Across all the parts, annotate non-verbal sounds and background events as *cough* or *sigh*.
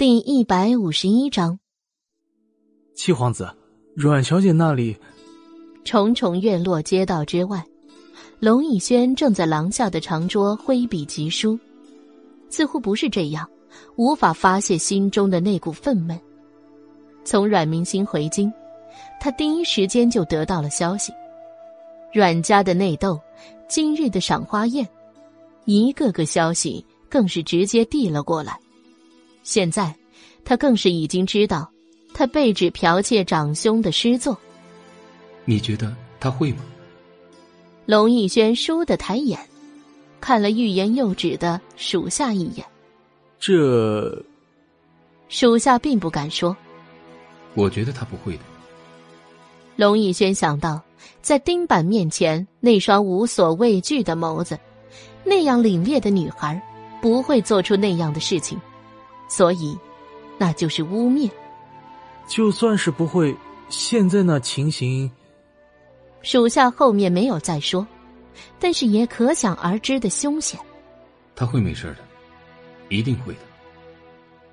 第一百五十一章，七皇子，阮小姐那里。重重院落街道之外，龙逸轩正在廊下的长桌挥笔疾书，似乎不是这样，无法发泄心中的那股愤懑。从阮明星回京，他第一时间就得到了消息：阮家的内斗，今日的赏花宴，一个个消息更是直接递了过来。现在，他更是已经知道，他被指剽窃长兄的诗作。你觉得他会吗？龙逸轩倏地抬眼，看了欲言又止的属下一眼。这，属下并不敢说。我觉得他不会的。龙逸轩想到，在丁板面前那双无所畏惧的眸子，那样凛冽的女孩，不会做出那样的事情。所以，那就是污蔑。就算是不会，现在那情形，属下后面没有再说，但是也可想而知的凶险。他会没事的，一定会的。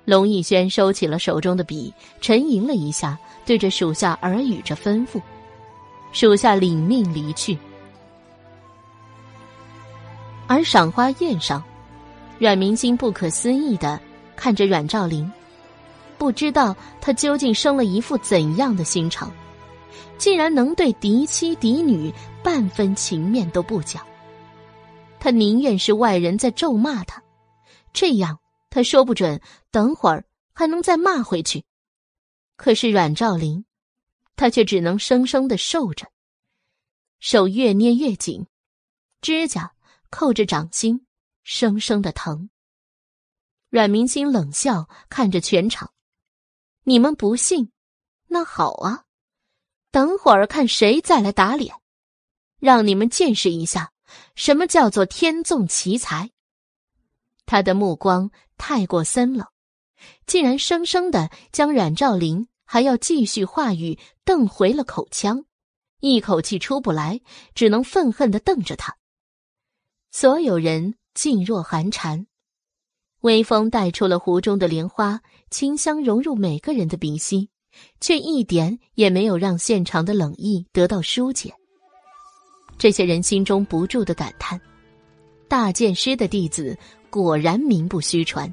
龙逸轩收起了手中的笔，沉吟了一下，对着属下耳语着吩咐。属下领命离去。而赏花宴上，阮明星不可思议的。看着阮兆林，不知道他究竟生了一副怎样的心肠，竟然能对嫡妻嫡女半分情面都不讲。他宁愿是外人在咒骂他，这样他说不准等会儿还能再骂回去。可是阮兆林，他却只能生生的受着，手越捏越紧，指甲扣着掌心，生生的疼。阮明星冷笑，看着全场：“你们不信，那好啊，等会儿看谁再来打脸，让你们见识一下什么叫做天纵奇才。”他的目光太过森冷，竟然生生的将阮兆林还要继续话语瞪回了口腔，一口气出不来，只能愤恨的瞪着他。所有人噤若寒蝉。微风带出了湖中的莲花，清香融入每个人的鼻息，却一点也没有让现场的冷意得到疏解。这些人心中不住的感叹：大剑师的弟子果然名不虚传，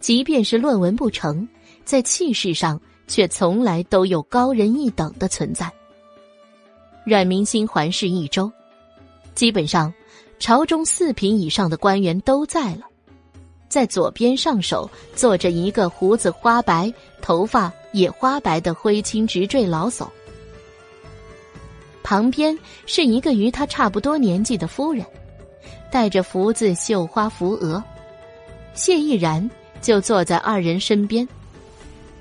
即便是论文不成，在气势上却从来都有高人一等的存在。阮明星环视一周，基本上朝中四品以上的官员都在了。在左边上手坐着一个胡子花白、头发也花白的灰青直坠老叟，旁边是一个与他差不多年纪的夫人，戴着福字绣花扶额，谢毅然就坐在二人身边。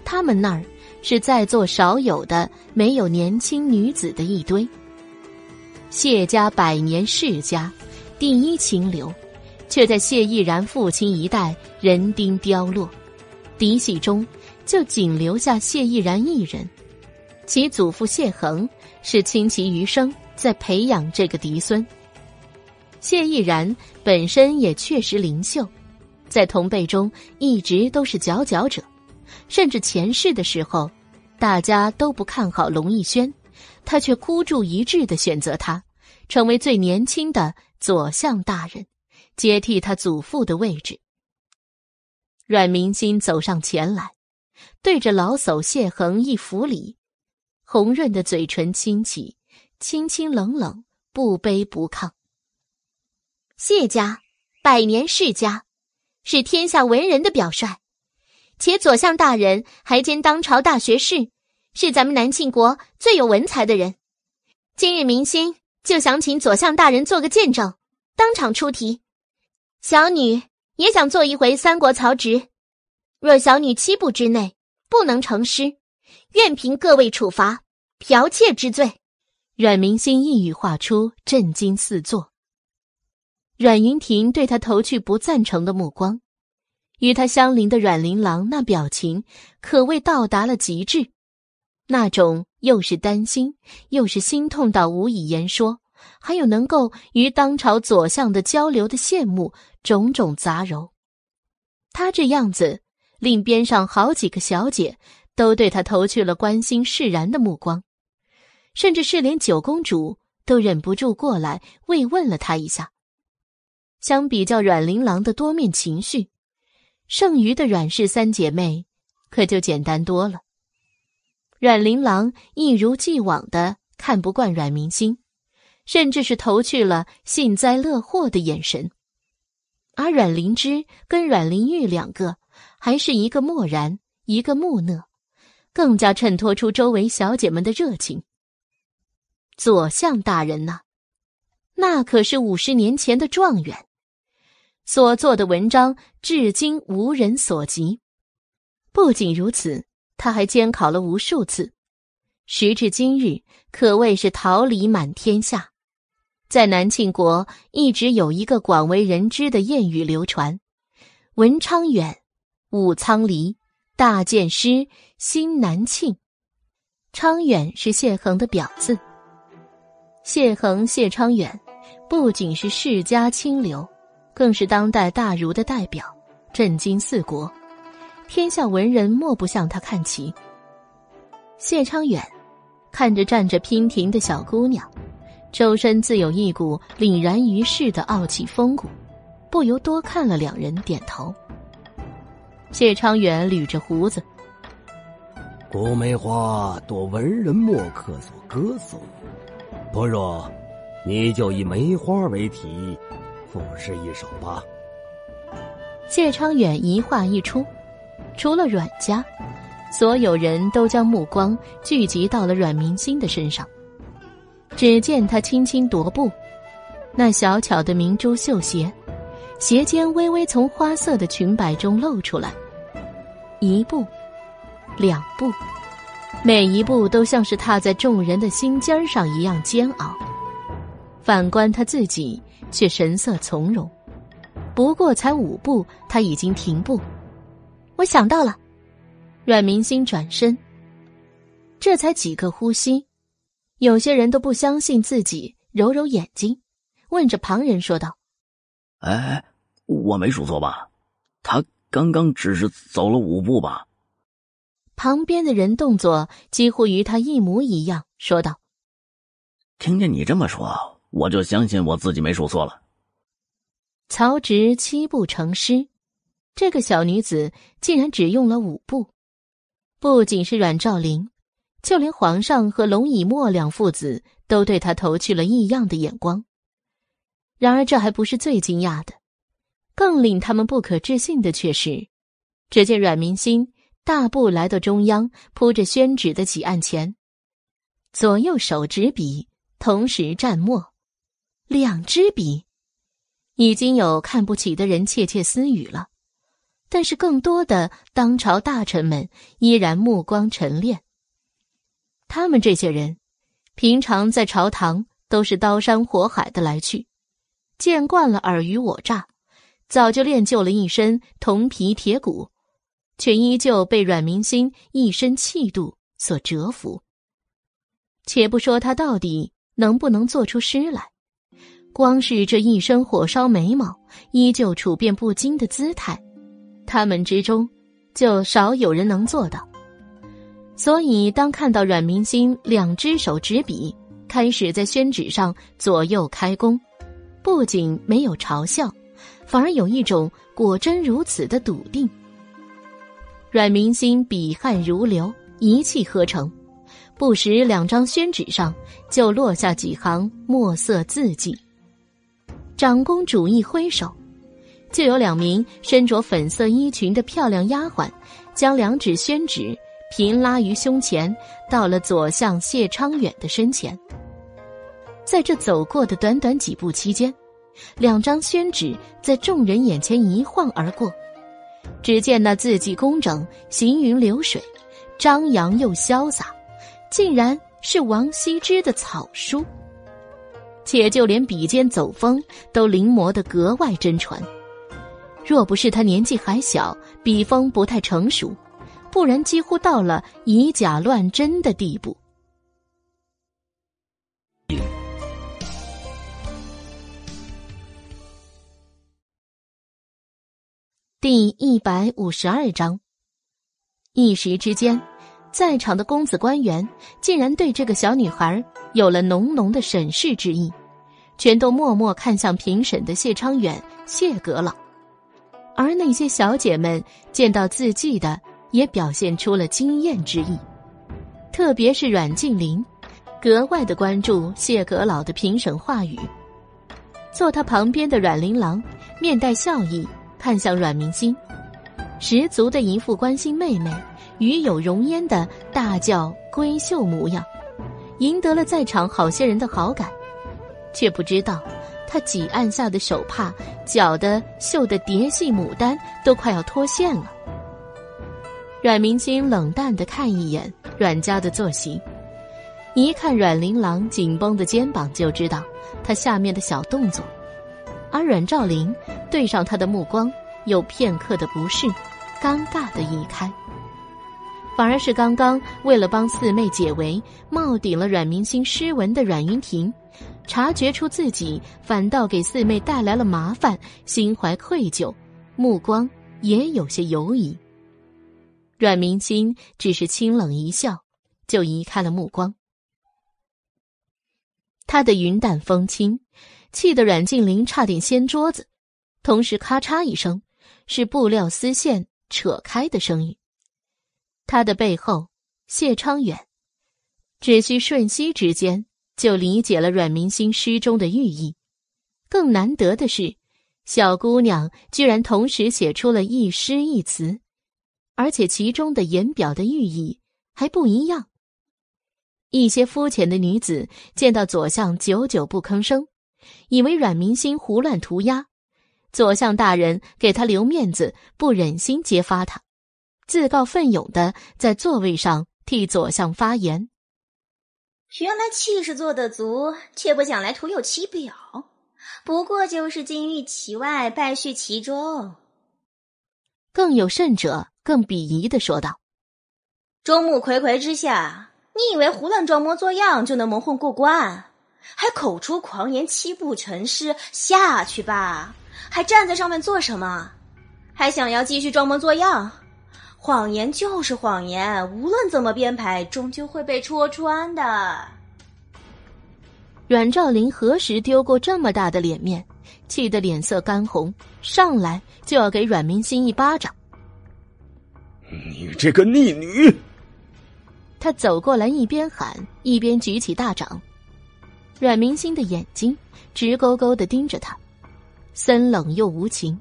他们那儿是在座少有的没有年轻女子的一堆。谢家百年世家，第一清流。却在谢毅然父亲一代人丁凋落，嫡系中就仅留下谢毅然一人。其祖父谢恒是倾其余生在培养这个嫡孙。谢毅然本身也确实灵秀，在同辈中一直都是佼佼者，甚至前世的时候，大家都不看好龙逸轩，他却孤注一掷的选择他，成为最年轻的左相大人。接替他祖父的位置。阮明心走上前来，对着老叟谢恒一扶礼，红润的嘴唇轻启，清清冷冷，不卑不亢。谢家百年世家，是天下文人的表率，且左相大人还兼当朝大学士，是咱们南庆国最有文才的人。今日明星就想请左相大人做个见证，当场出题。小女也想做一回三国曹植，若小女七步之内不能成诗，愿凭各位处罚剽窃之罪。阮明心一语话出，震惊四座。阮云亭对他投去不赞成的目光，与他相邻的阮琳郎那表情可谓到达了极致，那种又是担心又是心痛到无以言说，还有能够与当朝左相的交流的羡慕。种种杂糅，他这样子令边上好几个小姐都对他投去了关心释然的目光，甚至是连九公主都忍不住过来慰问了他一下。相比较阮玲郎的多面情绪，剩余的阮氏三姐妹可就简单多了。阮玲郎一如既往的看不惯阮明星，甚至是投去了幸灾乐祸的眼神。而阮灵芝跟阮玲玉两个，还是一个漠然，一个木讷，更加衬托出周围小姐们的热情。左相大人呐，那可是五十年前的状元，所做的文章至今无人所及。不仅如此，他还监考了无数次，时至今日，可谓是桃李满天下。在南庆国，一直有一个广为人知的谚语流传：“文昌远，武苍离，大剑师心南庆。”昌远是谢恒的表字。谢恒谢昌远，不仅是世家清流，更是当代大儒的代表，震惊四国，天下文人莫不向他看齐。谢昌远看着站着娉婷的小姑娘。周身自有一股凛然于世的傲气风骨，不由多看了两人，点头。谢昌远捋着胡子：“古梅花多文人墨客所歌颂，不若你就以梅花为题，赋诗一首吧。”谢昌远一话一出，除了阮家，所有人都将目光聚集到了阮明心的身上。只见他轻轻踱步，那小巧的明珠绣鞋，鞋尖微微从花色的裙摆中露出来。一步，两步，每一步都像是踏在众人的心尖上一样煎熬。反观他自己，却神色从容。不过才五步，他已经停步。我想到了，阮明心转身。这才几个呼吸。有些人都不相信自己，揉揉眼睛，问着旁人说道：“哎，我没数错吧？他刚刚只是走了五步吧？”旁边的人动作几乎与他一模一样，说道：“听见你这么说，我就相信我自己没数错了。”曹植七步成诗，这个小女子竟然只用了五步，不仅是阮兆林。就连皇上和龙以沫两父子都对他投去了异样的眼光。然而，这还不是最惊讶的，更令他们不可置信的却是，只见阮明心大步来到中央铺着宣纸的几案前，左右手执笔，同时蘸墨，两支笔，已经有看不起的人窃窃私语了，但是更多的当朝大臣们依然目光沉练。他们这些人，平常在朝堂都是刀山火海的来去，见惯了尔虞我诈，早就练就了一身铜皮铁骨，却依旧被阮明心一身气度所折服。且不说他到底能不能做出诗来，光是这一身火烧眉毛，依旧处变不惊的姿态，他们之中就少有人能做到。所以，当看到阮明心两只手执笔，开始在宣纸上左右开弓，不仅没有嘲笑，反而有一种果真如此的笃定。阮明心笔汗如流，一气呵成，不时两张宣纸上就落下几行墨色字迹。长公主一挥手，就有两名身着粉色衣裙的漂亮丫鬟，将两纸宣纸。平拉于胸前，到了左相谢昌远的身前。在这走过的短短几步期间，两张宣纸在众人眼前一晃而过。只见那字迹工整，行云流水，张扬又潇洒，竟然是王羲之的草书。且就连笔尖走风都临摹得格外真传。若不是他年纪还小，笔锋不太成熟。不然，几乎到了以假乱真的地步。第一百五十二章一时之间，在场的公子官员竟然对这个小女孩有了浓浓的审视之意，全都默默看向评审的谢昌远、谢阁老。而那些小姐们见到自己的，也表现出了惊艳之意，特别是阮静林，格外的关注谢阁老的评审话语。坐他旁边的阮玲郎面带笑意，看向阮明星。十足的一副关心妹妹、与有容焉的大叫闺秀模样，赢得了在场好些人的好感，却不知道他几按下的手帕绞的绣的蝶系牡丹都快要脱线了。阮明星冷淡的看一眼阮家的坐席，一看阮玲琅紧绷的肩膀，就知道他下面的小动作，而阮兆林对上他的目光有片刻的不适。尴尬的移开，反而是刚刚为了帮四妹解围，冒顶了阮明星诗文的阮云婷，察觉出自己反倒给四妹带来了麻烦，心怀愧疚，目光也有些犹疑。阮明星只是清冷一笑，就移开了目光。他的云淡风轻，气得阮静玲差点掀桌子，同时咔嚓一声，是布料丝线。扯开的声音。他的背后，谢昌远，只需瞬息之间就理解了阮明星诗中的寓意。更难得的是，小姑娘居然同时写出了一诗一词，而且其中的言表的寓意还不一样。一些肤浅的女子见到左相久久不吭声，以为阮明心胡乱涂鸦。左相大人给他留面子，不忍心揭发他，自告奋勇的在座位上替左相发言。原来气势做得足，却不想来徒有其表，不过就是金玉其外，败絮其中。更有甚者，更鄙夷的说道：“众目睽睽之下，你以为胡乱装模作样就能蒙混过关？还口出狂言，七步成诗，下去吧！”还站在上面做什么？还想要继续装模作样？谎言就是谎言，无论怎么编排，终究会被戳穿的。阮兆林何时丢过这么大的脸面？气得脸色干红，上来就要给阮明心一巴掌。你这个逆女！他走过来，一边喊一边举起大掌。阮明星的眼睛直勾勾的盯着他。森冷又无情，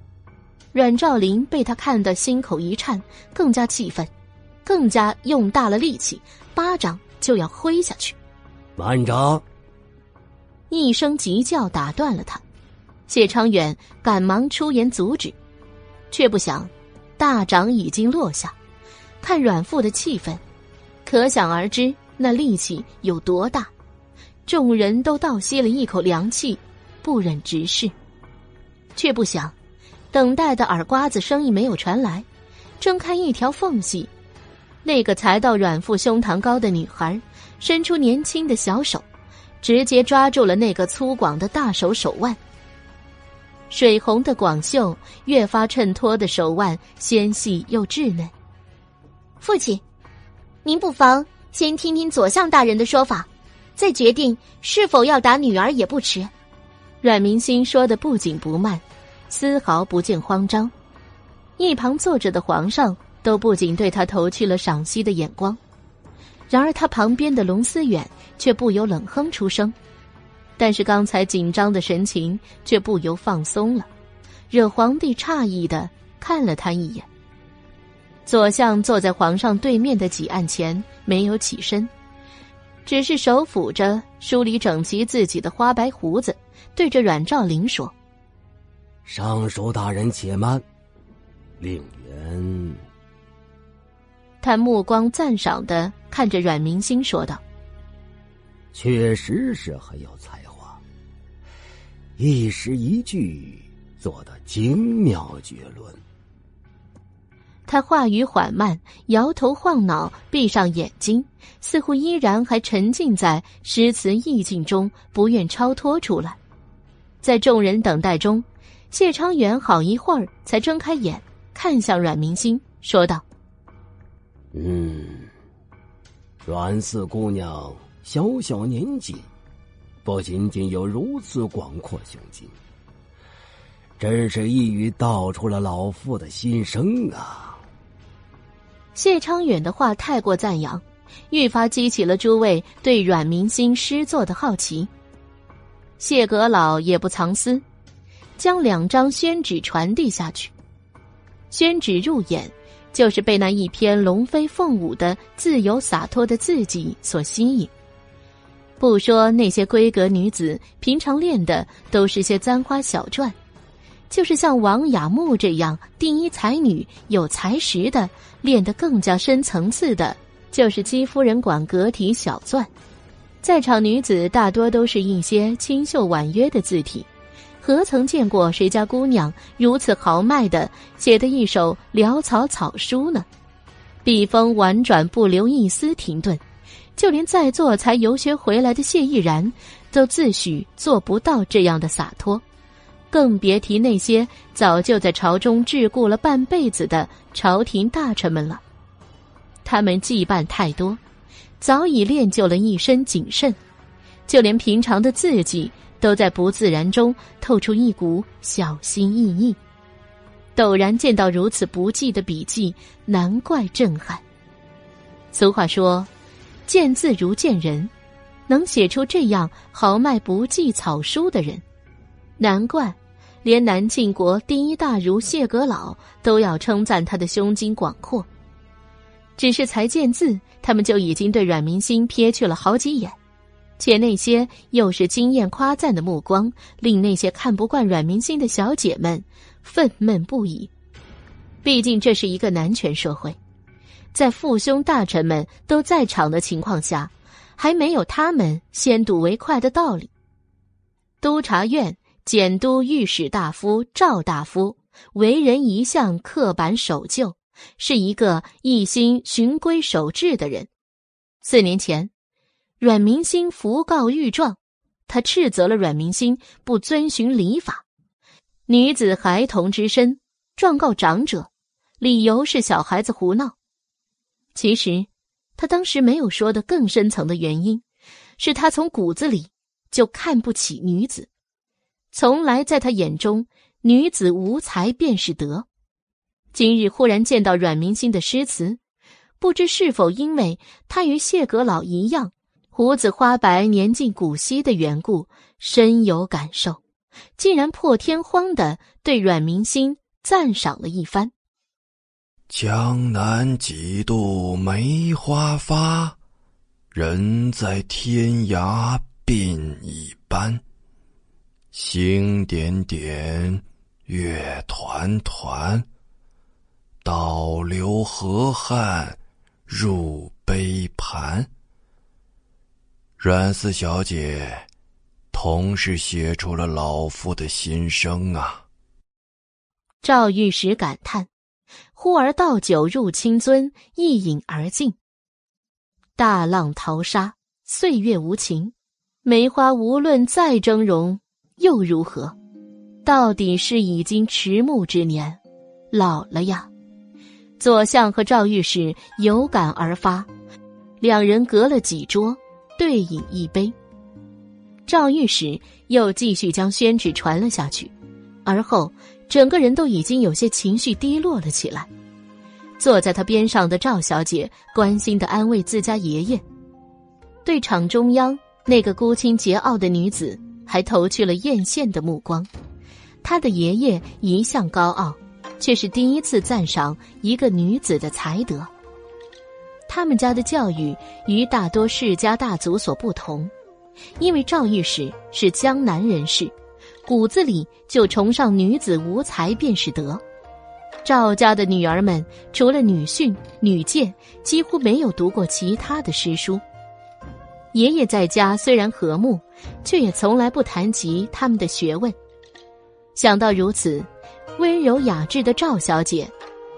阮兆林被他看得心口一颤，更加气愤，更加用大了力气，巴掌就要挥下去。慢着！一声急叫打断了他。谢昌远赶忙出言阻止，却不想，大掌已经落下。看阮父的气氛，可想而知那力气有多大。众人都倒吸了一口凉气，不忍直视。却不想，等待的耳瓜子声音没有传来，睁开一条缝隙，那个才到阮父胸膛高的女孩伸出年轻的小手，直接抓住了那个粗犷的大手手腕。水红的广袖越发衬托的手腕纤细又稚嫩。父亲，您不妨先听听左相大人的说法，再决定是否要打女儿也不迟。阮明星说的不紧不慢，丝毫不见慌张。一旁坐着的皇上都不仅对他投去了赏析的眼光，然而他旁边的龙思远却不由冷哼出声。但是刚才紧张的神情却不由放松了，惹皇帝诧异的看了他一眼。左相坐在皇上对面的几案前，没有起身，只是手抚着梳理整齐自己的花白胡子。对着阮兆林说：“尚书大人且慢，令人。”他目光赞赏的看着阮明星说道：“确实是很有才华，一时一句做的精妙绝伦。”他话语缓慢，摇头晃脑，闭上眼睛，似乎依然还沉浸在诗词意境中，不愿超脱出来。在众人等待中，谢昌元好一会儿才睁开眼，看向阮明星，说道：“嗯，阮四姑娘小小年纪，不仅仅有如此广阔胸襟，真是一语道出了老夫的心声啊！谢昌远的话太过赞扬，愈发激起了诸位对阮明星诗作的好奇。谢阁老也不藏私，将两张宣纸传递下去。宣纸入眼。就是被那一篇龙飞凤舞的自由洒脱的字迹所吸引。不说那些闺阁女子平常练的都是些簪花小篆，就是像王雅木这样第一才女有才识的，练得更加深层次的，就是姬夫人馆阁体小篆。在场女子大多都是一些清秀婉约的字体。何曾见过谁家姑娘如此豪迈的写的一首潦草草书呢？笔锋婉转，不留一丝停顿，就连在座才游学回来的谢毅然，都自诩做不到这样的洒脱，更别提那些早就在朝中桎梏了半辈子的朝廷大臣们了。他们羁绊太多，早已练就了一身谨慎，就连平常的字迹。都在不自然中透出一股小心翼翼。陡然见到如此不济的笔迹，难怪震撼。俗话说：“见字如见人”，能写出这样豪迈不计草书的人，难怪连南晋国第一大儒谢阁老都要称赞他的胸襟广阔。只是才见字，他们就已经对阮明心瞥去了好几眼。且那些又是惊艳夸赞的目光，令那些看不惯阮明星的小姐们愤懑不已。毕竟这是一个男权社会，在父兄大臣们都在场的情况下，还没有他们先睹为快的道理。督察院检督御史大夫赵大夫为人一向刻板守旧，是一个一心循规守制的人。四年前。阮明星讣告御状，他斥责了阮明星不遵循礼法。女子孩童之身，状告长者，理由是小孩子胡闹。其实，他当时没有说的更深层的原因，是他从骨子里就看不起女子，从来在他眼中，女子无才便是德。今日忽然见到阮明星的诗词，不知是否因为他与谢阁老一样。胡子花白、年近古稀的缘故，深有感受，竟然破天荒的对阮明心赞赏了一番。江南几度梅花发，人在天涯鬓已斑。星点点，月团团，倒流河汉入杯盘。阮四小姐，同时写出了老夫的心声啊！赵御史感叹：“忽而倒酒入清樽，一饮而尽。大浪淘沙，岁月无情。梅花无论再峥嵘，又如何？到底是已经迟暮之年，老了呀。”左相和赵御史有感而发，两人隔了几桌。对饮一杯，赵御史又继续将宣旨传了下去，而后整个人都已经有些情绪低落了起来。坐在他边上的赵小姐关心的安慰自家爷爷，对场中央那个孤清桀骜的女子还投去了艳羡的目光。他的爷爷一向高傲，却是第一次赞赏一个女子的才德。他们家的教育与大多世家大族所不同，因为赵御史是江南人士，骨子里就崇尚女子无才便是德。赵家的女儿们除了女训、女诫，几乎没有读过其他的诗书。爷爷在家虽然和睦，却也从来不谈及他们的学问。想到如此，温柔雅致的赵小姐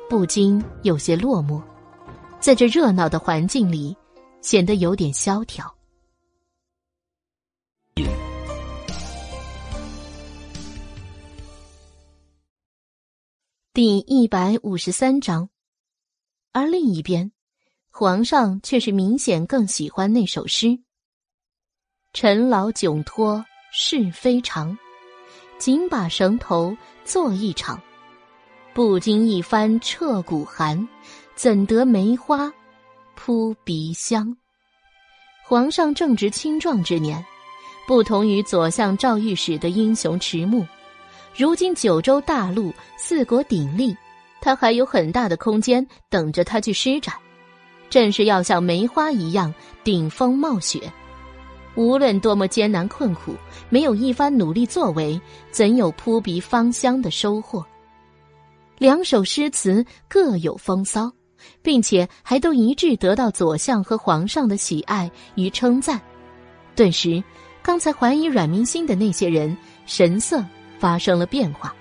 不禁有些落寞。在这热闹的环境里，显得有点萧条。第一百五十三章，而另一边，皇上却是明显更喜欢那首诗：“陈老窘脱是非常，紧把绳头做一场。不经一番彻骨寒，怎得梅花扑鼻香？”皇上正值青壮之年，不同于左相赵御史的英雄迟暮，如今九州大陆四国鼎立，他还有很大的空间等着他去施展。正是要像梅花一样顶风冒雪，无论多么艰难困苦，没有一番努力作为，怎有扑鼻芳香的收获？两首诗词各有风骚，并且还都一致得到左相和皇上的喜爱与称赞。顿时，刚才怀疑阮明心的那些人神色发生了变化。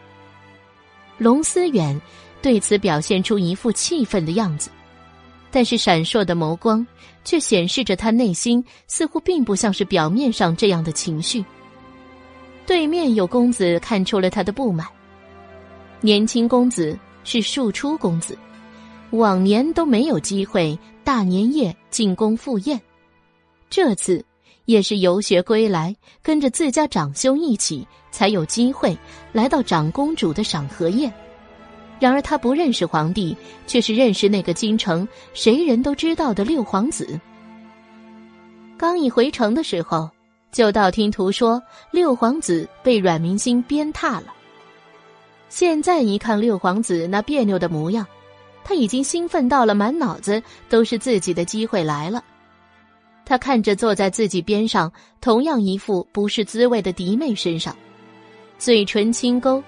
龙思远对此表现出一副气愤的样子。但是闪烁的眸光，却显示着他内心似乎并不像是表面上这样的情绪。对面有公子看出了他的不满。年轻公子是庶出公子，往年都没有机会大年夜进宫赴宴，这次也是游学归来，跟着自家长兄一起才有机会来到长公主的赏荷宴。然而他不认识皇帝，却是认识那个京城谁人都知道的六皇子。刚一回城的时候，就道听途说六皇子被阮明星鞭挞了。现在一看六皇子那别扭的模样，他已经兴奋到了满脑子都是自己的机会来了。他看着坐在自己边上同样一副不是滋味的嫡妹身上，嘴唇轻勾。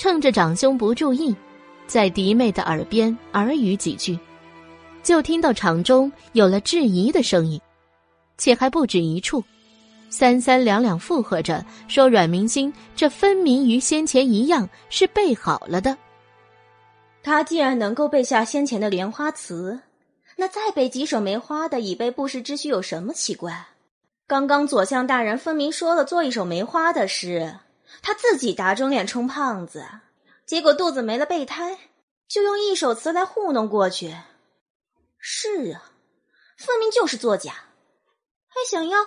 趁着长兄不注意，在嫡妹的耳边耳语几句，就听到场中有了质疑的声音，且还不止一处，三三两两附和着说：“阮明星这分明与先前一样是备好了的。他既然能够背下先前的莲花词，那再背几首梅花的以备不时之需有什么奇怪？刚刚左相大人分明说了做一首梅花的诗。”他自己打肿脸充胖子，结果肚子没了备胎，就用一首词来糊弄过去。是啊，分明就是作假，还想要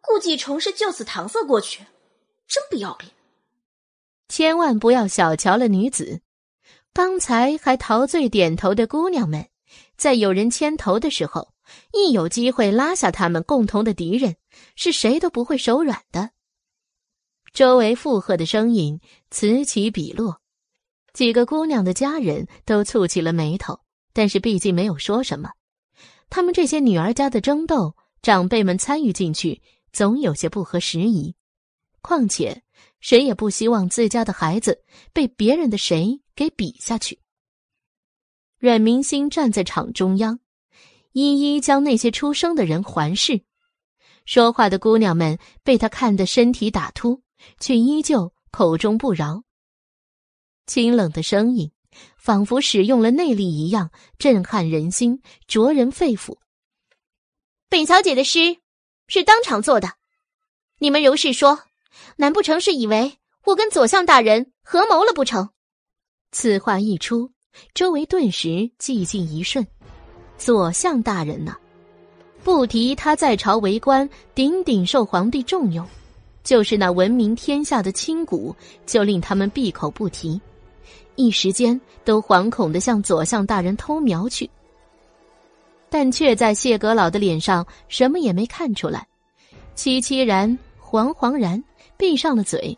故技重施，就此搪塞过去，真不要脸！千万不要小瞧了女子，刚才还陶醉点头的姑娘们，在有人牵头的时候，一有机会拉下他们共同的敌人，是谁都不会手软的。周围附和的声音此起彼落，几个姑娘的家人都蹙起了眉头，但是毕竟没有说什么。他们这些女儿家的争斗，长辈们参与进去，总有些不合时宜。况且，谁也不希望自家的孩子被别人的谁给比下去。阮明星站在场中央，一一将那些出声的人环视。说话的姑娘们被他看得身体打突。却依旧口中不饶。清冷的声音，仿佛使用了内力一样，震撼人心，灼人肺腑。本小姐的诗是当场做的，你们如是说，难不成是以为我跟左相大人合谋了不成？此话一出，周围顿时寂静一瞬。左相大人呢？不提他在朝为官，顶顶受皇帝重用。就是那闻名天下的清谷，就令他们闭口不提，一时间都惶恐的向左相大人偷瞄去，但却在谢阁老的脸上什么也没看出来，凄凄然、惶惶然，闭上了嘴，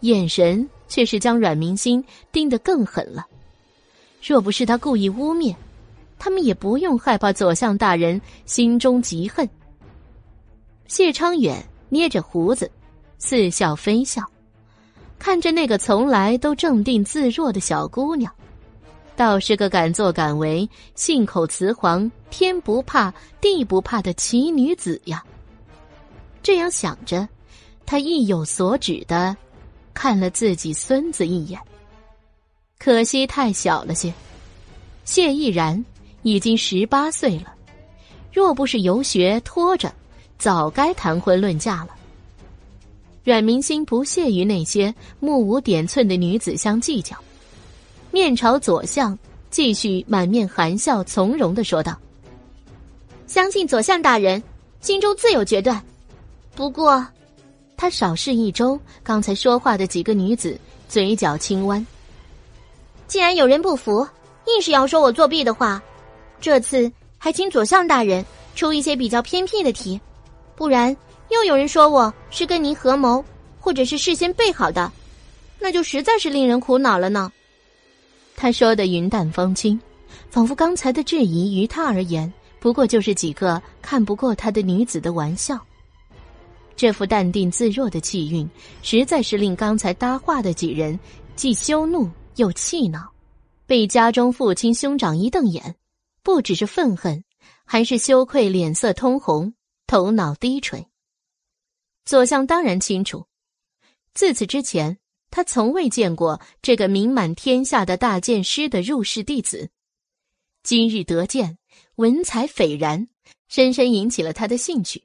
眼神却是将阮明心盯得更狠了。若不是他故意污蔑，他们也不用害怕左相大人心中极恨。谢昌远捏着胡子。似笑非笑，看着那个从来都镇定自若的小姑娘，倒是个敢作敢为、信口雌黄、天不怕地不怕的奇女子呀。这样想着，他意有所指的看了自己孙子一眼，可惜太小了些。谢毅然已经十八岁了，若不是游学拖着，早该谈婚论嫁了。阮明星不屑与那些目无点寸的女子相计较，面朝左相，继续满面含笑从容的说道：“相信左相大人心中自有决断。不过，他扫视一周，刚才说话的几个女子嘴角轻弯。既然有人不服，硬是要说我作弊的话，这次还请左相大人出一些比较偏僻的题，不然又有人说我是跟您合谋，或者是事先备好的，那就实在是令人苦恼了呢。他说的云淡风轻，仿佛刚才的质疑于他而言，不过就是几个看不过他的女子的玩笑。这副淡定自若的气韵，实在是令刚才搭话的几人既羞怒又气恼。被家中父亲兄长一瞪眼，不只是愤恨，还是羞愧，脸色通红，头脑低垂。左相当然清楚，自此之前，他从未见过这个名满天下的大剑师的入室弟子。今日得见，文采斐然，深深引起了他的兴趣。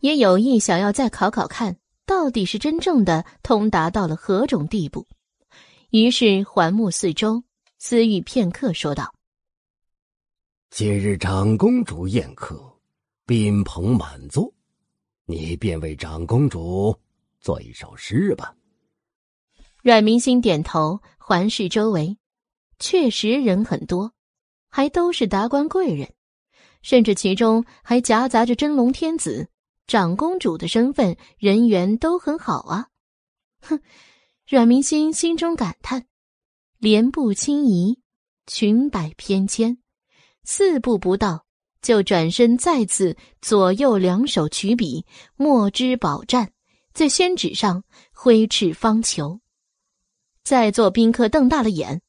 也有意想要再考考看，到底是真正的通达到了何种地步。于是环目四周，思虑片刻，说道：“今日长公主宴客，宾朋满座，你便为长公主做一首诗吧。”阮明星点头，环视周围，确实人很多，还都是达官贵人，甚至其中还夹杂着真龙天子。长公主的身份、人缘都很好啊！哼，阮明星心中感叹，莲步轻移，裙摆翩跹，四步不到，就转身再次左右两手取笔，墨汁饱蘸，在宣纸上挥斥方遒。在座宾客瞪大了眼，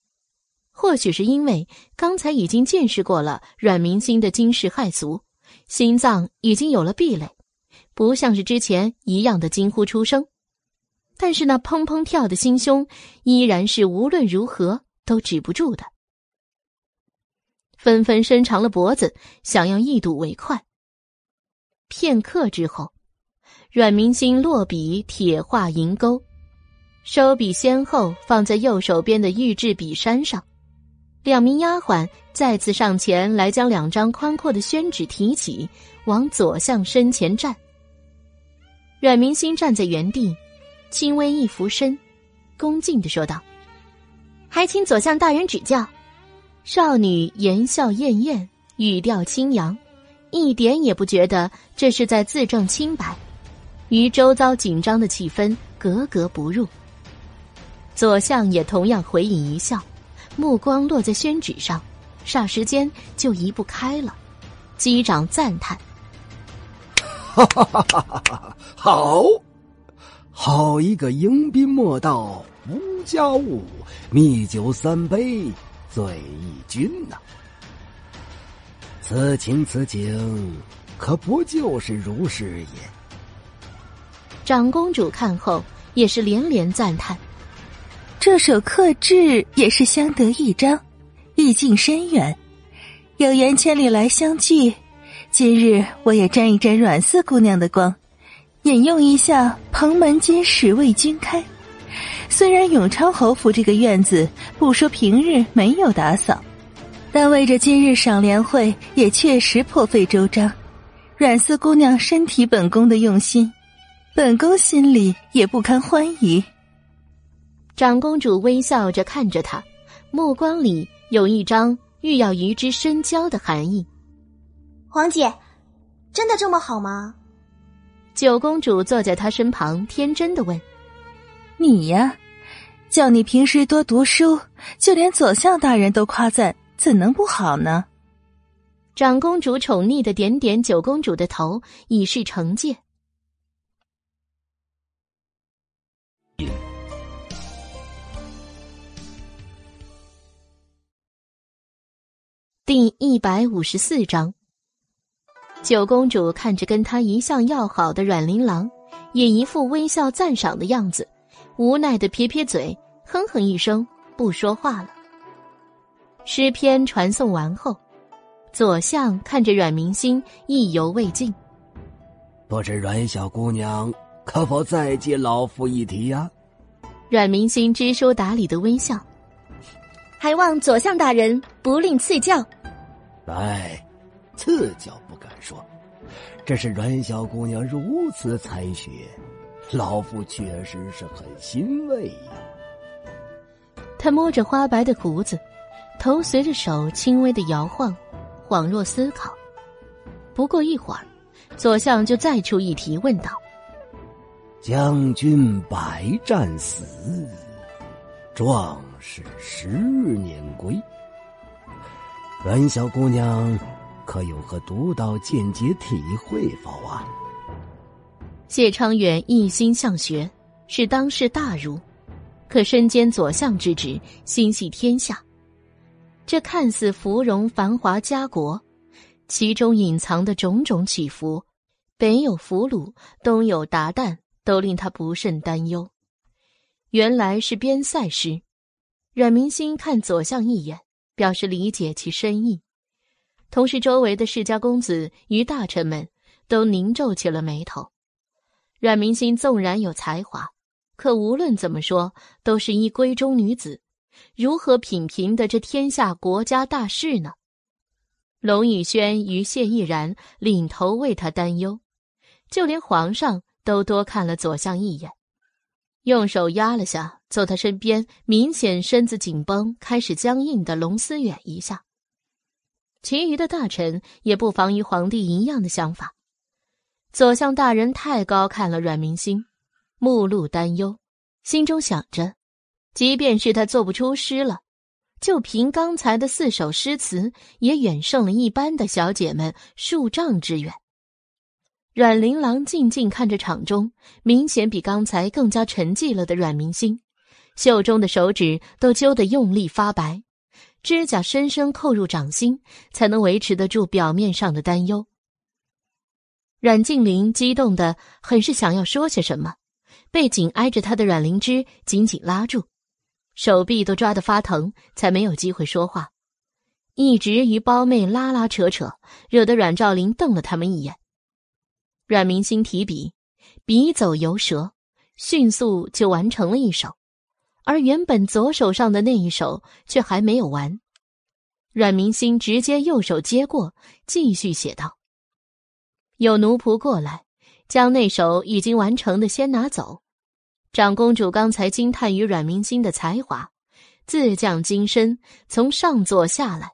或许是因为刚才已经见识过了阮明星的惊世骇俗，心脏已经有了壁垒。不像是之前一样的惊呼出声，但是那砰砰跳的心胸依然是无论如何都止不住的，纷纷伸长了脖子，想要一睹为快。片刻之后，阮明星落笔，铁画银钩，收笔先后放在右手边的玉质笔山上，两名丫鬟再次上前来，将两张宽阔的宣纸提起，往左相身前站。阮明星站在原地，轻微一俯身，恭敬的说道：“还请左相大人指教。”少女言笑晏晏，语调轻扬，一点也不觉得这是在自证清白，与周遭紧张的气氛格格不入。左相也同样回以一笑，目光落在宣纸上，霎时间就移不开了，击掌赞叹。哈哈哈哈哈！好，好一个迎宾莫道无家物，蜜酒三杯醉意君呐！此情此景，可不就是如是也？长公主看后也是连连赞叹，这首刻制也是相得益彰，意境深远，有缘千里来相聚。今日我也沾一沾阮四姑娘的光，引用一下“蓬门今始为君开”。虽然永昌侯府这个院子不说平日没有打扫，但为着今日赏莲会，也确实破费周章。阮四姑娘身体本宫的用心，本宫心里也不堪欢疑。长公主微笑着看着他，目光里有一张欲要与之深交的含义。皇姐，真的这么好吗？九公主坐在他身旁，天真的问：“你呀，叫你平时多读书，就连左相大人都夸赞，怎能不好呢？”长公主宠溺的点点九公主的头，以示惩戒。第一百五十四章。九公主看着跟她一向要好的阮琳琅，也一副微笑赞赏的样子，无奈的撇撇嘴，哼哼一声，不说话了。诗篇传送完后，左相看着阮明心，意犹未尽。不知阮小姑娘可否再接老夫一题呀？阮明心知书达理的微笑，还望左相大人不吝赐教。来。赐教不敢说。这是阮小姑娘如此才学，老夫确实是很欣慰呀。他摸着花白的胡子，头随着手轻微的摇晃，恍若思考。不过一会儿，左相就再出一题，问道：“将军百战死，壮士十年归。阮小姑娘。”可有何独到见解体会否啊？谢昌远一心向学，是当世大儒，可身兼左相之职，心系天下。这看似芙蓉繁华家国，其中隐藏的种种起伏，北有俘虏，东有鞑靼，都令他不甚担忧。原来是边塞诗。阮明心看左相一眼，表示理解其深意。同时，周围的世家公子与大臣们都凝皱起了眉头。阮明心纵然有才华，可无论怎么说，都是一闺中女子，如何品评的这天下国家大事呢？龙宇轩与谢毅然领头为他担忧，就连皇上都多看了左相一眼，用手压了下坐他身边明显身子紧绷、开始僵硬的龙思远一下。其余的大臣也不妨与皇帝一样的想法。左相大人太高看了阮明星，目露担忧，心中想着：即便是他做不出诗了，就凭刚才的四首诗词，也远胜了一般的小姐们数丈之远。阮琳琅静静看着场中明显比刚才更加沉寂了的阮明星，袖中的手指都揪得用力发白。指甲深深扣入掌心，才能维持得住表面上的担忧。阮静林激动的很是想要说些什么，被紧挨着她的阮灵芝紧紧拉住，手臂都抓得发疼，才没有机会说话。一直与胞妹拉拉扯扯，惹得阮兆林瞪了他们一眼。阮明星提笔，笔走游蛇，迅速就完成了一首。而原本左手上的那一首却还没有完，阮明星直接右手接过，继续写道：“有奴仆过来，将那首已经完成的先拿走。长公主刚才惊叹于阮明星的才华，自降金身，从上座下来，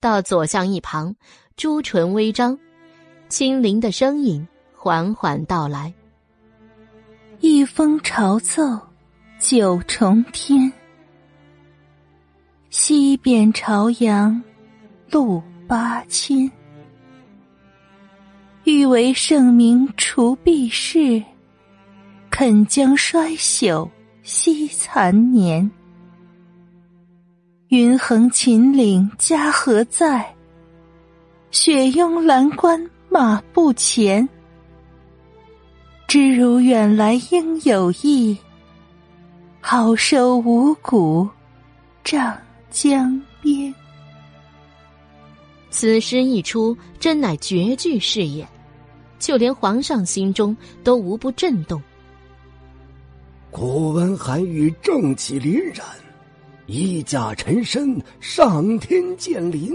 到左相一旁，朱唇微张，轻灵的声音缓缓道来：一封朝奏。”九重天，西边朝阳路八千。欲为圣明除弊事，肯将衰朽惜残年。云横秦岭家何在？雪拥蓝关马不前。知如远来应有意。好收五谷，丈江边。此诗一出，真乃绝句是也，就连皇上心中都无不震动。古文韩愈正气凛然，一驾臣身上天见临，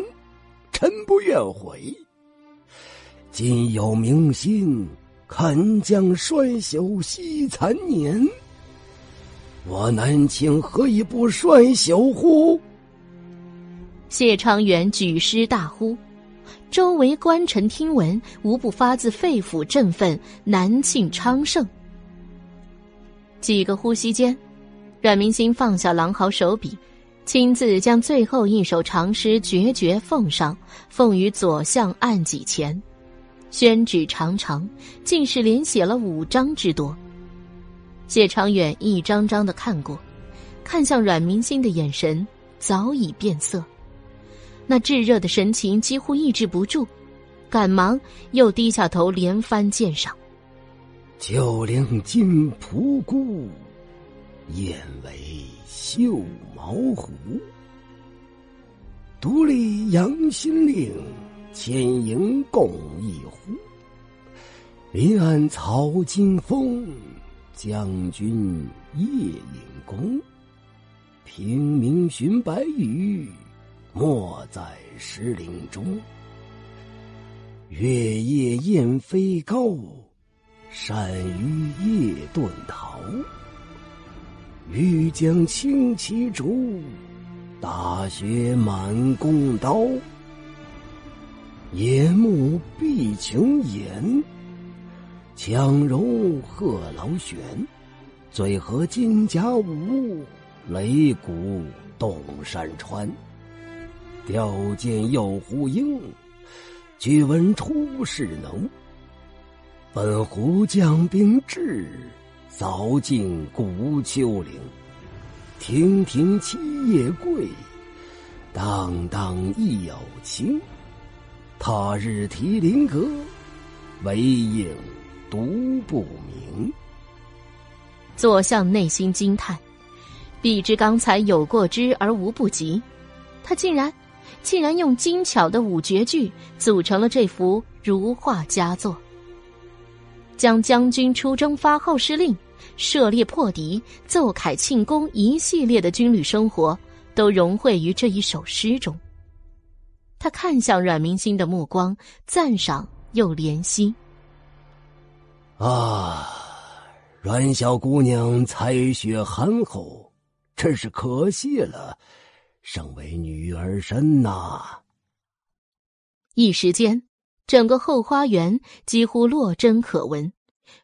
臣不愿悔。今有明心，肯将衰朽惜残年。我南清何以不衰朽乎？谢昌元举诗大呼，周围官臣听闻，无不发自肺腑振奋南庆昌盛。几个呼吸间，阮明星放下狼毫手笔，亲自将最后一首长诗决绝奉上，奉于左相案几前，宣纸长长，竟是连写了五章之多。谢长远一张张的看过，看向阮明星的眼神早已变色，那炙热的神情几乎抑制不住，赶忙又低下头连番鉴赏。九陵金仆姑，燕尾绣毛狐。独立杨新令，千营共一呼。临安草金风。将军夜引弓，平明寻白羽，没在石林中。月夜雁飞高，单于夜遁逃。欲将轻骑逐，大雪满弓刀。夜幕闭琼岩，强融贺老玄。醉和金甲舞，擂鼓动山川。吊剑诱虎鹰，据闻出世能。本乎将兵至，凿尽古丘陵。亭亭七叶贵，荡荡一有情。他日提灵阁，唯影独不明。左相内心惊叹，必知刚才有过之而无不及，他竟然，竟然用精巧的五绝句组成了这幅如画佳作，将将军出征发号施令、射猎破敌、奏凯庆功一系列的军旅生活都融汇于这一首诗中。他看向阮明星的目光，赞赏又怜惜。啊！阮小姑娘才学憨厚，真是可惜了，生为女儿身呐。一时间，整个后花园几乎落针可闻，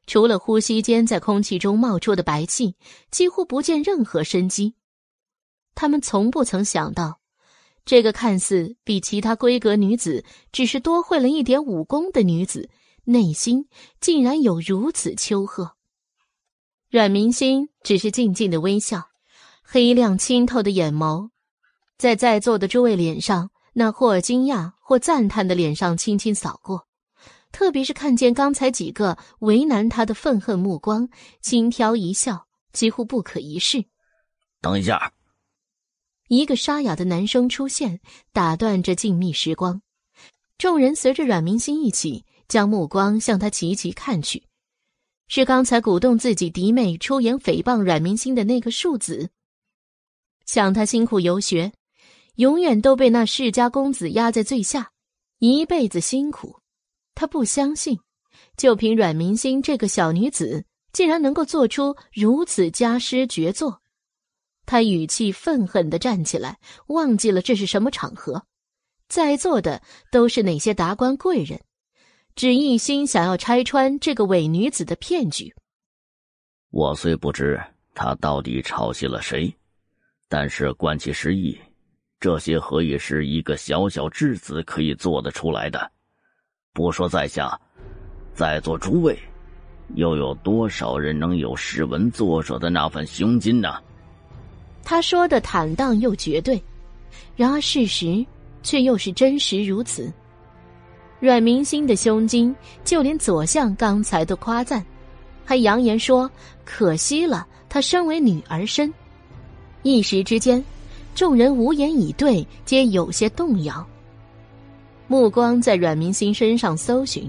除了呼吸间在空气中冒出的白气，几乎不见任何生机。他们从不曾想到，这个看似比其他闺阁女子只是多会了一点武功的女子，内心竟然有如此丘壑。阮明心只是静静的微笑，黑亮清透的眼眸，在在座的诸位脸上，那或惊讶或赞叹的脸上轻轻扫过。特别是看见刚才几个为难他的愤恨目光，轻佻一笑，几乎不可一世。等一下，一个沙哑的男声出现，打断这静谧时光。众人随着阮明心一起，将目光向他齐齐看去。是刚才鼓动自己嫡妹出言诽谤阮明星的那个庶子。想他辛苦游学，永远都被那世家公子压在最下，一辈子辛苦，他不相信，就凭阮明星这个小女子，竟然能够做出如此家师绝作。他语气愤恨的站起来，忘记了这是什么场合，在座的都是哪些达官贵人。只一心想要拆穿这个伪女子的骗局。我虽不知她到底抄袭了谁，但是观其实意，这些何以是一个小小质子可以做得出来的？不说在下，在座诸位，又有多少人能有诗文作者的那份胸襟呢？他说的坦荡又绝对，然而事实却又是真实如此。阮明星的胸襟，就连左相刚才都夸赞，还扬言说：“可惜了，她身为女儿身。”一时之间，众人无言以对，皆有些动摇。目光在阮明星身上搜寻，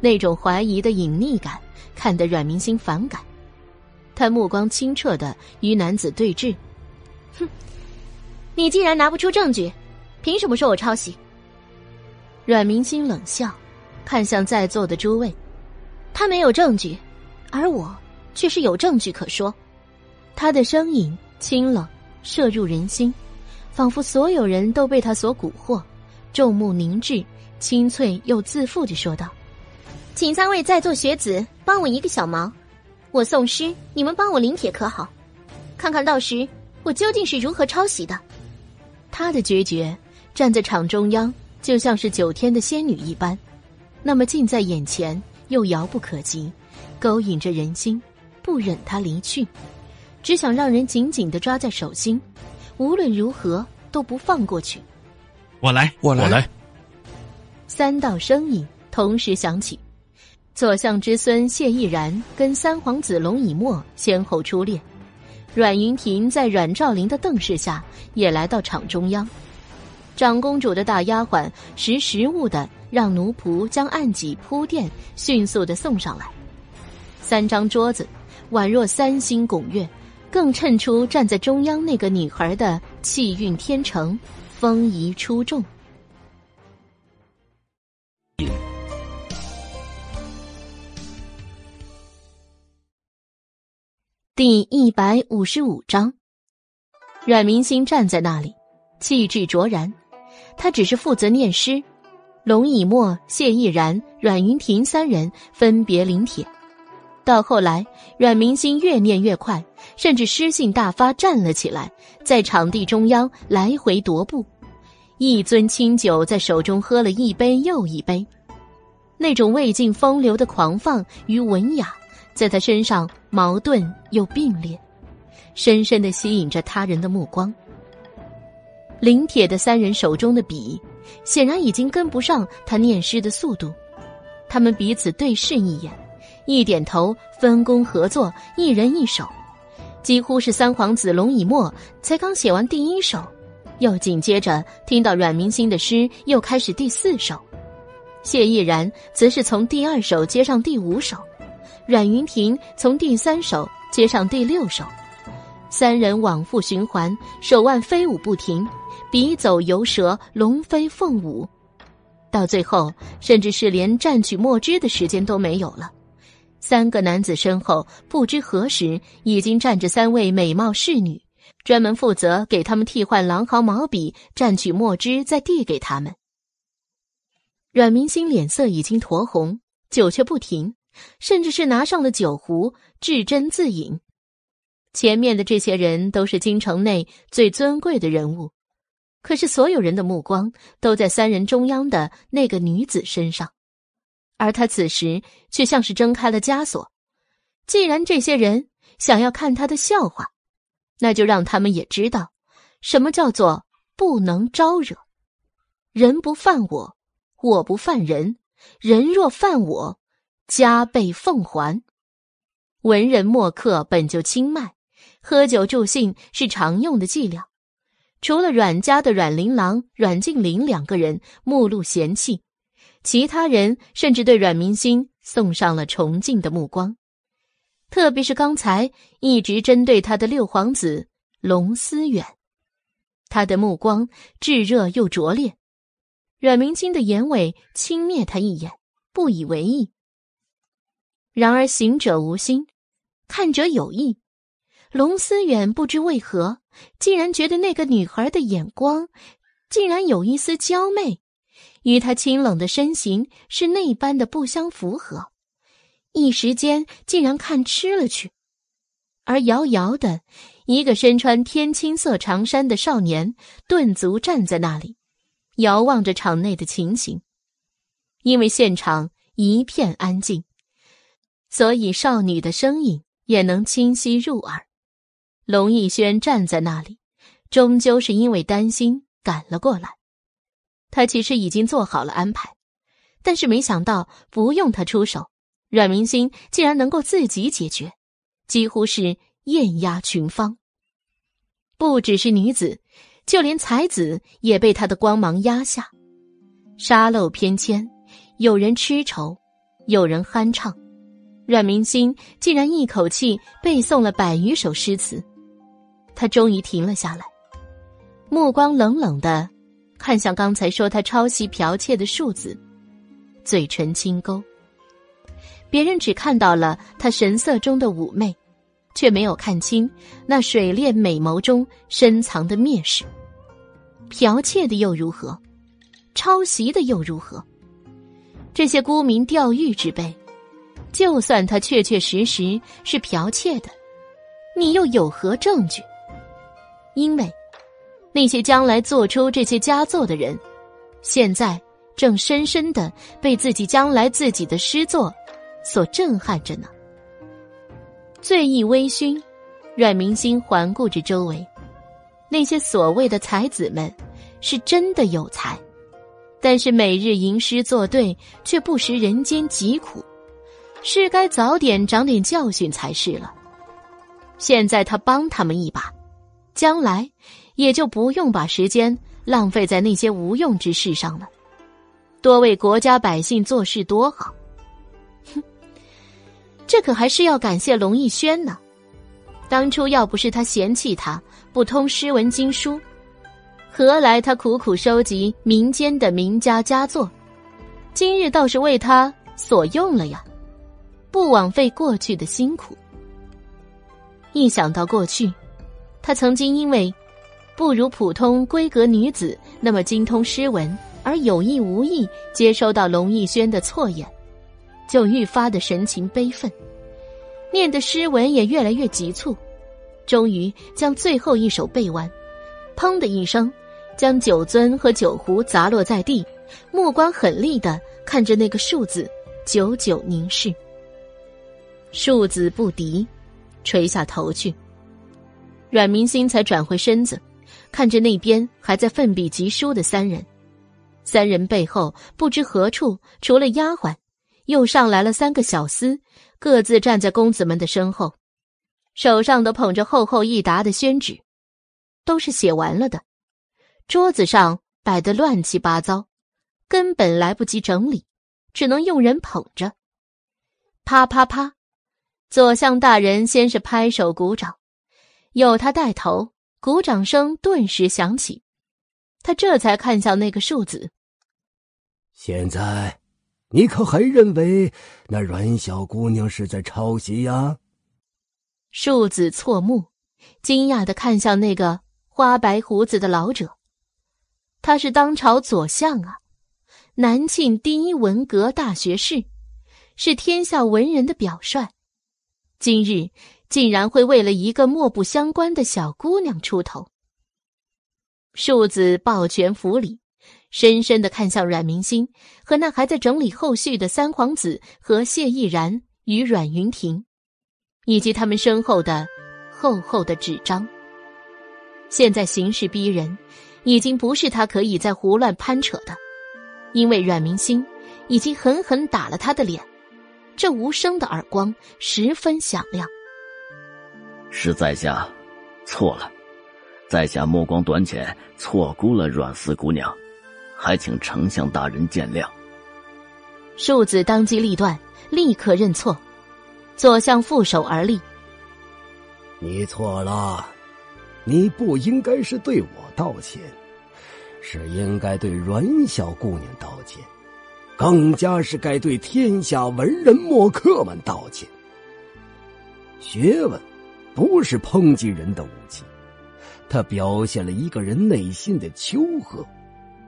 那种怀疑的隐匿感，看得阮明星反感。他目光清澈的与男子对峙：“哼，你既然拿不出证据，凭什么说我抄袭？”阮明星冷笑，看向在座的诸位，他没有证据，而我却是有证据可说。他的声音清冷，射入人心，仿佛所有人都被他所蛊惑。众目凝滞，清脆又自负地说道：“请三位在座学子帮我一个小忙，我诵诗，你们帮我临帖可好？看看到时我究竟是如何抄袭的。”他的决绝，站在场中央。就像是九天的仙女一般，那么近在眼前又遥不可及，勾引着人心，不忍他离去，只想让人紧紧的抓在手心，无论如何都不放过去。我来，我来，我来。三道声音同时响起，左相之孙谢毅然跟三皇子龙以沫先后出列，阮云亭在阮兆林的瞪视下也来到场中央。长公主的大丫鬟识时务的让奴仆将案几铺垫，迅速的送上来。三张桌子宛若三星拱月，更衬出站在中央那个女孩的气韵天成、风仪出众。第一百五十五章，阮明星站在那里，气质卓然。他只是负责念诗，龙以沫、谢毅然、阮云亭三人分别临帖。到后来，阮明星越念越快，甚至诗兴大发，站了起来，在场地中央来回踱步，一樽清酒在手中喝了一杯又一杯，那种未尽风流的狂放与文雅。在他身上矛盾又并列，深深的吸引着他人的目光。临帖的三人手中的笔，显然已经跟不上他念诗的速度。他们彼此对视一眼，一点头，分工合作，一人一首。几乎是三皇子龙以沫才刚写完第一首，又紧接着听到阮明星的诗又开始第四首，谢毅然则是从第二首接上第五首。阮云婷从第三首接上第六首，三人往复循环，手腕飞舞不停，笔走游蛇，龙飞凤舞，到最后，甚至是连蘸取墨汁的时间都没有了。三个男子身后，不知何时已经站着三位美貌侍女，专门负责给他们替换狼毫毛笔，蘸取墨汁，再递给他们。阮明星脸色已经酡红，酒却不停。甚至是拿上了酒壶，至斟自饮。前面的这些人都是京城内最尊贵的人物，可是所有人的目光都在三人中央的那个女子身上，而他此时却像是挣开了枷锁。既然这些人想要看他的笑话，那就让他们也知道，什么叫做不能招惹。人不犯我，我不犯人；人若犯我。加倍奉还。文人墨客本就清迈，喝酒助兴是常用的伎俩。除了阮家的阮玲郎、阮静林两个人目露嫌弃，其他人甚至对阮明星送上了崇敬的目光。特别是刚才一直针对他的六皇子龙思远，他的目光炙热又拙劣。阮明星的眼尾轻蔑他一眼，不以为意。然而行者无心，看者有意。龙思远不知为何，竟然觉得那个女孩的眼光，竟然有一丝娇媚，与他清冷的身形是那般的不相符合，一时间竟然看痴了去。而遥遥的一个身穿天青色长衫的少年，顿足站在那里，遥望着场内的情形，因为现场一片安静。所以，少女的声音也能清晰入耳。龙逸轩站在那里，终究是因为担心赶了过来。他其实已经做好了安排，但是没想到不用他出手，阮明星竟然能够自己解决，几乎是艳压群芳。不只是女子，就连才子也被他的光芒压下。沙漏翩跹，有人痴愁，有人酣畅。阮明星竟然一口气背诵了百余首诗词，他终于停了下来，目光冷冷的看向刚才说他抄袭剽窃的数字，嘴唇轻勾。别人只看到了他神色中的妩媚，却没有看清那水炼美眸中深藏的蔑视。剽窃的又如何？抄袭的又如何？这些沽名钓誉之辈。就算他确确实实是剽窃的，你又有何证据？因为那些将来做出这些佳作的人，现在正深深的被自己将来自己的诗作所震撼着呢。醉意微醺，阮明星环顾着周围，那些所谓的才子们，是真的有才，但是每日吟诗作对，却不识人间疾苦。是该早点长点教训才是了。现在他帮他们一把，将来也就不用把时间浪费在那些无用之事上了，多为国家百姓做事多好。哼，这可还是要感谢龙逸轩呢。当初要不是他嫌弃他不通诗文经书，何来他苦苦收集民间的名家佳作？今日倒是为他所用了呀。不枉费过去的辛苦。一想到过去，他曾经因为不如普通闺阁女子那么精通诗文，而有意无意接收到龙逸轩的错眼，就愈发的神情悲愤，念的诗文也越来越急促，终于将最后一首背完，砰的一声，将酒樽和酒壶砸落在地，目光狠厉的看着那个数字，久久凝视。数字不敌，垂下头去。阮明心才转回身子，看着那边还在奋笔疾书的三人。三人背后不知何处，除了丫鬟，又上来了三个小厮，各自站在公子们的身后，手上都捧着厚厚一沓的宣纸，都是写完了的。桌子上摆得乱七八糟，根本来不及整理，只能用人捧着。啪啪啪。左相大人先是拍手鼓掌，有他带头，鼓掌声顿时响起。他这才看向那个庶子。现在，你可还认为那阮小姑娘是在抄袭呀？庶子错目，惊讶的看向那个花白胡子的老者。他是当朝左相啊，南庆第一文革大学士，是天下文人的表率。今日竟然会为了一个莫不相关的小姑娘出头。庶子抱拳扶礼，深深的看向阮明心和那还在整理后续的三皇子和谢毅然与阮云亭，以及他们身后的厚厚的纸张。现在形势逼人，已经不是他可以再胡乱攀扯的，因为阮明心已经狠狠打了他的脸。这无声的耳光十分响亮。是在下错了，在下目光短浅，错估了阮四姑娘，还请丞相大人见谅。庶子当机立断，立刻认错，左相负手而立。你错了，你不应该是对我道歉，是应该对阮小姑娘道歉。更加是该对天下文人墨客们道歉。学问不是抨击人的武器，它表现了一个人内心的求和。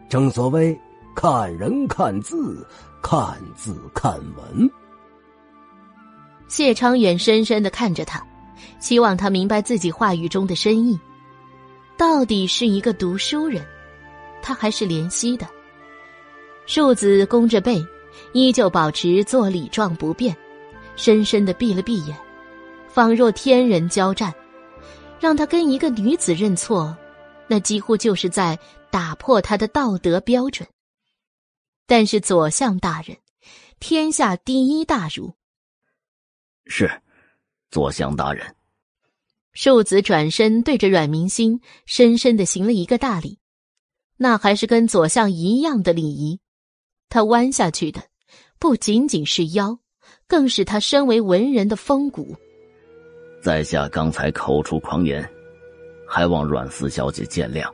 正所谓看人看字，看字看文。谢昌远深深的看着他，希望他明白自己话语中的深意。到底是一个读书人，他还是怜惜的。庶子弓着背，依旧保持坐礼状不变，深深的闭了闭眼，仿若天人交战。让他跟一个女子认错，那几乎就是在打破他的道德标准。但是左相大人，天下第一大儒，是左相大人。庶子转身对着阮明心深深的行了一个大礼，那还是跟左相一样的礼仪。他弯下去的，不仅仅是腰，更是他身为文人的风骨。在下刚才口出狂言，还望阮四小姐见谅。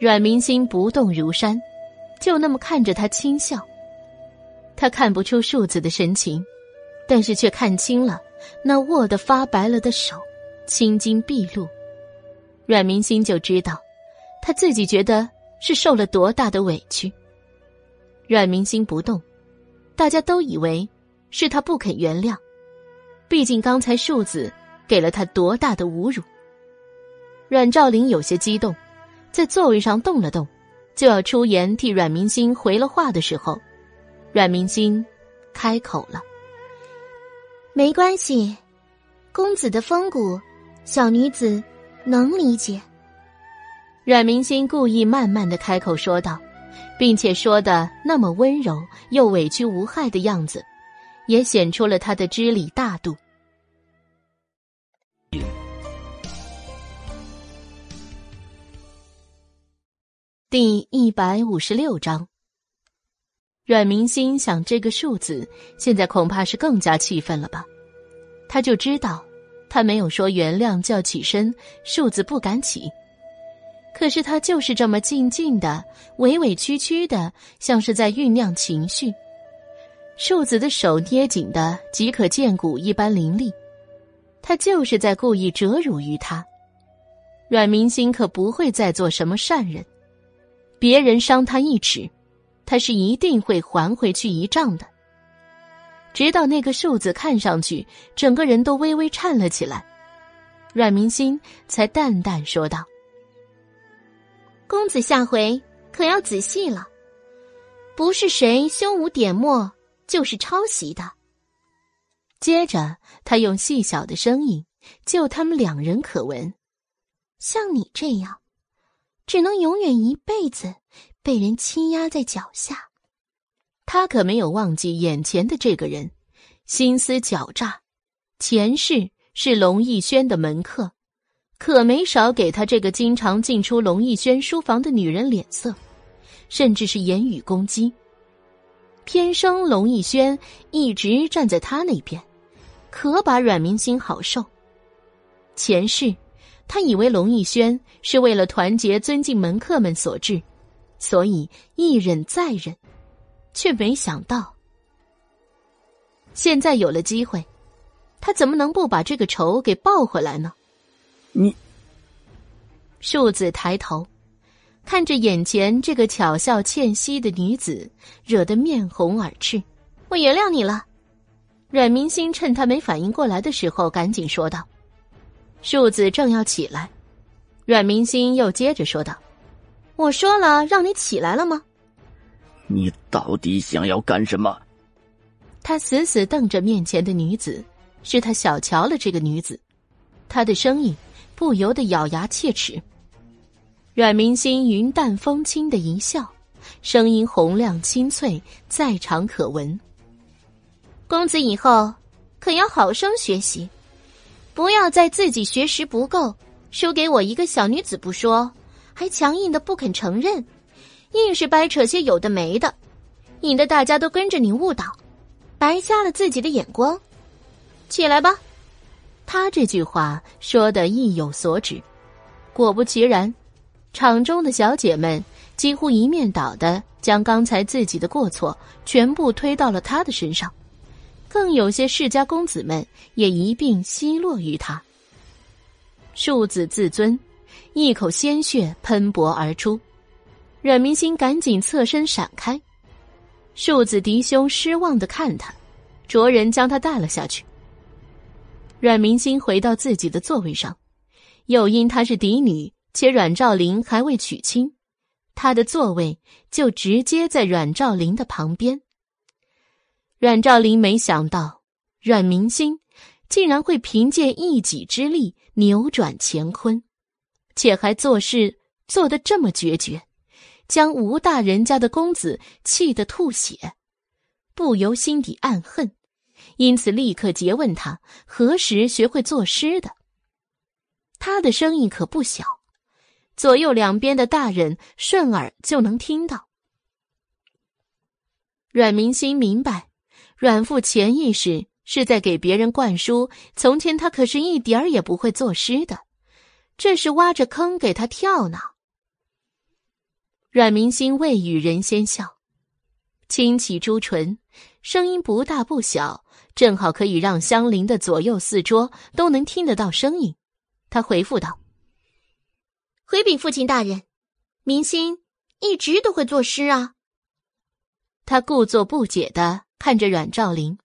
阮明心不动如山，就那么看着他轻笑。他看不出数字的神情，但是却看清了那握得发白了的手，青筋毕露。阮明心就知道，他自己觉得是受了多大的委屈。阮明心不动，大家都以为是他不肯原谅，毕竟刚才庶子给了他多大的侮辱。阮兆林有些激动，在座位上动了动，就要出言替阮明星回了话的时候，阮明星开口了：“没关系，公子的风骨，小女子能理解。”阮明星故意慢慢的开口说道。并且说的那么温柔又委屈无害的样子，也显出了他的知礼大度。第一百五十六章，阮明心想，这个庶子现在恐怕是更加气愤了吧？他就知道，他没有说原谅就要起身，庶子不敢起。可是他就是这么静静的、委委屈屈的，像是在酝酿情绪。庶子的手捏紧的，即可见骨一般凌厉。他就是在故意折辱于他。阮明心可不会再做什么善人，别人伤他一尺，他是一定会还回去一丈的。直到那个数字看上去整个人都微微颤了起来，阮明心才淡淡说道：“公子下回可要仔细了，不是谁胸无点墨，就是抄袭的。”接着，他用细小的声音就他们两人可闻。像你这样，只能永远一辈子被人欺压在脚下。他可没有忘记眼前的这个人，心思狡诈，前世是龙逸轩的门客，可没少给他这个经常进出龙逸轩书房的女人脸色，甚至是言语攻击。偏生龙逸轩一直站在他那边，可把阮明心好受。前世。他以为龙逸轩是为了团结尊敬门客们所致，所以一忍再忍，却没想到现在有了机会，他怎么能不把这个仇给报回来呢？你，树子抬头，看着眼前这个巧笑倩兮的女子，惹得面红耳赤。我原谅你了。阮明星趁他没反应过来的时候，赶紧说道。树子正要起来，阮明星又接着说道：“我说了让你起来了吗？你到底想要干什么？”他死死瞪着面前的女子，是他小瞧了这个女子，他的声音不由得咬牙切齿。阮明星云淡风轻的一笑，声音洪亮清脆，在场可闻。公子以后可要好生学习。不要在自己学识不够，输给我一个小女子不说，还强硬的不肯承认，硬是掰扯些有的没的，引得大家都跟着你误导，白瞎了自己的眼光。起来吧。他这句话说的意有所指，果不其然，场中的小姐们几乎一面倒的将刚才自己的过错全部推到了他的身上。更有些世家公子们也一并奚落于他。庶子自尊，一口鲜血喷薄而出，阮明心赶紧侧身闪开。庶子嫡兄失望的看他，着人将他带了下去。阮明心回到自己的座位上，又因他是嫡女，且阮兆林还未娶亲，他的座位就直接在阮兆林的旁边。阮兆林没想到，阮明星竟然会凭借一己之力扭转乾坤，且还做事做得这么决绝，将吴大人家的公子气得吐血，不由心底暗恨，因此立刻诘问他何时学会作诗的。他的声音可不小，左右两边的大人顺耳就能听到。阮明星明白。阮父潜意识是在给别人灌输，从前他可是一点儿也不会作诗的，这是挖着坑给他跳呢。阮明星未与人先笑，轻启朱唇，声音不大不小，正好可以让相邻的左右四桌都能听得到声音。他回复道：“回禀父亲大人，明星一直都会作诗啊。”他故作不解的。看着阮兆林，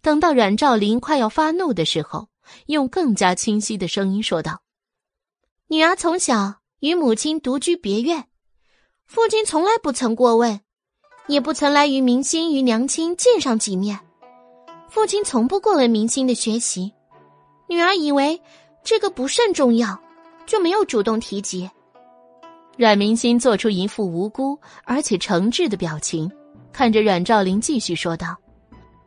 等到阮兆林快要发怒的时候，用更加清晰的声音说道：“女儿从小与母亲独居别院，父亲从来不曾过问，也不曾来与明星与娘亲见上几面。父亲从不过问明星的学习，女儿以为这个不甚重要，就没有主动提及。”阮明星做出一副无辜而且诚挚的表情。看着阮兆林继续说道：“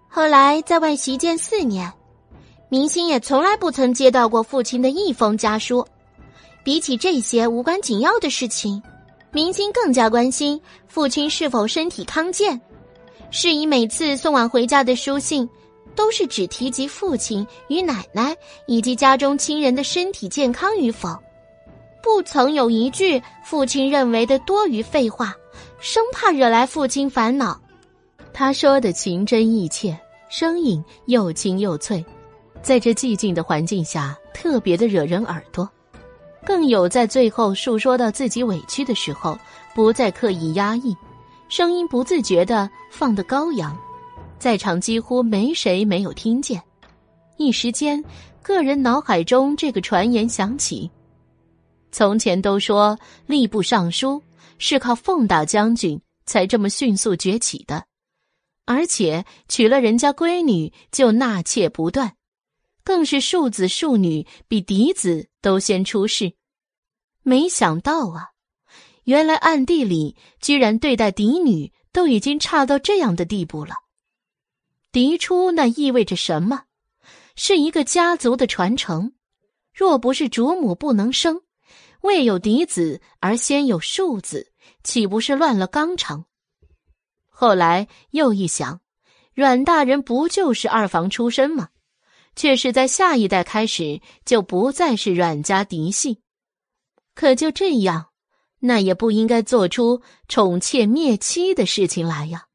后来在外习剑四年，明星也从来不曾接到过父亲的一封家书。比起这些无关紧要的事情，明星更加关心父亲是否身体康健。是以每次送往回家的书信，都是只提及父亲与奶奶以及家中亲人的身体健康与否，不曾有一句父亲认为的多余废话。”生怕惹来父亲烦恼，他说的情真意切，声音又轻又脆，在这寂静的环境下，特别的惹人耳朵。更有在最后述说到自己委屈的时候，不再刻意压抑，声音不自觉的放得高扬，在场几乎没谁没有听见。一时间，个人脑海中这个传言响起：从前都说吏部尚书是靠奉大将军才这么迅速崛起的，而且娶了人家闺女就纳妾不断。更是庶子庶女比嫡子都先出世，没想到啊，原来暗地里居然对待嫡女都已经差到这样的地步了。嫡出那意味着什么？是一个家族的传承。若不是主母不能生，未有嫡子而先有庶子，岂不是乱了纲常？后来又一想，阮大人不就是二房出身吗？却是在下一代开始就不再是阮家嫡系，可就这样，那也不应该做出宠妾灭妻的事情来呀。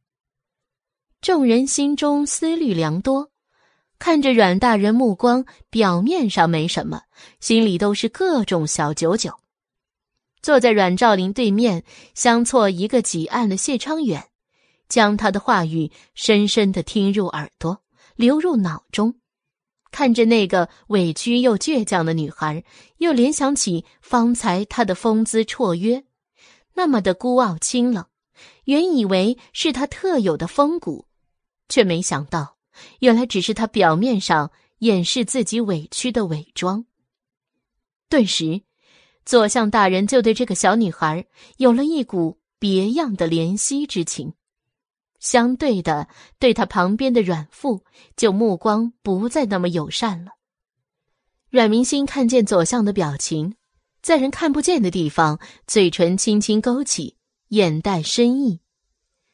众人心中思虑良多，看着阮大人目光表面上没什么，心里都是各种小九九。坐在阮兆林对面，相错一个几案的谢昌远，将他的话语深深的听入耳朵，流入脑中。看着那个委屈又倔强的女孩，又联想起方才她的风姿绰约，那么的孤傲清冷，原以为是她特有的风骨，却没想到，原来只是他表面上掩饰自己委屈的伪装。顿时，左相大人就对这个小女孩有了一股别样的怜惜之情。相对的，对他旁边的阮父，就目光不再那么友善了。阮明心看见左相的表情，在人看不见的地方，嘴唇轻轻勾起，眼带深意。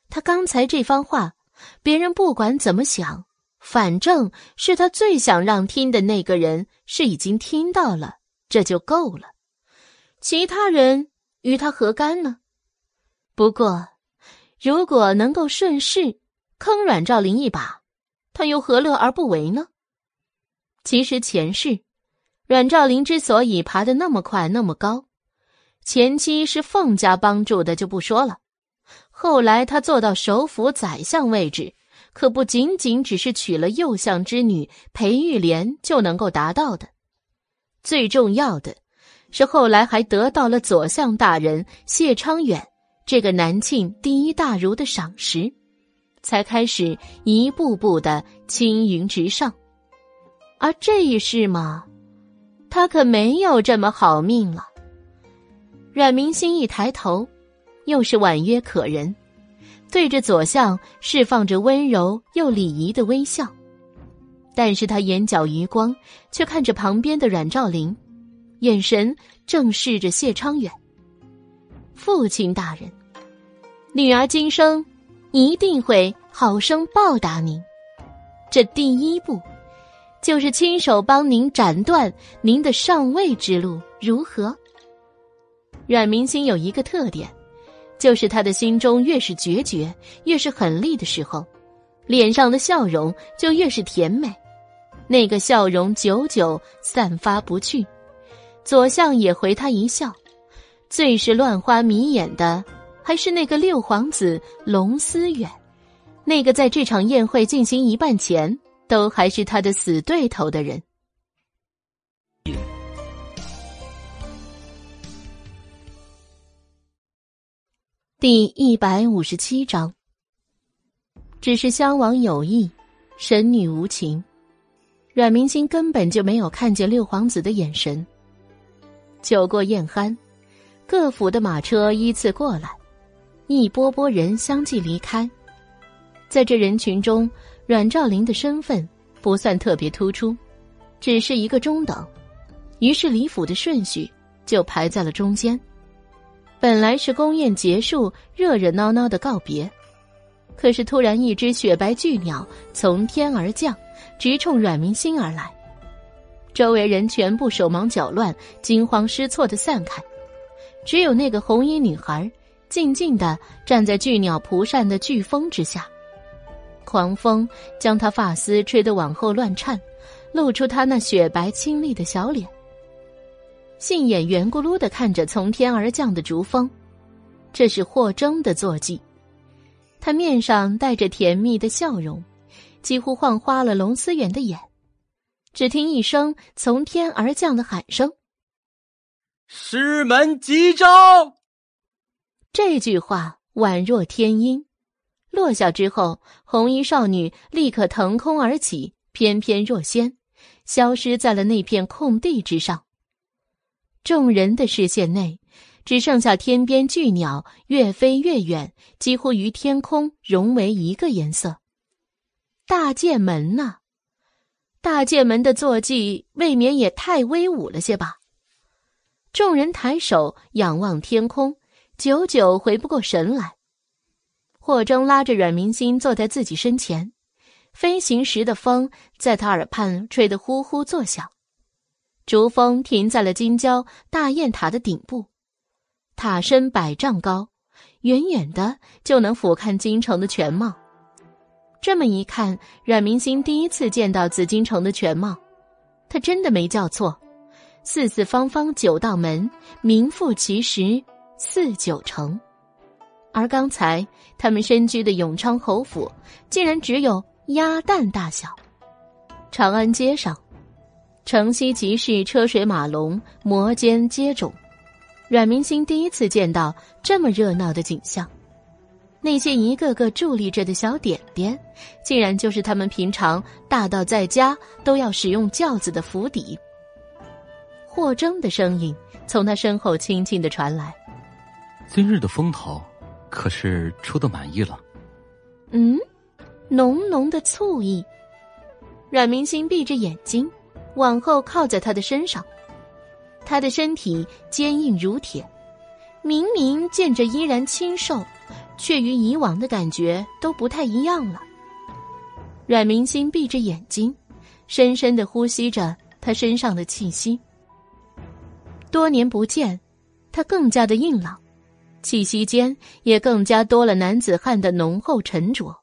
他刚才这番话，别人不管怎么想，反正是他最想让听的那个人是已经听到了，这就够了。其他人与他何干呢？不过。如果能够顺势坑阮兆林一把，他又何乐而不为呢？其实前世，阮兆林之所以爬得那么快那么高，前期是凤家帮助的就不说了，后来他做到首辅宰相位置，可不仅仅只是娶了右相之女裴玉莲就能够达到的。最重要的是，后来还得到了左相大人谢昌远。这个南庆第一大儒的赏识，才开始一步步的青云直上。而这一世嘛，他可没有这么好命了。阮明心一抬头，又是婉约可人，对着左相释放着温柔又礼仪的微笑，但是他眼角余光却看着旁边的阮兆林，眼神正视着谢昌远。父亲大人，女儿今生一定会好生报答您。这第一步，就是亲手帮您斩断您的上位之路，如何？阮明心有一个特点，就是他的心中越是决绝，越是狠厉的时候，脸上的笑容就越是甜美，那个笑容久久散发不去。左相也回他一笑。最是乱花迷眼的，还是那个六皇子龙思远，那个在这场宴会进行一半前都还是他的死对头的人。第一百五十七章，只是相往有意，神女无情。阮明星根本就没有看见六皇子的眼神。酒过宴酣。各府的马车依次过来，一波波人相继离开。在这人群中，阮兆林的身份不算特别突出，只是一个中等。于是李府的顺序就排在了中间。本来是宫宴结束，热热闹闹的告别，可是突然一只雪白巨鸟从天而降，直冲阮明心而来。周围人全部手忙脚乱、惊慌失措的散开。只有那个红衣女孩，静静的站在巨鸟蒲扇的飓风之下，狂风将她发丝吹得往后乱颤，露出她那雪白清丽的小脸。杏眼圆咕噜的看着从天而降的竹峰，这是霍征的坐骑。他面上带着甜蜜的笑容，几乎晃花了龙思远的眼。只听一声从天而降的喊声：“师门急招！”这句话宛若天音，落下之后，红衣少女立刻腾空而起，翩翩若仙，消失在了那片空地之上。众人的视线内，只剩下天边巨鸟越飞越远，几乎与天空融为一个颜色。大剑门呢！大剑门的坐骑未免也太威武了些吧？众人抬手仰望天空，久久回不过神来。霍征拉着阮明心坐在自己身前，飞行时的风在他耳畔吹得呼呼作响。竹峰停在了金郊大雁塔的顶部，塔身百丈高，远远的就能俯瞰京城的全貌。这么一看，阮明星第一次见到紫禁城的全貌，他真的没叫错，四四方方九道门，名副其实四九城。而刚才他们身居的永昌侯府，竟然只有鸭蛋大小。长安街上，城西集市车水马龙，摩肩接踵，阮明星第一次见到这么热闹的景象。那些一个个伫立着的小点点，竟然就是他们平常大到在家都要使用轿子的府邸。霍征的声音从他身后轻轻的传来：“今日的风头，可是出的满意了？”嗯，浓浓的醋意。阮明星闭着眼睛，往后靠在他的身上，他的身体坚硬如铁，明明见着依然清瘦。却与以往的感觉都不太一样了。阮明心闭着眼睛，深深的呼吸着他身上的气息。多年不见，他更加的硬朗，气息间也更加多了男子汉的浓厚沉着。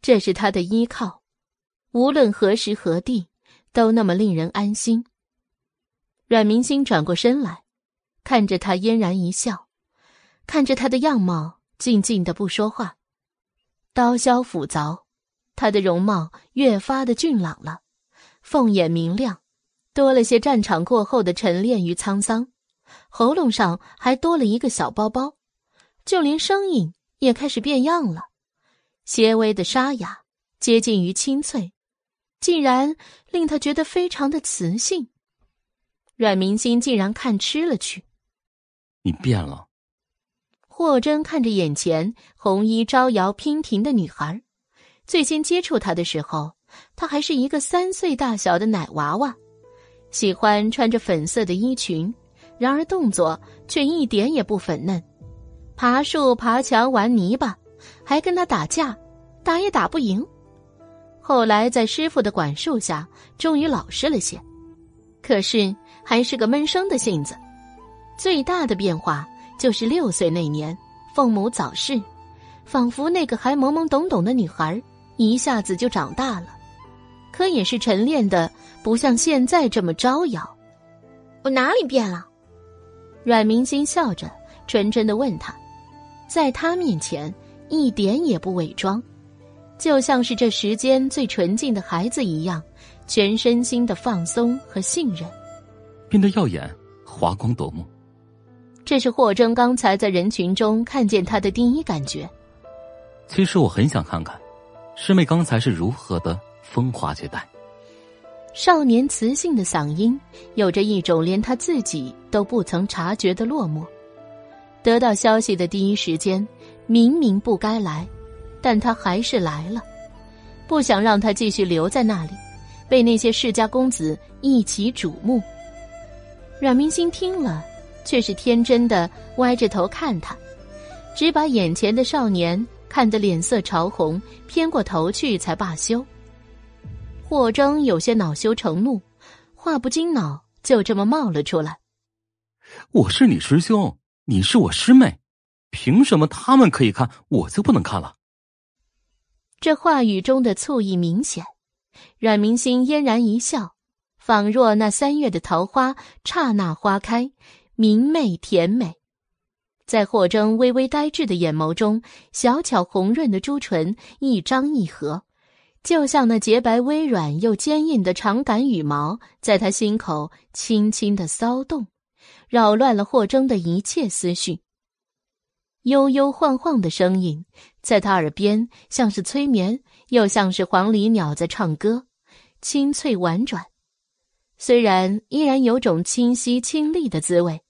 这是他的依靠，无论何时何地，都那么令人安心。阮明心转过身来，看着他嫣然一笑，看着他的样貌。静静的不说话，刀削斧凿，他的容貌越发的俊朗了，凤眼明亮，多了些战场过后的沉淀与沧桑，喉咙上还多了一个小包包，就连声音也开始变样了，些微的沙哑，接近于清脆，竟然令他觉得非常的磁性。阮明心竟然看吃了去，你变了。霍真看着眼前红衣招摇娉婷的女孩，最先接触她的时候，她还是一个三岁大小的奶娃娃，喜欢穿着粉色的衣裙，然而动作却一点也不粉嫩，爬树、爬墙、玩泥巴，还跟他打架，打也打不赢。后来在师傅的管束下，终于老实了些，可是还是个闷声的性子。最大的变化。就是六岁那年，凤母早逝，仿佛那个还懵懵懂懂的女孩一下子就长大了，可也是晨练的不像现在这么招摇。我哪里变了？阮明心笑着，纯真的问他，在他面前一点也不伪装，就像是这时间最纯净的孩子一样，全身心的放松和信任，变得耀眼，华光夺目。这是霍征刚才在人群中看见他的第一感觉。其实我很想看看，师妹刚才是如何的风华绝代。少年磁性的嗓音有着一种连他自己都不曾察觉的落寞。得到消息的第一时间，明明不该来，但他还是来了，不想让他继续留在那里，被那些世家公子一起瞩目。阮明星听了。却是天真的歪着头看他，只把眼前的少年看得脸色潮红，偏过头去才罢休。霍征有些恼羞成怒，话不经脑就这么冒了出来：“我是你师兄，你是我师妹，凭什么他们可以看，我就不能看了？”这话语中的醋意明显，阮明心嫣然一笑，仿若那三月的桃花刹那花开，明媚甜美。在霍征微微呆滞的眼眸中，小巧红润的朱唇一张一合，就像那洁白微软又坚硬的长杆羽毛，在他心口轻轻的骚动，扰乱了霍征的一切思绪。悠悠晃晃的声音在他耳边，像是催眠，又像是黄鹂鸟在唱歌，清脆婉转。虽然依然有种清晰清丽的滋味。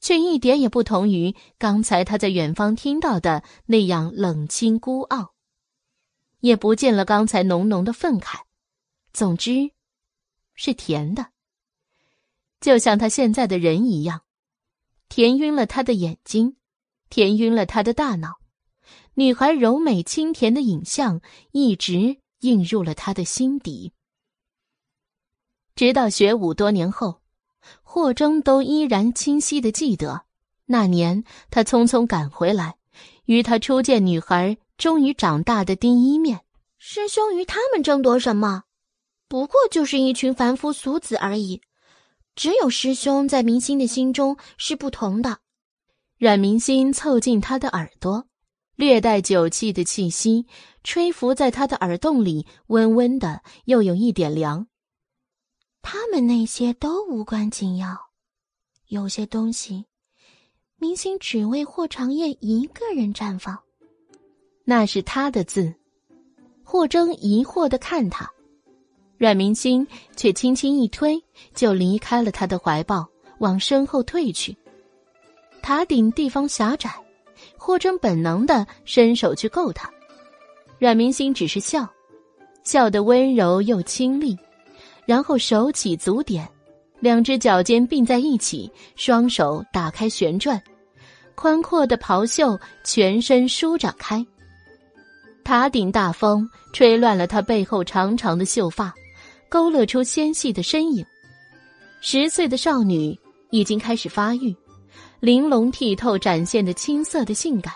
却一点也不同于刚才他在远方听到的那样冷清孤傲，也不见了刚才浓浓的愤慨。总之，是甜的，就像他现在的人一样，甜晕了他的眼睛，甜晕了他的大脑。女孩柔美清甜的影像一直映入了他的心底，直到学武多年后。霍征都依然清晰的记得，那年他匆匆赶回来，与他初见女孩终于长大的第一面。师兄与他们争夺什么？不过就是一群凡夫俗子而已。只有师兄在明星的心中是不同的。阮明心凑近他的耳朵，略带酒气的气息吹拂在他的耳洞里，温温的，又有一点凉。他们那些都无关紧要，有些东西，明星只为霍长燕一个人绽放。那是他的字。霍征疑惑的看他，阮明星却轻轻一推，就离开了他的怀抱，往身后退去。塔顶地方狭窄，霍征本能的伸手去够他，阮明星只是笑，笑得温柔又清丽。然后手起足点，两只脚尖并在一起，双手打开旋转，宽阔的袍袖全身舒展开。塔顶大风吹乱了他背后长长的秀发，勾勒出纤细的身影。十岁的少女已经开始发育，玲珑剔透展现的青涩的性感，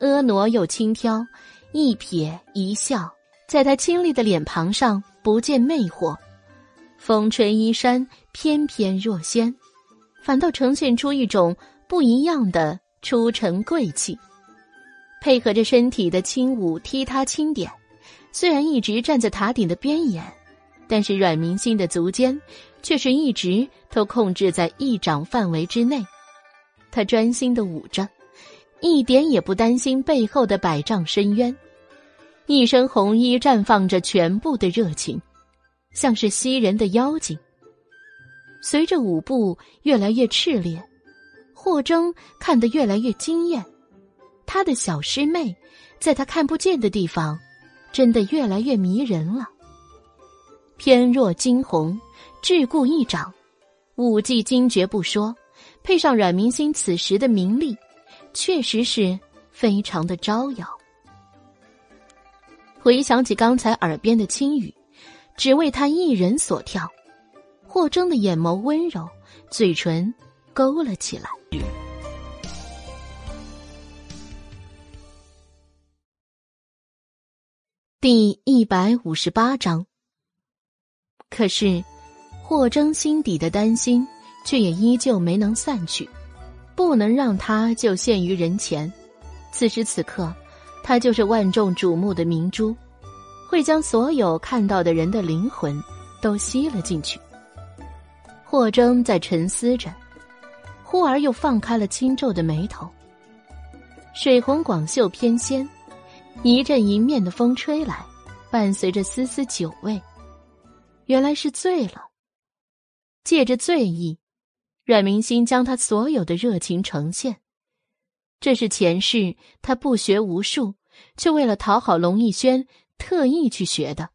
婀娜又轻佻，一瞥一笑，在她清丽的脸庞上。不见魅惑，风吹衣衫翩翩若仙，反倒呈现出一种不一样的出尘贵气。配合着身体的轻舞踢踏轻点，虽然一直站在塔顶的边沿，但是阮明心的足尖却是一直都控制在一掌范围之内。他专心的舞着，一点也不担心背后的百丈深渊。一身红衣绽放着全部的热情，像是吸人的妖精。随着舞步越来越炽烈，霍征看得越来越惊艳。他的小师妹，在他看不见的地方，真的越来越迷人了。翩若惊鸿，桎梏一掌，舞技惊绝不说，配上阮明星此时的名利，确实是非常的招摇。回想起刚才耳边的轻语，只为他一人所跳。霍征的眼眸温柔，嘴唇勾了起来。第一百五十八章。可是，霍征心底的担心却也依旧没能散去，不能让他就陷于人前。此时此刻。他就是万众瞩目的明珠，会将所有看到的人的灵魂都吸了进去。霍征在沉思着，忽而又放开了轻皱的眉头。水红广袖翩跹，一阵迎面的风吹来，伴随着丝丝酒味。原来是醉了。借着醉意，阮明心将他所有的热情呈现。这是前世他不学无术，却为了讨好龙逸轩特意去学的。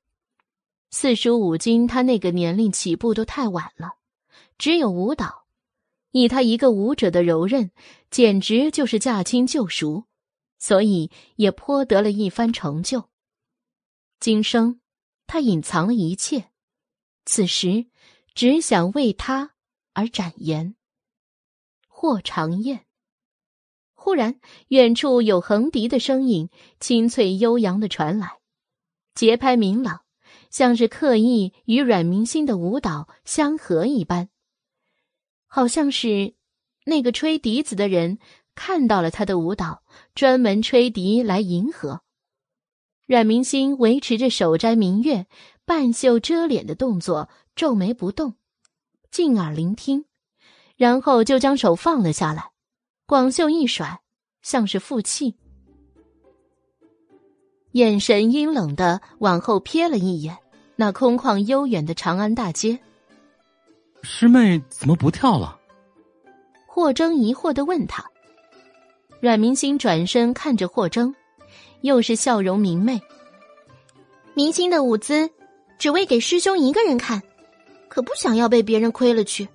四书五经，他那个年龄起步都太晚了。只有舞蹈，以他一个舞者的柔韧，简直就是驾轻就熟，所以也颇得了一番成就。今生，他隐藏了一切，此时只想为他而展颜。霍长燕。忽然，远处有横笛的声音，清脆悠扬的传来，节拍明朗，像是刻意与阮明星的舞蹈相合一般。好像是那个吹笛子的人看到了他的舞蹈，专门吹笛来迎合。阮明星维持着手摘明月、半袖遮脸的动作，皱眉不动，静耳聆听，然后就将手放了下来，广袖一甩，像是负气，眼神阴冷的往后瞥了一眼那空旷悠远的长安大街。师妹怎么不跳了？霍征疑惑的问他。阮明星转身看着霍征。又是笑容明媚。明星的舞姿，只为给师兄一个人看，可不想要被别人亏了去。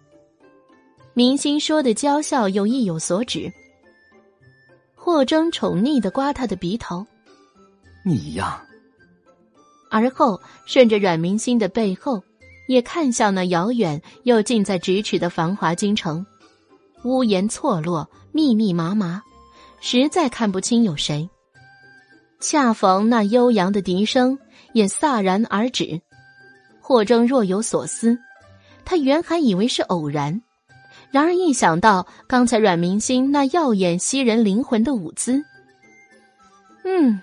明星说的娇笑又意有所指。霍征宠溺的刮他的鼻头，你呀。而后顺着阮明星的背后，也看向那遥远又近在咫尺的繁华京城，屋檐错落，密密麻麻，实在看不清有谁。恰逢那悠扬的笛声也飒然而止，霍征若有所思。他原还以为是偶然，然而一想到刚才阮明星那耀眼吸人灵魂的舞姿，嗯，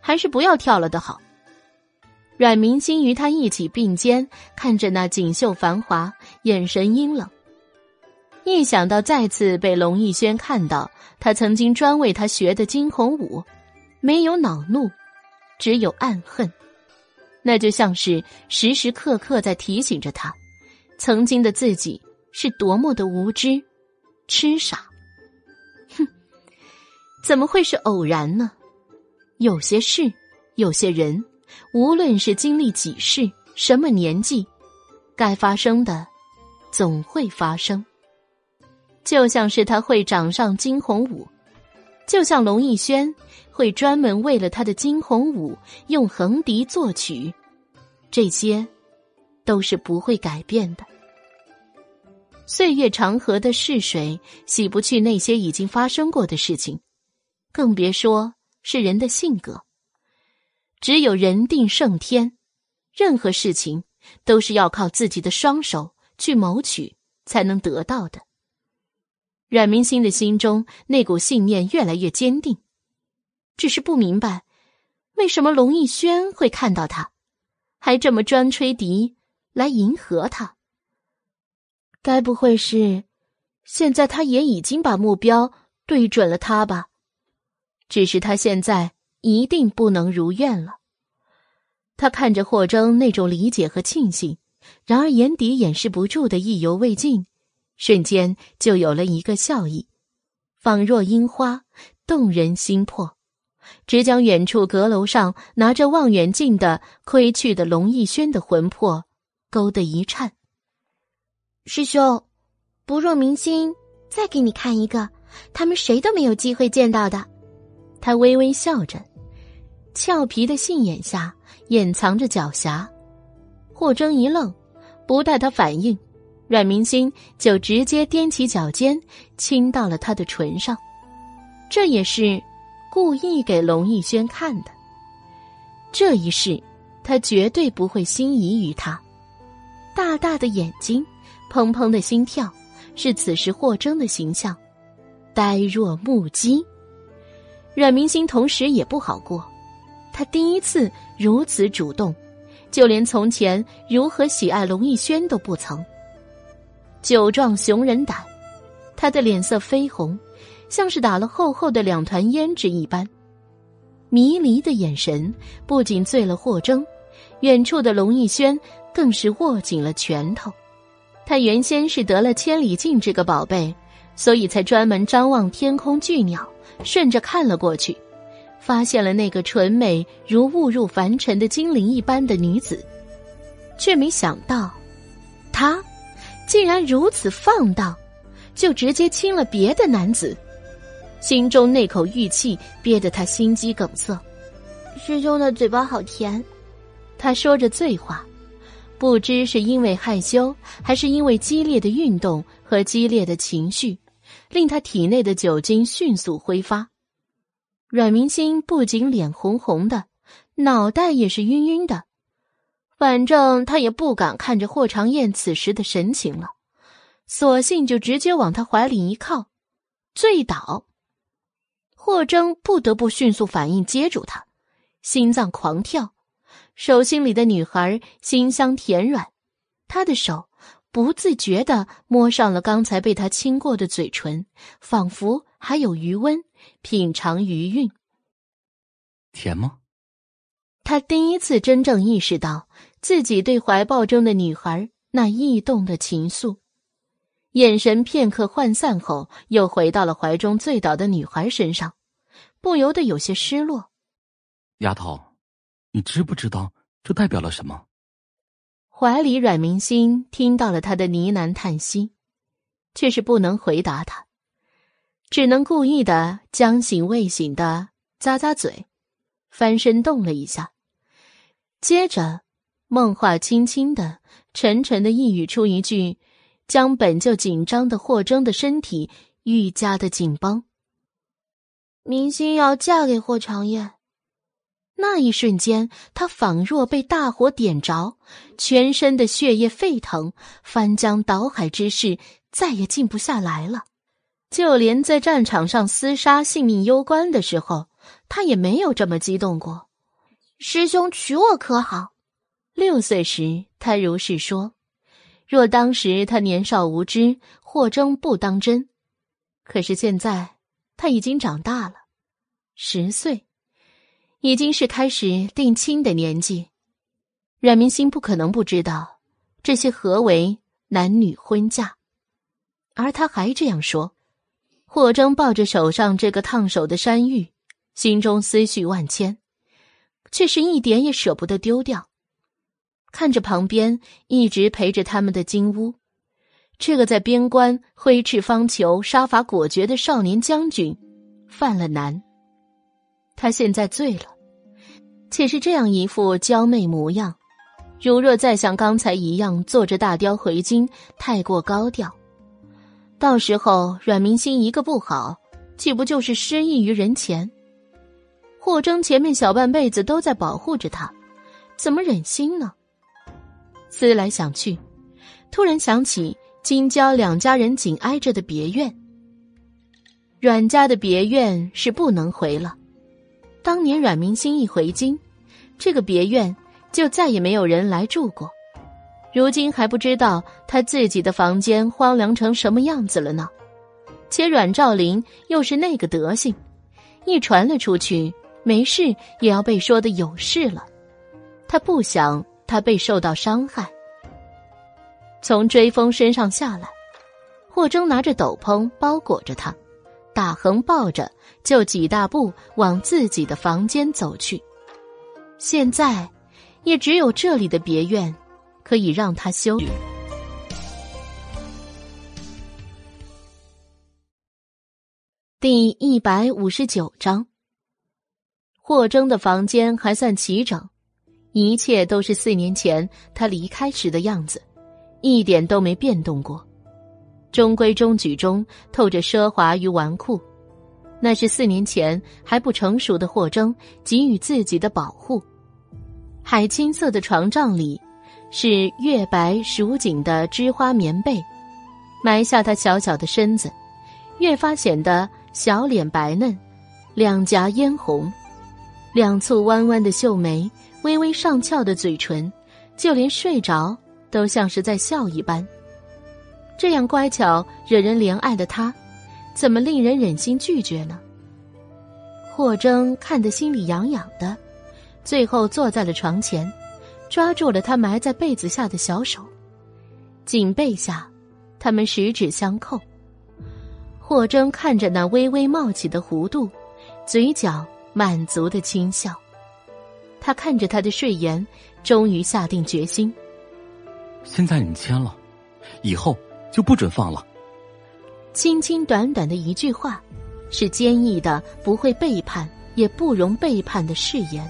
还是不要跳了的好。阮明星与他一起并肩，看着那锦绣繁华，眼神阴冷。一想到再次被龙逸轩看到他曾经专为他学的惊鸿舞。没有恼怒，只有暗恨，那就像是时时刻刻在提醒着他，曾经的自己是多么的无知、痴傻。哼，怎么会是偶然呢？有些事，有些人，无论是经历几世、什么年纪，该发生的，总会发生。就像是他会掌上惊鸿舞，就像龙逸轩。会专门为了他的惊鸿舞用横笛作曲，这些都是不会改变的。岁月长河的逝水洗不去那些已经发生过的事情，更别说是人的性格。只有人定胜天，任何事情都是要靠自己的双手去谋取才能得到的。阮明星的心中那股信念越来越坚定。只是不明白，为什么龙逸轩会看到他，还这么专吹笛来迎合他？该不会是，现在他也已经把目标对准了他吧？只是他现在一定不能如愿了。他看着霍征那种理解和庆幸，然而眼底掩饰不住的意犹未尽，瞬间就有了一个笑意，仿若樱花，动人心魄。只将远处阁楼上拿着望远镜的亏去的龙逸轩的魂魄勾得一颤。师兄，不若明星再给你看一个，他们谁都没有机会见到的。他微微笑着，俏皮的杏眼下掩藏着狡黠。霍征一愣，不待他反应，阮明星就直接踮起脚尖亲到了他的唇上，这也是。故意给龙逸轩看的，这一世，他绝对不会心仪于他。大大的眼睛，砰砰的心跳，是此时霍征的形象，呆若木鸡。阮明星同时也不好过，他第一次如此主动，就连从前如何喜爱龙逸轩都不曾。酒壮熊人胆，他的脸色绯红。像是打了厚厚的两团胭脂一般，迷离的眼神不仅醉了霍征，远处的龙逸轩更是握紧了拳头。他原先是得了千里镜这个宝贝，所以才专门张望天空巨鸟，顺着看了过去，发现了那个纯美如误入凡尘的精灵一般的女子，却没想到，她竟然如此放荡，就直接亲了别的男子。心中那口郁气憋得他心肌梗塞。师兄的嘴巴好甜，他说着醉话，不知是因为害羞，还是因为激烈的运动和激烈的情绪，令他体内的酒精迅速挥发。阮明星不仅脸红红的，脑袋也是晕晕的，反正他也不敢看着霍长燕此时的神情了，索性就直接往他怀里一靠，醉倒。霍征不得不迅速反应接住他，心脏狂跳，手心里的女孩心香甜软，他的手不自觉的摸上了刚才被他亲过的嘴唇，仿佛还有余温，品尝余韵。甜吗？他第一次真正意识到自己对怀抱中的女孩那异动的情愫，眼神片刻涣散后，又回到了怀中醉倒的女孩身上，不由得有些失落。丫头，你知不知道这代表了什么？怀里阮明心听到了他的呢喃叹息，却是不能回答他，只能故意的将醒未醒的咂咂嘴。翻身动了一下，接着，梦话轻轻的、沉沉的一语出一句，将本就紧张的霍征的身体愈加的紧绷。明星要嫁给霍长燕，那一瞬间，他仿若被大火点着，全身的血液沸腾，翻江倒海之势再也静不下来了。就连在战场上厮杀、性命攸关的时候。他也没有这么激动过。师兄娶我可好？六岁时他如是说。若当时他年少无知，霍征不当真。可是现在他已经长大了，十岁，已经是开始定亲的年纪。阮明心不可能不知道这些何为男女婚嫁，而他还这样说。霍征抱着手上这个烫手的山芋。心中思绪万千，却是一点也舍不得丢掉。看着旁边一直陪着他们的金乌，这个在边关挥斥方遒、杀伐果决的少年将军，犯了难。他现在醉了，且是这样一副娇媚模样。如若再像刚才一样坐着大雕回京，太过高调，到时候阮明心一个不好，岂不就是失意于人前？霍征前面小半辈子都在保护着他，怎么忍心呢？思来想去，突然想起金郊两家人紧挨着的别院，阮家的别院是不能回了。当年阮明心一回京，这个别院就再也没有人来住过，如今还不知道他自己的房间荒凉成什么样子了呢。且阮兆林又是那个德行，一传了出去。没事也要被说的有事了，他不想他被受到伤害。从追风身上下来，霍征拿着斗篷包裹着他，大横抱着就几大步往自己的房间走去。现在，也只有这里的别院，可以让他休。第一百五十九章。霍征的房间还算齐整，一切都是四年前他离开时的样子，一点都没变动过。中规中矩中透着奢华与纨绔，那是四年前还不成熟的霍征给予自己的保护。海青色的床帐里，是月白蜀锦的织花棉被，埋下他小小的身子，越发显得小脸白嫩，两颊嫣红。两簇弯弯的秀眉，微微上翘的嘴唇，就连睡着都像是在笑一般。这样乖巧、惹人怜爱的他，怎么令人忍心拒绝呢？霍征看得心里痒痒的，最后坐在了床前，抓住了他埋在被子下的小手，颈背下，他们十指相扣。霍征看着那微微冒起的弧度，嘴角。满足的轻笑，他看着他的睡颜，终于下定决心。现在你签了，以后就不准放了。轻轻短短的一句话，是坚毅的不会背叛，也不容背叛的誓言。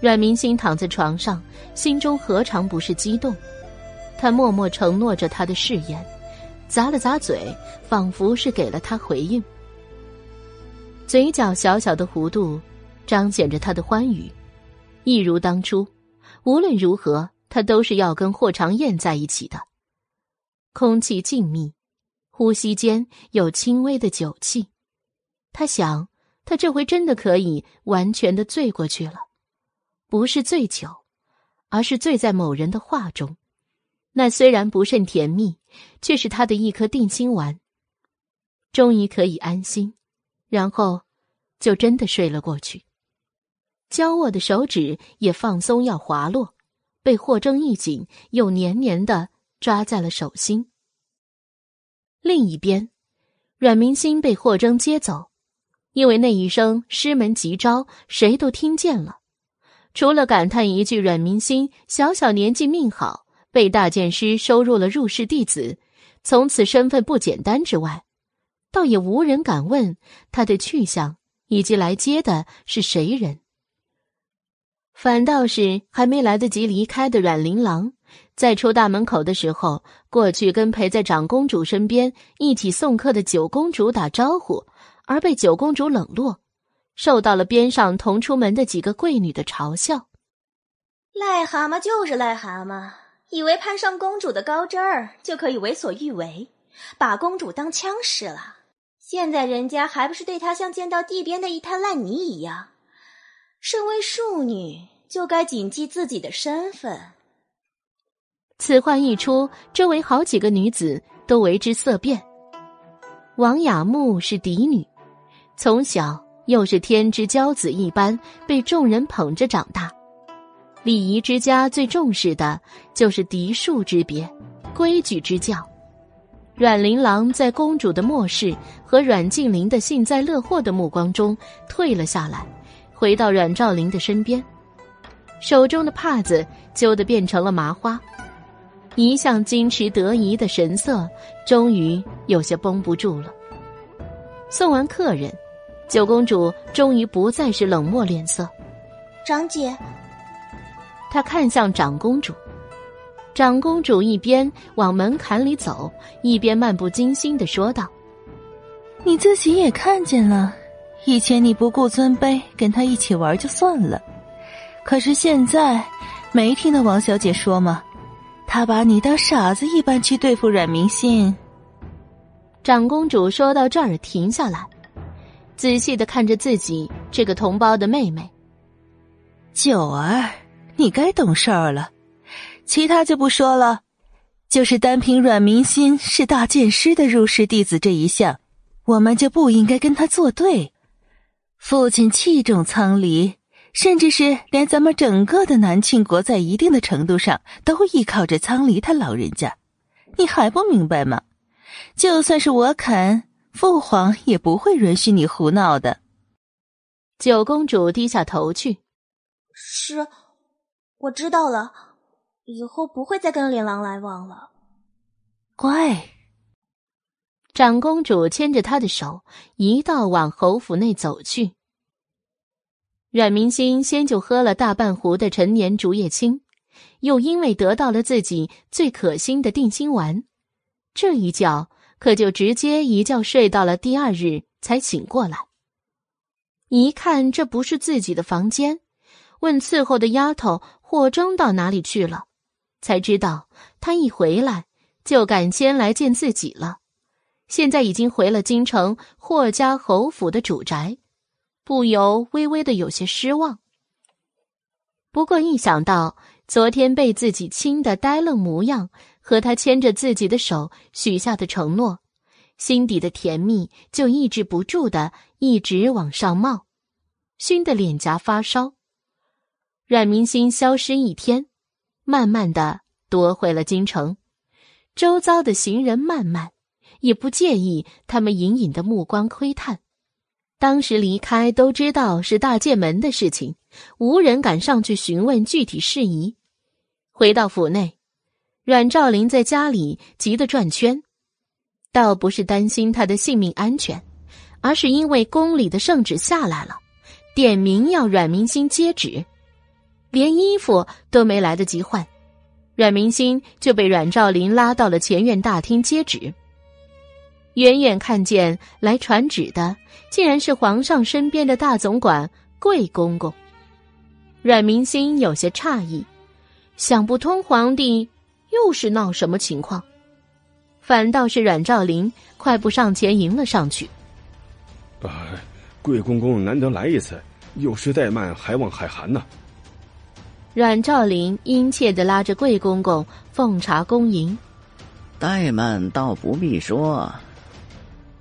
阮明星躺在床上，心中何尝不是激动？他默默承诺着他的誓言，咂了咂嘴，仿佛是给了他回应。嘴角小小的弧度，彰显着他的欢愉，一如当初，无论如何，他都是要跟霍长燕在一起的。空气静谧，呼吸间有轻微的酒气。他想，他这回真的可以完全的醉过去了，不是醉酒，而是醉在某人的话中。那虽然不甚甜蜜，却是他的一颗定心丸。终于可以安心，然后就真的睡了过去。娇握的手指也放松，要滑落，被霍征一紧，又黏黏的抓在了手心。另一边，阮明心被霍征接走，因为那一声师门急招，谁都听见了。除了感叹一句“阮明心小小年纪命好，被大剑师收入了入室弟子，从此身份不简单”之外，倒也无人敢问他的去向以及来接的是谁人。反倒是还没来得及离开的阮玲郎，在出大门口的时候，过去跟陪在长公主身边一起送客的九公主打招呼，而被九公主冷落，受到了边上同出门的几个贵女的嘲笑。癞蛤蟆就是癞蛤蟆，以为攀上公主的高枝儿就可以为所欲为，把公主当枪使了。现在人家还不是对他像见到地边的一滩烂泥一样。身为庶女，就该谨记自己的身份。此话一出，周围好几个女子都为之色变。王雅木是嫡女，从小又是天之骄子一般被众人捧着长大。礼仪之家最重视的就是嫡庶之别，规矩之教。阮玲琅在公主的漠视和阮静林的幸灾乐祸的目光中退了下来，回到阮兆林的身边，手中的帕子揪得变成了麻花，一向矜持得宜的神色终于有些绷不住了。送完客人，九公主终于不再是冷漠脸色，长姐，她看向长公主。长公主一边往门槛里走，一边漫不经心的说道：“你自己也看见了，以前你不顾尊卑跟他一起玩就算了，可是现在没听到王小姐说吗？她把你当傻子一般去对付阮明心。”长公主说到这儿停下来，仔细的看着自己这个同胞的妹妹。九儿，你该懂事儿了。其他就不说了，就是单凭阮明心是大剑师的入室弟子这一项，我们就不应该跟他作对。父亲器重苍离，甚至是连咱们整个的南庆国，在一定的程度上都依靠着苍离他老人家。你还不明白吗？就算是我肯，父皇也不会允许你胡闹的。九公主低下头去，是，我知道了。以后不会再跟琳琅来往了。乖。长公主牵着他的手，一道往侯府内走去。阮明心先就喝了大半壶的陈年竹叶青，又因为得到了自己最可心的定心丸，这一觉可就直接一觉睡到了第二日才醒过来。一看这不是自己的房间，问伺候的丫头霍征到哪里去了。才知道他一回来就敢先来见自己了，现在已经回了京城霍家侯府的主宅，不由微微的有些失望。不过一想到昨天被自己亲的呆愣模样和他牵着自己的手许下的承诺，心底的甜蜜就抑制不住的一直往上冒，熏得脸颊发烧。阮明心消失一天。慢慢的夺回了京城，周遭的行人慢慢也不介意他们隐隐的目光窥探。当时离开都知道是大剑门的事情，无人敢上去询问具体事宜。回到府内，阮兆林在家里急得转圈，倒不是担心他的性命安全，而是因为宫里的圣旨下来了，点名要阮明心接旨。连衣服都没来得及换，阮明心就被阮兆林拉到了前院大厅接旨。远远看见来传旨的，竟然是皇上身边的大总管桂公公。阮明心有些诧异，想不通皇帝又是闹什么情况，反倒是阮兆林快步上前迎了上去。啊，贵公公难得来一次，有失怠慢，还望海涵呢。阮兆林殷切的拉着贵公公奉茶恭迎。怠慢倒不必说。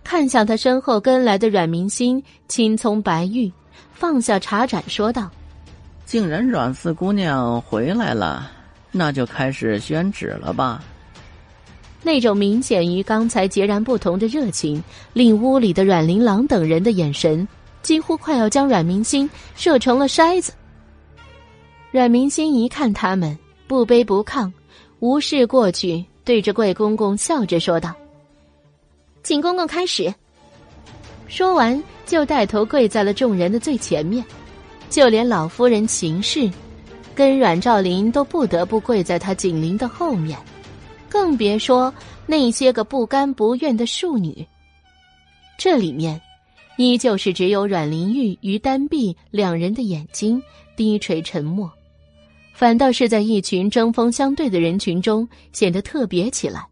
看向他身后跟来的阮明心，青葱白玉，放下茶盏说道：“竟然阮四姑娘回来了，那就开始宣旨了吧。”那种明显与刚才截然不同的热情，令屋里的阮琳琅等人的眼神几乎快要将阮明心射成了筛子。阮明心一看他们，不卑不亢，无视过去，对着贵公公笑着说道。请公公开始。说完，就带头跪在了众人的最前面，就连老夫人秦氏，跟阮兆林都不得不跪在他紧邻的后面，更别说那些个不甘不愿的庶女。这里面，依旧是只有阮玲玉与丹碧两人的眼睛低垂沉默，反倒是在一群针锋相对的人群中显得特别起来。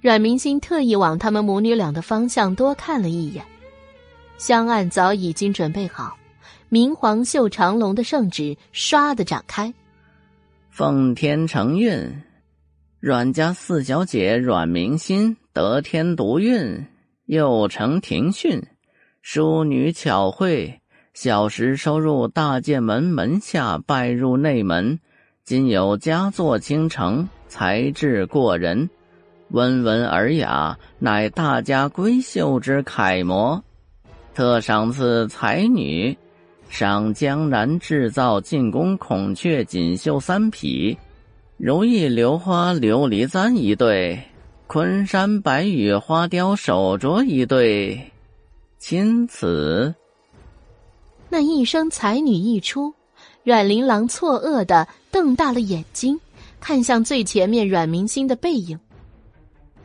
阮明心特意往他们母女俩的方向多看了一眼，香案早已经准备好，明黄绣长龙的圣旨唰的展开。奉天承运，阮家四小姐阮明心得天独运，又承庭训，淑女巧慧，小时收入大剑门门下，拜入内门，今有佳作倾城，才智过人。温文尔雅，乃大家闺秀之楷模。特赏赐才女，赏江南制造进宫孔雀锦绣三匹，如意流花琉璃簪一对，昆山白羽花雕手镯一对。钦此。那一声“才女”一出，阮琳琅错愕的瞪大了眼睛，看向最前面阮明心的背影。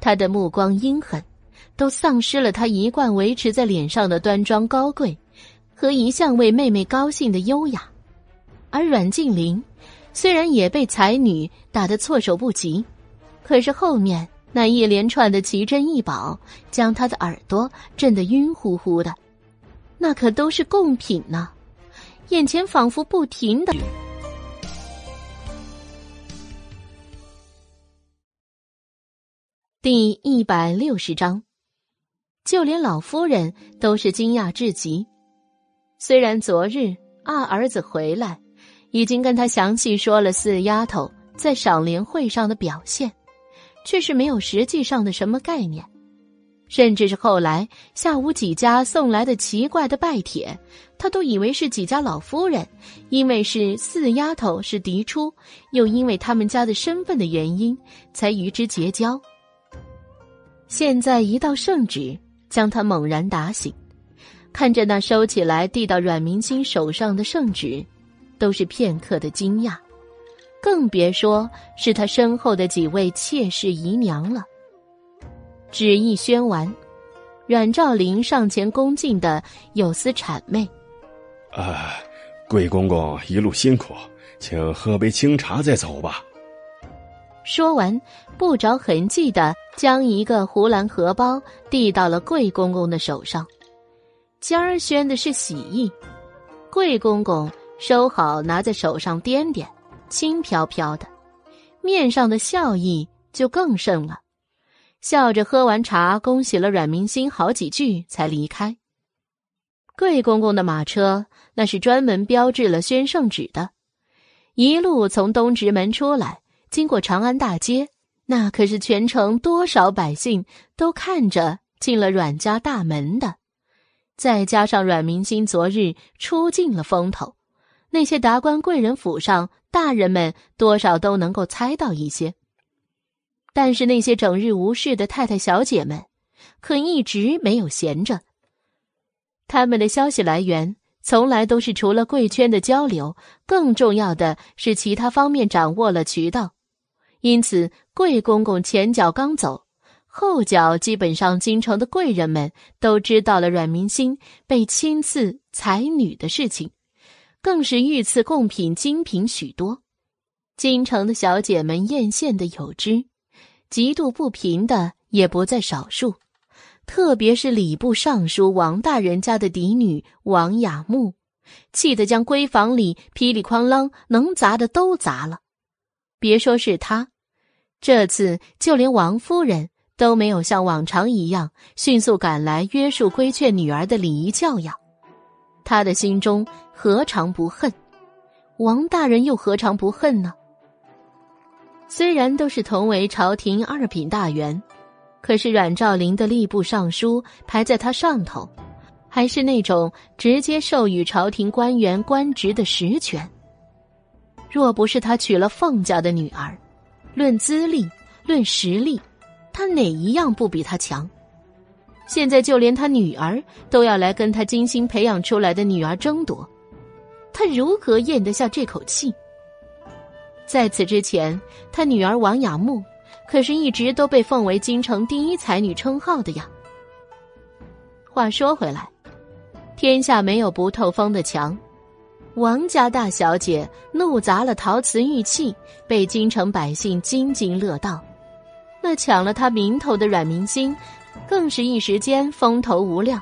他的目光阴狠，都丧失了他一贯维持在脸上的端庄高贵，和一向为妹妹高兴的优雅。而阮静玲，虽然也被才女打得措手不及，可是后面那一连串的奇珍异宝，将他的耳朵震得晕乎乎的。那可都是贡品呢，眼前仿佛不停的。第一百六十章，就连老夫人都是惊讶至极。虽然昨日二儿子回来，已经跟他详细说了四丫头在赏莲会上的表现，却是没有实际上的什么概念。甚至是后来下午几家送来的奇怪的拜帖，他都以为是几家老夫人因为是四丫头是嫡出，又因为他们家的身份的原因，才与之结交。现在一道圣旨将他猛然打醒，看着那收起来递到阮明心手上的圣旨，都是片刻的惊讶，更别说是他身后的几位妾室姨娘了。旨意宣完，阮兆林上前恭敬的有丝谄媚：“啊，贵公公一路辛苦，请喝杯清茶再走吧。”说完，不着痕迹的将一个湖蓝荷包递到了贵公公的手上，尖儿宣的是喜意。贵公公收好，拿在手上掂掂，轻飘飘的，面上的笑意就更盛了，笑着喝完茶，恭喜了阮明心好几句，才离开。贵公公的马车那是专门标志了宣圣旨的，一路从东直门出来。经过长安大街，那可是全城多少百姓都看着进了阮家大门的。再加上阮明心昨日出尽了风头，那些达官贵人府上大人们多少都能够猜到一些。但是那些整日无事的太太小姐们，可一直没有闲着。他们的消息来源。从来都是除了贵圈的交流，更重要的是其他方面掌握了渠道。因此，贵公公前脚刚走，后脚基本上京城的贵人们都知道了阮明心被亲赐才女的事情，更是御赐贡品精品许多。京城的小姐们艳羡的有之，嫉妒不平的也不在少数。特别是礼部尚书王大人家的嫡女王雅木，气得将闺房里噼里哐啷能砸的都砸了。别说是他，这次就连王夫人都没有像往常一样迅速赶来约束规劝女儿的礼仪教养。他的心中何尝不恨？王大人又何尝不恨呢？虽然都是同为朝廷二品大员。可是阮兆林的吏部尚书排在他上头，还是那种直接授予朝廷官员官职的实权。若不是他娶了凤家的女儿，论资历、论实力，他哪一样不比他强？现在就连他女儿都要来跟他精心培养出来的女儿争夺，他如何咽得下这口气？在此之前，他女儿王雅木。可是，一直都被奉为京城第一才女称号的呀。话说回来，天下没有不透风的墙。王家大小姐怒砸了陶瓷玉器，被京城百姓津津乐道。那抢了她名头的阮明星，更是一时间风头无量。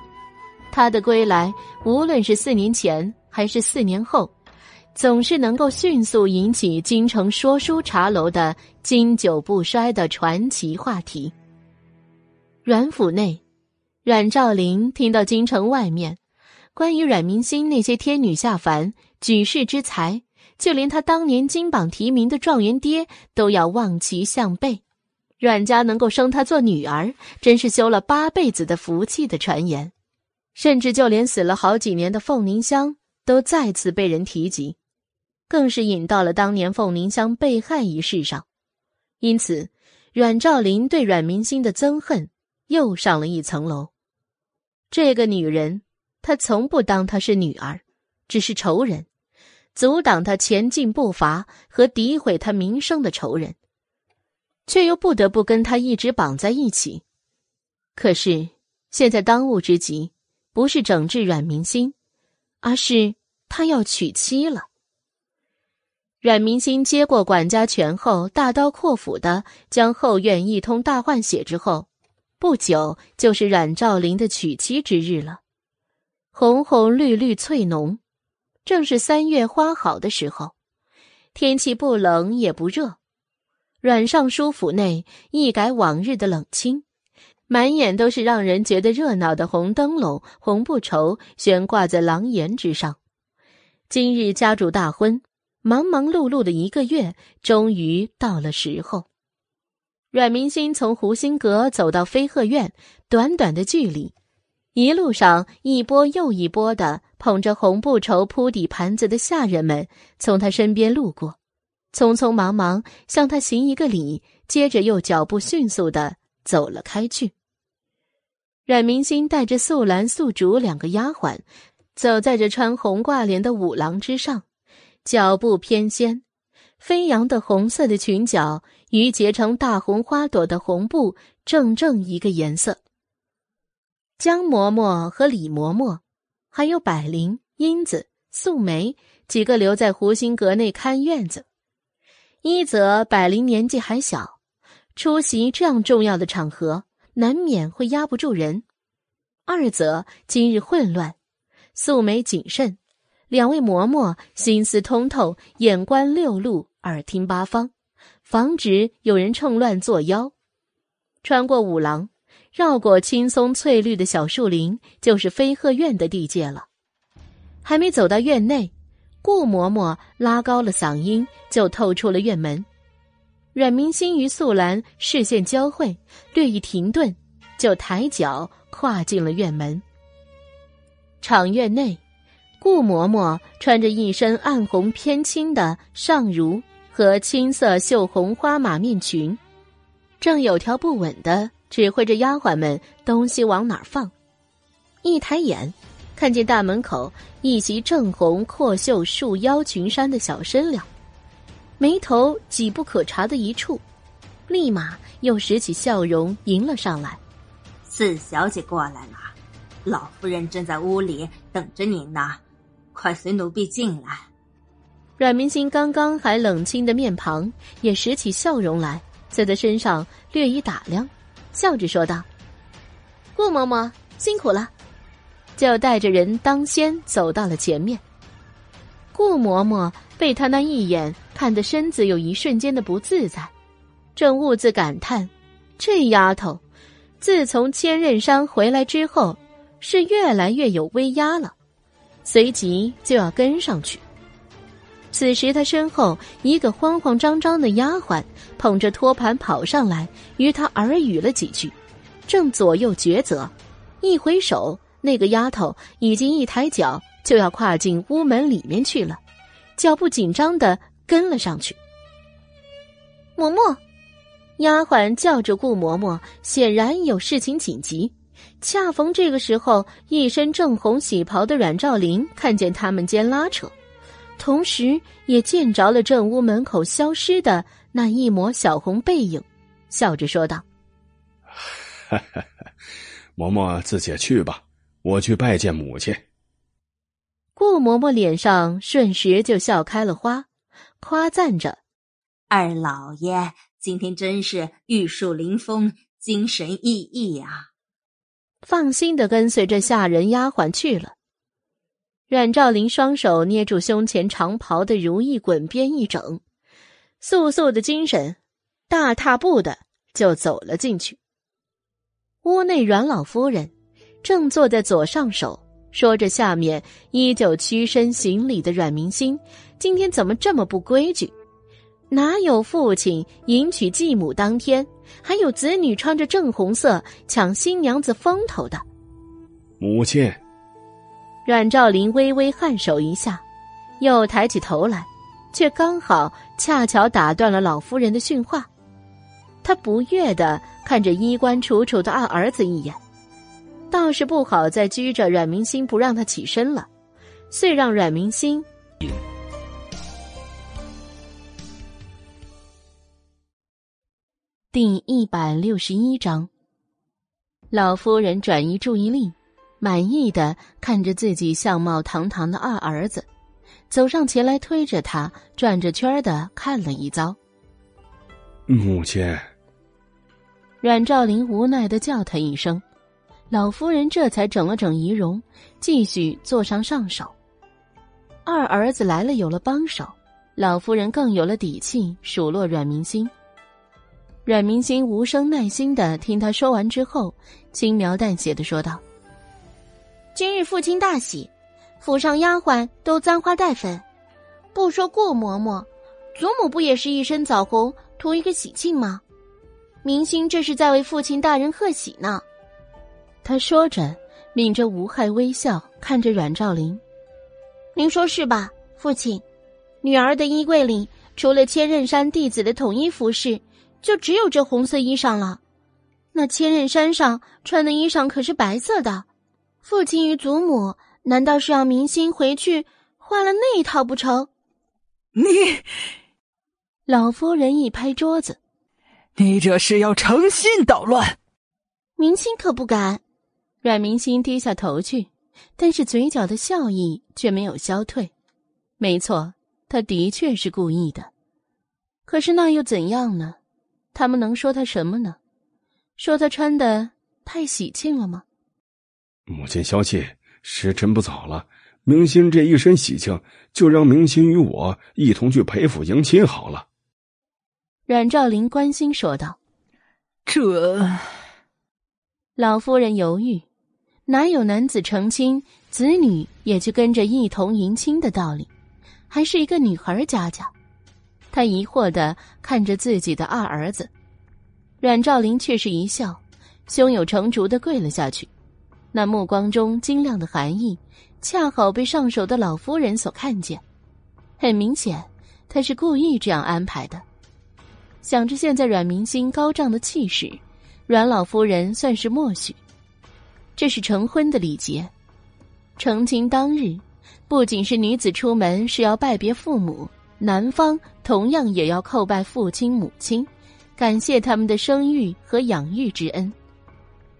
他的归来，无论是四年前还是四年后。总是能够迅速引起京城说书茶楼的经久不衰的传奇话题。阮府内，阮兆林听到京城外面关于阮明心那些天女下凡、举世之才，就连他当年金榜题名的状元爹都要望其项背，阮家能够生他做女儿，真是修了八辈子的福气的传言，甚至就连死了好几年的凤凝香都再次被人提及。更是引到了当年凤鸣香被害一事上，因此，阮兆林对阮明心的憎恨又上了一层楼。这个女人，他从不当她是女儿，只是仇人，阻挡他前进步伐和诋毁他名声的仇人，却又不得不跟他一直绑在一起。可是，现在当务之急不是整治阮明心，而是他要娶妻了。阮明心接过管家权后，大刀阔斧的将后院一通大换血之后，不久就是阮兆林的娶妻之日了。红红绿绿翠浓，正是三月花好的时候，天气不冷也不热。阮尚书府内一改往日的冷清，满眼都是让人觉得热闹的红灯笼、红布绸悬挂在廊檐之上。今日家主大婚。忙忙碌碌的一个月，终于到了时候。阮明心从湖心阁走到飞鹤院，短短的距离，一路上一波又一波的捧着红布绸铺底盘子的下人们从他身边路过，匆匆忙忙向他行一个礼，接着又脚步迅速的走了开去。阮明心带着素兰、素竹两个丫鬟，走在这穿红挂帘的五廊之上。脚步翩跹，飞扬的红色的裙角与结成大红花朵的红布正正一个颜色。江嬷嬷和李嬷嬷，还有百灵、英子、素梅几个留在湖心阁内看院子。一则百灵年纪还小，出席这样重要的场合难免会压不住人；二则今日混乱，素梅谨慎。两位嬷嬷心思通透，眼观六路，耳听八方，防止有人趁乱作妖。穿过五廊，绕过青松翠绿的小树林，就是飞鹤院的地界了。还没走到院内，顾嬷嬷拉高了嗓音，就透出了院门。阮明心与素兰视线交汇，略一停顿，就抬脚跨进了院门。场院内。顾嬷嬷穿着一身暗红偏青的上襦和青色绣红花马面裙，正有条不紊的指挥着丫鬟们东西往哪儿放。一抬眼，看见大门口一袭正红阔袖束腰裙衫的小身量，眉头几不可察的一处，立马又拾起笑容迎了上来：“四小姐过来了，老夫人正在屋里等着您呢。”快随奴婢进来。阮明星刚刚还冷清的面庞也拾起笑容来，在他身上略一打量，笑着说道：“顾嬷嬷辛苦了。”就带着人当先走到了前面。顾嬷嬷被他那一眼看得身子有一瞬间的不自在，正兀自感叹：这丫头，自从千仞山回来之后，是越来越有威压了。随即就要跟上去。此时他身后一个慌慌张张的丫鬟捧着托盘跑上来，与他耳语了几句，正左右抉择，一回手，那个丫头已经一抬脚就要跨进屋门里面去了，脚步紧张的跟了上去。嬷嬷，丫鬟叫着顾嬷嬷，显然有事情紧急。恰逢这个时候，一身正红喜袍的阮兆林看见他们间拉扯，同时也见着了正屋门口消失的那一抹小红背影，笑着说道：“ *laughs* 嬷嬷自己去吧，我去拜见母亲。”顾嬷嬷脸上瞬时就笑开了花，夸赞着：“二老爷今天真是玉树临风，精神奕奕啊！”放心的跟随着下人丫鬟去了。阮兆林双手捏住胸前长袍的如意滚边一整，素素的精神，大踏步的就走了进去。屋内阮老夫人正坐在左上手，说着下面依旧屈身行礼的阮明心，今天怎么这么不规矩？哪有父亲迎娶继母当天，还有子女穿着正红色抢新娘子风头的？母亲，阮兆林微微颔首一下，又抬起头来，却刚好恰巧打断了老夫人的训话。他不悦的看着衣冠楚楚的二儿子一眼，倒是不好再拘着阮明心不让他起身了，遂让阮明心。第一百六十一章，老夫人转移注意力，满意的看着自己相貌堂堂的二儿子，走上前来推着他转着圈的看了一遭。母亲，阮兆林无奈的叫他一声，老夫人这才整了整仪容，继续坐上上手。二儿子来了，有了帮手，老夫人更有了底气数落阮明心。阮明心无声耐心的听他说完之后，轻描淡写的说道：“今日父亲大喜，府上丫鬟都簪花带粉，不说顾嬷嬷，祖母不也是一身枣红，图一个喜庆吗？明心这是在为父亲大人贺喜呢。”他说着，抿着无害微笑，看着阮兆林：“您说是吧，父亲？女儿的衣柜里，除了千仞山弟子的统一服饰。”就只有这红色衣裳了，那千仞山上穿的衣裳可是白色的。父亲与祖母难道是要明星回去换了那一套不成？你，*laughs* 老夫人一拍桌子，你这是要诚心捣乱。明星可不敢。阮明星低下头去，但是嘴角的笑意却没有消退。没错，他的确是故意的。可是那又怎样呢？他们能说他什么呢？说他穿的太喜庆了吗？母亲消气，时辰不早了。明心这一身喜庆，就让明心与我一同去裴府迎亲好了。阮兆林关心说道：“这……”老夫人犹豫，哪有男子成亲，子女也去跟着一同迎亲的道理？还是一个女孩家家。他疑惑的看着自己的二儿子，阮兆林却是一笑，胸有成竹的跪了下去，那目光中晶亮的寒意，恰好被上手的老夫人所看见。很明显，他是故意这样安排的。想着现在阮明星高涨的气势，阮老夫人算是默许。这是成婚的礼节，成亲当日，不仅是女子出门是要拜别父母。男方同样也要叩拜父亲母亲，感谢他们的生育和养育之恩。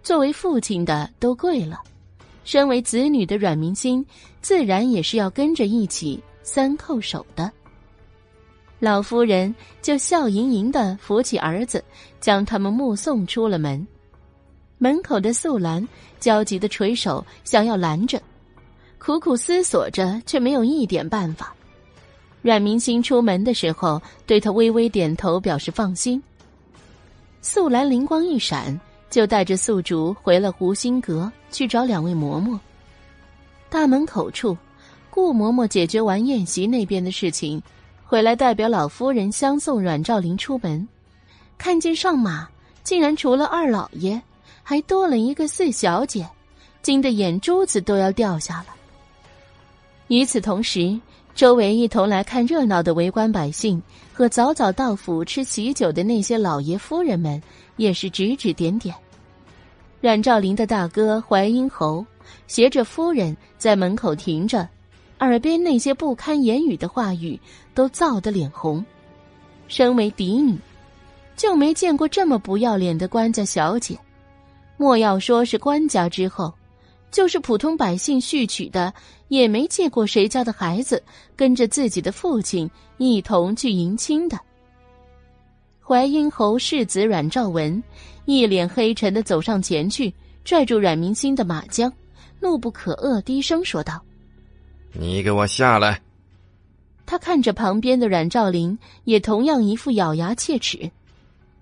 作为父亲的都跪了，身为子女的阮明心自然也是要跟着一起三叩首的。老夫人就笑盈盈的扶起儿子，将他们目送出了门。门口的素兰焦急的垂手想要拦着，苦苦思索着，却没有一点办法。阮明星出门的时候，对他微微点头，表示放心。素兰灵光一闪，就带着素竹回了湖心阁去找两位嬷嬷。大门口处，顾嬷嬷解决完宴席那边的事情，回来代表老夫人相送阮兆林出门，看见上马，竟然除了二老爷，还多了一个四小姐，惊得眼珠子都要掉下了。与此同时。周围一同来看热闹的围观百姓和早早到府吃喜酒的那些老爷夫人们，也是指指点点。阮兆林的大哥淮阴侯携着夫人在门口停着，耳边那些不堪言语的话语都燥得脸红。身为嫡女，就没见过这么不要脸的官家小姐。莫要说是官家之后。就是普通百姓续娶的，也没见过谁家的孩子跟着自己的父亲一同去迎亲的。淮阴侯世子阮兆文一脸黑沉的走上前去，拽住阮明心的马缰，怒不可遏，低声说道：“你给我下来！”他看着旁边的阮兆林，也同样一副咬牙切齿：“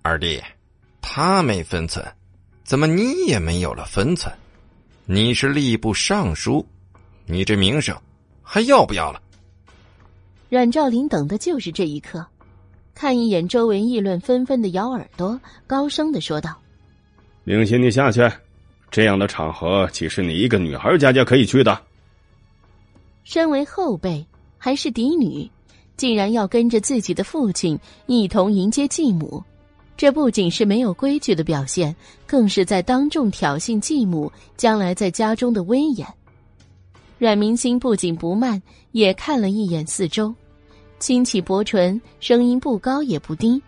二弟，他没分寸，怎么你也没有了分寸？”你是吏部尚书，你这名声还要不要了？阮兆林等的就是这一刻，看一眼周围议论纷纷的咬耳朵，高声的说道：“明心，你下去，这样的场合岂是你一个女孩家家可以去的？”身为后辈，还是嫡女，竟然要跟着自己的父亲一同迎接继母。这不仅是没有规矩的表现，更是在当众挑衅继母将来在家中的威严。阮明星不紧不慢，也看了一眼四周，轻启薄唇，声音不高也不低，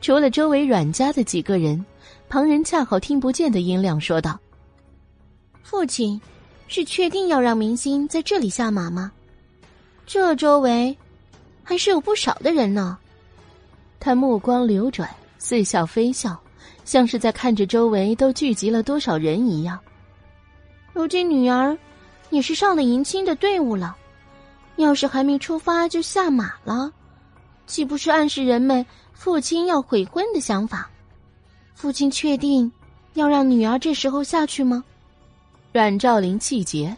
除了周围阮家的几个人，旁人恰好听不见的音量说道：“父亲，是确定要让明星在这里下马吗？这周围还是有不少的人呢。”他目光流转。似笑非笑，像是在看着周围都聚集了多少人一样。如今女儿也是上了迎亲的队伍了，要是还没出发就下马了，岂不是暗示人们父亲要悔婚的想法？父亲确定要让女儿这时候下去吗？阮兆林气结，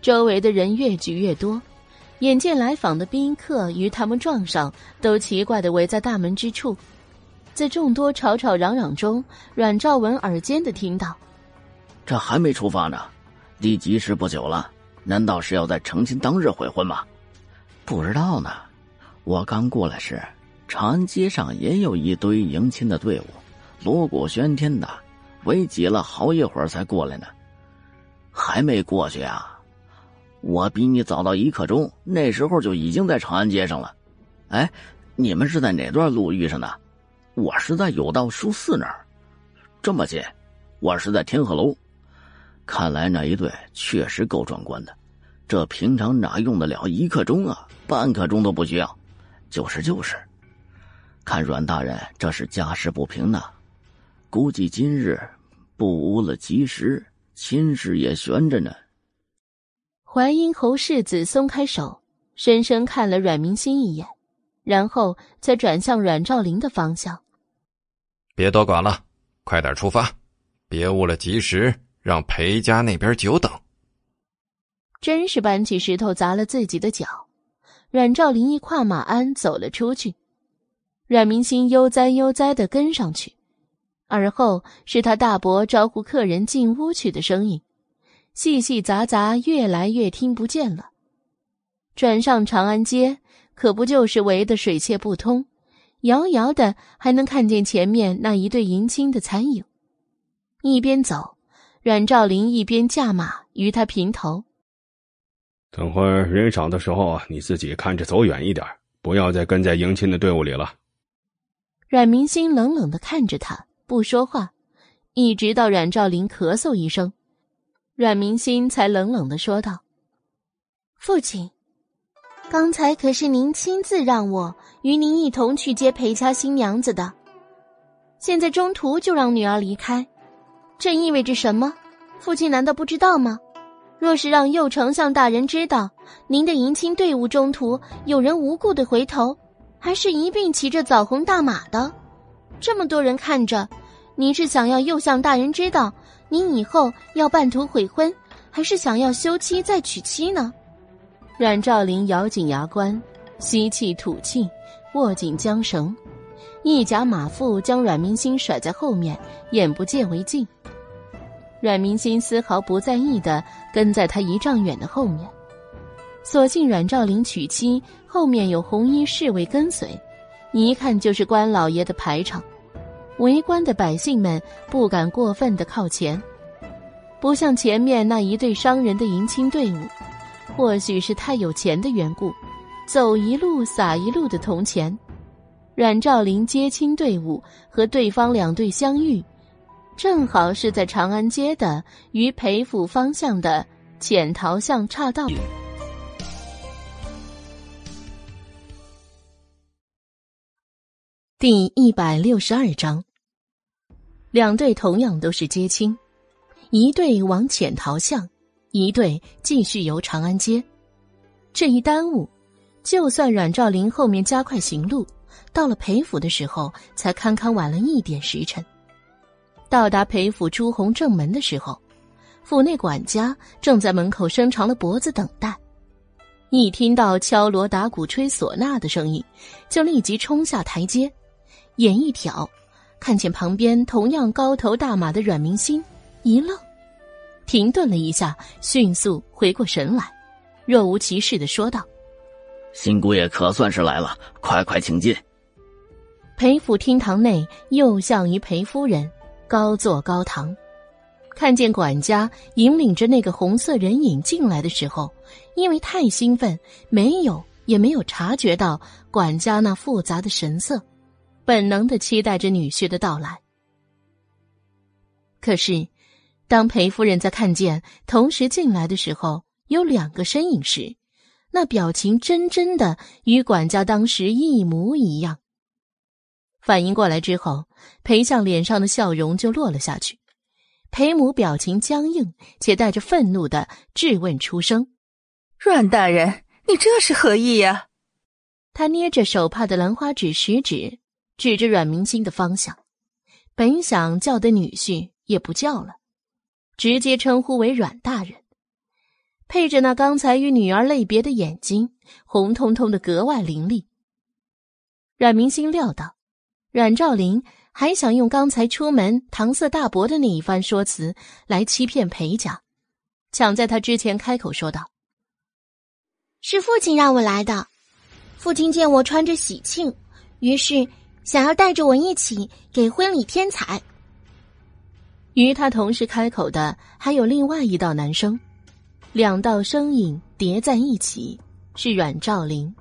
周围的人越聚越多，眼见来访的宾客与他们撞上，都奇怪的围在大门之处。在众多吵吵嚷嚷中，阮兆文耳尖的听到：“这还没出发呢，离吉时不久了，难道是要在成亲当日悔婚吗？不知道呢。我刚过来时，长安街上也有一堆迎亲的队伍，锣鼓喧天的，围挤了好一会儿才过来呢。还没过去啊？我比你早到一刻钟，那时候就已经在长安街上了。哎，你们是在哪段路遇上的？”我是在有道书寺那儿，这么近。我是在天鹤楼，看来那一对确实够壮观的。这平常哪用得了一刻钟啊？半刻钟都不需要。就是就是，看阮大人这是家事不平呐，估计今日不无了吉时，亲事也悬着呢。淮阴侯世子松开手，深深看了阮明心一眼。然后再转向阮兆林的方向。别多管了，快点出发，别误了吉时，让裴家那边久等。真是搬起石头砸了自己的脚。阮兆林一跨马鞍走了出去，阮明星悠哉悠哉的跟上去，而后是他大伯招呼客人进屋去的声音，细细杂杂，越来越听不见了。转上长安街。可不就是围得水泄不通，遥遥的还能看见前面那一对迎亲的残影。一边走，阮兆林一边驾马与他平头。等会儿人少的时候，你自己看着走远一点，不要再跟在迎亲的队伍里了。阮明星冷冷的看着他，不说话，一直到阮兆林咳嗽一声，阮明星才冷冷的说道：“父亲。”刚才可是您亲自让我与您一同去接裴家新娘子的，现在中途就让女儿离开，这意味着什么？父亲难道不知道吗？若是让右丞相大人知道，您的迎亲队伍中途有人无故的回头，还是一并骑着枣红大马的，这么多人看着，您是想要右相大人知道您以后要半途悔婚，还是想要休妻再娶妻呢？阮兆林咬紧牙关，吸气吐气，握紧缰绳，一夹马腹将阮明星甩在后面，眼不见为净。阮明心丝毫不在意的跟在他一丈远的后面，所幸阮兆林娶妻后面有红衣侍卫跟随，一看就是关老爷的排场，围观的百姓们不敢过分的靠前，不像前面那一对商人的迎亲队伍，或许是太有钱的缘故，走一路撒一路的铜钱，阮兆林接亲队伍和对方两队相遇。正好是在长安街的于裴府方向的浅桃巷岔道。第一百六十二章，两队同样都是接亲，一队往浅桃巷，一队继续游长安街。这一耽误，就算阮兆林后面加快行路，到了裴府的时候，才堪堪晚了一点时辰。到达裴府朱红正门的时候，府内管家正在门口伸长了脖子等待。一听到敲锣打鼓、吹唢呐的声音，就立即冲下台阶，眼一挑，看见旁边同样高头大马的阮明心，一愣，停顿了一下，迅速回过神来，若无其事的说道：“新姑爷可算是来了，快快请进。”裴府厅堂内，右相与裴夫人。高坐高堂，看见管家引领着那个红色人影进来的时候，因为太兴奋，没有也没有察觉到管家那复杂的神色，本能的期待着女婿的到来。可是，当裴夫人在看见同时进来的时候，有两个身影时，那表情真真的与管家当时一模一样。反应过来之后，裴相脸上的笑容就落了下去。裴母表情僵硬，且带着愤怒的质问出声：“阮大人，你这是何意呀？”他捏着手帕的兰花指食指，指着阮明星的方向。本想叫的女婿也不叫了，直接称呼为阮大人，配着那刚才与女儿类别的眼睛，红彤彤的，格外凌厉。阮明星料到。阮兆林还想用刚才出门搪塞大伯的那一番说辞来欺骗裴家，抢在他之前开口说道：“是父亲让我来的。父亲见我穿着喜庆，于是想要带着我一起给婚礼添彩。”与他同时开口的还有另外一道男声，两道声音叠在一起，是阮兆林。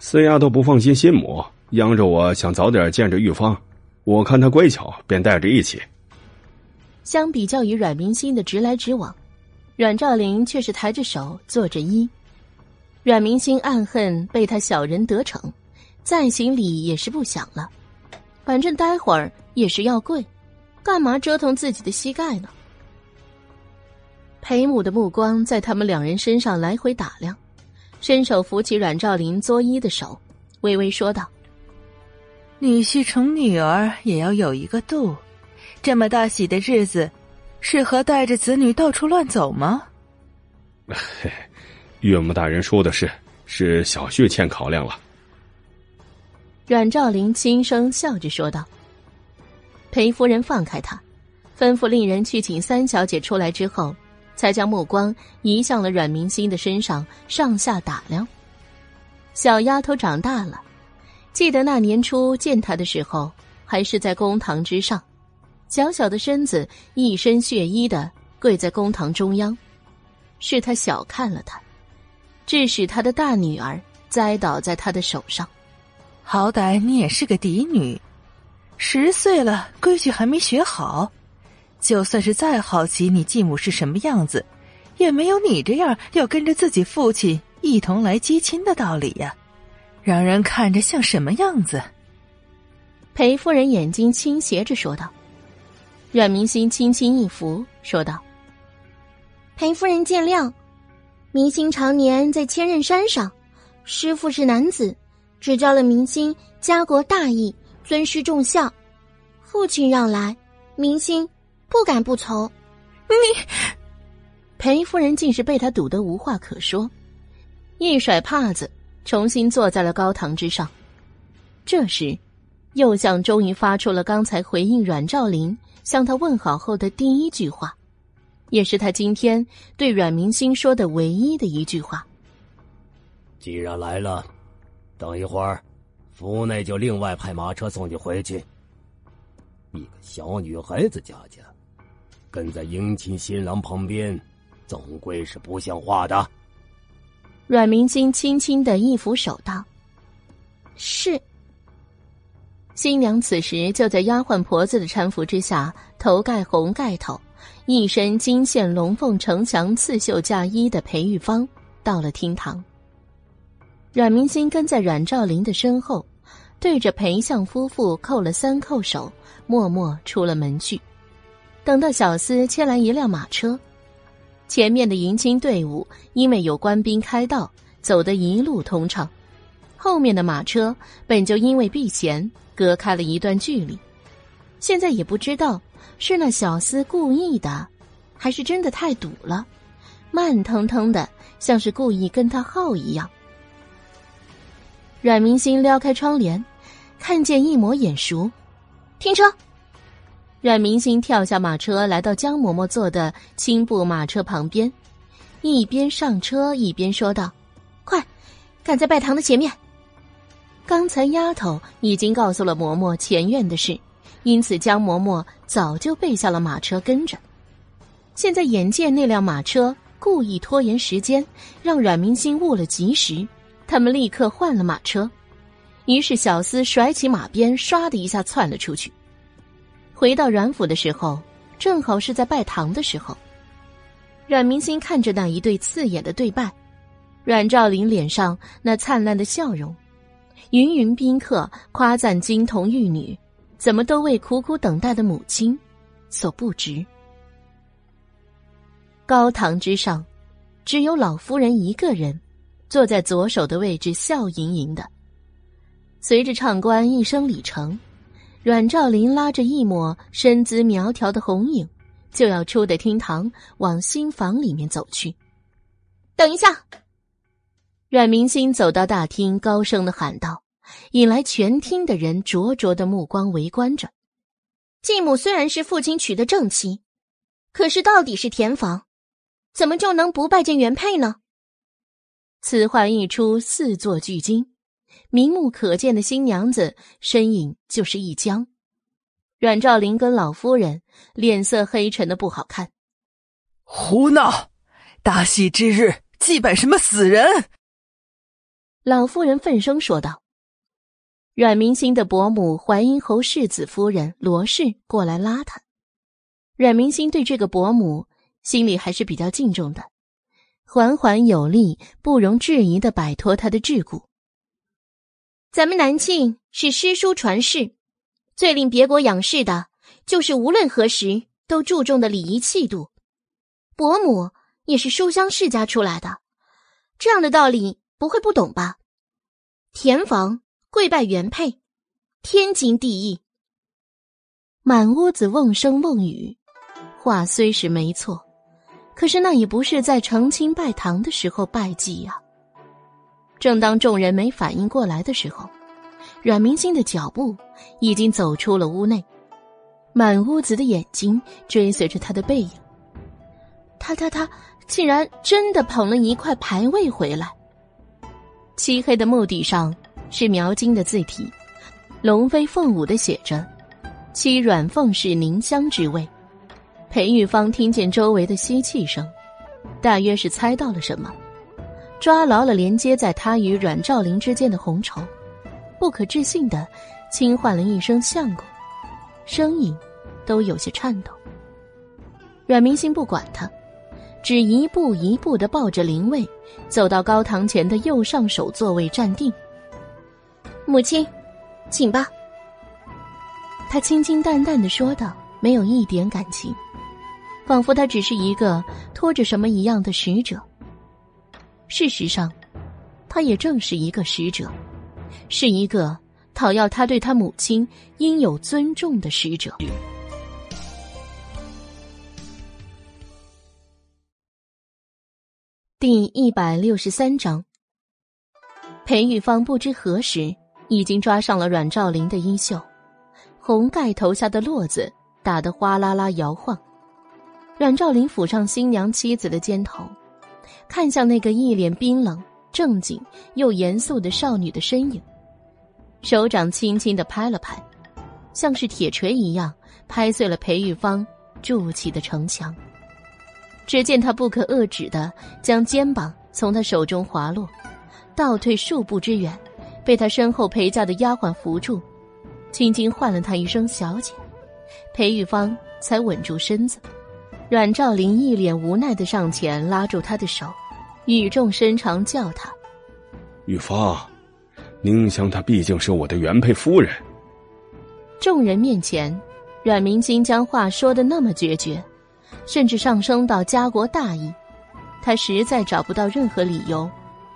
四丫头不放心心母。央着我想早点见着玉芳，我看她乖巧，便带着一起。相比较于阮明心的直来直往，阮兆林却是抬着手做着揖。阮明心暗恨被他小人得逞，再行礼也是不想了。反正待会儿也是要跪，干嘛折腾自己的膝盖呢？裴母的目光在他们两人身上来回打量，伸手扶起阮兆林作揖的手，微微说道。女婿宠女儿也要有一个度，这么大喜的日子，适合带着子女到处乱走吗？嘿，*laughs* 岳母大人说的是，是小婿欠考量了。阮兆林轻声笑着说道。裴夫人放开他，吩咐令人去请三小姐出来之后，才将目光移向了阮明心的身上，上下打量。小丫头长大了。记得那年初见他的时候，还是在公堂之上，小小的身子，一身血衣的跪在公堂中央，是他小看了他，致使他的大女儿栽倒在他的手上。好歹你也是个嫡女，十岁了，规矩还没学好，就算是再好奇你继母是什么样子，也没有你这样要跟着自己父亲一同来接亲的道理呀，让人看着像什么样子？裴夫人眼睛倾斜着说道。阮明心轻轻一扶，说道：“裴夫人见谅，明星常年在千仞山上，师傅是男子，只教了明星家国大义，尊师重孝。父亲让来，明星不敢不从。”你，裴夫人竟是被他堵得无话可说，一甩帕子，重新坐在了高堂之上。这时，右相终于发出了刚才回应阮兆林。向他问好后的第一句话，也是他今天对阮明星说的唯一的一句话。既然来了，等一会儿，府内就另外派马车送你回去。一个小女孩子家家，跟在迎亲新郎旁边，总归是不像话的。阮明星轻轻的一扶手道：“是。”新娘此时就在丫鬟婆子的搀扶之下，头盖红盖头，一身金线龙凤呈祥刺绣嫁衣的裴玉芳到了厅堂。阮明心跟在阮兆林的身后，对着裴相夫妇叩了三叩首，默默出了门去。等到小厮牵来一辆马车，前面的迎亲队伍因为有官兵开道，走得一路通畅；后面的马车本就因为避嫌。隔开了一段距离，现在也不知道是那小厮故意的，还是真的太堵了，慢腾腾的，像是故意跟他耗一样。阮明星撩开窗帘，看见一抹眼熟，停车。阮明星跳下马车，来到江嬷嬷坐的青布马车旁边，一边上车一边说道：“快，赶在拜堂的前面。”刚才丫头已经告诉了嬷嬷前院的事，因此江嬷嬷早就备下了马车跟着。现在眼见那辆马车故意拖延时间，让阮明星误了吉时，他们立刻换了马车。于是小厮甩起马鞭，唰的一下窜了出去。回到阮府的时候，正好是在拜堂的时候。阮明星看着那一对刺眼的对拜，阮兆林脸上那灿烂的笑容。芸芸宾客夸赞金童玉女，怎么都为苦苦等待的母亲所不值。高堂之上，只有老夫人一个人，坐在左手的位置，笑盈盈的。随着唱官一声礼成，阮兆林拉着一抹身姿苗条的红影，就要出的厅堂，往新房里面走去。等一下。阮明星走到大厅，高声的喊道，引来全厅的人灼灼的目光围观着。继母虽然是父亲娶的正妻，可是到底是田房，怎么就能不拜见原配呢？此话一出，四座巨惊，明目可见的新娘子身影就是一僵。阮兆林跟老夫人脸色黑沉的不好看。胡闹！大喜之日，祭拜什么死人？老夫人愤声说道：“阮明星的伯母淮阴侯世子夫人罗氏过来拉他。阮明星对这个伯母心里还是比较敬重的，缓缓有力、不容置疑的摆脱他的桎梏。咱们南庆是诗书传世，最令别国仰视的，就是无论何时都注重的礼仪气度。伯母也是书香世家出来的，这样的道理。”不会不懂吧？田房跪拜原配，天经地义。满屋子瓮声瓮语，话虽是没错，可是那也不是在成亲拜堂的时候拜祭呀。正当众人没反应过来的时候，阮明星的脚步已经走出了屋内，满屋子的眼睛追随着他的背影。他他他，竟然真的捧了一块牌位回来。漆黑的墓地上是描金的字体，龙飞凤舞的写着“七软凤是凝香之味”。裴玉芳听见周围的吸气声，大约是猜到了什么，抓牢了连接在他与阮兆林之间的红绸，不可置信的轻唤了一声“相公”，声音都有些颤抖。阮明星不管他，只一步一步的抱着灵位，走到高堂前的右上手座位站定。母亲，请吧。他清清淡淡的说道，没有一点感情，仿佛他只是一个拖着什么一样的使者。事实上，他也正是一个使者，是一个讨要他对他母亲应有尊重的使者。第一百六十三章，裴玉芳不知何时已经抓上了阮兆林的衣袖，红盖头下的络子打得哗啦啦摇晃。阮兆林抚上新娘妻子的肩头，看向那个一脸冰冷、正经又严肃的少女的身影，手掌轻轻的拍了拍，像是铁锤一样拍碎了裴玉芳筑起的城墙。只见他不可遏止的将肩膀从他手中滑落，倒退数步之远，被他身后陪嫁的丫鬟扶住，轻轻唤了他一声“小姐”，裴玉芳才稳住身子。阮兆林一脸无奈的上前拉住他的手，语重深长叫他：“玉芳，宁香她毕竟是我的原配夫人。”众人面前，阮明星将话说的那么决绝。甚至上升到家国大义，他实在找不到任何理由，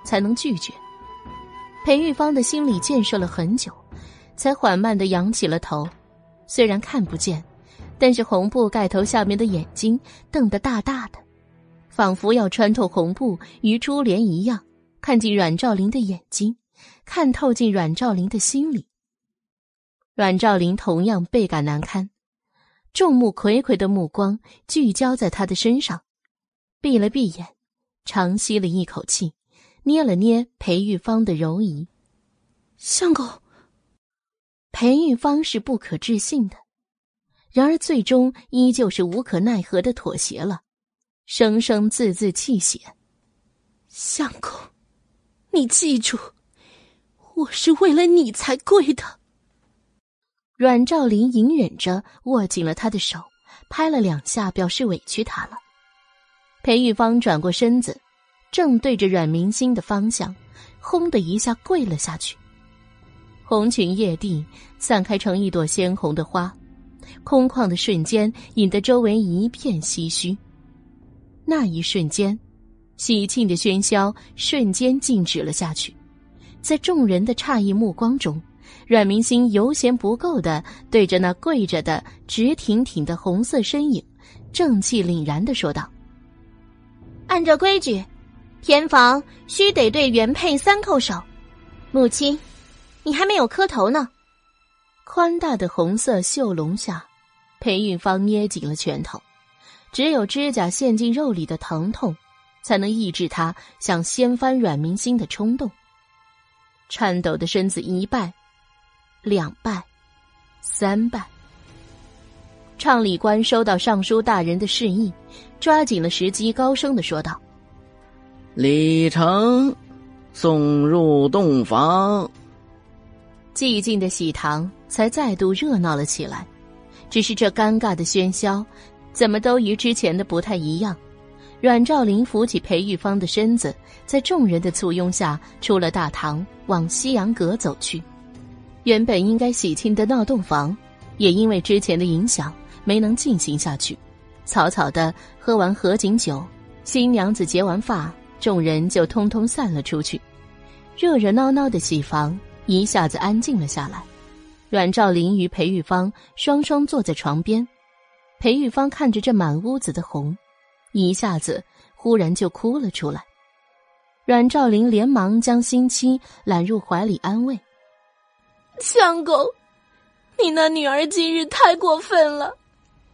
才能拒绝。裴玉芳的心里建设了很久，才缓慢的仰起了头，虽然看不见，但是红布盖头下面的眼睛瞪得大大的，仿佛要穿透红布与珠帘一样，看进阮兆林的眼睛，看透进阮兆林的心里。阮兆林同样倍感难堪。众目睽睽的目光聚焦在他的身上，闭了闭眼，长吸了一口气，捏了捏裴玉芳的柔仪。相公，裴玉芳是不可置信的，然而最终依旧是无可奈何的妥协了，声声字字泣血。相公，你记住，我是为了你才跪的。阮兆林隐忍着握紧了他的手，拍了两下，表示委屈他了。裴玉芳转过身子，正对着阮明星的方向，轰的一下跪了下去。红裙曳地，散开成一朵鲜红的花，空旷的瞬间引得周围一片唏嘘。那一瞬间，喜庆的喧嚣瞬间静止了下去，在众人的诧异目光中。阮明星油嫌不够的对着那跪着的直挺挺的红色身影，正气凛然的说道：“按照规矩，偏房须得对原配三叩首。母亲，你还没有磕头呢。”宽大的红色绣笼下，裴玉芳捏紧了拳头，只有指甲陷进肉里的疼痛，才能抑制他想掀翻阮明星的冲动。颤抖的身子一拜。两拜，三拜。唱礼官收到尚书大人的示意，抓紧了时机，高声的说道：“李成，送入洞房。”寂静的喜堂才再度热闹了起来，只是这尴尬的喧嚣，怎么都与之前的不太一样。阮兆林扶起裴玉芳的身子，在众人的簇拥下出了大堂，往西洋阁走去。原本应该喜庆的闹洞房，也因为之前的影响没能进行下去。草草的喝完合卺酒，新娘子结完发，众人就通通散了出去。热热闹闹的喜房一下子安静了下来。阮兆林与裴玉芳双双坐在床边，裴玉芳看着这满屋子的红，一下子忽然就哭了出来。阮兆林连忙将新妻揽入怀里安慰。相公，你那女儿今日太过分了，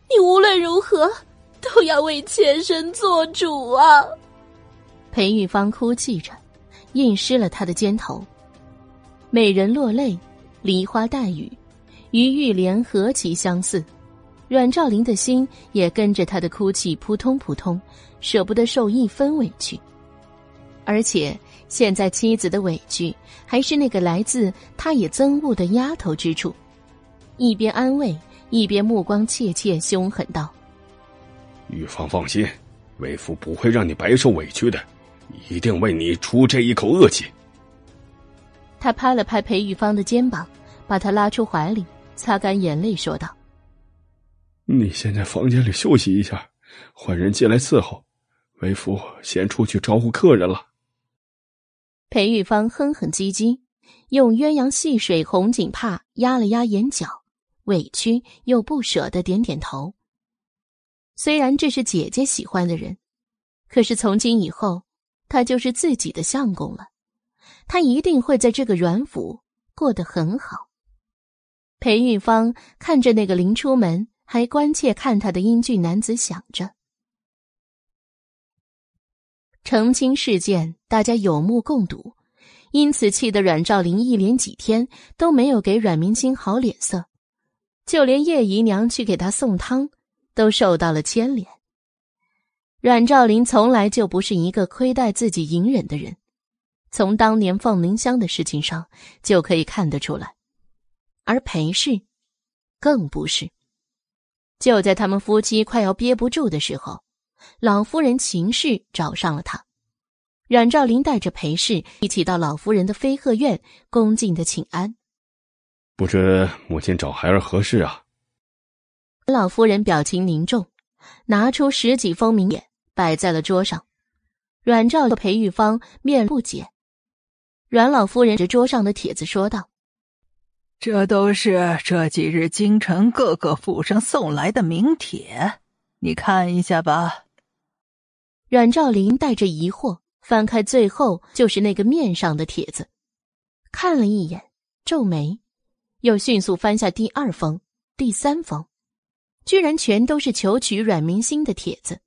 你无论如何都要为妾身做主啊！裴玉芳哭泣着，印湿了他的肩头。美人落泪，梨花带雨，与玉莲何其相似。阮兆林的心也跟着他的哭泣扑通扑通，舍不得受一分委屈，而且。现在妻子的委屈，还是那个来自他也憎恶的丫头之处。一边安慰，一边目光怯怯、凶狠道：“玉芳放心，为夫不会让你白受委屈的，一定为你出这一口恶气。他拍了拍裴玉芳的肩膀，把她拉出怀里，擦干眼泪，说道：“你先在房间里休息一下，换人进来伺候。为夫先出去招呼客人了。”裴玉芳哼哼唧唧，用鸳鸯戏水红锦帕压了压眼角，委屈又不舍的点点头。虽然这是姐姐喜欢的人，可是从今以后，他就是自己的相公了。他一定会在这个阮府过得很好。裴玉芳看着那个临出门还关切看他的英俊男子，想着：成亲事件大家有目共睹，因此气得阮兆林一连几天都没有给阮明星好脸色，就连叶姨娘去给他送汤，都受到了牵连。阮兆林从来就不是一个亏待自己隐忍的人。从当年放凝香的事情上就可以看得出来，而裴氏更不是。就在他们夫妻快要憋不住的时候，老夫人秦氏找上了他。阮兆林带着裴氏一起到老夫人的飞鹤院，恭敬的请安。不知母亲找孩儿何事啊？老夫人表情凝重，拿出十几封名帖摆在了桌上。阮兆和裴玉芳面不解。阮老夫人着桌上的帖子说道：“这都是这几日京城各个府上送来的名帖，你看一下吧。”阮兆林带着疑惑翻开最后就是那个面上的帖子，看了一眼，皱眉，又迅速翻下第二封、第三封，居然全都是求娶阮明星的帖子。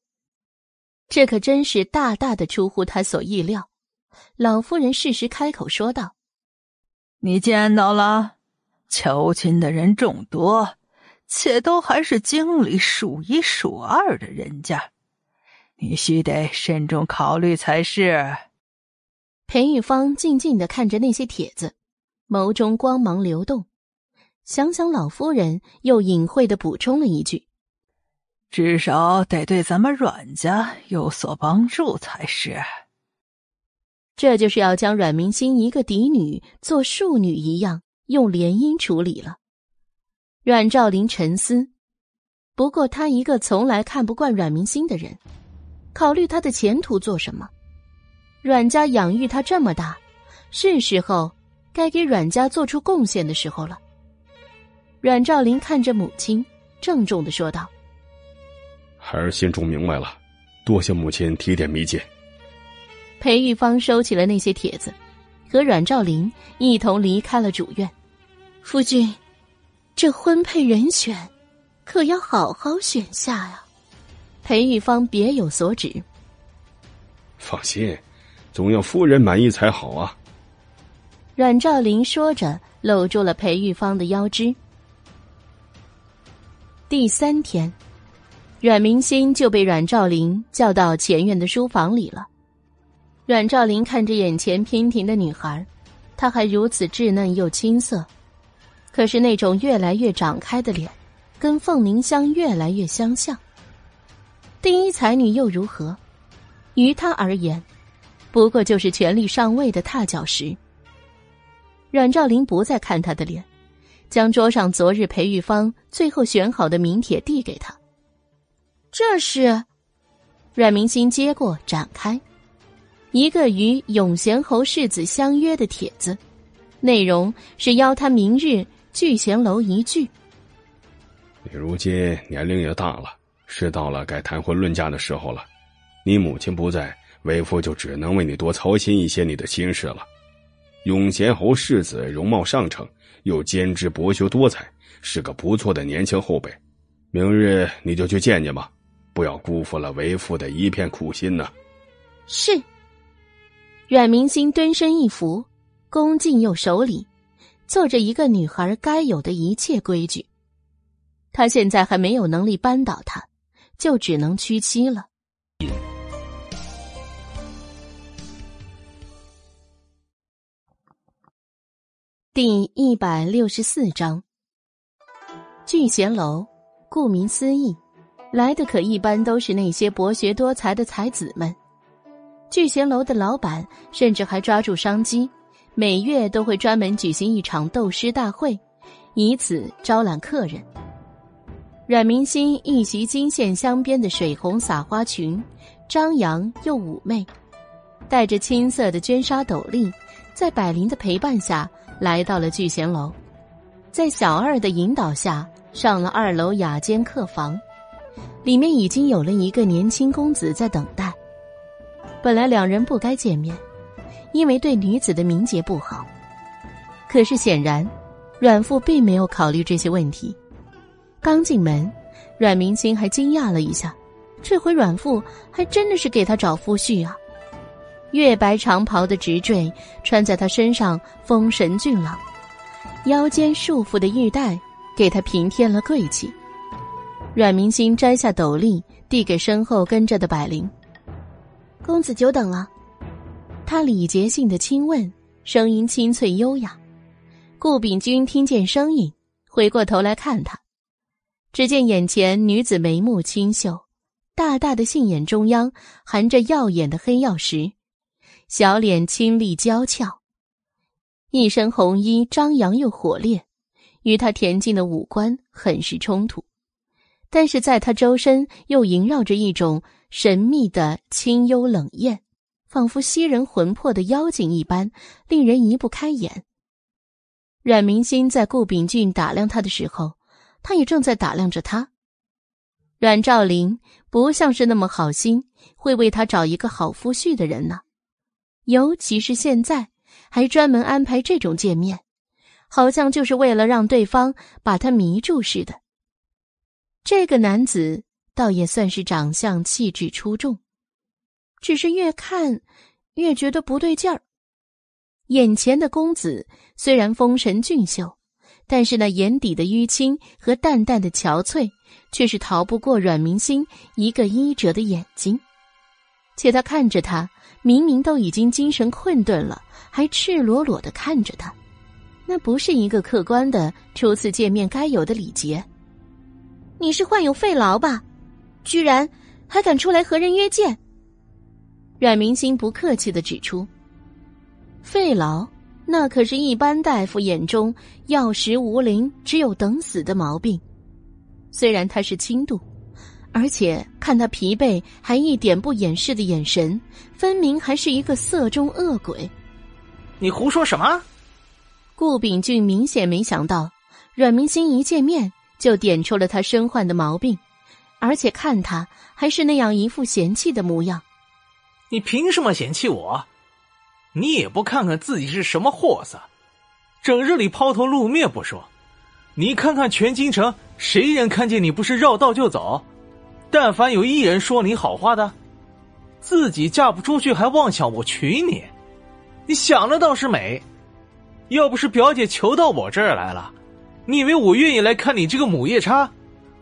这可真是大大的出乎他所意料。老夫人适时开口说道：“你见到了，求亲的人众多，且都还是京里数一数二的人家，你须得慎重考虑才是。”裴玉芳静静的看着那些帖子，眸中光芒流动。想想老夫人，又隐晦的补充了一句：“至少得对咱们阮家有所帮助才是。”这就是要将阮明心一个嫡女做庶女一样用联姻处理了。阮兆林沉思，不过他一个从来看不惯阮明心的人，考虑他的前途做什么？阮家养育他这么大，是时候该给阮家做出贡献的时候了。阮兆林看着母亲，郑重的说道：“孩儿心中明白了，多谢母亲提点迷津。”裴玉芳收起了那些帖子，和阮兆林一同离开了主院。夫君，这婚配人选，可要好好选下呀。裴玉芳别有所指。放心，总要夫人满意才好啊。阮兆林说着，搂住了裴玉芳的腰肢。第三天，阮明心就被阮兆林叫到前院的书房里了。阮兆林看着眼前娉婷的女孩，她还如此稚嫩又青涩，可是那种越来越长开的脸，跟凤凝香越来越相像。第一才女又如何？于他而言，不过就是权力上位的踏脚石。阮兆林不再看她的脸，将桌上昨日裴玉芳最后选好的名帖递给她。这是，阮明心接过，展开。一个与永贤侯世子相约的帖子，内容是邀他明日聚贤楼一聚。你如今年龄也大了，是到了该谈婚论嫁的时候了。你母亲不在，为夫就只能为你多操心一些你的心事了。永贤侯世子容貌上乘，又兼之博学多才，是个不错的年轻后辈。明日你就去见见吧，不要辜负了为父的一片苦心呐。是。阮明星蹲身一伏，恭敬又守礼，做着一个女孩该有的一切规矩。他现在还没有能力扳倒他，就只能屈膝了。第一百六十四章，聚贤楼，顾名思义，来的可一般都是那些博学多才的才子们。聚贤楼的老板甚至还抓住商机，每月都会专门举行一场斗诗大会，以此招揽客人。阮明心一袭金线镶边的水红洒花裙，张扬又妩媚，戴着青色的绢纱斗笠，在百灵的陪伴下来到了聚贤楼，在小二的引导下上了二楼雅间客房，里面已经有了一个年轻公子在等待。本来两人不该见面，因为对女子的名节不好。可是显然，阮父并没有考虑这些问题。刚进门，阮明清还惊讶了一下，这回阮父还真的是给他找夫婿啊！月白长袍的直坠穿在他身上，风神俊朗；腰间束缚的玉带给他平添了贵气。阮明星摘下斗笠，递给身后跟着的百灵。公子久等了，他礼节性的轻问，声音清脆优雅。顾秉钧听见声音，回过头来看他，只见眼前女子眉目清秀，大大的杏眼中央含着耀眼的黑曜石，小脸清丽娇俏，一身红衣张扬又火烈，与她恬静的五官很是冲突，但是在她周身又萦绕着一种。神秘的清幽冷艳，仿佛吸人魂魄的妖精一般，令人移不开眼。阮明心在顾秉俊打量他的时候，他也正在打量着他。阮兆林不像是那么好心，会为他找一个好夫婿的人呢。尤其是现在，还专门安排这种见面，好像就是为了让对方把他迷住似的。这个男子。倒也算是长相气质出众，只是越看越觉得不对劲儿。眼前的公子虽然风神俊秀，但是那眼底的淤青和淡淡的憔悴，却是逃不过阮明星一个医者的眼睛。且他看着他，明明都已经精神困顿了，还赤裸裸的看着他，那不是一个客观的初次见面该有的礼节。你是患有肺痨吧？居然还敢出来和人约见！阮明星不客气的指出：“肺痨，那可是一般大夫眼中药石无灵、只有等死的毛病。虽然他是轻度，而且看他疲惫还一点不掩饰的眼神，分明还是一个色中恶鬼。”你胡说什么？顾秉俊明显没想到，阮明星一见面就点出了他身患的毛病。而且看他还是那样一副嫌弃的模样，你凭什么嫌弃我？你也不看看自己是什么货色，整日里抛头露面不说，你看看全京城谁人看见你不是绕道就走？但凡有一人说你好话的，自己嫁不出去还妄想我娶你，你想的倒是美。要不是表姐求到我这儿来了，你以为我愿意来看你这个母夜叉？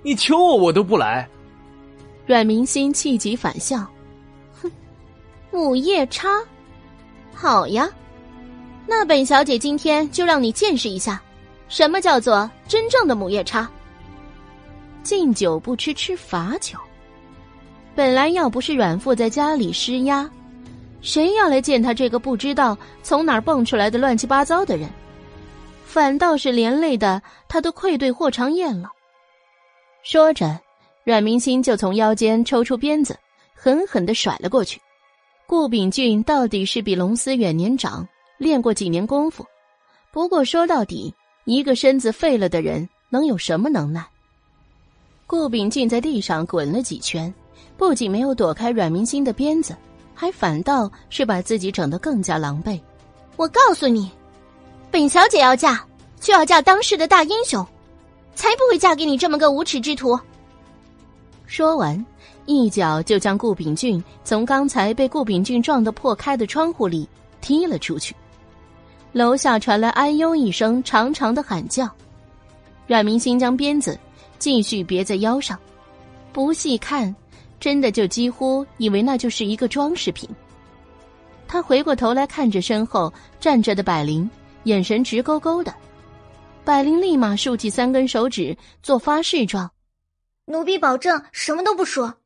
你求我，我都不来。阮明心气急反笑，哼，母夜叉，好呀，那本小姐今天就让你见识一下，什么叫做真正的母夜叉。敬酒不吃吃罚酒。本来要不是阮父在家里施压，谁要来见他这个不知道从哪儿蹦出来的乱七八糟的人？反倒是连累的他都愧对霍长燕了。说着，阮明星就从腰间抽出鞭子，狠狠的甩了过去。顾秉俊到底是比龙思远年长，练过几年功夫。不过说到底，一个身子废了的人能有什么能耐？顾秉俊在地上滚了几圈，不仅没有躲开阮明星的鞭子，还反倒是把自己整得更加狼狈。我告诉你，本小姐要嫁，就要嫁当世的大英雄。才不会嫁给你这么个无耻之徒！说完，一脚就将顾秉俊从刚才被顾秉俊撞得破开的窗户里踢了出去。楼下传来“哎呦”一声长长的喊叫。阮明星将鞭子继续别在腰上，不细看，真的就几乎以为那就是一个装饰品。他回过头来看着身后站着的百灵，眼神直勾勾的。百灵立马竖起三根手指做发誓状，奴婢保证什么都不说。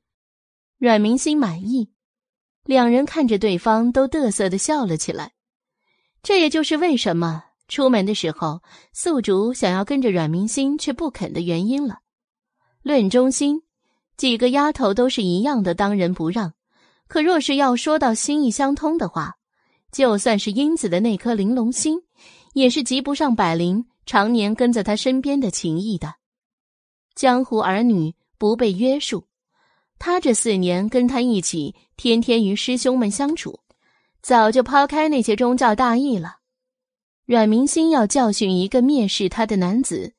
阮明心满意，两人看着对方都得瑟的笑了起来。这也就是为什么出门的时候，宿主想要跟着阮明心却不肯的原因了。论忠心，几个丫头都是一样的当仁不让。可若是要说到心意相通的话，就算是英子的那颗玲珑心，也是及不上百灵常年跟在他身边的情谊的。江湖儿女不被约束，他这四年跟他一起，天天与师兄们相处。早就抛开那些宗教大义了。阮明心要教训一个蔑视他的男子，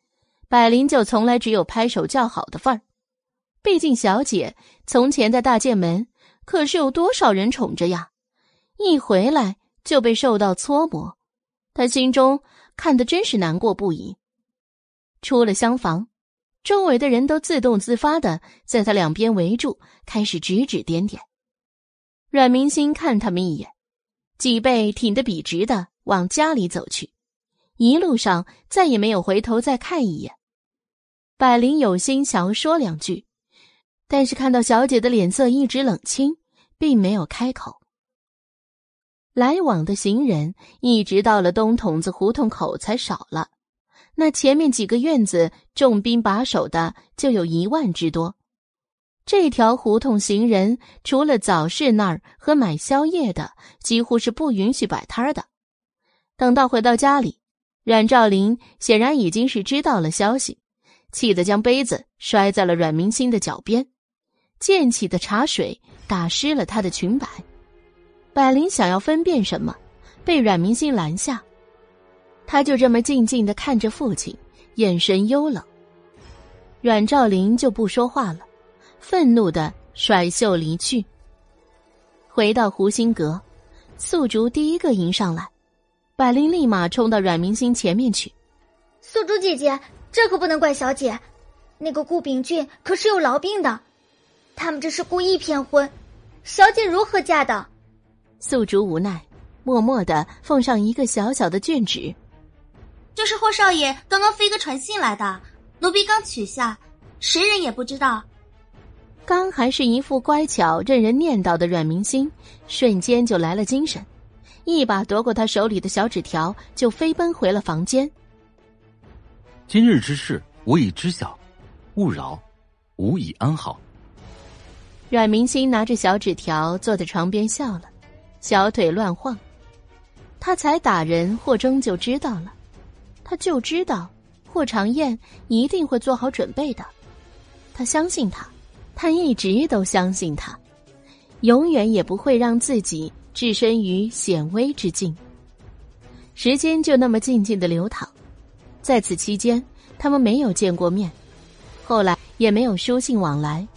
百灵就从来只有拍手叫好的份儿。毕竟小姐从前在大剑门可是有多少人宠着呀，一回来就被受到搓磨，他心中看得真是难过不已。出了厢房，周围的人都自动自发的在他两边围住，开始指指点点。阮明心看他们一眼。脊背挺得笔直的往家里走去，一路上再也没有回头再看一眼。百灵有心想要说两句，但是看到小姐的脸色一直冷清，并没有开口。来往的行人一直到了东筒子胡同口才少了，那前面几个院子重兵把守的就有一万之多。这条胡同行人除了早市那儿和买宵夜的，几乎是不允许摆摊的。等到回到家里，阮兆林显然已经是知道了消息，气得将杯子摔在了阮明星的脚边，溅起的茶水打湿了他的裙摆。百灵想要分辨什么，被阮明星拦下，他就这么静静的看着父亲，眼神幽冷。阮兆林就不说话了。愤怒的甩袖离去。回到湖心阁，素竹第一个迎上来，百灵立马冲到阮明星前面去。素竹姐姐，这可不能怪小姐，那个顾秉俊可是有痨病的，他们这是故意骗婚，小姐如何嫁的？素竹无奈，默默的奉上一个小小的卷纸。这是霍少爷刚刚飞鸽传信来的，奴婢刚取下，谁人也不知道。刚还是一副乖巧、任人念叨的阮明星，瞬间就来了精神，一把夺过他手里的小纸条，就飞奔回了房间。今日之事，我已知晓，勿扰，吾已安好。阮明星拿着小纸条坐在床边笑了，小腿乱晃。他才打人，霍征就知道了，他就知道霍长燕一定会做好准备的，他相信他。他一直都相信他，永远也不会让自己置身于险危之境。时间就那么静静的流淌，在此期间，他们没有见过面，后来也没有书信往来，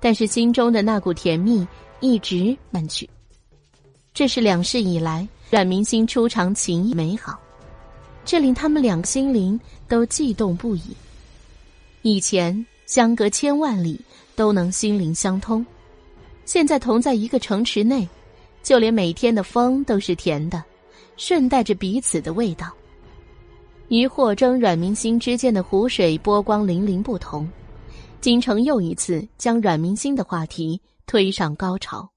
但是心中的那股甜蜜一直淡去。这是两世以来阮明星初尝情谊美好，这令他们两个心灵都悸动不已。以前相隔千万里。都能心灵相通，现在同在一个城池内，就连每天的风都是甜的，顺带着彼此的味道。与霍征、阮明星之间的湖水波光粼粼不同，京城又一次将阮明星的话题推上高潮。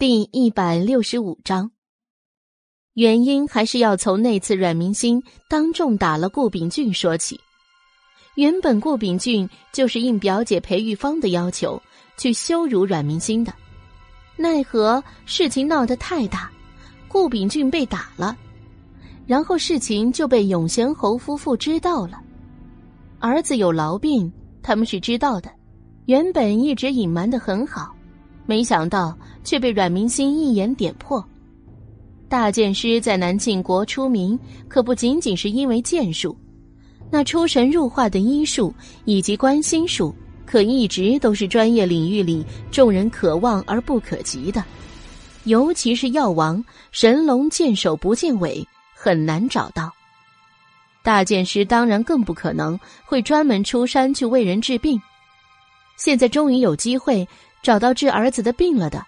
第一百六十五章。原因还是要从那次阮明星当众打了顾秉俊说起。原本顾秉俊就是应表姐裴玉芳的要求去羞辱阮明星的，奈何事情闹得太大，顾秉俊被打了，然后事情就被永贤侯夫妇知道了。儿子有痨病，他们是知道的，原本一直隐瞒的很好，没想到却被阮明心一眼点破。大剑师在南庆国出名，可不仅仅是因为剑术，那出神入化的医术以及观心术，可一直都是专业领域里众人可望而不可及的。尤其是药王神龙见首不见尾，很难找到。大剑师当然更不可能会专门出山去为人治病。现在终于有机会找到治儿子的病了的，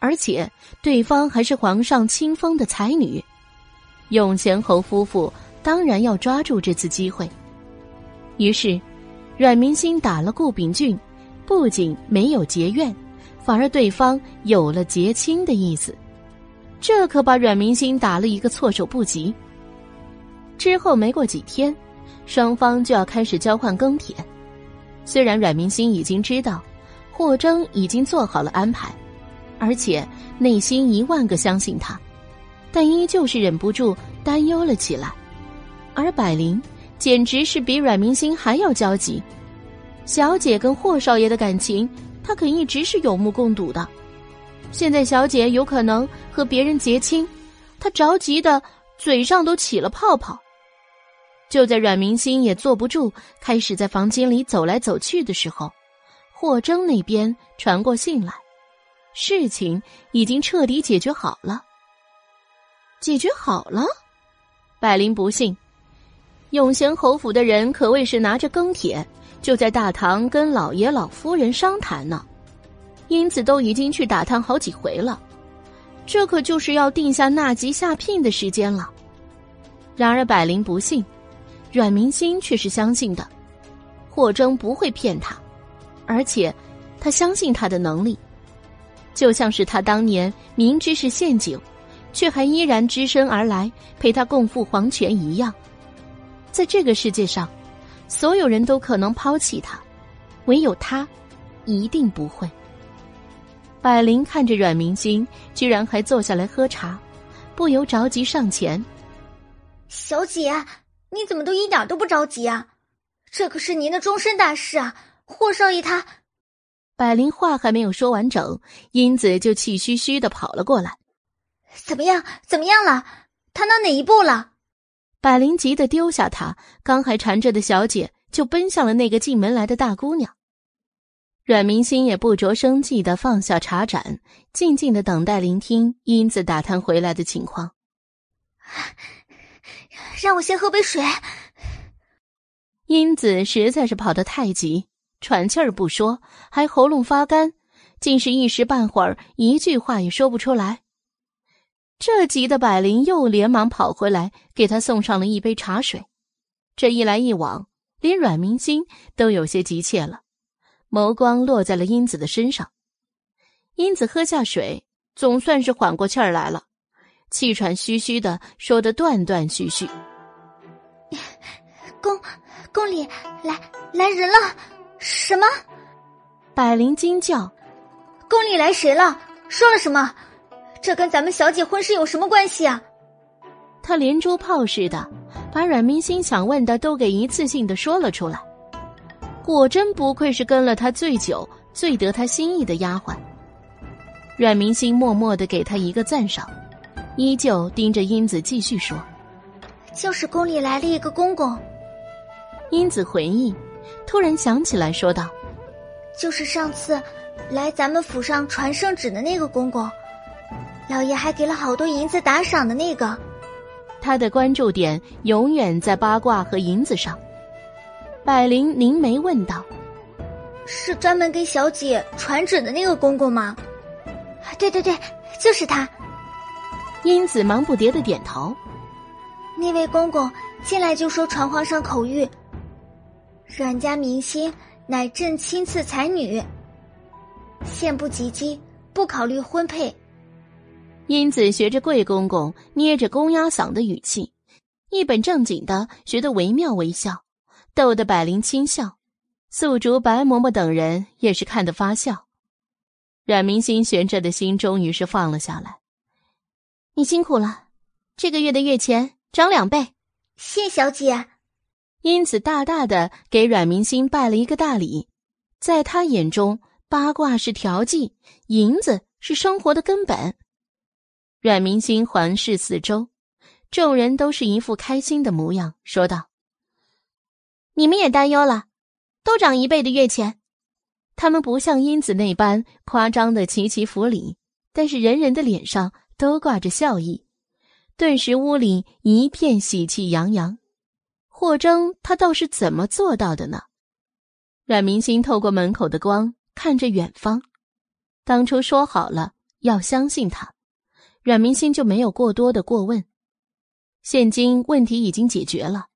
而且对方还是皇上亲封的才女，永贤侯夫妇当然要抓住这次机会。于是，阮明心打了顾秉俊，不仅没有结怨，反而对方有了结亲的意思，这可把阮明心打了一个措手不及。之后没过几天，双方就要开始交换庚帖。虽然阮明心已经知道霍征已经做好了安排，而且内心一万个相信他，但依旧是忍不住担忧了起来。而百灵。简直是比阮明星还要焦急。小姐跟霍少爷的感情，他可一直是有目共睹的。现在小姐有可能和别人结亲，他着急的嘴上都起了泡泡。就在阮明星也坐不住，开始在房间里走来走去的时候，霍征那边传过信来，事情已经彻底解决好了。解决好了，百灵不信。永贤侯府的人可谓是拿着庚帖，就在大堂跟老爷老夫人商谈呢。因此都已经去打探好几回了，这可就是要定下纳吉下聘的时间了。然而百灵不信，阮明心却是相信的。霍征不会骗他，而且他相信他的能力，就像是他当年明知是陷阱，却还依然只身而来陪他共赴黄泉一样。在这个世界上，所有人都可能抛弃他，唯有他，一定不会。百灵看着阮明星，居然还坐下来喝茶，不由着急上前：“小姐，你怎么都一点都不着急啊？这可是您的终身大事啊！霍少爷他……”百灵话还没有说完整，英子就气吁吁的跑了过来：“怎么样？怎么样了？谈到哪一步了？”百灵急得丢下他刚还缠着的小姐，就奔向了那个进门来的大姑娘。阮明心也不着生气的放下茶盏，静静的等待聆听英子打探回来的情况。让我先喝杯水。英子实在是跑得太急，喘气儿不说，还喉咙发干，竟是一时半会儿一句话也说不出来。这急的百灵又连忙跑回来，给他送上了一杯茶水。这一来一往，连阮明星都有些急切了，眸光落在了英子的身上。英子喝下水，总算是缓过气儿来了，气喘吁吁的说的断断续续：“ *laughs* 宫宫里来来人了，什么？”百灵惊叫：“宫里来谁了？说了什么？”这跟咱们小姐婚事有什么关系啊？他连珠炮似的，把阮明心想问的都给一次性的说了出来。果真不愧是跟了他最久、最得他心意的丫鬟。阮明星默默的给他一个赞赏，依旧盯着英子继续说：“就是宫里来了一个公公。”英子回忆，突然想起来说道：“就是上次来咱们府上传圣旨的那个公公。”老爷还给了好多银子打赏的那个，他的关注点永远在八卦和银子上。百灵凝眉问道：“是专门给小姐传旨的那个公公吗？”“对对对，就是他。”英子忙不迭的点头。那位公公进来就说传皇上口谕：“阮家明星乃朕亲赐才女，现不及笄，不考虑婚配。”英子学着桂公公捏着公鸭嗓的语气，一本正经的学得惟妙惟肖，逗得百灵轻笑，素竹、白嬷嬷等人也是看得发笑。阮明心悬着的心终于是放了下来。你辛苦了，这个月的月钱涨两倍，谢小姐。因此大大的给阮明星拜了一个大礼，在他眼中，八卦是调剂，银子是生活的根本。阮明星环视四周，众人都是一副开心的模样，说道：“你们也担忧了，都涨一倍的月钱。”他们不像英子那般夸张的齐齐服礼，但是人人的脸上都挂着笑意，顿时屋里一片喜气洋洋。霍征他倒是怎么做到的呢？阮明星透过门口的光看着远方，当初说好了。要相信他，阮明心就没有过多的过问。现今问题已经解决了，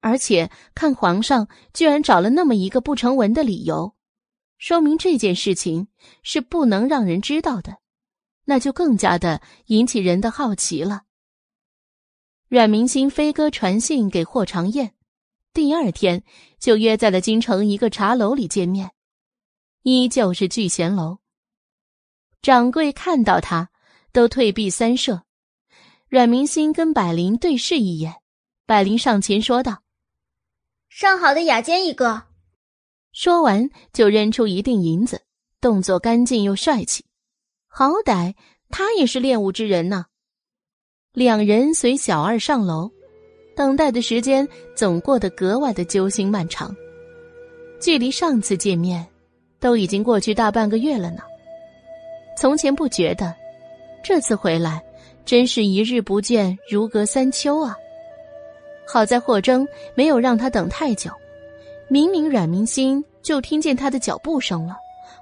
而且看皇上居然找了那么一个不成文的理由，说明这件事情是不能让人知道的，那就更加的引起人的好奇了。阮明星飞鸽传信给霍长燕，第二天就约在了京城一个茶楼里见面，依旧是聚贤楼。掌柜看到他，都退避三舍。阮明星跟百灵对视一眼，百灵上前说道：“上好的雅间一个。”说完就扔出一锭银子，动作干净又帅气。好歹他也是练武之人呐。两人随小二上楼，等待的时间总过得格外的揪心漫长。距离上次见面，都已经过去大半个月了呢。从前不觉得，这次回来。真是一日不见，如隔三秋啊！好在霍征没有让他等太久，明明阮明心就听见他的脚步声了，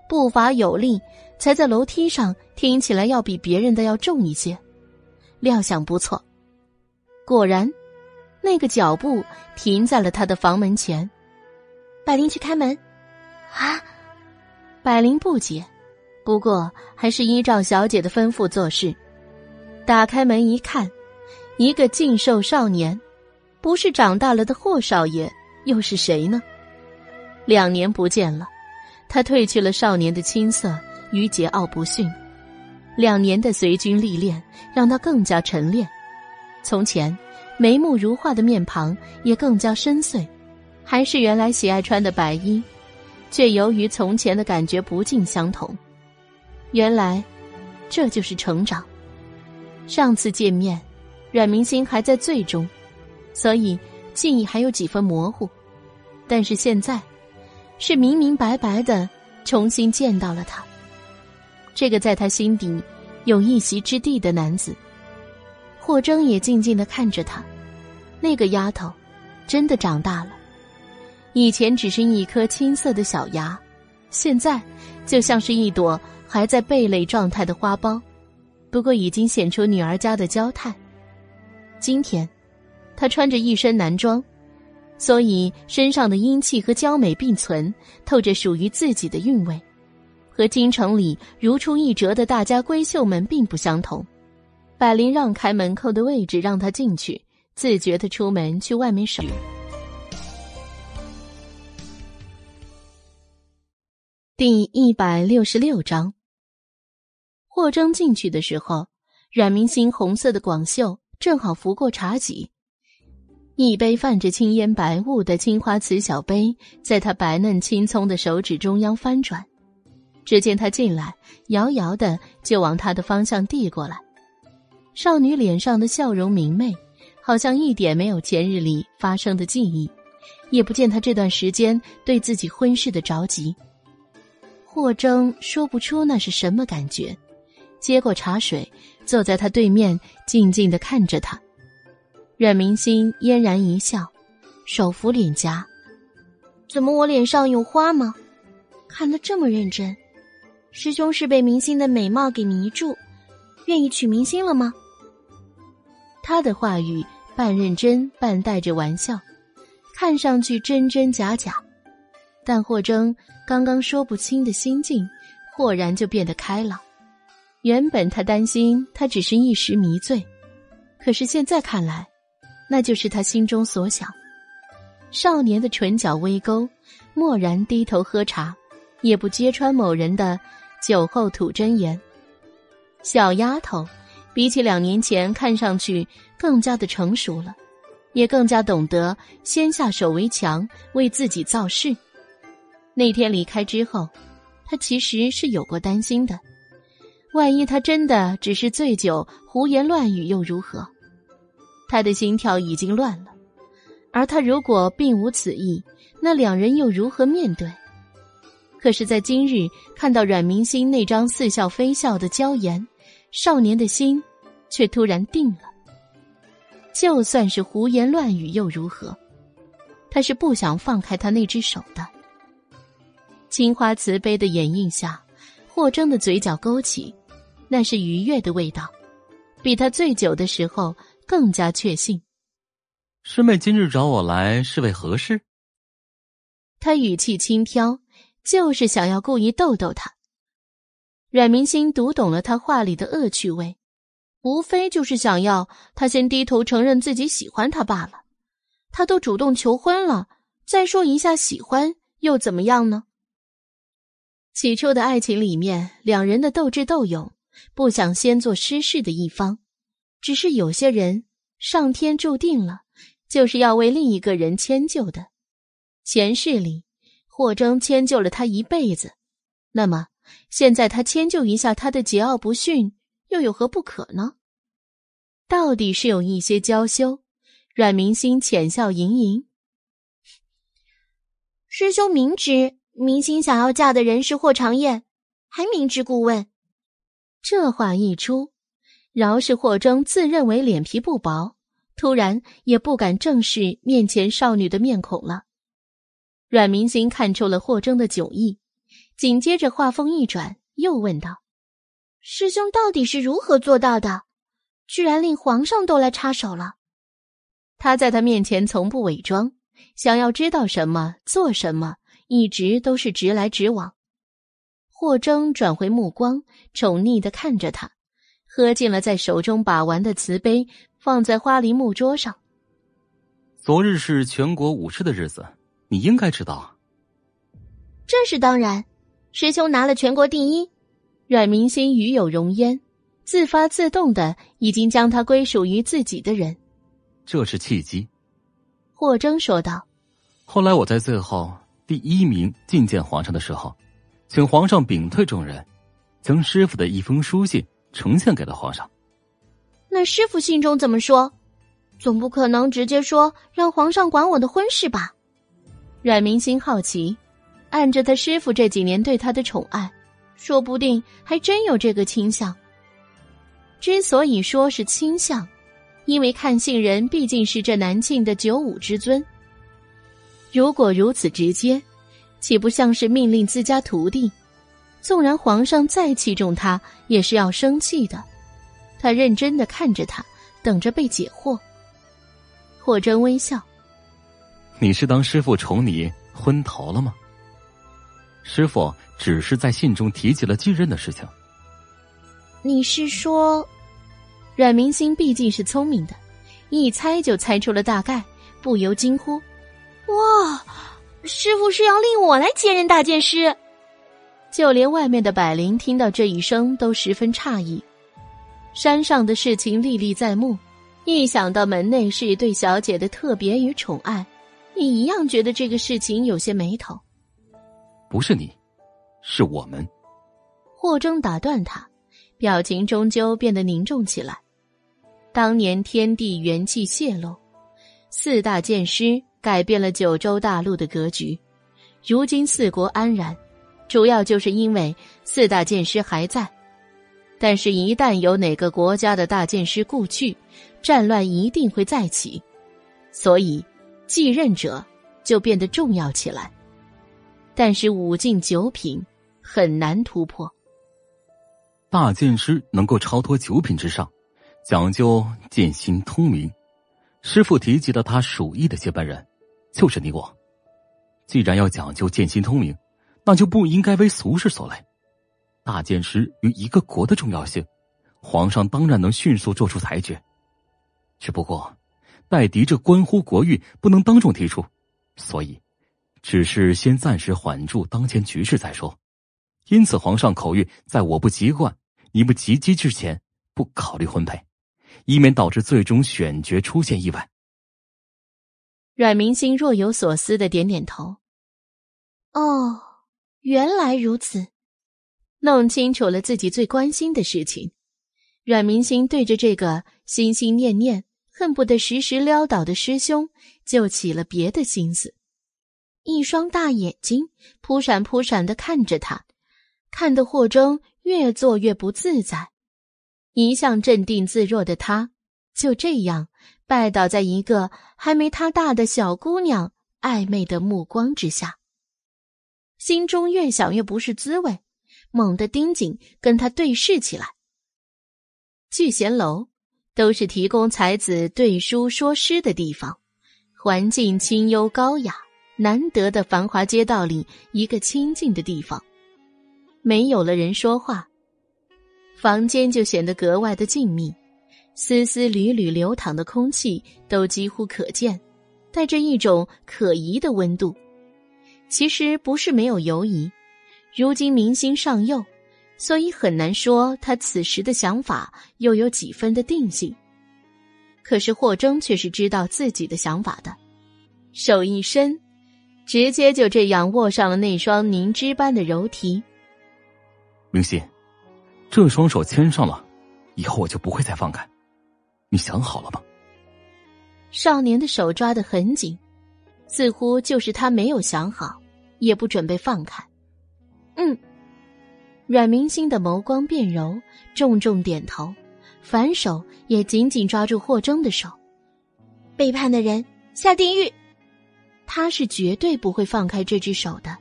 步伐有力，才在楼梯上听起来要比别人的要重一些。料想不错，果然，那个脚步停在了他的房门前。百灵去开门，啊！百灵不解，不过还是依照小姐的吩咐做事。打开门一看，一个净瘦少年，不是长大了的霍少爷，又是谁呢？两年不见了，他褪去了少年的青涩与桀骜不驯，两年的随军历练让他更加沉练。从前眉目如画的面庞也更加深邃，还是原来喜爱穿的白衣，却由于从前的感觉不尽相同。原来，这就是成长。上次见面，阮明星还在醉中，所以记忆还有几分模糊。但是现在，是明明白白的重新见到了他。这个在他心底有一席之地的男子。霍征也静静的看着他，那个丫头，真的长大了。以前只是一颗青涩的小芽，现在就像是一朵还在蓓蕾状态的花苞。不过已经显出女儿家的娇态。今天，她穿着一身男装，所以身上的英气和娇美并存，透着属于自己的韵味，和京城里如出一辙的大家闺秀们并不相同。百灵让开门口的位置让她进去，自觉的出门去外面守。第一百六十六章。霍征进去的时候，阮明星红色的广袖正好拂过茶几，一杯泛着青烟白雾的青花瓷小杯在他白嫩青葱的手指中央翻转。只见他进来，遥遥的就往他的方向递过来。少女脸上的笑容明媚，好像一点没有前日里发生的记忆，也不见他这段时间对自己婚事的着急。霍征说不出那是什么感觉。接过茶水，坐在他对面，静静的看着他。阮明心嫣然一笑，手扶脸颊：“怎么我脸上有花吗？看得这么认真，师兄是被明星的美貌给迷住，愿意娶明星了吗？”他的话语半认真半带着玩笑，看上去真真假假，但霍征刚刚说不清的心境，豁然就变得开朗。原本他担心他只是一时迷醉，可是现在看来，那就是他心中所想。少年的唇角微勾，默然低头喝茶，也不揭穿某人的酒后吐真言。小丫头比起两年前看上去更加的成熟了，也更加懂得先下手为强，为自己造势。那天离开之后，他其实是有过担心的。万一他真的只是醉酒胡言乱语又如何？他的心跳已经乱了，而他如果并无此意，那两人又如何面对？可是，在今日看到阮明星那张似笑非笑的娇颜，少年的心却突然定了。就算是胡言乱语又如何？他是不想放开他那只手的。青花瓷杯的掩映下，霍征的嘴角勾起。那是愉悦的味道，比他醉酒的时候更加确信。师妹今日找我来是为何事？他语气轻佻，就是想要故意逗逗他。阮明星读懂了他话里的恶趣味，无非就是想要他先低头承认自己喜欢他罢了。他都主动求婚了，再说一下喜欢又怎么样呢？起初的爱情里面，两人的斗智斗勇，不想先做失势的一方。只是有些人，上天注定了，就是要为另一个人迁就的。前世里，霍征迁就了他一辈子，那么现在他迁就一下他的桀骜不驯，又有何不可呢？到底是有一些娇羞。阮明星浅笑盈盈，师兄明知。明星想要嫁的人是霍长燕，还明知故问。这话一出，饶是霍征自认为脸皮不薄，突然也不敢正视面前少女的面孔了。阮明星看出了霍征的酒意，紧接着话锋一转，又问道：“师兄到底是如何做到的？居然令皇上都来插手了？”他在他面前从不伪装，想要知道什么，做什么。一直都是直来直往。霍征转回目光，宠溺的看着他，喝尽了在手中把玩的瓷杯，放在花梨木桌上。昨日是全国舞狮的日子，你应该知道啊。这是当然，师兄拿了全国第一。阮明心与有容焉，自发自动的已经将他归属于自己的人。这是契机。霍征说道。后来我在最后。第一名觐见皇上的时候，请皇上屏退众人，将师傅的一封书信呈现给了皇上。那师傅信中怎么说？总不可能直接说让皇上管我的婚事吧？阮明心好奇，按着他师傅这几年对他的宠爱，说不定还真有这个倾向。之所以说是倾向，因为看信人毕竟是这南庆的九五之尊。如果如此直接，岂不像是命令自家徒弟？纵然皇上再器重他，也是要生气的。他认真的看着他，等着被解惑。霍真微笑：“你是当师傅宠你昏头了吗？师傅只是在信中提起了继任的事情。”你是说，阮明星毕竟是聪明的，一猜就猜出了大概，不由惊呼。哇，师傅是要令我来接任大剑师？就连外面的百灵听到这一声都十分诧异。山上的事情历历在目，一想到门内是对小姐的特别与宠爱，也一样觉得这个事情有些眉头。不是你，是我们。霍征打断他，表情终究变得凝重起来。当年天地元气泄露，四大剑师。改变了九州大陆的格局，如今四国安然，主要就是因为四大剑师还在。但是，一旦有哪个国家的大剑师故去，战乱一定会再起，所以继任者就变得重要起来。但是五进九品很难突破，大剑师能够超脱九品之上，讲究剑心通明。师傅提及了他属意的接班人。就是你我，既然要讲究剑心通明，那就不应该为俗事所累。大剑师与一个国的重要性，皇上当然能迅速做出裁决。只不过，待敌这关乎国运，不能当众提出，所以，只是先暂时缓住当前局势再说。因此，皇上口谕，在我不及惯、你不及笄之前，不考虑婚配，以免导致最终选角出现意外。阮明星若有所思的点点头。哦，原来如此。弄清楚了自己最关心的事情，阮明星对着这个心心念念、恨不得时时撩倒的师兄，就起了别的心思。一双大眼睛扑闪扑闪的看着他，看得霍征越做越不自在。一向镇定自若的他，就这样。拜倒在一个还没他大的小姑娘暧昧的目光之下，心中越想越不是滋味，猛地盯紧跟他对视起来，聚贤楼都是提供才子对书说诗的地方，环境清幽高雅，难得的繁华街道里一个清静的地方。没有了人说话，房间就显得格外的静谧，丝丝缕缕流淌的空气都几乎可见，带着一种可疑的温度。其实不是没有犹疑，如今民心尚幼。所以很难说他此时的想法又有几分的定性。可是霍征却是知道自己的想法的，手一伸，直接就这样握上了那双凝脂般的柔荑。明心，这双手牵上了，以后我就不会再放开。你想好了吗？少年的手抓得很紧，似乎就是他没有想好，也不准备放开。嗯。阮明星的眸光变柔，重重点头，反手也紧紧抓住霍征的手。背叛的人下地狱！他是绝对不会放开这只手的，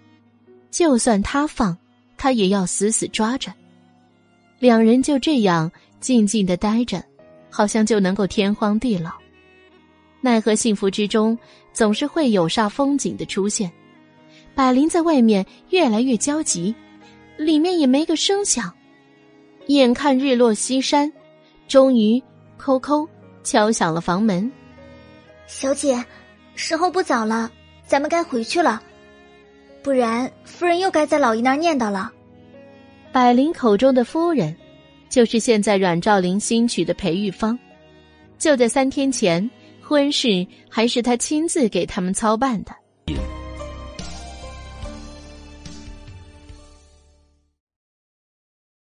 就算他放，他也要死死抓着。两人就这样静静的待着，好像就能够天荒地老。奈何幸福之中总是会有煞风景的出现。百灵在外面越来越焦急。里面也没个声响，眼看日落西山，终于，扣扣敲响了房门。小姐，时候不早了，咱们该回去了，不然夫人又该在老爷那儿念叨了。百灵口中的夫人，就是现在阮兆林新娶的裴玉芳。就在三天前，婚事还是他亲自给他们操办的。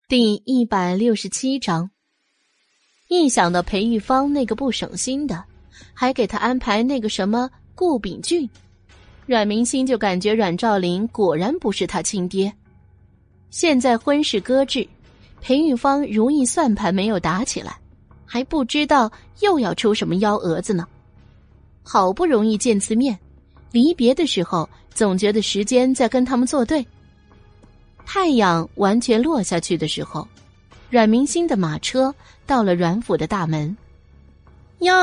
第一百六十七章，一想到裴玉芳那个不省心的，还给他安排那个什么顾炳俊，阮明星就感觉阮兆林果然不是他亲爹。现在婚事搁置，裴玉芳如意算盘没有打起来，还不知道又要出什么幺蛾子呢。好不容易见次面，离别的时候总觉得时间在跟他们作对。太阳完全落下去的时候，阮明星的马车到了阮府的大门。哟，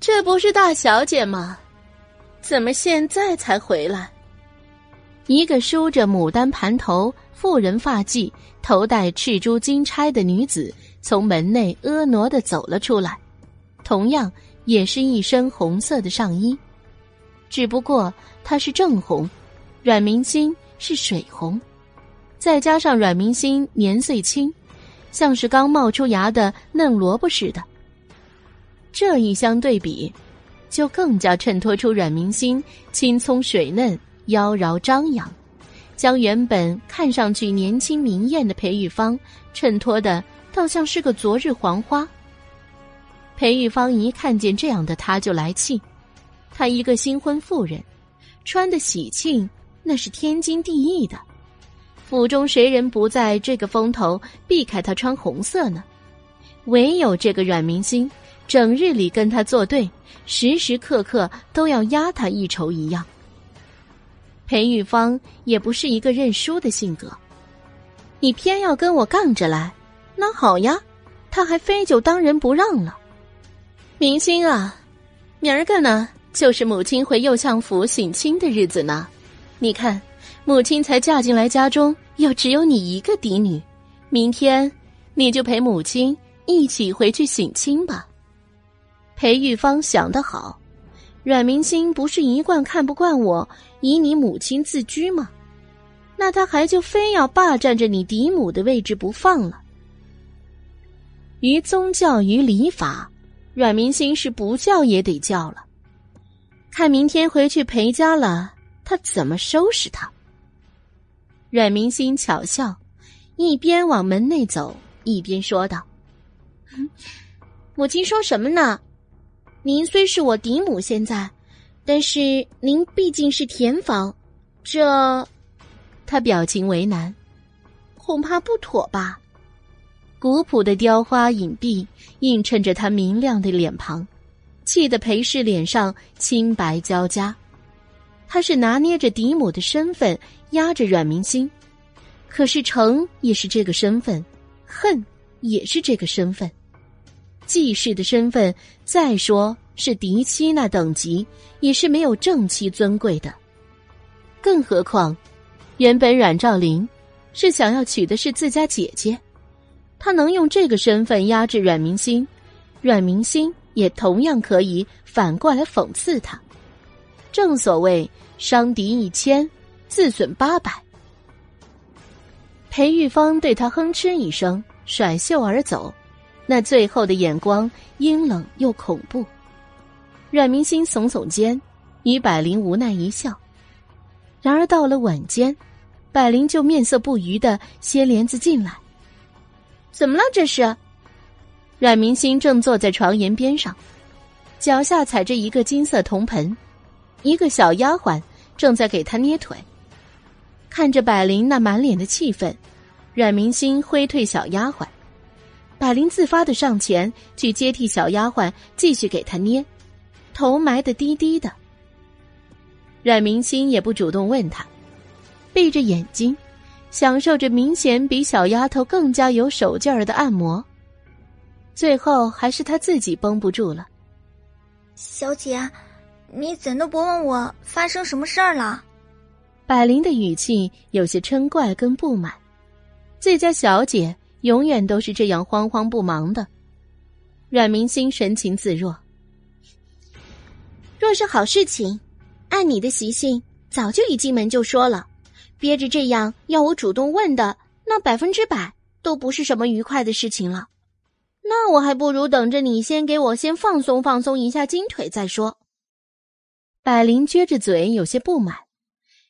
这不是大小姐吗？怎么现在才回来？一个梳着牡丹盘头、妇人发髻、头戴赤珠金钗的女子从门内婀娜的走了出来，同样也是一身红色的上衣，只不过她是正红，阮明星是水红。再加上阮明星年岁轻，像是刚冒出芽的嫩萝卜似的。这一相对比，就更加衬托出阮明星青葱水嫩、妖娆张扬，将原本看上去年轻明艳的裴玉芳衬托的倒像是个昨日黄花。裴玉芳一看见这样的他就来气，她一个新婚妇人，穿的喜庆那是天经地义的。府中谁人不在这个风头避开他穿红色呢？唯有这个阮明星，整日里跟他作对，时时刻刻都要压他一筹一样。裴玉芳也不是一个认输的性格，你偏要跟我杠着来，那好呀，他还非就当仁不让了。明星啊，明儿个呢，就是母亲回右相府省亲的日子呢，你看。母亲才嫁进来家中，又只有你一个嫡女。明天你就陪母亲一起回去省亲吧。裴玉芳想得好，阮明星不是一贯看不惯我以你母亲自居吗？那他还就非要霸占着你嫡母的位置不放了。于宗教于礼法，阮明星是不叫也得叫了。看明天回去裴家了，他怎么收拾他？阮明心巧笑，一边往门内走，一边说道：“母亲说什么呢？您虽是我嫡母，现在，但是您毕竟是田房，这……”他表情为难，恐怕不妥吧？古朴的雕花影壁映衬着他明亮的脸庞，气得裴氏脸上青白交加。他是拿捏着嫡母的身份。压着阮明星，可是成也是这个身份，恨也是这个身份。季氏的身份，再说是嫡妻那等级，也是没有正妻尊贵的。更何况，原本阮兆林是想要娶的是自家姐姐，他能用这个身份压制阮明心，阮明心也同样可以反过来讽刺他。正所谓伤敌一千，自损八百。裴玉芳对他哼嗤一声，甩袖而走。那最后的眼光阴冷又恐怖。阮明心耸耸肩，与百灵无奈一笑。然而到了晚间，百灵就面色不愉的掀帘子进来。怎么了？这是？阮明心正坐在床沿边上，脚下踩着一个金色铜盆，一个小丫鬟正在给他捏腿。看着百灵那满脸的气愤，阮明星挥退小丫鬟。百灵自发的上前去接替小丫鬟，继续给她捏，头埋得低低的。阮明星也不主动问他，闭着眼睛，享受着明显比小丫头更加有手劲儿的按摩。最后还是他自己绷不住了。小姐，你怎都不问我发生什么事儿了？百灵的语气有些嗔怪跟不满，自家小姐。永远都是这样慌慌不忙的，阮明星神情自若。若是好事情，按你的习性，早就一进门就说了。憋着这样要我主动问的，那百分之百都不是什么愉快的事情了。那我还不如等着你先给我先放松放松一下筋腿再说。百灵撅着嘴，有些不满。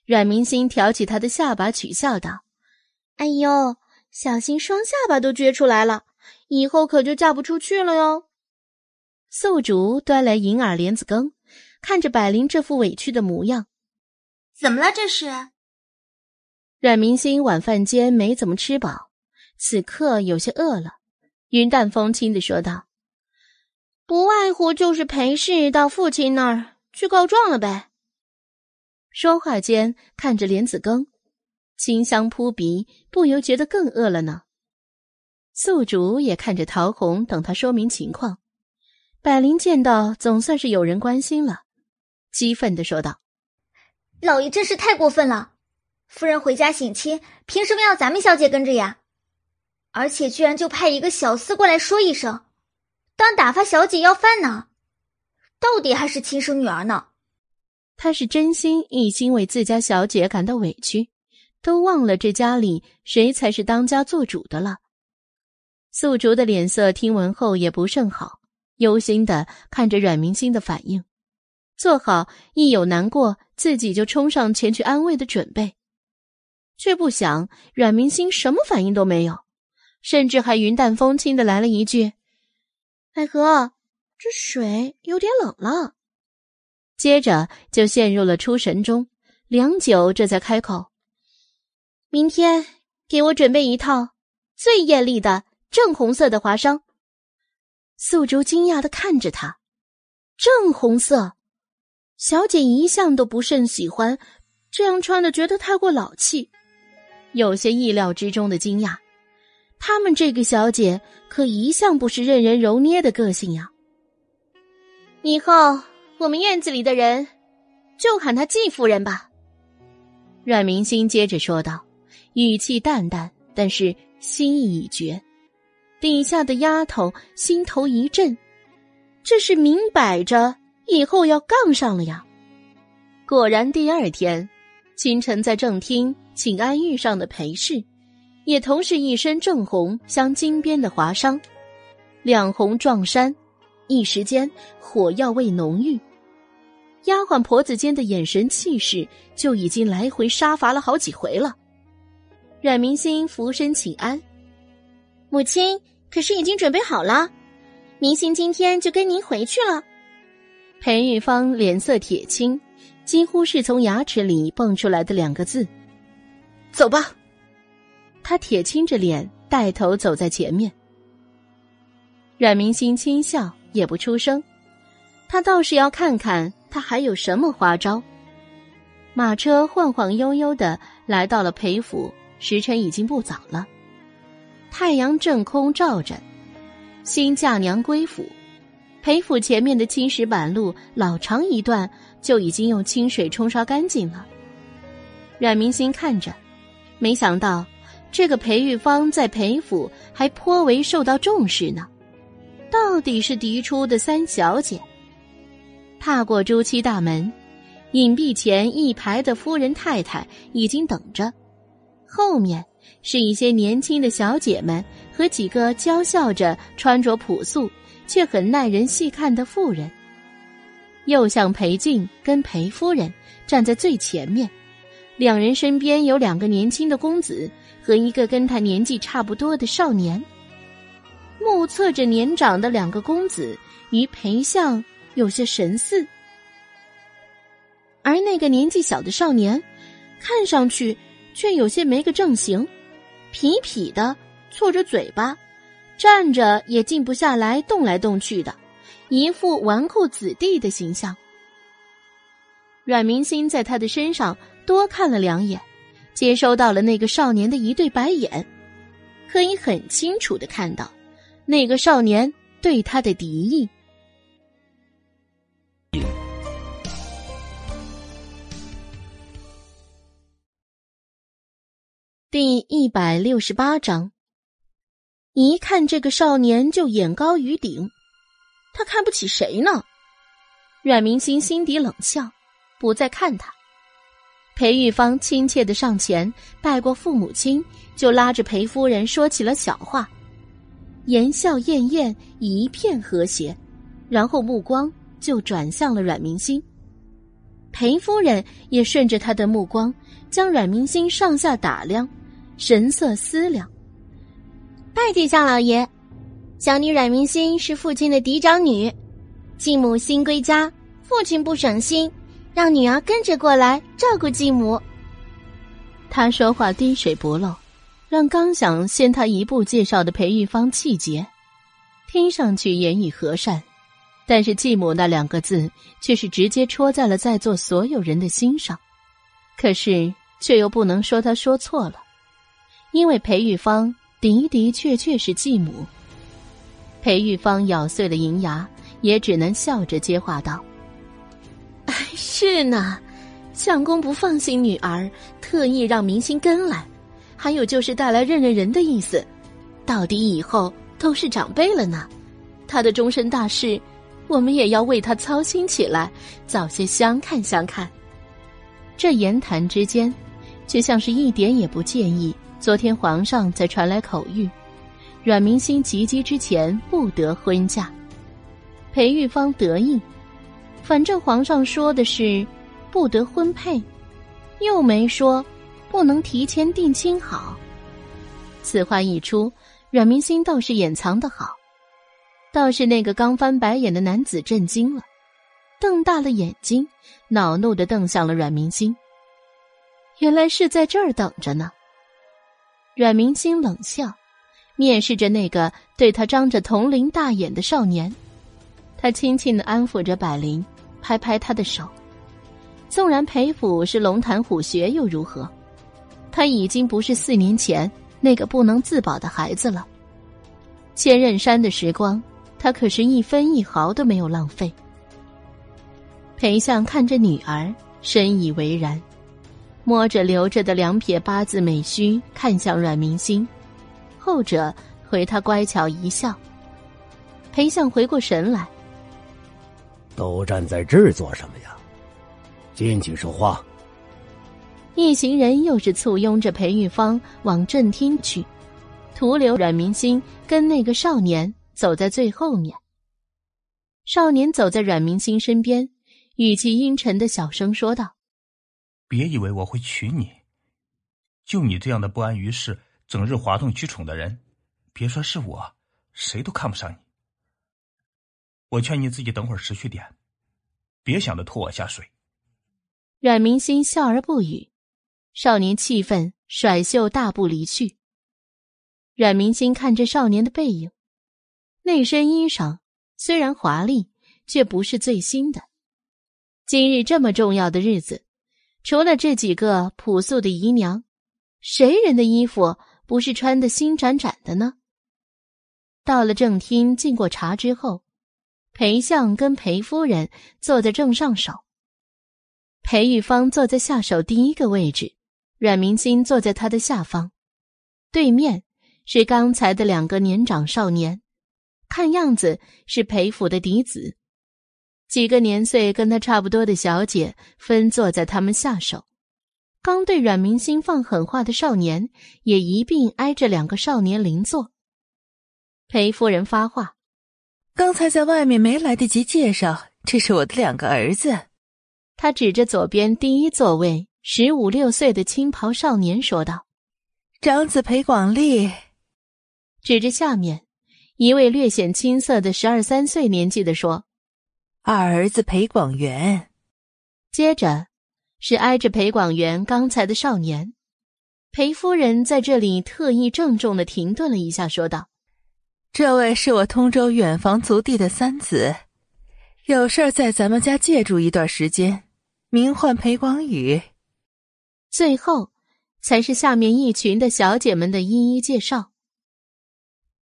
阮明星挑起他的下巴，取笑道：“哎呦。”小心双下巴都撅出来了，以后可就嫁不出去了哟。素竹端来银耳莲子羹，看着百灵这副委屈的模样，怎么了？这是？阮明星晚饭间没怎么吃饱，此刻有些饿了，云淡风轻的说道：“不外乎就是裴氏到父亲那儿去告状了呗。”说话间看着莲子羹。清香扑鼻，不由觉得更饿了呢。宿主也看着陶红，等他说明情况。百灵见到，总算是有人关心了，激愤的说道：“老爷真是太过分了！夫人回家省亲，凭什么要咱们小姐跟着呀？而且居然就派一个小厮过来说一声，当打发小姐要饭呢？到底还是亲生女儿呢？”他是真心一心为自家小姐感到委屈。都忘了这家里谁才是当家做主的了。素竹的脸色听闻后也不甚好，忧心的看着阮明星的反应，做好一有难过自己就冲上前去安慰的准备，却不想阮明星什么反应都没有，甚至还云淡风轻的来了一句：“海河，这水有点冷了。”接着就陷入了出神中，良久这才开口。明天给我准备一套最艳丽的正红色的华裳。素竹惊讶的看着他，正红色，小姐一向都不甚喜欢这样穿的，觉得太过老气，有些意料之中的惊讶。他们这个小姐可一向不是任人揉捏的个性呀。以后我们院子里的人就喊她季夫人吧。阮明星接着说道。语气淡淡，但是心意已决。底下的丫头心头一震，这是明摆着以后要杠上了呀。果然，第二天清晨在正厅请安遇上的裴氏，也同是一身正红镶金边的华裳，两红撞衫，一时间火药味浓郁。丫鬟婆子间的眼神气势就已经来回杀伐了好几回了。阮明心俯身请安，母亲可是已经准备好了，明心今天就跟您回去了。裴玉芳脸色铁青，几乎是从牙齿里蹦出来的两个字：“走吧。”他铁青着脸带头走在前面。阮明心轻笑，也不出声，他倒是要看看他还有什么花招。马车晃晃悠悠的来到了裴府。时辰已经不早了，太阳正空照着，新嫁娘归府。裴府前面的青石板路，老长一段就已经用清水冲刷干净了。阮明心看着，没想到这个裴玉芳在裴府还颇为受到重视呢。到底是嫡出的三小姐。踏过朱漆大门，隐蔽前一排的夫人太太已经等着，后面是一些年轻的小姐们和几个娇笑着、穿着朴素。却很耐人细看的妇人，右向裴静跟裴夫人站在最前面，两人身边有两个年轻的公子和一个跟他年纪差不多的少年。目测着年长的两个公子与裴相有些神似，而那个年纪小的少年，看上去却有些没个正形，痞痞的，错着嘴巴。站着也静不下来，动来动去的，一副纨绔子弟的形象。阮明心在他的身上多看了两眼，接收到了那个少年的一对白眼，可以很清楚的看到，那个少年对他的敌意。第一百六十八章。一看这个少年就眼高于顶，他看不起谁呢？阮明星心底冷笑，不再看他。裴玉芳亲切的上前拜过父母亲，就拉着裴夫人说起了小话，言笑晏晏，一片和谐。然后目光就转向了阮明心，裴夫人也顺着他的目光将阮明心上下打量，神色思量。拜见相老爷，小女阮明心是父亲的嫡长女，继母新归家，父亲不省心，让女儿跟着过来照顾继母。他说话滴水不漏，让刚想先他一步介绍的裴玉芳气结，听上去言语和善，但是继母那两个字却是直接戳在了在座所有人的心上。可是却又不能说他说错了，因为裴玉芳。的的确确是继母。裴玉芳咬碎了银牙，也只能笑着接话道：“是呢，相公不放心女儿，特意让明星跟来，还有就是带来认认人的意思。到底以后都是长辈了呢，他的终身大事，我们也要为他操心起来，早些相看相看。”这言谈之间，却像是一点也不介意。昨天皇上才传来口谕，阮明心及笄之前不得婚嫁。裴玉芳得意，反正皇上说的是不得婚配，又没说不能提前定亲好。此话一出，阮明心倒是掩藏的好，倒是那个刚翻白眼的男子震惊了，瞪大了眼睛，恼怒的瞪向了阮明星。原来是在这儿等着呢。阮明星冷笑，面视着那个对他张着铜铃大眼的少年，他轻轻的安抚着百灵，拍拍他的手。纵然裴府是龙潭虎穴又如何？他已经不是四年前那个不能自保的孩子了。千仞山的时光，他可是一分一毫都没有浪费。裴相看着女儿，深以为然。摸着留着的两撇八字美须，看向阮明星，后者回他乖巧一笑。裴相回过神来，都站在这儿做什么呀？进去说话。一行人又是簇拥着裴玉芳往正厅去，徒留阮明星跟那个少年走在最后面。少年走在阮明星身边，语气阴沉的小声说道。别以为我会娶你，就你这样的不安于世、整日哗众取宠的人，别说是我，谁都看不上你。我劝你自己等会儿识趣点，别想着拖我下水。阮明星笑而不语，少年气愤，甩袖大步离去。阮明星看着少年的背影，那身衣裳虽然华丽，却不是最新的。今日这么重要的日子。除了这几个朴素的姨娘，谁人的衣服不是穿的新崭崭的呢？到了正厅，敬过茶之后，裴相跟裴夫人坐在正上首，裴玉芳坐在下手第一个位置，阮明心坐在他的下方，对面是刚才的两个年长少年，看样子是裴府的嫡子。几个年岁跟他差不多的小姐分坐在他们下手，刚对阮明心放狠话的少年也一并挨着两个少年邻座。裴夫人发话：“刚才在外面没来得及介绍，这是我的两个儿子。”他指着左边第一座位十五六岁的青袍少年说道：“长子裴广利。”指着下面一位略显青涩的十二三岁年纪的说。二儿子裴广元，接着是挨着裴广元刚才的少年。裴夫人在这里特意郑重的停顿了一下，说道：“这位是我通州远房族弟的三子，有事儿在咱们家借住一段时间，名唤裴广宇。”最后才是下面一群的小姐们的一一介绍。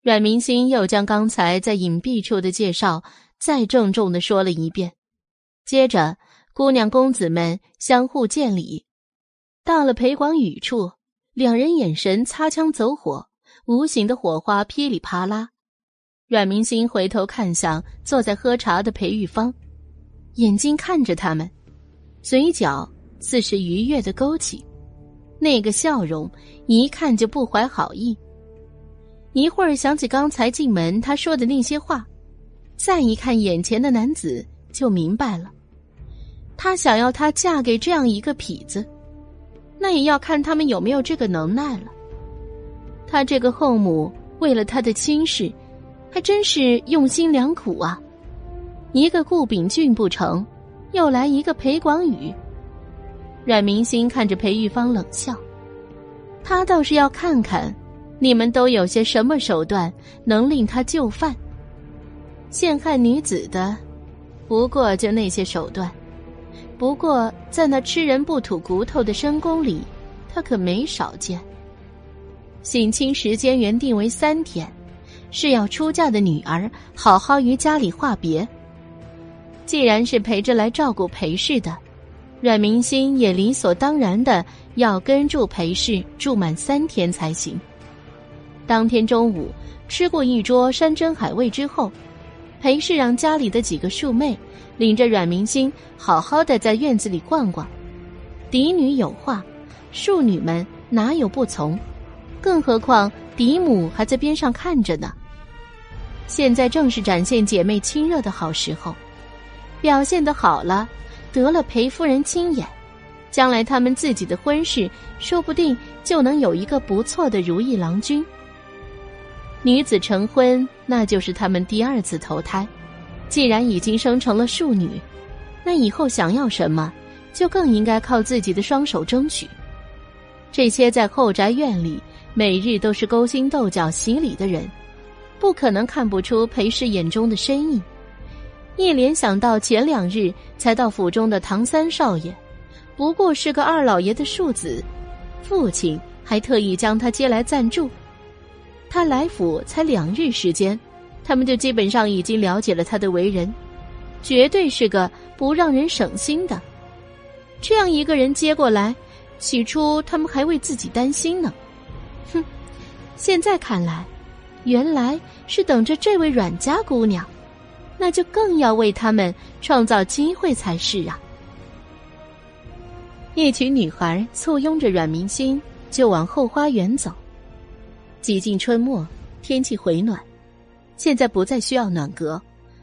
阮明星又将刚才在隐蔽处的介绍。再郑重的说了一遍，接着姑娘公子们相互见礼。到了裴广宇处，两人眼神擦枪走火，无形的火花噼里啪啦。阮明星回头看向坐在喝茶的裴玉芳，眼睛看着他们，嘴角似是愉悦的勾起，那个笑容一看就不怀好意。一会儿想起刚才进门他说的那些话。再一看眼前的男子，就明白了。他想要她嫁给这样一个痞子，那也要看他们有没有这个能耐了。他这个后母为了他的亲事，还真是用心良苦啊！一个顾秉俊不成，又来一个裴广宇。阮明心看着裴玉芳冷笑，他倒是要看看，你们都有些什么手段能令他就范。陷害女子的，不过就那些手段。不过在那吃人不吐骨头的深宫里，他可没少见。省亲时间原定为三天，是要出嫁的女儿好好与家里话别。既然是陪着来照顾裴氏的，阮明心也理所当然的要跟住裴氏住满三天才行。当天中午吃过一桌山珍海味之后。裴氏让家里的几个庶妹领着阮明星好好的在院子里逛逛。嫡女有话，庶女们哪有不从？更何况嫡母还在边上看着呢。现在正是展现姐妹亲热的好时候，表现的好了，得了裴夫人亲眼，将来他们自己的婚事说不定就能有一个不错的如意郎君。女子成婚，那就是他们第二次投胎。既然已经生成了庶女，那以后想要什么，就更应该靠自己的双手争取。这些在后宅院里每日都是勾心斗角、洗礼的人，不可能看不出裴氏眼中的深意。一联想到前两日才到府中的唐三少爷，不过是个二老爷的庶子，父亲还特意将他接来暂住。他来府才两日时间，他们就基本上已经了解了他的为人，绝对是个不让人省心的。这样一个人接过来，起初他们还为自己担心呢。哼，现在看来，原来是等着这位阮家姑娘，那就更要为他们创造机会才是啊！一群女孩簇拥着阮明心就往后花园走。几近春末，天气回暖，现在不再需要暖阁，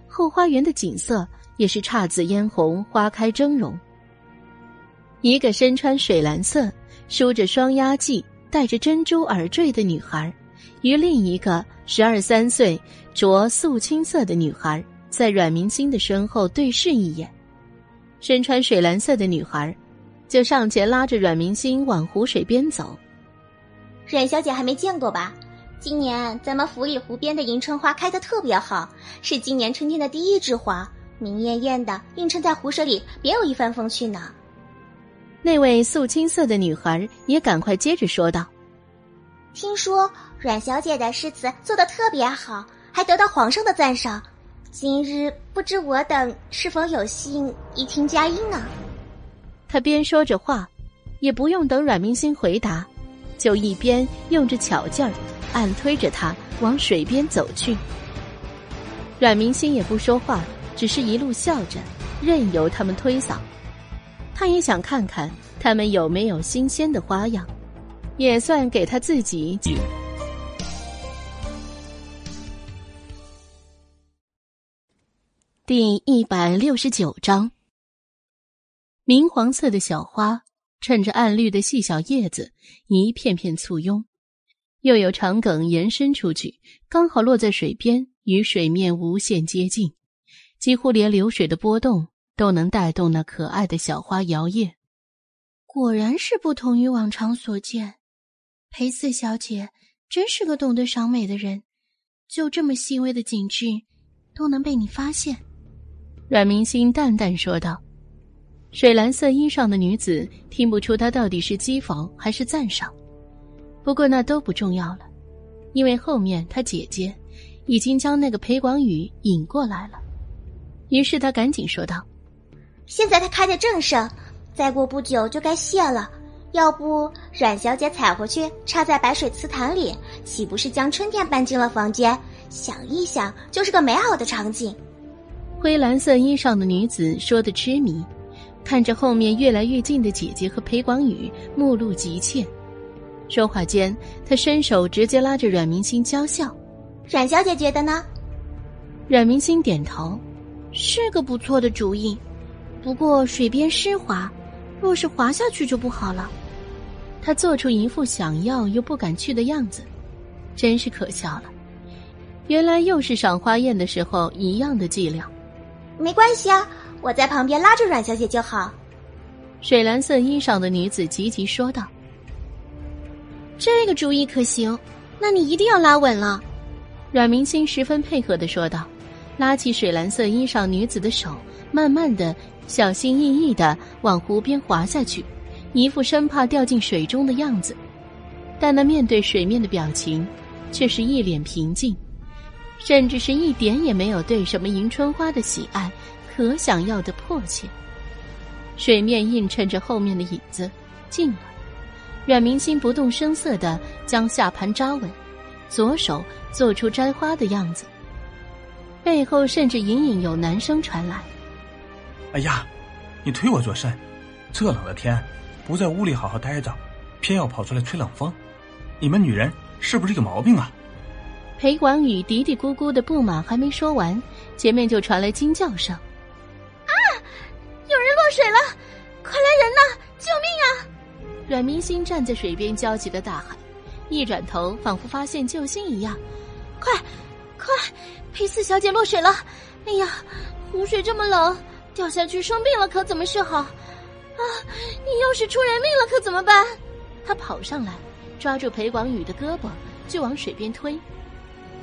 后花园的景色也是姹紫嫣红，花开争荣。一个身穿水蓝色、梳着双压髻、戴着珍珠耳坠的女孩，与另一个十二三岁、着素青色的女孩，在阮明星的身后对视一眼。身穿水蓝色的女孩，就上前拉着阮明星往湖水边走。阮小姐还没见过吧？今年咱们府里湖边的迎春花开得特别好，是今年春天的第一枝花，明艳艳的，映衬在湖水里，别有一番风趣呢。那位素青色的女孩也赶快接着说道：“听说阮小姐的诗词做得特别好，还得到皇上的赞赏。今日不知我等是否有幸一听佳音呢？他边说着话，也不用等阮明星回答，就一边用着巧劲儿，暗推着他往水边走去。阮明星也不说话，只是一路笑着，任由他们推搡。他也想看看他们有没有新鲜的花样，也算给他自己。第一百六十九章，明黄色的小花衬着暗绿的细小叶子，一片片簇拥，又有长梗延伸出去，刚好落在水边，与水面无限接近，几乎连流水的波动都能带动那可爱的小花摇曳。果然是不同于往常所见，裴四小姐真是个懂得赏美的人，就这么细微的景致都能被你发现。阮明星淡淡说道：“水蓝色衣裳的女子听不出他到底是讥讽还是赞赏，不过那都不重要了，因为后面他姐姐已经将那个裴广宇引过来了。于是他赶紧说道：‘现在他开的正盛，再过不久就该谢了。要不阮小姐采回去插在白水祠坛里，岂不是将春天搬进了房间？想一想，就是个美好的场景。’”灰蓝色衣裳的女子说的痴迷，看着后面越来越近的姐姐和裴广宇，目露急切。说话间，他伸手直接拉着阮明星娇笑：“阮小姐觉得呢？”阮明星点头：“是个不错的主意，不过水边湿滑，若是滑下去就不好了。”他做出一副想要又不敢去的样子，真是可笑了。原来又是赏花宴的时候一样的伎俩。没关系啊，我在旁边拉着阮小姐就好。水蓝色衣裳的女子急急说道：“这个主意可行，那你一定要拉稳了。”阮明星十分配合的说道，拉起水蓝色衣裳女子的手，慢慢的、小心翼翼的往湖边滑下去，一副生怕掉进水中的样子。但那面对水面的表情，却是一脸平静。甚至是一点也没有对什么迎春花的喜爱，可想要的迫切。水面映衬着后面的影子，近了。阮明星不动声色的将下盘扎稳，左手做出摘花的样子。背后甚至隐隐有男声传来：“哎呀，你推我做甚？这冷的天，不在屋里好好待着，偏要跑出来吹冷风，你们女人是不是有毛病啊？”裴广宇嘀嘀咕咕的不满还没说完，前面就传来惊叫声：“啊！有人落水了！快来人呐！救命啊！”阮明星站在水边焦急的大喊，一转头仿佛发现救星一样：“快，快！裴四小姐落水了！哎呀，湖水这么冷，掉下去生病了可怎么是好？啊！你要是出人命了可怎么办？”他跑上来，抓住裴广宇的胳膊就往水边推。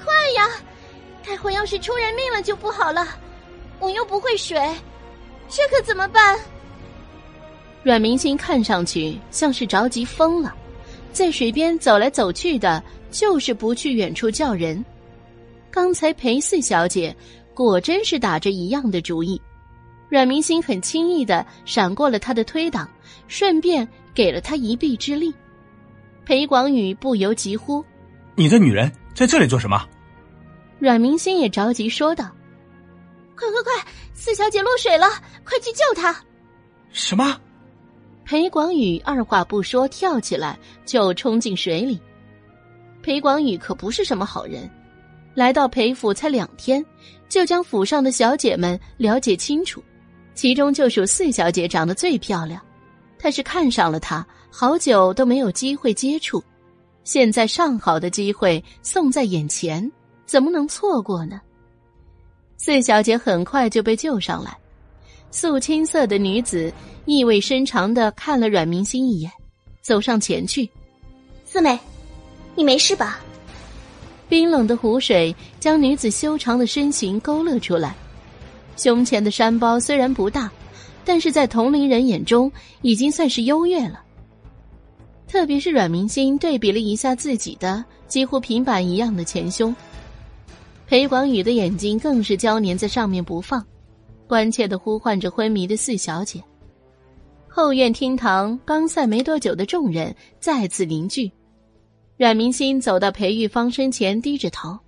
快呀！待会要是出人命了就不好了。我又不会水，这可怎么办？阮明星看上去像是着急疯了，在水边走来走去的，就是不去远处叫人。刚才裴四小姐果真是打着一样的主意。阮明星很轻易的闪过了他的推挡，顺便给了他一臂之力。裴广宇不由急呼：“你这女人在这里做什么？”阮明星也着急说道：“快快快，四小姐落水了，快去救她！”什么？裴广宇二话不说，跳起来就冲进水里。裴广宇可不是什么好人，来到裴府才两天，就将府上的小姐们了解清楚，其中就属四小姐长得最漂亮，他是看上了她，好久都没有机会接触，现在上好的机会送在眼前。怎么能错过呢？四小姐很快就被救上来，素青色的女子意味深长的看了阮明星一眼，走上前去：“四妹，你没事吧？”冰冷的湖水将女子修长的身形勾勒出来，胸前的山包虽然不大，但是在同龄人眼中已经算是优越了。特别是阮明星对比了一下自己的几乎平板一样的前胸，裴广宇的眼睛更是焦粘在上面不放，关切的呼唤着昏迷的四小姐。后院厅堂刚散没多久的众人再次凝聚，阮明心走到裴玉芳身前，低着头：“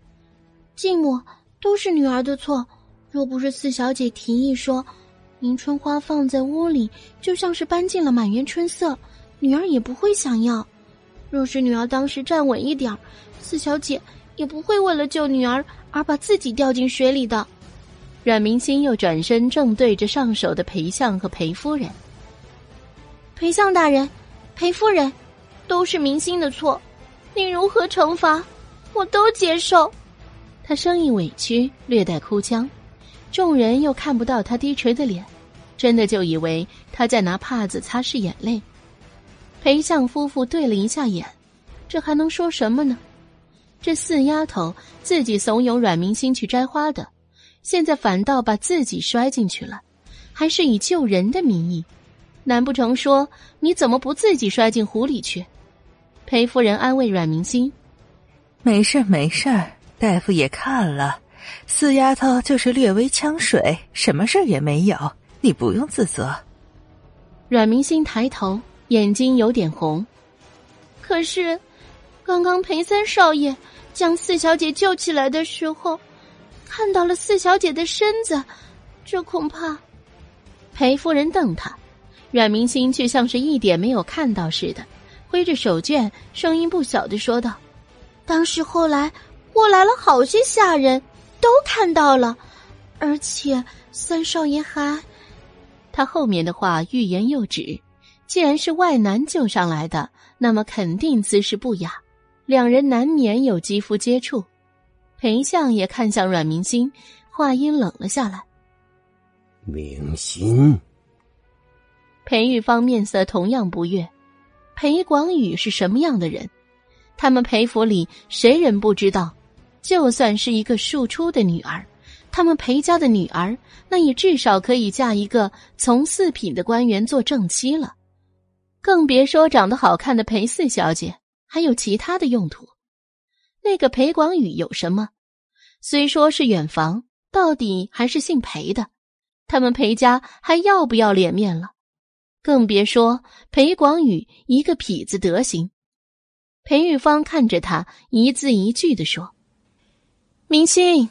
继母，都是女儿的错。若不是四小姐提议说，迎春花放在屋里就像是搬进了满园春色。”女儿也不会想要。若是女儿当时站稳一点四小姐也不会为了救女儿而把自己掉进水里的。阮明心又转身正对着上手的裴相和裴夫人。裴相大人，裴夫人，都是明星的错，你如何惩罚，我都接受。他声音委屈，略带哭腔。众人又看不到他低垂的脸，真的就以为他在拿帕子擦拭眼泪。裴相夫妇对了一下眼，这还能说什么呢？这四丫头自己怂恿阮明心去摘花的，现在反倒把自己摔进去了，还是以救人的名义，难不成说你怎么不自己摔进湖里去？裴夫人安慰阮明心：“没事没事大夫也看了，四丫头就是略微呛水，什么事也没有，你不用自责。”阮明心抬头。眼睛有点红，可是，刚刚裴三少爷将四小姐救起来的时候，看到了四小姐的身子，这恐怕……裴夫人瞪他，阮明心却像是一点没有看到似的，挥着手绢，声音不小的说道：“当时后来过来了好些下人，都看到了，而且三少爷还……”他后面的话欲言又止。既然是外男救上来的，那么肯定姿势不雅，两人难免有肌肤接触。裴相也看向阮明心，话音冷了下来：“明心。”裴玉芳面色同样不悦。裴广宇是什么样的人？他们裴府里谁人不知道？就算是一个庶出的女儿，他们裴家的女儿，那也至少可以嫁一个从四品的官员做正妻了。更别说长得好看的裴四小姐，还有其他的用途。那个裴广宇有什么？虽说是远房，到底还是姓裴的。他们裴家还要不要脸面了？更别说裴广宇一个痞子德行。裴玉芳看着他，一字一句的说：“明星，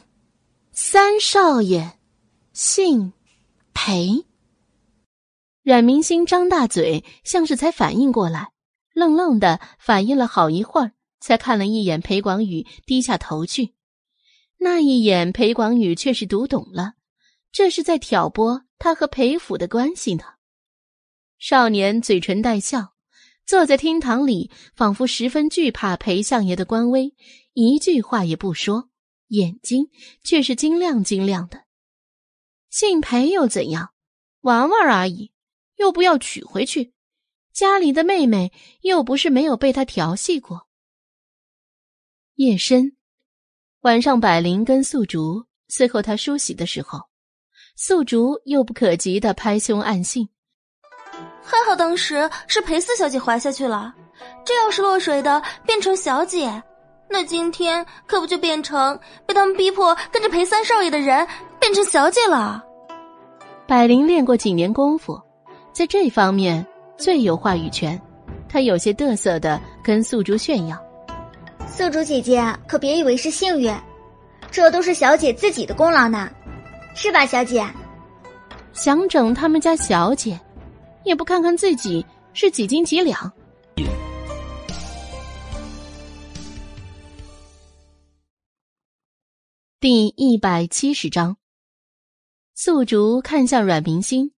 三少爷，姓裴。”阮明星张大嘴，像是才反应过来，愣愣的反应了好一会儿，才看了一眼裴广宇，低下头去。那一眼，裴广宇却是读懂了，这是在挑拨他和裴府的关系呢。少年嘴唇带笑，坐在厅堂里，仿佛十分惧怕裴相爷的官威，一句话也不说，眼睛却是晶亮晶亮的。姓裴又怎样？玩玩而已。又不要娶回去，家里的妹妹又不是没有被他调戏过。夜深，晚上，百灵跟素竹伺候他梳洗的时候，素竹又不可及的拍胸暗信：还好当时是裴四小姐怀下去了，这要是落水的变成小姐，那今天可不就变成被他们逼迫跟着裴三少爷的人变成小姐了？百灵练过几年功夫。在这方面最有话语权，他有些得瑟的跟素竹炫耀：“素竹姐姐可别以为是幸运，这都是小姐自己的功劳呢，是吧，小姐？”想整他们家小姐，也不看看自己是几斤几两。第一百七十章，宿竹看向阮明星。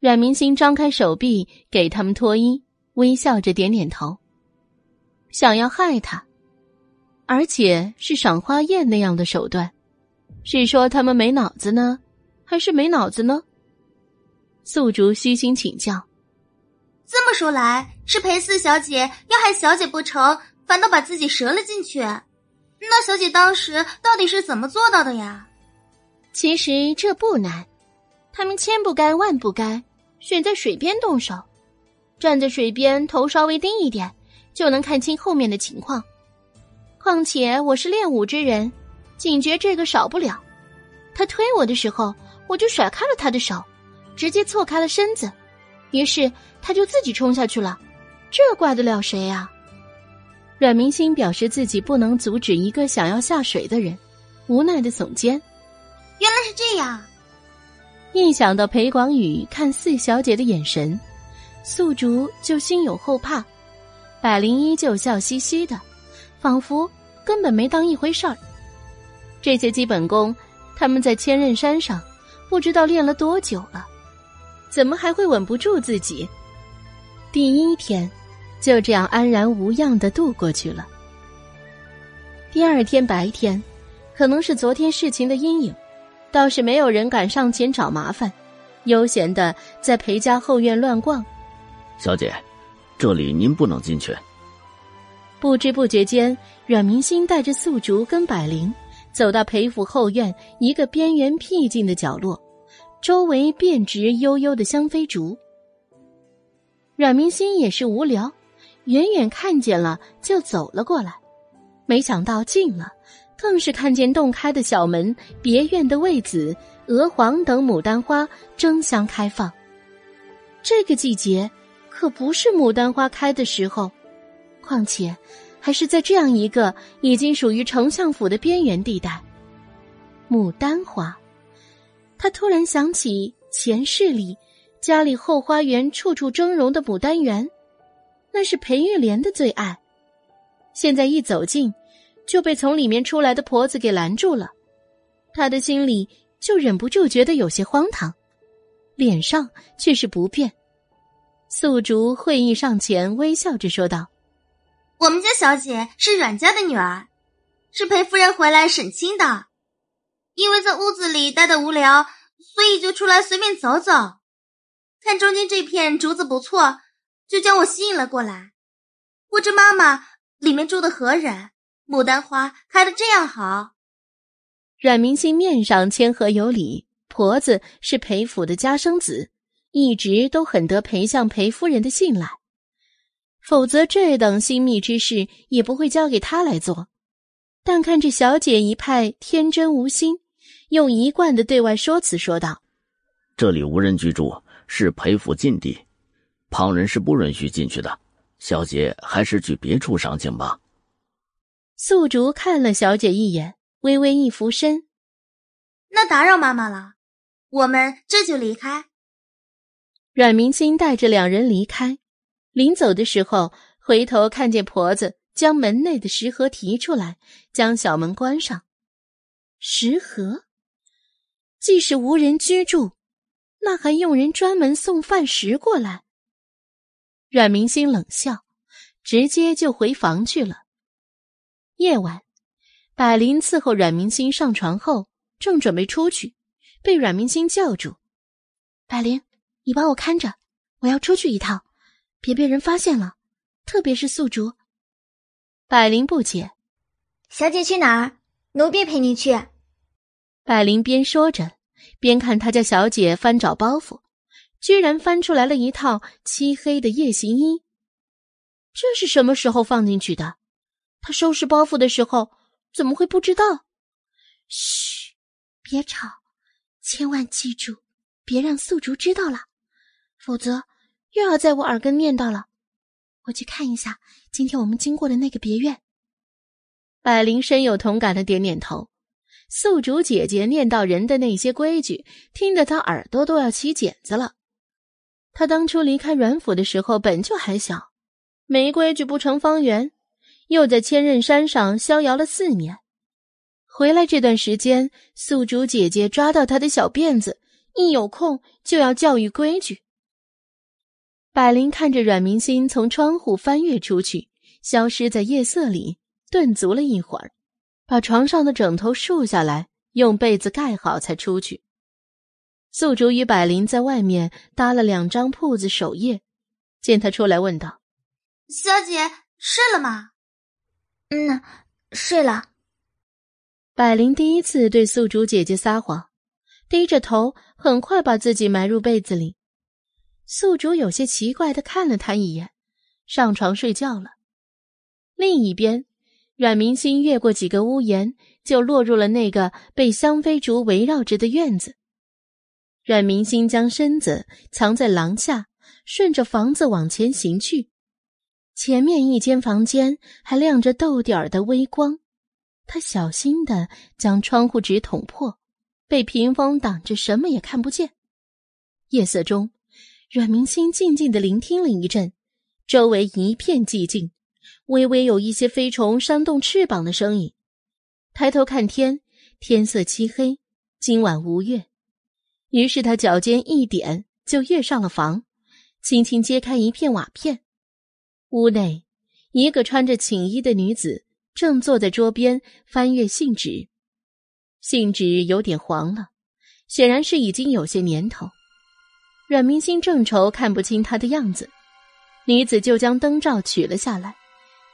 阮明星张开手臂给他们脱衣，微笑着点点头。想要害他，而且是赏花宴那样的手段，是说他们没脑子呢，还是没脑子呢？素竹虚心请教。这么说来，是裴四小姐要害小姐不成，反倒把自己折了进去。那小姐当时到底是怎么做到的呀？其实这不难，他们千不该万不该。选在水边动手，站在水边，头稍微低一点，就能看清后面的情况。况且我是练武之人，警觉这个少不了。他推我的时候，我就甩开了他的手，直接错开了身子，于是他就自己冲下去了。这怪得了谁呀？阮明星表示自己不能阻止一个想要下水的人，无奈的耸肩。原来是这样。一想到裴广宇看四小姐的眼神，素竹就心有后怕。百灵依旧笑嘻嘻的，仿佛根本没当一回事儿。这些基本功，他们在千仞山上不知道练了多久了，怎么还会稳不住自己？第一天。就这样安然无恙的度过去了。第二天白天，可能是昨天事情的阴影，倒是没有人敢上前找麻烦，悠闲的在裴家后院乱逛。小姐，这里您不能进去。不知不觉间，阮明星带着素竹跟百灵走到裴府后院一个边缘僻静的角落，周围遍植悠悠的香妃竹。阮明星也是无聊。远远看见了，就走了过来。没想到近了，更是看见洞开的小门，别院的魏子、娥皇等牡丹花争相开放。这个季节可不是牡丹花开的时候，况且还是在这样一个已经属于丞相府的边缘地带。牡丹花，他突然想起前世里家里后花园处处峥嵘的牡丹园。那是裴玉莲的最爱，现在一走近，就被从里面出来的婆子给拦住了。他的心里就忍不住觉得有些荒唐，脸上却是不变。素竹会意上前，微笑着说道：“我们家小姐是阮家的女儿，是陪夫人回来省亲的。因为在屋子里待的无聊，所以就出来随便走走，看中间这片竹子不错。”就将我吸引了过来。不知妈妈里面住的何人？牡丹花开的这样好。阮明星面上谦和有礼，婆子是裴府的家生子，一直都很得裴相裴夫人的信赖，否则这等心密之事也不会交给他来做。但看这小姐一派天真无心，用一贯的对外说辞说道：“这里无人居住，是裴府禁地。”旁人是不允许进去的，小姐还是去别处赏景吧。素竹看了小姐一眼，微微一俯身：“那打扰妈妈了，我们这就离开。”阮明星带着两人离开，临走的时候，回头看见婆子将门内的食盒提出来，将小门关上。食盒，既是无人居住，那还用人专门送饭食过来？阮明星冷笑，直接就回房去了。夜晚，百灵伺候阮明星上床后，正准备出去，被阮明星叫住：“百灵，你帮我看着，我要出去一趟，别被人发现了，特别是宿竹。”百灵不解：“小姐去哪儿？奴婢陪你去。”百灵边说着，边看他家小姐翻找包袱。居然翻出来了一套漆黑的夜行衣，这是什么时候放进去的？他收拾包袱的时候怎么会不知道？嘘，别吵，千万记住，别让素竹知道了，否则又要在我耳根念叨了。我去看一下今天我们经过的那个别院。百灵深有同感的点点头。素竹姐姐念叨人的那些规矩，听得她耳朵都要起茧子了。他当初离开阮府的时候本就还小，没规矩不成方圆，又在千仞山上逍遥了四年，回来这段时间，宿主姐姐抓到他的小辫子，一有空就要教育规矩。百灵看着阮明心从窗户翻越出去，消失在夜色里，顿足了一会儿，把床上的枕头竖下来，用被子盖好，才出去。宿主与百灵在外面搭了两张铺子守夜，见他出来，问道：“小姐睡了吗？”“嗯，睡了。”百灵第一次对宿主姐姐撒谎，低着头，很快把自己埋入被子里。宿主有些奇怪的看了他一眼，上床睡觉了。另一边，阮明星越过几个屋檐，就落入了那个被香妃竹围绕着的院子。阮明星将身子藏在廊下，顺着房子往前行去。前面一间房间还亮着豆点儿的微光，他小心的将窗户纸捅破，被屏风挡着，什么也看不见。夜色中，阮明星静静的聆听了一阵，周围一片寂静，微微有一些飞虫扇动翅膀的声音。抬头看天，天色漆黑，今晚无月。于是他脚尖一点，就跃上了房，轻轻揭开一片瓦片。屋内，一个穿着寝衣的女子正坐在桌边翻阅信纸，信纸有点黄了，显然是已经有些年头。阮明星正愁看不清她的样子，女子就将灯罩取了下来，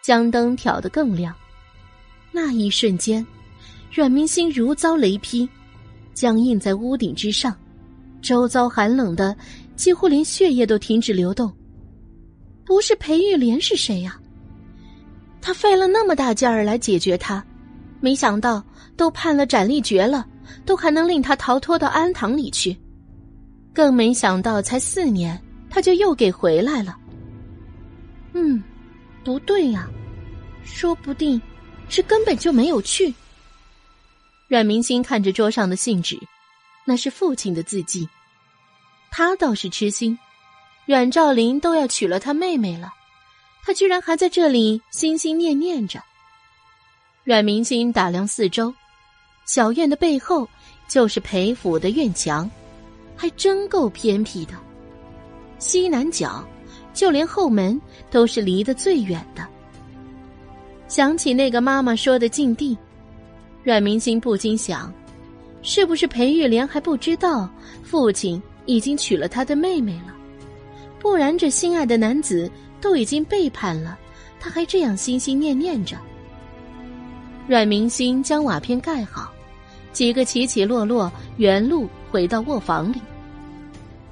将灯挑得更亮。那一瞬间，阮明星如遭雷劈，僵硬在屋顶之上。周遭寒冷的，几乎连血液都停止流动。不是裴玉莲是谁呀？他费了那么大劲儿来解决他，没想到都判了斩立决了，都还能令他逃脱到安堂里去。更没想到才四年，他就又给回来了。嗯，不对呀，说不定是根本就没有去。阮明星看着桌上的信纸。那是父亲的字迹，他倒是痴心，阮兆林都要娶了他妹妹了，他居然还在这里心心念念着。阮明星打量四周，小院的背后就是裴府的院墙，还真够偏僻的，西南角，就连后门都是离得最远的。想起那个妈妈说的禁地，阮明星不禁想。是不是裴玉莲还不知道父亲已经娶了他的妹妹了？不然这心爱的男子都已经背叛了，他还这样心心念念着。阮明星将瓦片盖好，几个起起落落，原路回到卧房里。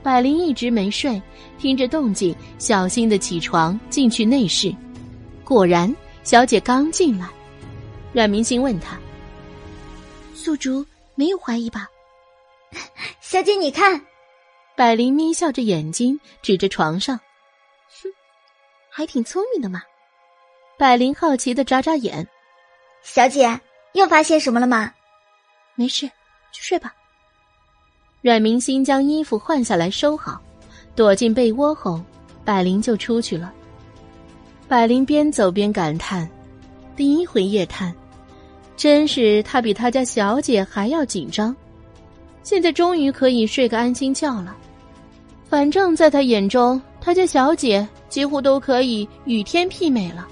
百灵一直没睡，听着动静，小心的起床进去内室，果然小姐刚进来，阮明星问她：“素竹。”没有怀疑吧，*laughs* 小姐，你看，百灵眯笑着眼睛，指着床上，哼，还挺聪明的嘛。百灵好奇的眨眨眼，小姐又发现什么了吗？没事，去睡吧。阮明星将衣服换下来收好，躲进被窝后，百灵就出去了。百灵边走边感叹：第一回夜探。真是他比他家小姐还要紧张，现在终于可以睡个安心觉了。反正在他眼中，他家小姐几乎都可以与天媲美了，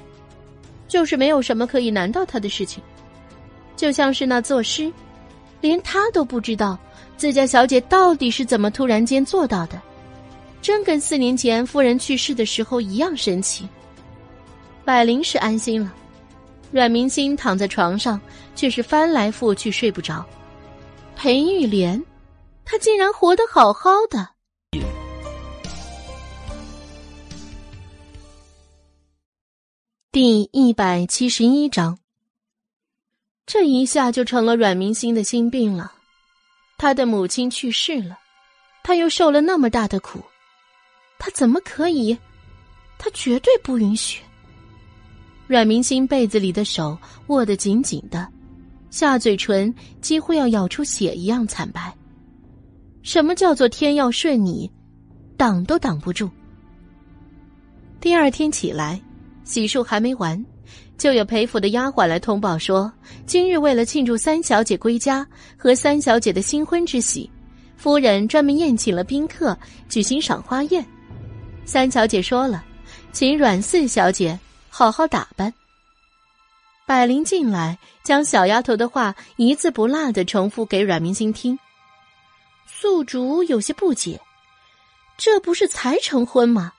就是没有什么可以难到他的事情。就像是那作诗，连他都不知道自家小姐到底是怎么突然间做到的，真跟四年前夫人去世的时候一样神奇。百灵是安心了。阮明星躺在床上，却是翻来覆去睡不着。裴玉莲，她竟然活得好好的。第一百七十一章，这一下就成了阮明星的心病了。他的母亲去世了，他又受了那么大的苦，他怎么可以？他绝对不允许。阮明星被子里的手握得紧紧的，下嘴唇几乎要咬出血一样惨白。什么叫做天要顺你，挡都挡不住。第二天起来，洗漱还没完，就有裴府的丫鬟来通报说，今日为了庆祝三小姐归家和三小姐的新婚之喜，夫人专门宴请了宾客，举行赏花宴。三小姐说了，请阮四小姐。好好打扮。百灵进来，将小丫头的话一字不落的重复给阮明星听。宿主有些不解，这不是才成婚吗？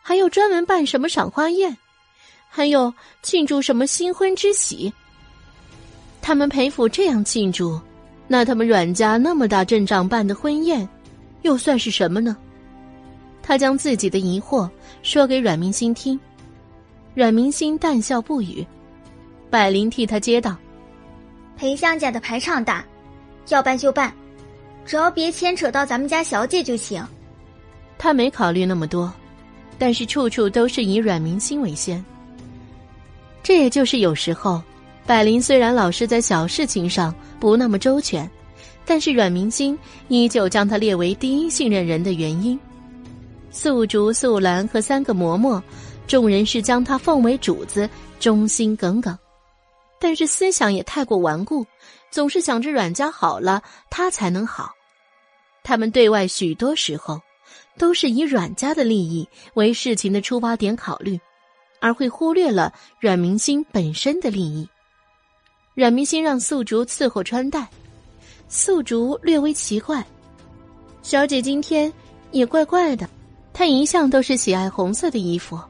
还要专门办什么赏花宴，还有庆祝什么新婚之喜？他们裴府这样庆祝，那他们阮家那么大阵仗办的婚宴，又算是什么呢？他将自己的疑惑说给阮明星听。阮明心淡笑不语，百灵替他接道：“裴相家的排场大，要办就办，只要别牵扯到咱们家小姐就行。”他没考虑那么多，但是处处都是以阮明心为先。这也就是有时候，百灵虽然老是在小事情上不那么周全，但是阮明心依旧将他列为第一信任人的原因。素竹、素兰和三个嬷嬷。众人是将他奉为主子，忠心耿耿，但是思想也太过顽固，总是想着阮家好了，他才能好。他们对外许多时候都是以阮家的利益为事情的出发点考虑，而会忽略了阮明星本身的利益。阮明星让素竹伺候穿戴，素竹略微奇怪，小姐今天也怪怪的，她一向都是喜爱红色的衣服。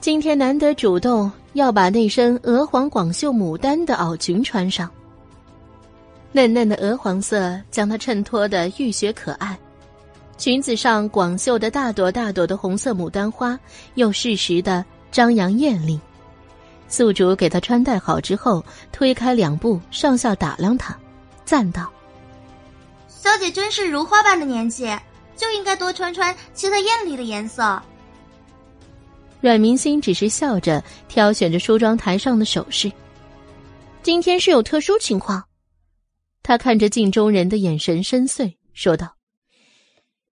今天难得主动要把那身鹅黄广袖牡丹的袄裙穿上，嫩嫩的鹅黄色将它衬托的浴血可爱，裙子上广袖的大朵大朵的红色牡丹花又适时的张扬艳丽。宿主给她穿戴好之后，推开两步，上下打量她，赞道：“小姐真是如花般的年纪，就应该多穿穿其他艳丽的颜色。”阮明星只是笑着挑选着梳妆台上的首饰。今天是有特殊情况，他看着镜中人的眼神深邃，说道：“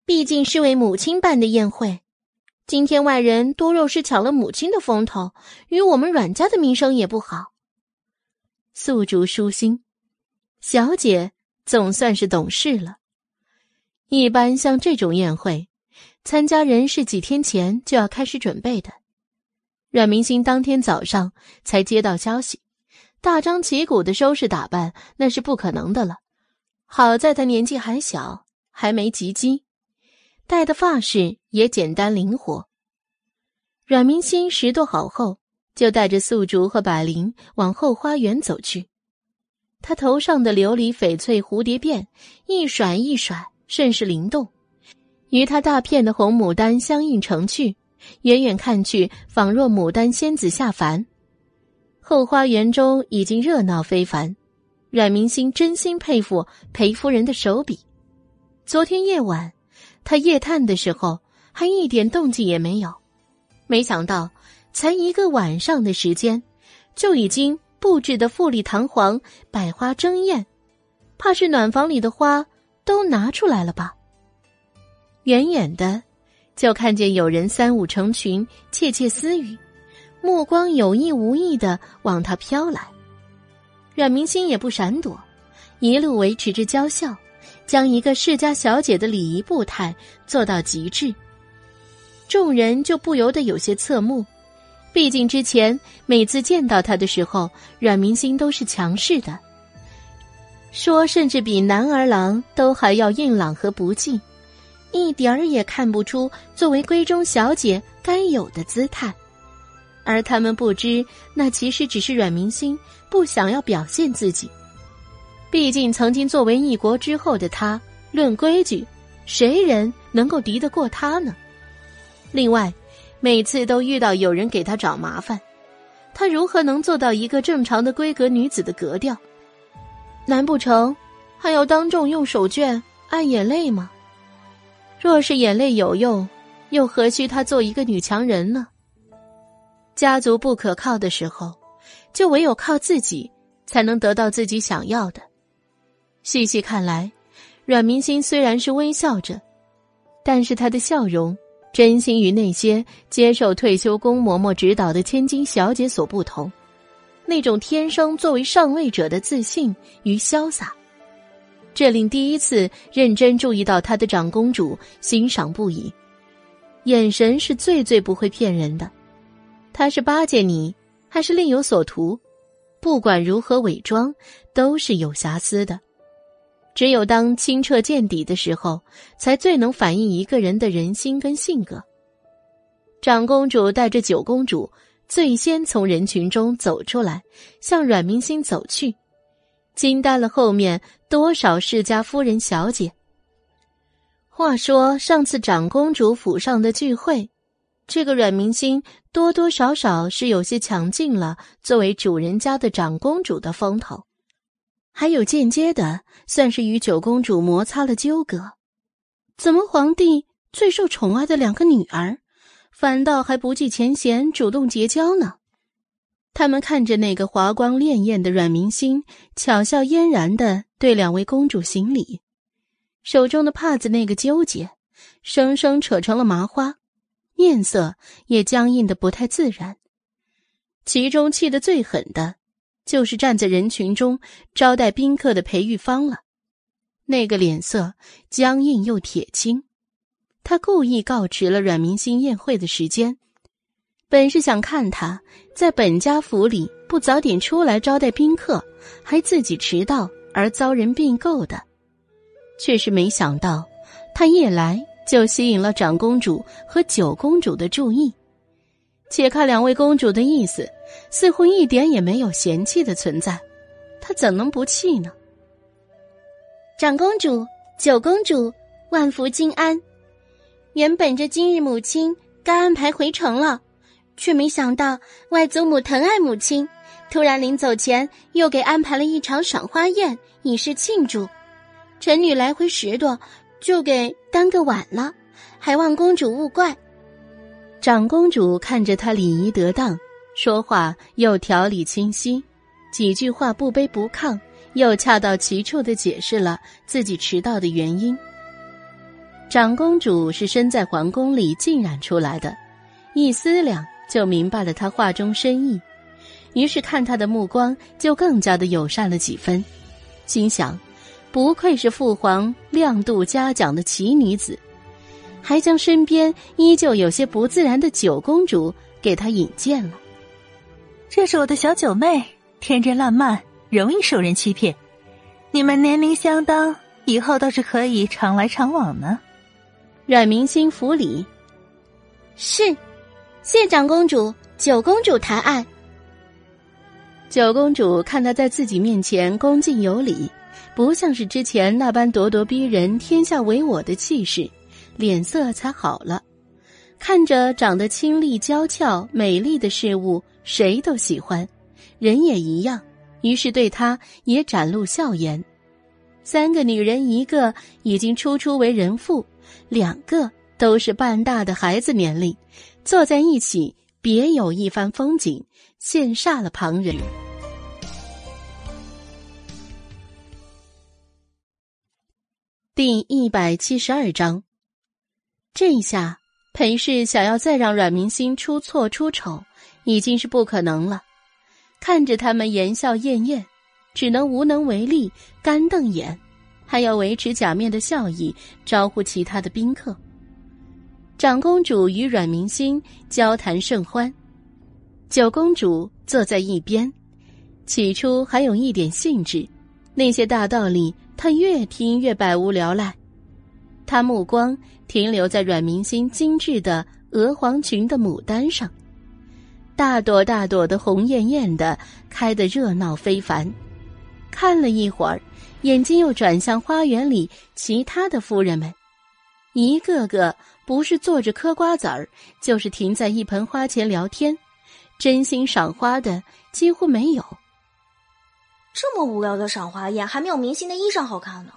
毕竟是为母亲办的宴会，今天外人多肉是抢了母亲的风头，与我们阮家的名声也不好。”素竹舒心，小姐总算是懂事了。一般像这种宴会。参加人是几天前就要开始准备的，阮明星当天早上才接到消息，大张旗鼓的收拾打扮那是不可能的了。好在他年纪还小，还没及笄，戴的发饰也简单灵活。阮明星拾掇好后，就带着素竹和百灵往后花园走去。他头上的琉璃翡翠蝴蝶辫一甩一甩，甚是灵动。与他大片的红牡丹相映成趣，远远看去，仿若牡丹仙子下凡。后花园中已经热闹非凡，阮明星真心佩服裴夫人的手笔。昨天夜晚，他夜探的时候还一点动静也没有，没想到才一个晚上的时间，就已经布置的富丽堂皇，百花争艳，怕是暖房里的花都拿出来了吧。远远的，就看见有人三五成群窃窃私语，目光有意无意的往他飘来。阮明心也不闪躲，一路维持着娇笑，将一个世家小姐的礼仪步态做到极致。众人就不由得有些侧目，毕竟之前每次见到他的时候，阮明心都是强势的，说甚至比男儿郎都还要硬朗和不羁。一点儿也看不出作为闺中小姐该有的姿态，而他们不知，那其实只是阮明星不想要表现自己。毕竟曾经作为一国之后的他，论规矩，谁人能够敌得过他呢？另外，每次都遇到有人给他找麻烦，他如何能做到一个正常的闺阁女子的格调？难不成还要当众用手绢按眼泪吗？若是眼泪有用，又何须她做一个女强人呢？家族不可靠的时候，就唯有靠自己才能得到自己想要的。细细看来，阮明星虽然是微笑着，但是他的笑容真心与那些接受退休宫嬷嬷指导的千金小姐所不同，那种天生作为上位者的自信与潇洒。这令第一次认真注意到他的长公主欣赏不已，眼神是最最不会骗人的。他是巴结你，还是另有所图？不管如何伪装，都是有瑕疵的。只有当清澈见底的时候，才最能反映一个人的人心跟性格。长公主带着九公主最先从人群中走出来，向阮明星走去。惊呆了后面多少世家夫人小姐。话说上次长公主府上的聚会，这个阮明星多多少少是有些抢尽了作为主人家的长公主的风头，还有间接的算是与九公主摩擦了纠葛。怎么皇帝最受宠爱的两个女儿，反倒还不计前嫌主动结交呢？他们看着那个华光潋滟的阮明星，巧笑嫣然的对两位公主行礼，手中的帕子那个纠结，生生扯成了麻花。面色也僵硬的不太自然。其中气得最狠的，就是站在人群中招待宾客的裴玉芳了。那个脸色僵硬又铁青，他故意告迟了阮明星宴会的时间，本是想看他在本家府里不早点出来招待宾客，还自己迟到而遭人并购的，却是没想到他一来。就吸引了长公主和九公主的注意，且看两位公主的意思，似乎一点也没有嫌弃的存在，她怎能不气呢？长公主、九公主，万福金安。原本这今日母亲该安排回城了，却没想到外祖母疼爱母亲，突然临走前又给安排了一场赏花宴，以示庆祝。臣女来回拾掇。就给耽搁晚了，还望公主勿怪。长公主看着他礼仪得当，说话又条理清晰，几句话不卑不亢，又恰到其处的解释了自己迟到的原因。长公主是身在皇宫里浸染出来的，一思量就明白了他话中深意，于是看他的目光就更加的友善了几分，心想。不愧是父皇亮度嘉奖的奇女子，还将身边依旧有些不自然的九公主给他引荐了。这是我的小九妹，天真烂漫，容易受人欺骗。你们年龄相当，以后倒是可以常来常往呢。阮明心府里，是，谢长公主、九公主抬爱。九公主看他在自己面前恭敬有礼。不像是之前那般咄咄逼人、天下唯我的气势，脸色才好了。看着长得清丽娇俏、美丽的事物，谁都喜欢，人也一样。于是对他也展露笑颜。三个女人，一个已经初初为人妇，两个都是半大的孩子年龄，坐在一起，别有一番风景，羡煞了旁人。第一百七十二章，这一下裴氏想要再让阮明心出错出丑，已经是不可能了。看着他们言笑晏晏，只能无能为力，干瞪眼，还要维持假面的笑意，招呼其他的宾客。长公主与阮明心交谈甚欢，九公主坐在一边，起初还有一点兴致，那些大道理。她越听越百无聊赖，她目光停留在阮明心精致的鹅黄裙的牡丹上，大朵大朵的红艳艳的，开得热闹非凡。看了一会儿，眼睛又转向花园里其他的夫人们，一个个不是坐着嗑瓜子儿，就是停在一盆花前聊天，真心赏花的几乎没有。这么无聊的赏花宴，还没有明星的衣裳好看呢，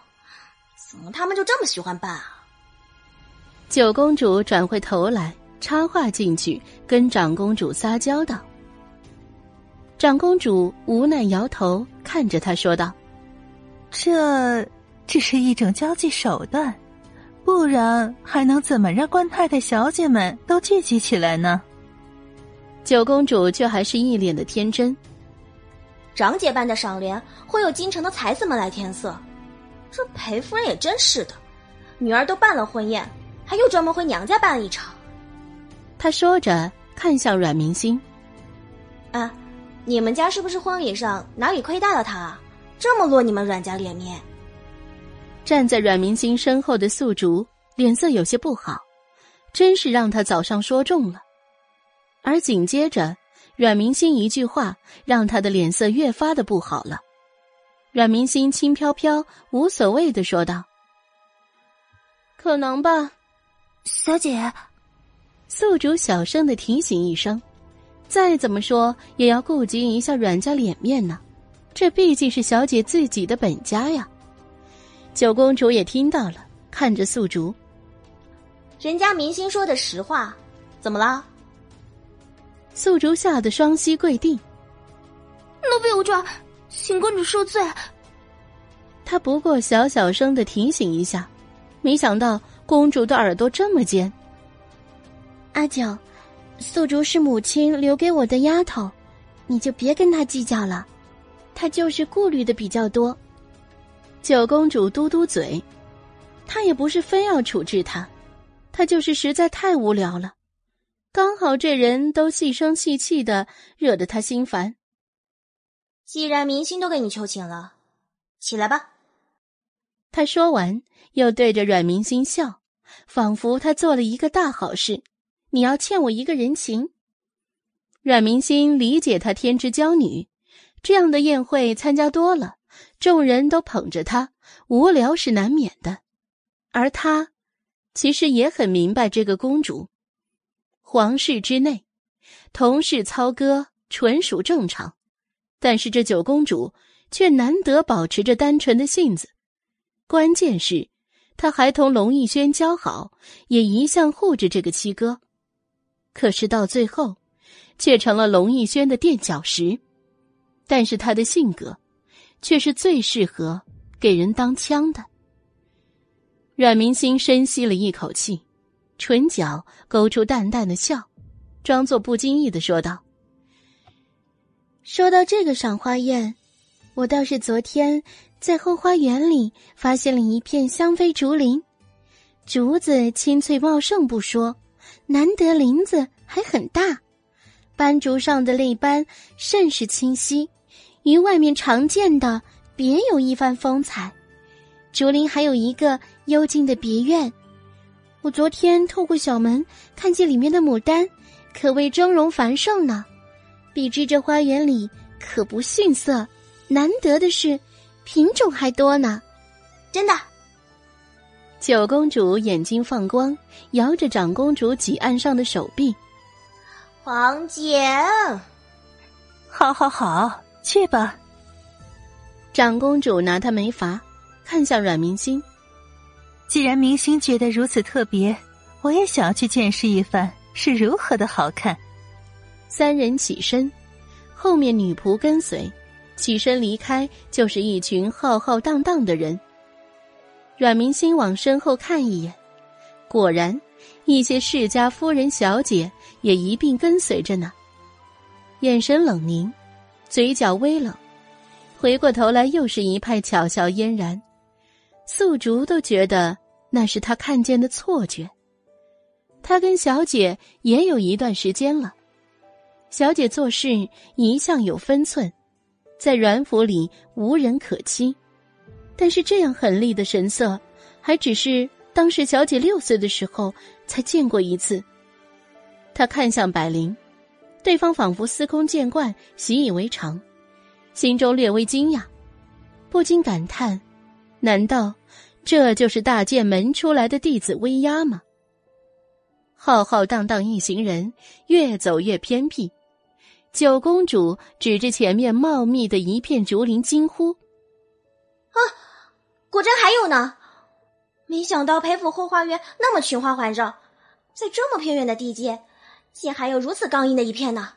怎么他们就这么喜欢办啊？九公主转回头来插话进去，跟长公主撒娇道：“长公主无奈摇头，看着他说道：‘这只是一种交际手段，不然还能怎么让官太太小姐们都聚集起来呢？’九公主却还是一脸的天真。”长姐办的赏联会有京城的才子们来填色，这裴夫人也真是的，女儿都办了婚宴，还又专门回娘家办了一场。他说着，看向阮明星：“啊，你们家是不是婚礼上哪里亏待了他，这么落你们阮家脸面？”站在阮明星身后的宿竹脸色有些不好，真是让他早上说中了，而紧接着。阮明星一句话，让他的脸色越发的不好了。阮明星轻飘飘、无所谓的说道：“可能吧。”小姐，宿主小声的提醒一声：“再怎么说也要顾及一下阮家脸面呢，这毕竟是小姐自己的本家呀。”九公主也听到了，看着宿主：“人家明星说的实话，怎么了？”宿主吓得双膝跪地：“奴婢无状，请公主恕罪。”他不过小小声的提醒一下，没想到公主的耳朵这么尖。阿九，素竹是母亲留给我的丫头，你就别跟她计较了。她就是顾虑的比较多。九公主嘟嘟嘴，她也不是非要处置她，她就是实在太无聊了。刚好这人都细声细气的，惹得她心烦。既然明星都给你求情了，起来吧。他说完，又对着阮明星笑，仿佛他做了一个大好事。你要欠我一个人情。阮明星理解她天之娇女，这样的宴会参加多了，众人都捧着她，无聊是难免的。而他，其实也很明白这个公主，皇室之内，同室操戈纯属正常，但是这九公主却难得保持着单纯的性子。关键是，她还同龙逸轩交好，也一向护着这个七哥。可是到最后，却成了龙逸轩的垫脚石。但是他的性格，却是最适合给人当枪的。阮明星深吸了一口气，唇角勾出淡淡的笑，装作不经意的说道：“说到这个赏花宴，我倒是昨天在后花园里发现了一片香妃竹林，竹子青翠茂盛不说。”难得林子还很大，斑竹上的泪斑甚是清晰，与外面常见的别有一番风采。竹林还有一个幽静的别院，我昨天透过小门看见里面的牡丹，可谓峥嵘繁盛呢。比之这花园里可不逊色，难得的是品种还多呢，真的。九公主眼睛放光，摇着长公主几案上的手臂。皇姐，好好好，去吧。长公主拿她没法，看向阮明星。既然明星觉得如此特别，我也想要去见识一番是如何的好看。三人起身，后面女仆跟随，起身离开，就是一群浩浩荡荡的人。阮明心往身后看一眼，果然，一些世家夫人、小姐也一并跟随着呢。眼神冷凝，嘴角微冷，回过头来又是一派巧笑嫣然。素竹都觉得那是他看见的错觉。他跟小姐也有一段时间了，小姐做事一向有分寸，在阮府里无人可欺。但是这样狠厉的神色，还只是当时小姐六岁的时候才见过一次。他看向百灵，对方仿佛司空见惯，习以为常，心中略微惊讶，不禁感叹：难道这就是大剑门出来的弟子威压吗？浩浩荡荡一行人越走越偏僻，九公主指着前面茂密的一片竹林，惊呼：“啊！”果真还有呢，没想到裴府后花园那么群花环绕，在这么偏远的地界，竟还有如此刚硬的一片呢。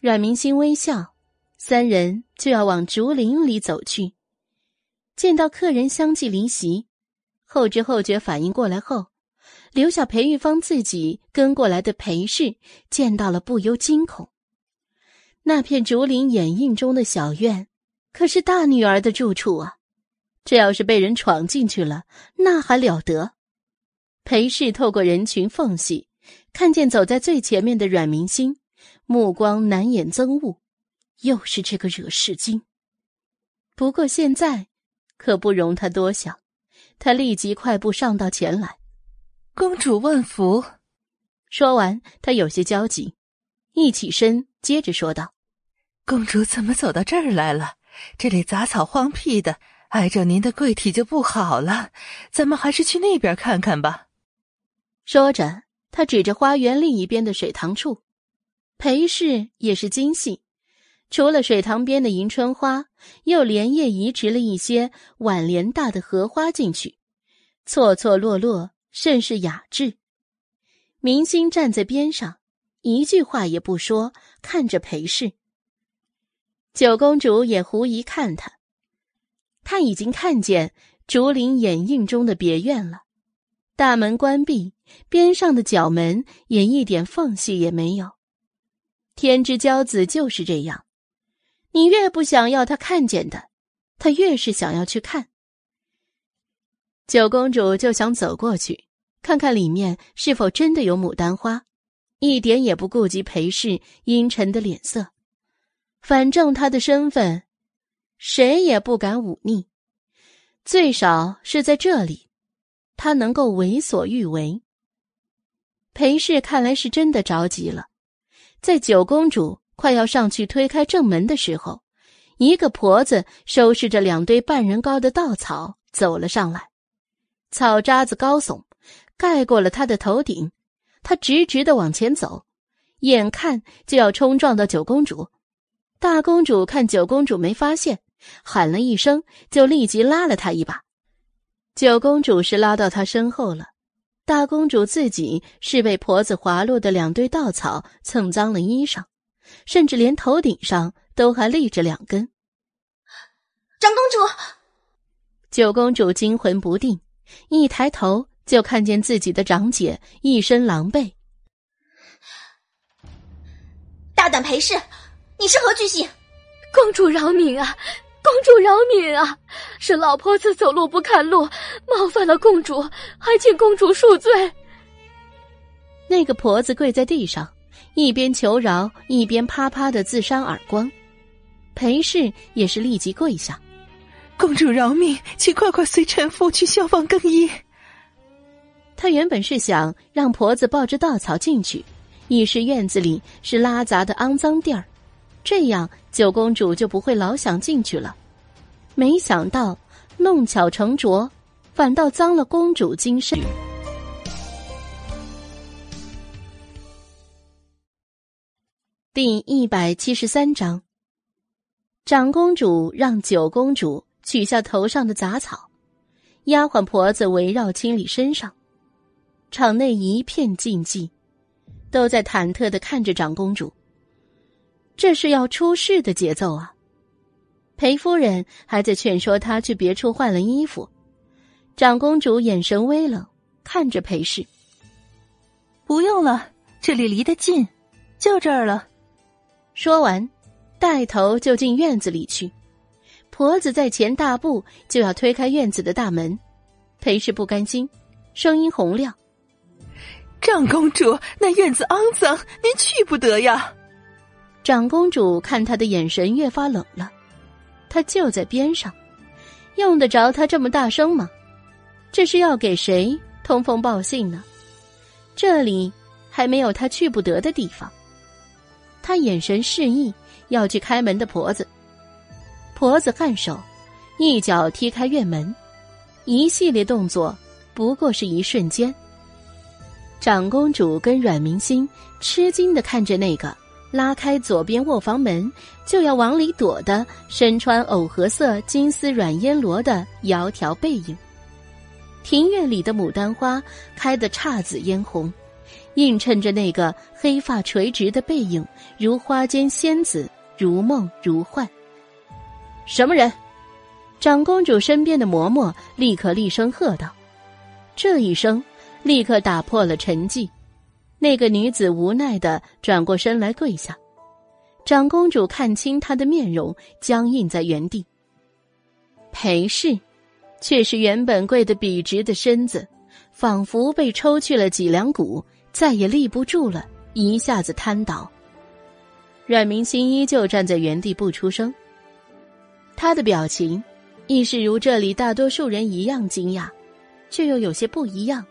阮明星微笑，三人就要往竹林里走去。见到客人相继离席，后知后觉反应过来后，留下裴玉芳自己跟过来的裴氏见到了不由惊恐。那片竹林掩映中的小院，可是大女儿的住处啊。这要是被人闯进去了，那还了得！裴氏透过人群缝隙，看见走在最前面的阮明星，目光难掩憎恶。又是这个惹事精。不过现在，可不容他多想。他立即快步上到前来：“公主万福。”说完，他有些焦急，一起身，接着说道：“公主怎么走到这儿来了？这里杂草荒僻的。”挨着您的贵体就不好了，咱们还是去那边看看吧。说着，他指着花园另一边的水塘处，裴氏也是精细，除了水塘边的迎春花，又连夜移植了一些碗莲大的荷花进去，错错落落，甚是雅致。明星站在边上，一句话也不说，看着裴氏。九公主也狐疑看他，他已经看见竹林掩映中的别院了，大门关闭。边上的角门也一点缝隙也没有。天之骄子就是这样，你越不想要他看见的，他越是想要去看。九公主就想走过去，看看里面是否真的有牡丹花，一点也不顾及裴氏阴沉的脸色。反正他的身份，谁也不敢忤逆，最少是在这里，他能够为所欲为。裴氏看来是真的着急了，在九公主快要上去推开正门的时候，一个婆子收拾着两堆半人高的稻草走了上来，草渣子高耸，盖过了他的头顶，他直直的往前走，眼看就要冲撞到九公主。大公主看九公主没发现，喊了一声，就立即拉了他一把。九公主是拉到他身后了。大公主自己是被婆子滑落的两堆稻草蹭脏了衣裳，甚至连头顶上都还立着两根。长公主，九公主惊魂不定，一抬头就看见自己的长姐一身狼狈。大胆裴氏，你是何居心？公主饶命啊！公主饶命啊！是老婆子走路不看路，冒犯了公主，还请公主恕罪。那个婆子跪在地上，一边求饶，一边啪啪的自扇耳光。裴氏也是立即跪下：“公主饶命，请快快随臣妇去消防更衣。”他原本是想让婆子抱着稻草进去，一是院子里是拉杂的肮脏地儿。这样，九公主就不会老想进去了。没想到弄巧成拙，反倒脏了公主精神。第一百七十三章，长公主让九公主取下头上的杂草，丫鬟婆子围绕清理身上。场内一片静寂，都在忐忑的看着长公主。这是要出事的节奏啊！裴夫人还在劝说他去别处换了衣服，长公主眼神微冷，看着裴氏：“不用了，这里离得近，就这儿了。”说完，带头就进院子里去。婆子在前大步就要推开院子的大门，裴氏不甘心，声音洪亮：“长公主，那院子肮脏，您去不得呀！”长公主看他的眼神越发冷了，他就在边上，用得着他这么大声吗？这是要给谁通风报信呢？这里还没有他去不得的地方。他眼神示意要去开门的婆子，婆子颔首，一脚踢开院门，一系列动作不过是一瞬间。长公主跟阮明心吃惊的看着那个。拉开左边卧房门，就要往里躲的身穿藕荷色金丝软烟罗的窈窕背影。庭院里的牡丹花开得姹紫嫣红，映衬着那个黑发垂直的背影，如花间仙子，如梦如幻。什么人？长公主身边的嬷嬷立刻厉声喝道：“这一声，立刻打破了沉寂。”那个女子无奈的转过身来跪下，长公主看清她的面容，僵硬在原地。裴氏，却是原本跪得笔直的身子，仿佛被抽去了脊梁骨，再也立不住了，一下子瘫倒。阮明心依旧站在原地不出声，他的表情亦是如这里大多数人一样惊讶，却又有些不一样。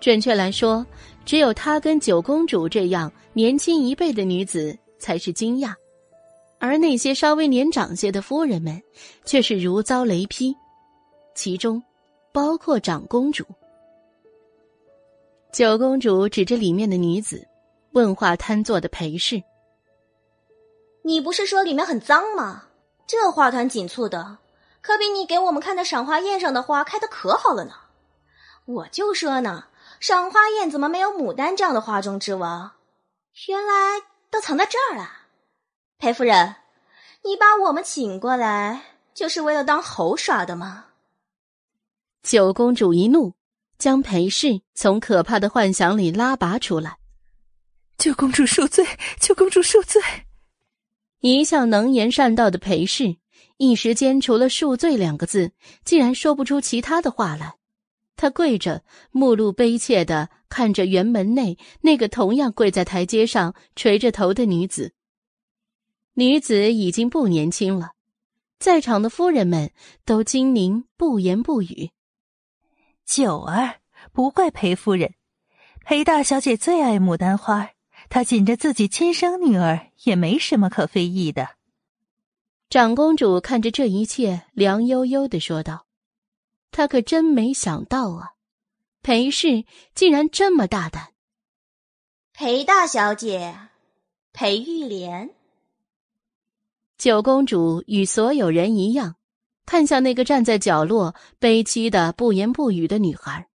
准确来说。只有她跟九公主这样年轻一辈的女子才是惊讶，而那些稍微年长些的夫人们却是如遭雷劈，其中包括长公主。九公主指着里面的女子，问话瘫坐的裴氏：“你不是说里面很脏吗？这花团锦簇的，可比你给我们看的赏花宴上的花开的可好了呢。我就说呢，赏花宴怎么没有牡丹这样的花中之王？原来都藏在这儿了。裴夫人，你把我们请过来，就是为了当猴耍的吗？”九公主一怒。将裴氏从可怕的幻想里拉拔出来。九公主恕罪，九公主恕罪。一向能言善道的裴氏，一时间除了“恕罪”两个字，竟然说不出其他的话来。他跪着，目露悲切的看着园门内那个同样跪在台阶上垂着头的女子。女子已经不年轻了，在场的夫人们都精灵不言不语。九儿，不怪裴夫人，裴大小姐最爱牡丹花，她紧着自己亲生女儿，也没什么可非议的。长公主看着这一切，凉悠悠的说道：“她可真没想到啊，裴氏竟然这么大胆。”裴大小姐，裴玉莲。九公主与所有人一样。看向那个站在角落悲凄的不言不语的女孩。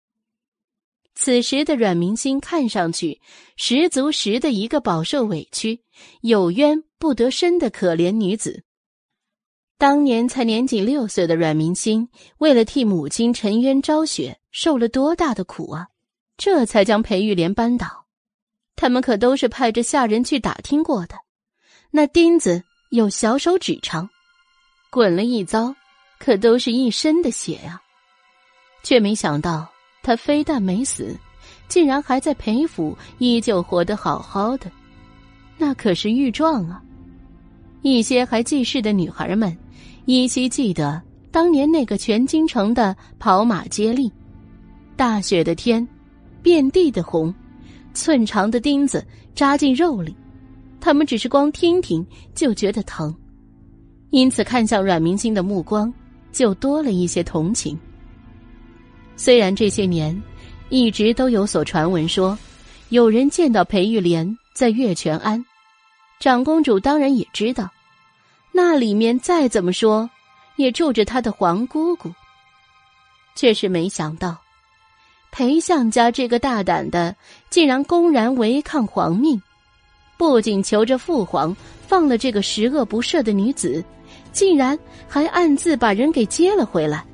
此时的阮明星看上去十足十的一个饱受委屈、有冤不得伸的可怜女子。当年才年仅六岁的阮明星，为了替母亲沉冤昭雪，受了多大的苦啊！这才将裴玉莲扳倒。他们可都是派着下人去打听过的，那钉子有小手指长，滚了一遭。可都是一身的血呀，却没想到他非但没死，竟然还在裴府依旧活得好好的，那可是玉状啊！一些还记事的女孩们依稀记得当年那个全京城的跑马接力，大雪的天，遍地的红，寸长的钉子扎进肉里，他们只是光听听就觉得疼，因此看向阮明星的目光。就多了一些同情。虽然这些年一直都有所传闻说，有人见到裴玉莲在月泉庵，长公主当然也知道，那里面再怎么说也住着他的皇姑姑。却是没想到，裴相家这个大胆的，竟然公然违抗皇命，不仅求着父皇放了这个十恶不赦的女子。竟然还暗自把人给接了回来，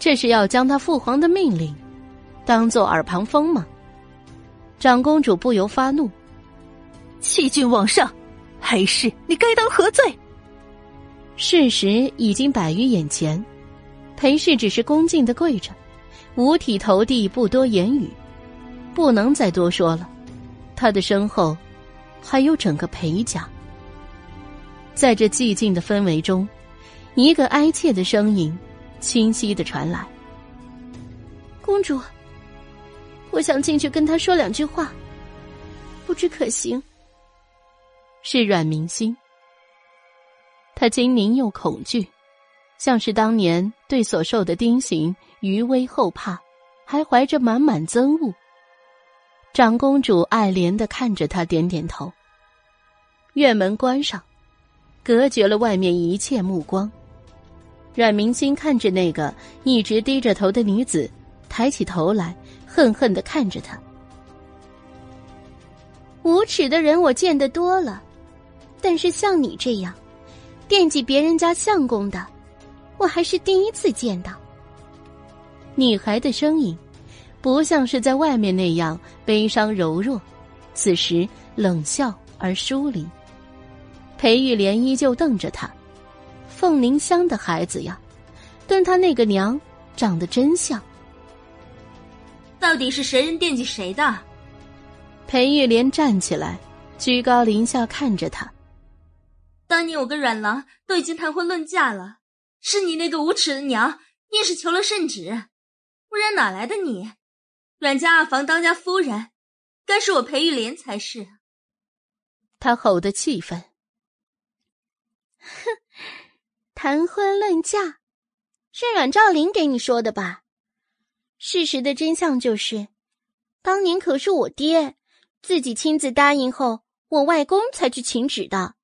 这是要将他父皇的命令当做耳旁风吗？长公主不由发怒，欺君罔上，还是你该当何罪？事实已经摆于眼前，裴氏只是恭敬的跪着，五体投地，不多言语，不能再多说了。他的身后还有整个裴家。在这寂静的氛围中，一个哀切的声音清晰的传来：“公主，我想进去跟他说两句话，不知可行？”是阮明心。他精明又恐惧，像是当年对所受的钉刑余威后怕，还怀着满满憎恶。长公主爱怜的看着他，点点头。院门关上。隔绝了外面一切目光。阮明心看着那个一直低着头的女子，抬起头来，恨恨的看着她。无耻的人我见得多了，但是像你这样惦记别人家相公的，我还是第一次见到。女孩的声音，不像是在外面那样悲伤柔弱，此时冷笑而疏离。裴玉莲依旧瞪着他，凤鸣香的孩子呀，跟他那个娘长得真像。到底是谁人惦记谁的？裴玉莲站起来，居高临下看着他。当年我跟阮郎都已经谈婚论嫁了，是你那个无耻的娘硬是求了圣旨，不然哪来的你？阮家二房当家夫人，该是我裴玉莲才是。他吼得气愤。*laughs* 哼，谈婚论嫁，是阮兆林给你说的吧？事实的真相就是，当年可是我爹自己亲自答应后，我外公才去请旨的。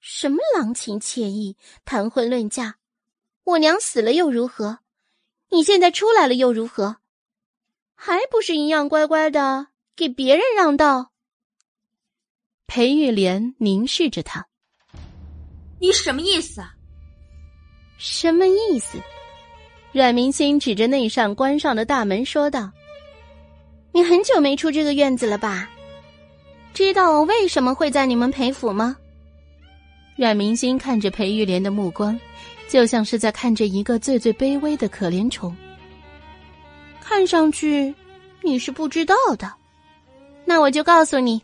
什么郎情妾意、谈婚论嫁，我娘死了又如何？你现在出来了又如何？还不是一样乖乖的给别人让道？裴玉莲凝视着他，你什么意思？什么意思？阮明星指着那扇关上的大门说道：“你很久没出这个院子了吧？知道我为什么会在你们裴府吗？”阮明星看着裴玉莲的目光，就像是在看着一个最最卑微的可怜虫。看上去你是不知道的，那我就告诉你。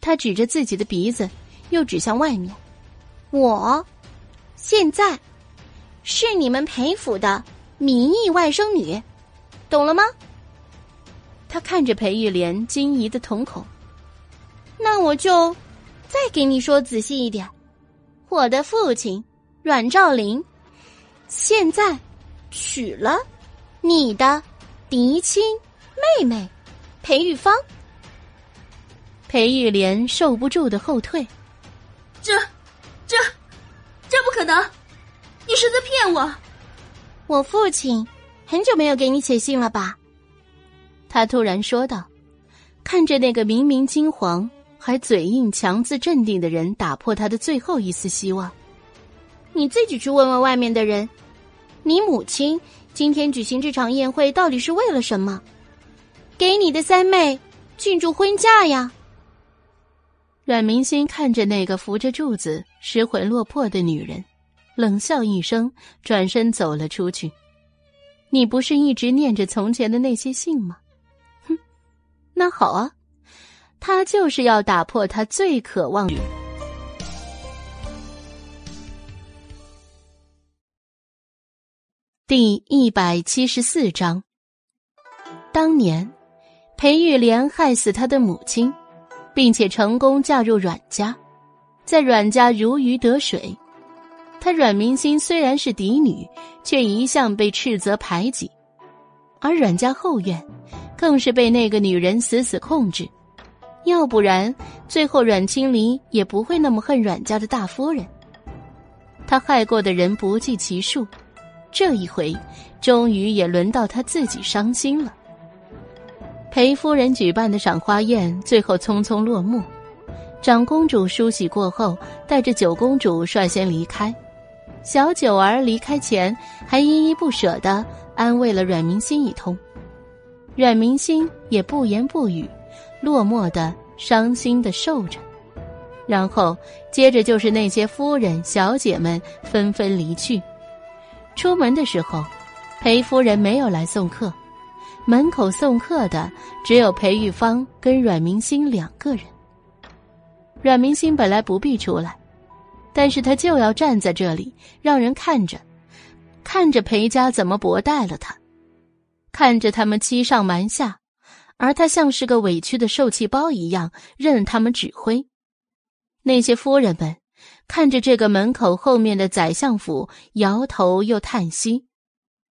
他指着自己的鼻子，又指向外面。我现在是你们裴府的名义外甥女，懂了吗？他看着裴玉莲惊疑的瞳孔。那我就再给你说仔细一点。我的父亲阮兆林，现在娶了你的嫡亲妹妹裴玉芳。裴玉莲受不住的后退，这、这、这不可能！你是在骗我！我父亲很久没有给你写信了吧？他突然说道，看着那个明明惊惶。还嘴硬、强自镇定的人，打破他的最后一丝希望。你自己去问问外面的人，你母亲今天举行这场宴会到底是为了什么？给你的三妹庆祝婚嫁呀！阮明心看着那个扶着柱子、失魂落魄的女人，冷笑一声，转身走了出去。你不是一直念着从前的那些信吗？哼，那好啊。他就是要打破他最渴望的。第一百七十四章，当年裴玉莲害死他的母亲，并且成功嫁入阮家，在阮家如鱼得水。他阮明心虽然是嫡女，却一向被斥责排挤，而阮家后院更是被那个女人死死控制。要不然，最后阮清离也不会那么恨阮家的大夫人。他害过的人不计其数，这一回，终于也轮到他自己伤心了。裴夫人举办的赏花宴最后匆匆落幕，长公主梳洗过后，带着九公主率先离开。小九儿离开前还依依不舍的安慰了阮明心一通，阮明心也不言不语。落寞的、伤心的受着，然后接着就是那些夫人、小姐们纷纷离去。出门的时候，裴夫人没有来送客，门口送客的只有裴玉芳跟阮明心两个人。阮明心本来不必出来，但是他就要站在这里，让人看着，看着裴家怎么薄待了他，看着他们欺上瞒下。而他像是个委屈的受气包一样，任他们指挥。那些夫人们看着这个门口后面的宰相府，摇头又叹息。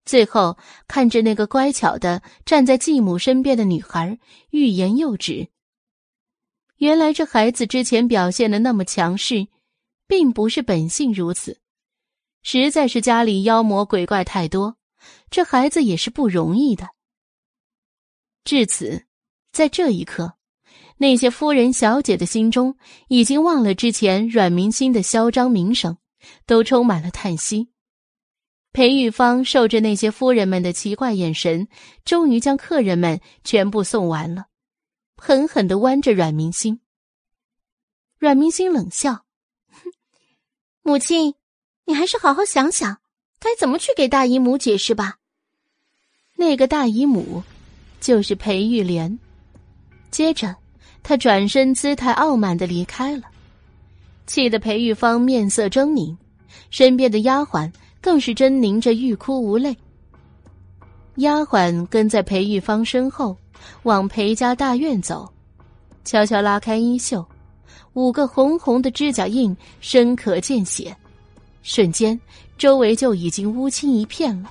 最后看着那个乖巧的站在继母身边的女孩，欲言又止。原来这孩子之前表现的那么强势，并不是本性如此，实在是家里妖魔鬼怪太多，这孩子也是不容易的。至此，在这一刻，那些夫人小姐的心中已经忘了之前阮明心的嚣张名声，都充满了叹息。裴玉芳受着那些夫人们的奇怪眼神，终于将客人们全部送完了，狠狠的剜着阮明心。阮明心冷笑：“哼，母亲，你还是好好想想，该怎么去给大姨母解释吧。”那个大姨母。就是裴玉莲。接着，他转身，姿态傲慢的离开了，气得裴玉芳面色狰狞，身边的丫鬟更是狰狞着，欲哭无泪。丫鬟跟在裴玉芳身后，往裴家大院走，悄悄拉开衣袖，五个红红的指甲印深可见血，瞬间周围就已经乌青一片了。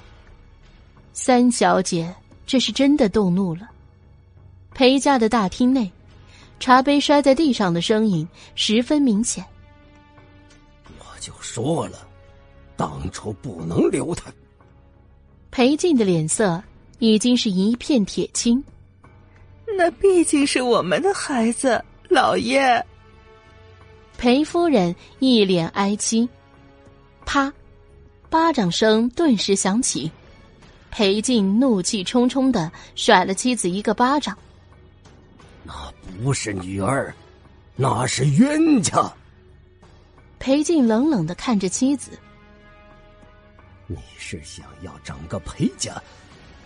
三小姐。这是真的动怒了。裴家的大厅内，茶杯摔在地上的声音十分明显。我就说了，当初不能留他。裴静的脸色已经是一片铁青。那毕竟是我们的孩子，老爷。裴夫人一脸哀戚，啪，巴掌声顿时响起。裴静怒气冲冲的甩了妻子一个巴掌。那不是女儿，那是冤家。裴静冷冷的看着妻子。你是想要整个裴家，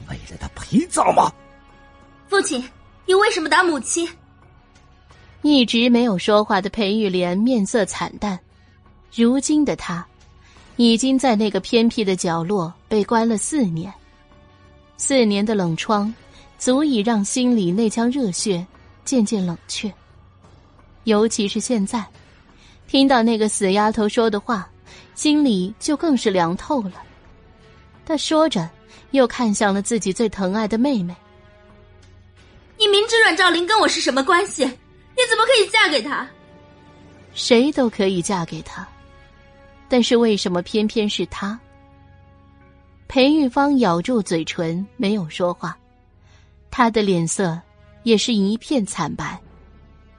为了他陪葬吗？父亲，你为什么打母亲？一直没有说话的裴玉莲面色惨淡，如今的他，已经在那个偏僻的角落被关了四年。四年的冷窗，足以让心里那腔热血渐渐冷却。尤其是现在，听到那个死丫头说的话，心里就更是凉透了。他说着，又看向了自己最疼爱的妹妹。你明知阮兆林跟我是什么关系，你怎么可以嫁给他？谁都可以嫁给他，但是为什么偏偏是他？裴玉芳咬住嘴唇，没有说话，她的脸色也是一片惨白，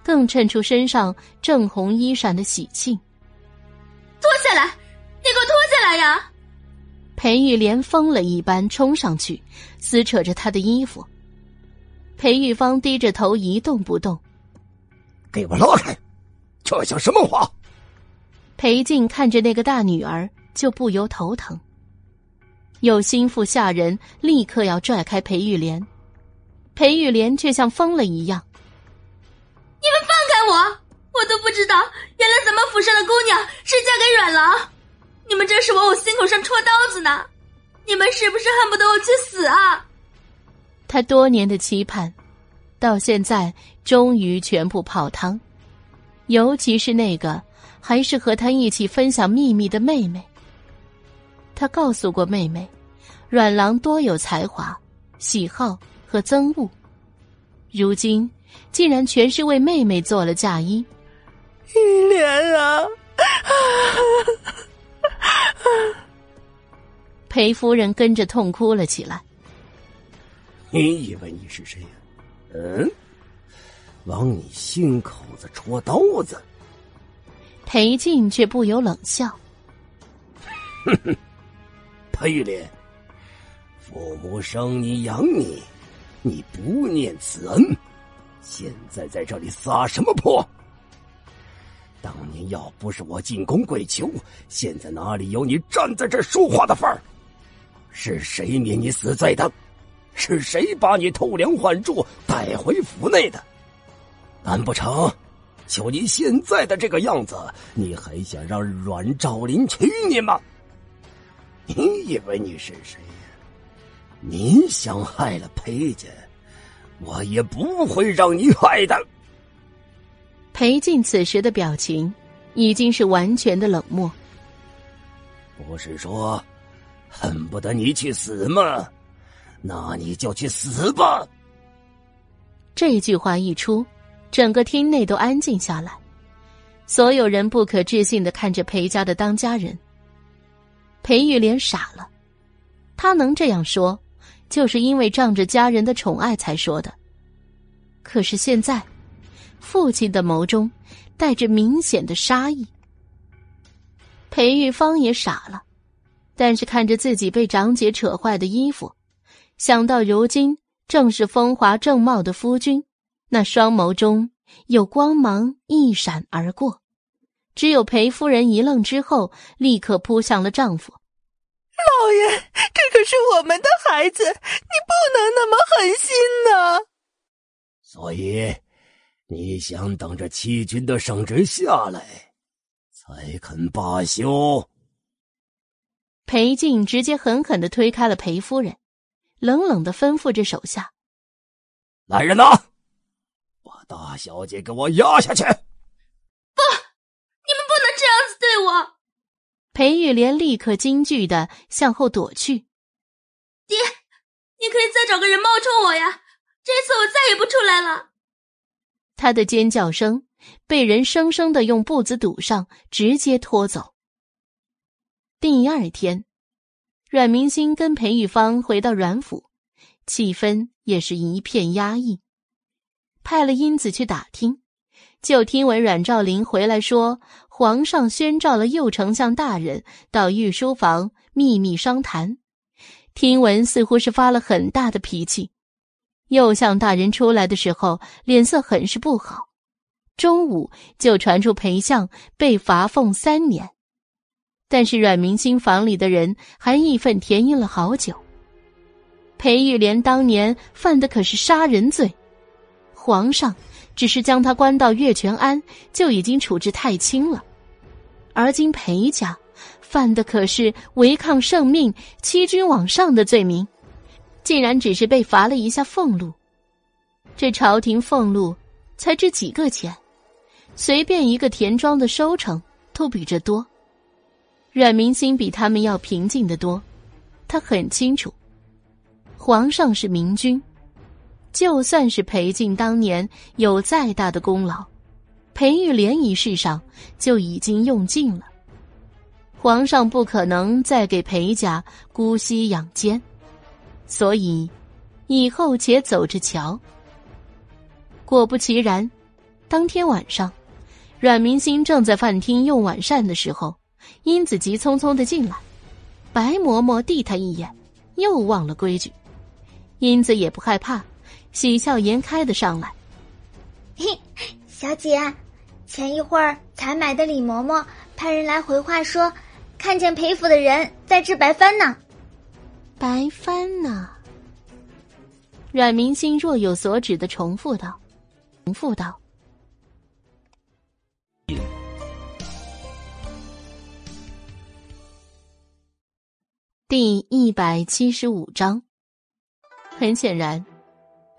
更衬出身上正红衣衫的喜庆。脱下来，你给我脱下来呀！裴玉莲疯了一般冲上去，撕扯着他的衣服。裴玉芳低着头一动不动。给我拉开！这叫什么话？裴静看着那个大女儿，就不由头疼。有心腹下人立刻要拽开裴玉莲，裴玉莲却像疯了一样。你们放开我！我都不知道，原来咱们府上的姑娘是嫁给阮郎。你们这是往我心口上戳刀子呢！你们是不是恨不得我去死啊？他多年的期盼，到现在终于全部泡汤。尤其是那个还是和他一起分享秘密的妹妹。他告诉过妹妹，阮郎多有才华、喜好和憎恶，如今竟然全是为妹妹做了嫁衣。玉莲啊！*laughs* 裴夫人跟着痛哭了起来。你以为你是谁呀？嗯，往你心口子戳刀子。裴静却不由冷笑：“ *laughs* 哼哼，裴玉莲，父母生你养你，你不念此恩，现在在这里撒什么泼？当年要不是我进宫跪求，现在哪里有你站在这说话的份儿？是谁免你死罪的？是谁把你偷梁换柱带回府内的？难不成，就你现在的这个样子，你还想让阮兆林娶你吗？*laughs* 你以为你是谁呀？你想害了裴家，我也不会让你害的。裴静此时的表情已经是完全的冷漠。不是说恨不得你去死吗？那你就去死吧！这句话一出，整个厅内都安静下来，所有人不可置信的看着裴家的当家人。裴玉莲傻了，他能这样说，就是因为仗着家人的宠爱才说的。可是现在，父亲的眸中带着明显的杀意。裴玉芳也傻了，但是看着自己被长姐扯坏的衣服。想到如今正是风华正茂的夫君，那双眸中有光芒一闪而过。只有裴夫人一愣之后，立刻扑向了丈夫。老爷，这可是我们的孩子，你不能那么狠心呐！所以，你想等着欺君的圣旨下来，才肯罢休？裴静直接狠狠的推开了裴夫人。冷冷的吩咐着手下：“来人呐，把大小姐给我押下去！”不，你们不能这样子对我！裴玉莲立刻惊惧的向后躲去。爹，你可以再找个人冒充我呀！这次我再也不出来了。他的尖叫声被人生生的用布子堵上，直接拖走。第二天，阮明星跟裴玉芳回到阮府，气氛也是一片压抑。派了英子去打听，就听闻阮兆林回来说，皇上宣召了右丞相大人到御书房秘密商谈。听闻似乎是发了很大的脾气。右相大人出来的时候，脸色很是不好。中午就传出裴相被罚俸三年，但是阮明星房里的人还义愤填膺了好久。裴玉莲当年犯的可是杀人罪。皇上只是将他关到月泉庵，就已经处置太轻了。而今裴家犯的可是违抗圣命、欺君罔上的罪名，竟然只是被罚了一下俸禄。这朝廷俸禄才值几个钱，随便一个田庄的收成都比这多。阮明心比他们要平静的多，他很清楚，皇上是明君。就算是裴静当年有再大的功劳，裴玉莲一事上就已经用尽了。皇上不可能再给裴家姑息养奸，所以以后且走着瞧。果不其然，当天晚上，阮明心正在饭厅用晚膳的时候，英子急匆匆的进来，白嬷嬷递他一眼，又忘了规矩。英子也不害怕。喜笑颜开的上来，嘿，*laughs* 小姐，前一会儿才买的李嬷嬷派人来回话说，看见裴府的人在治白帆呢。白帆呢？阮明心若有所指的重复道，重复道。第一百七十五章，很显然。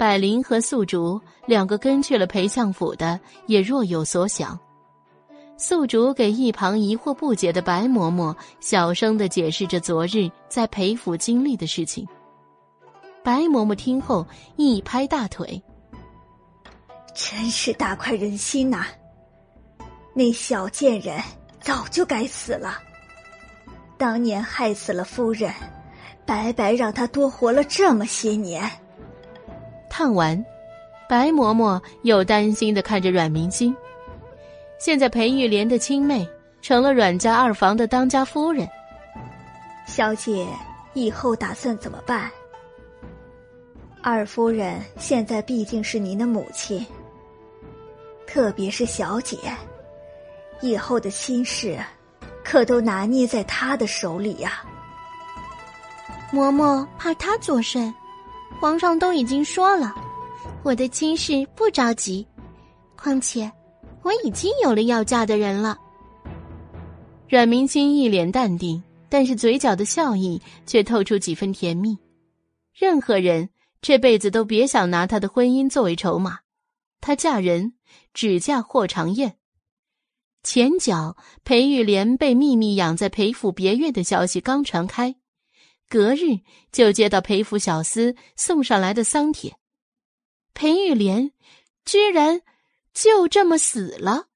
百灵和宿竹两个跟去了裴相府的也若有所想。宿竹给一旁疑惑不解的白嬷嬷小声的解释着昨日在裴府经历的事情。白嬷嬷听后一拍大腿：“真是大快人心呐！那小贱人早就该死了，当年害死了夫人，白白让她多活了这么些年。”叹完，白嬷嬷又担心的看着阮明星。现在裴玉莲的亲妹成了阮家二房的当家夫人，小姐以后打算怎么办？二夫人现在毕竟是您的母亲，特别是小姐，以后的亲事可都拿捏在她的手里呀。嬷嬷怕她作甚？皇上都已经说了，我的亲事不着急。况且，我已经有了要嫁的人了。阮明心一脸淡定，但是嘴角的笑意却透出几分甜蜜。任何人这辈子都别想拿他的婚姻作为筹码。她嫁人只嫁霍长燕。前脚裴玉莲被秘密养在裴府别院的消息刚传开。隔日就接到裴府小厮送上来的丧帖，裴玉莲居然就这么死了。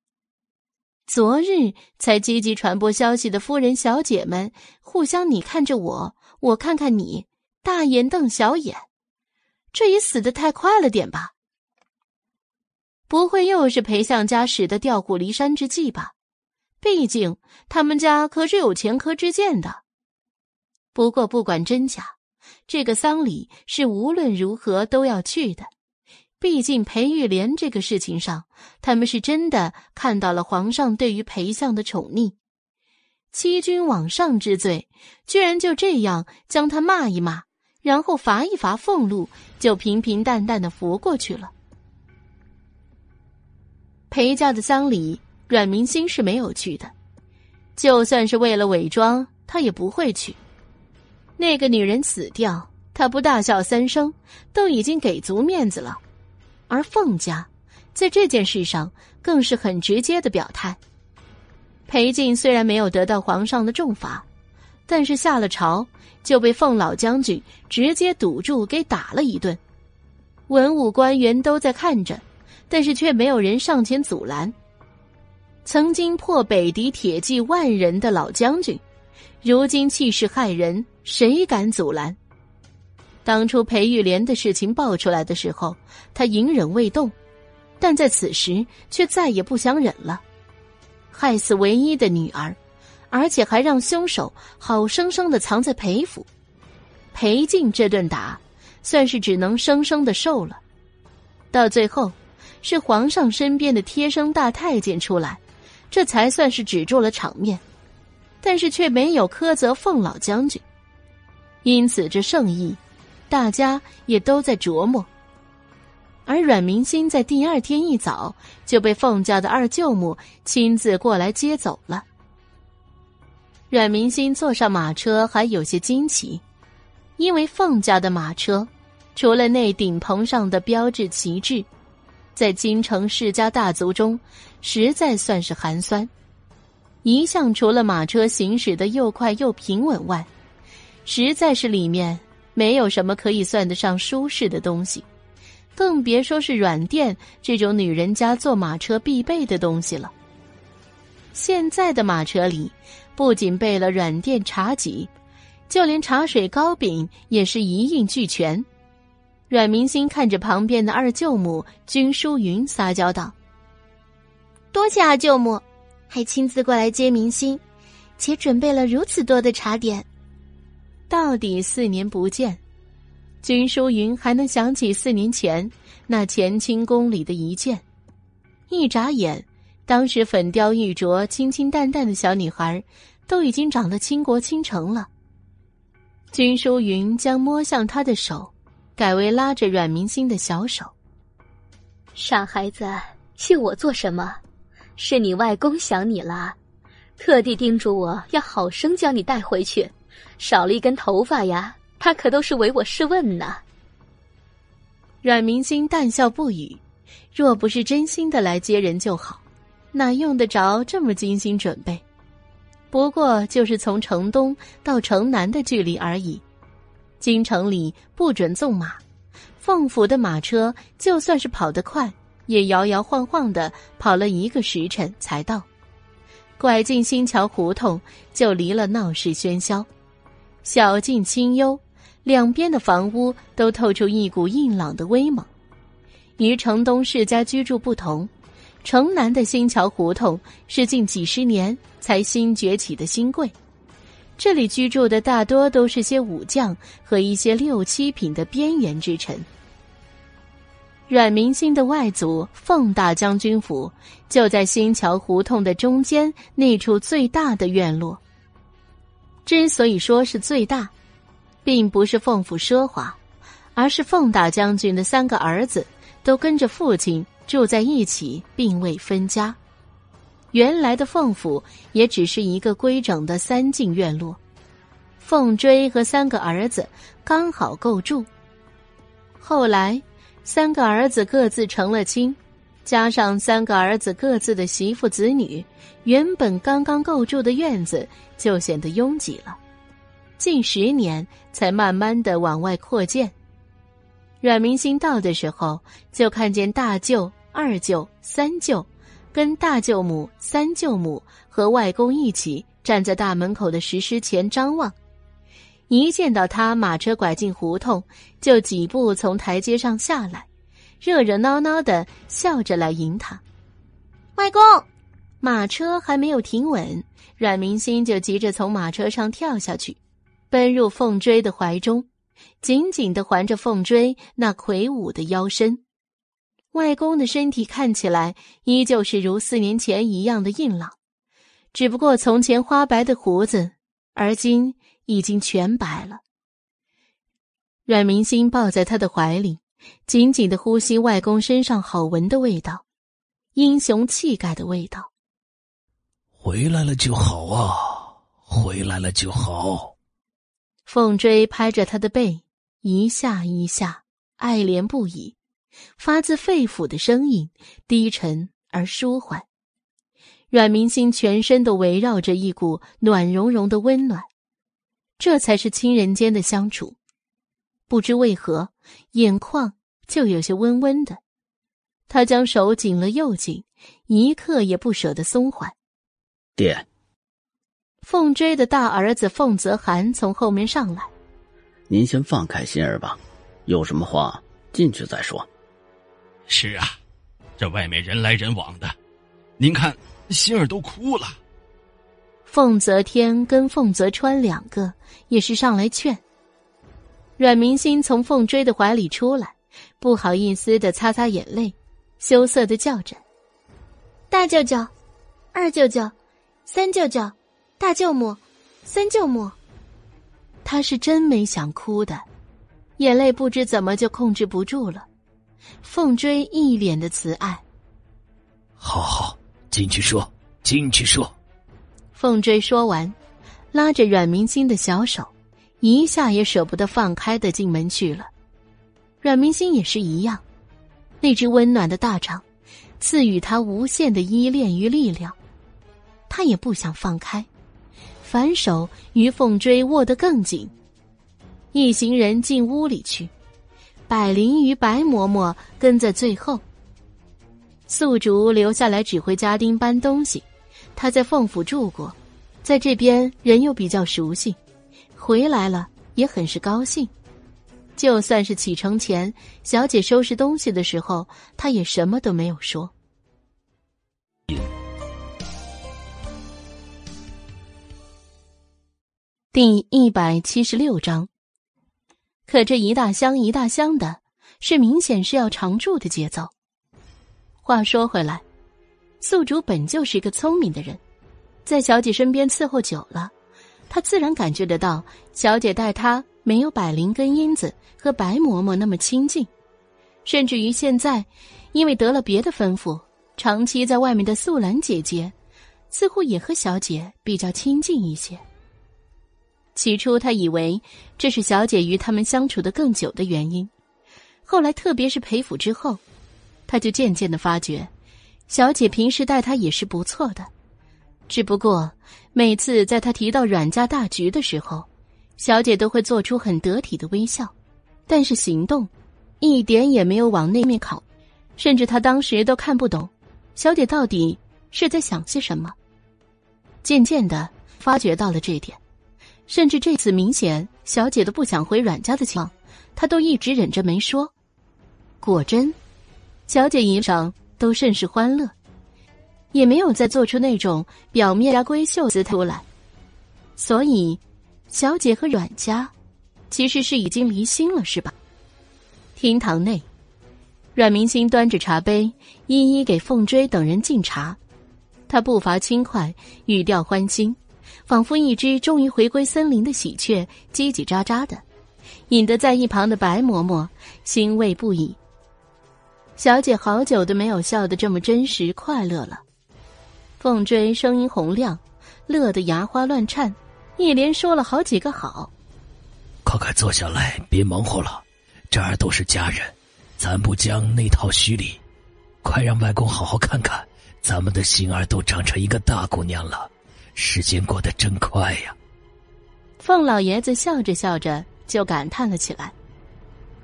昨日才积极传播消息的夫人小姐们互相你看着我，我看看你，大眼瞪小眼，这也死的太快了点吧？不会又是裴相家使的调虎离山之计吧？毕竟他们家可是有前科之鉴的。不过，不管真假，这个丧礼是无论如何都要去的。毕竟裴玉莲这个事情上，他们是真的看到了皇上对于裴相的宠溺，欺君罔上之罪，居然就这样将他骂一骂，然后罚一罚俸禄，就平平淡淡的扶过去了。裴家的丧礼，阮明星是没有去的，就算是为了伪装，他也不会去。那个女人死掉，他不大笑三声，都已经给足面子了。而凤家在这件事上更是很直接的表态。裴静虽然没有得到皇上的重罚，但是下了朝就被凤老将军直接堵住给打了一顿。文武官员都在看着，但是却没有人上前阻拦。曾经破北敌铁骑万人的老将军，如今气势骇人，谁敢阻拦？当初裴玉莲的事情爆出来的时候，他隐忍未动，但在此时却再也不想忍了。害死唯一的女儿，而且还让凶手好生生的藏在裴府，裴静这顿打，算是只能生生的受了。到最后，是皇上身边的贴身大太监出来。这才算是止住了场面，但是却没有苛责凤老将军，因此这圣意，大家也都在琢磨。而阮明心在第二天一早就被凤家的二舅母亲自过来接走了。阮明心坐上马车还有些惊奇，因为凤家的马车，除了那顶棚上的标志旗帜。在京城世家大族中，实在算是寒酸。一向除了马车行驶的又快又平稳外，实在是里面没有什么可以算得上舒适的东西，更别说是软垫这种女人家坐马车必备的东西了。现在的马车里，不仅备了软垫茶几，就连茶水糕饼也是一应俱全。阮明星看着旁边的二舅母君淑云，撒娇道：“多谢二舅母，还亲自过来接明星，且准备了如此多的茶点。到底四年不见，君淑云还能想起四年前那乾清宫里的一件。一眨眼，当时粉雕玉琢、清清淡淡的小女孩，都已经长得倾国倾城了。君淑云将摸向她的手。”改为拉着阮明心的小手。傻孩子，谢我做什么？是你外公想你了，特地叮嘱我要好生将你带回去。少了一根头发呀，他可都是唯我是问呢。阮明心淡笑不语，若不是真心的来接人就好，哪用得着这么精心准备？不过就是从城东到城南的距离而已。京城里不准纵马，凤府的马车就算是跑得快，也摇摇晃晃的跑了一个时辰才到。拐进新桥胡同，就离了闹市喧嚣，小径清幽，两边的房屋都透出一股硬朗的威猛。与城东世家居住不同，城南的新桥胡同是近几十年才新崛起的新贵。这里居住的大多都是些武将和一些六七品的边缘之臣。阮明心的外祖凤大将军府就在新桥胡同的中间那处最大的院落。之所以说是最大，并不是凤府奢华，而是凤大将军的三个儿子都跟着父亲住在一起，并未分家。原来的凤府也只是一个规整的三进院落，凤追和三个儿子刚好够住。后来，三个儿子各自成了亲，加上三个儿子各自的媳妇子女，原本刚刚够住的院子就显得拥挤了。近十年才慢慢的往外扩建。阮明星到的时候，就看见大舅、二舅、三舅。跟大舅母、三舅母和外公一起站在大门口的石狮前张望，一见到他马车拐进胡同，就几步从台阶上下来，热热闹闹的笑着来迎他。外公，马车还没有停稳，阮明星就急着从马车上跳下去，奔入凤追的怀中，紧紧的环着凤追那魁梧的腰身。外公的身体看起来依旧是如四年前一样的硬朗，只不过从前花白的胡子，而今已经全白了。阮明星抱在他的怀里，紧紧的呼吸外公身上好闻的味道，英雄气概的味道。回来了就好啊，回来了就好。凤追拍着他的背，一下一下，爱怜不已。发自肺腑的声音，低沉而舒缓。阮明心全身都围绕着一股暖融融的温暖，这才是亲人间的相处。不知为何，眼眶就有些温温的。他将手紧了又紧，一刻也不舍得松缓。爹，凤追的大儿子凤泽涵从后面上来。您先放开心儿吧，有什么话进去再说。是啊，这外面人来人往的，您看心儿都哭了。凤泽天跟凤泽川两个也是上来劝。阮明星从凤追的怀里出来，不好意思的擦擦眼泪，羞涩的叫着：“大舅舅，二舅舅，三舅舅，大舅母，三舅母。”他是真没想哭的，眼泪不知怎么就控制不住了。凤追一脸的慈爱：“好好，进去说，进去说。”凤追说完，拉着阮明星的小手，一下也舍不得放开的进门去了。阮明心也是一样，那只温暖的大掌，赐予他无限的依恋与力量，他也不想放开，反手与凤追握得更紧。一行人进屋里去，百灵与白嬷嬷跟在最后，素竹留下来指挥家丁搬东西。他在凤府住过，在这边人又比较熟悉，回来了也很是高兴。就算是启程前，小姐收拾东西的时候，他也什么都没有说。第一百七十六章，可这一大箱一大箱的，是明显是要常住的节奏。话说回来。宿主本就是一个聪明的人，在小姐身边伺候久了，他自然感觉得到小姐待他没有百灵跟英子和白嬷嬷那么亲近，甚至于现在，因为得了别的吩咐，长期在外面的素兰姐姐，似乎也和小姐比较亲近一些。起初他以为这是小姐与他们相处的更久的原因，后来特别是裴府之后，他就渐渐的发觉。小姐平时待他也是不错的，只不过每次在他提到阮家大局的时候，小姐都会做出很得体的微笑，但是行动一点也没有往那面靠，甚至他当时都看不懂小姐到底是在想些什么。渐渐的发觉到了这点，甚至这次明显小姐都不想回阮家的情况，他都一直忍着没说。果真，小姐衣裳。都甚是欢乐，也没有再做出那种表面家闺秀姿态来。所以，小姐和阮家其实是已经离心了，是吧？厅堂内，阮明星端着茶杯，一一给凤追等人敬茶。他步伐轻快，语调欢欣，仿佛一只终于回归森林的喜鹊，叽叽喳喳的，引得在一旁的白嬷嬷欣慰不已。小姐好久都没有笑得这么真实快乐了。凤追声音洪亮，乐得牙花乱颤，一连说了好几个好。快快坐下来，别忙活了，这儿都是家人，咱不讲那套虚礼。快让外公好好看看，咱们的心儿都长成一个大姑娘了，时间过得真快呀。凤老爷子笑着笑着就感叹了起来：“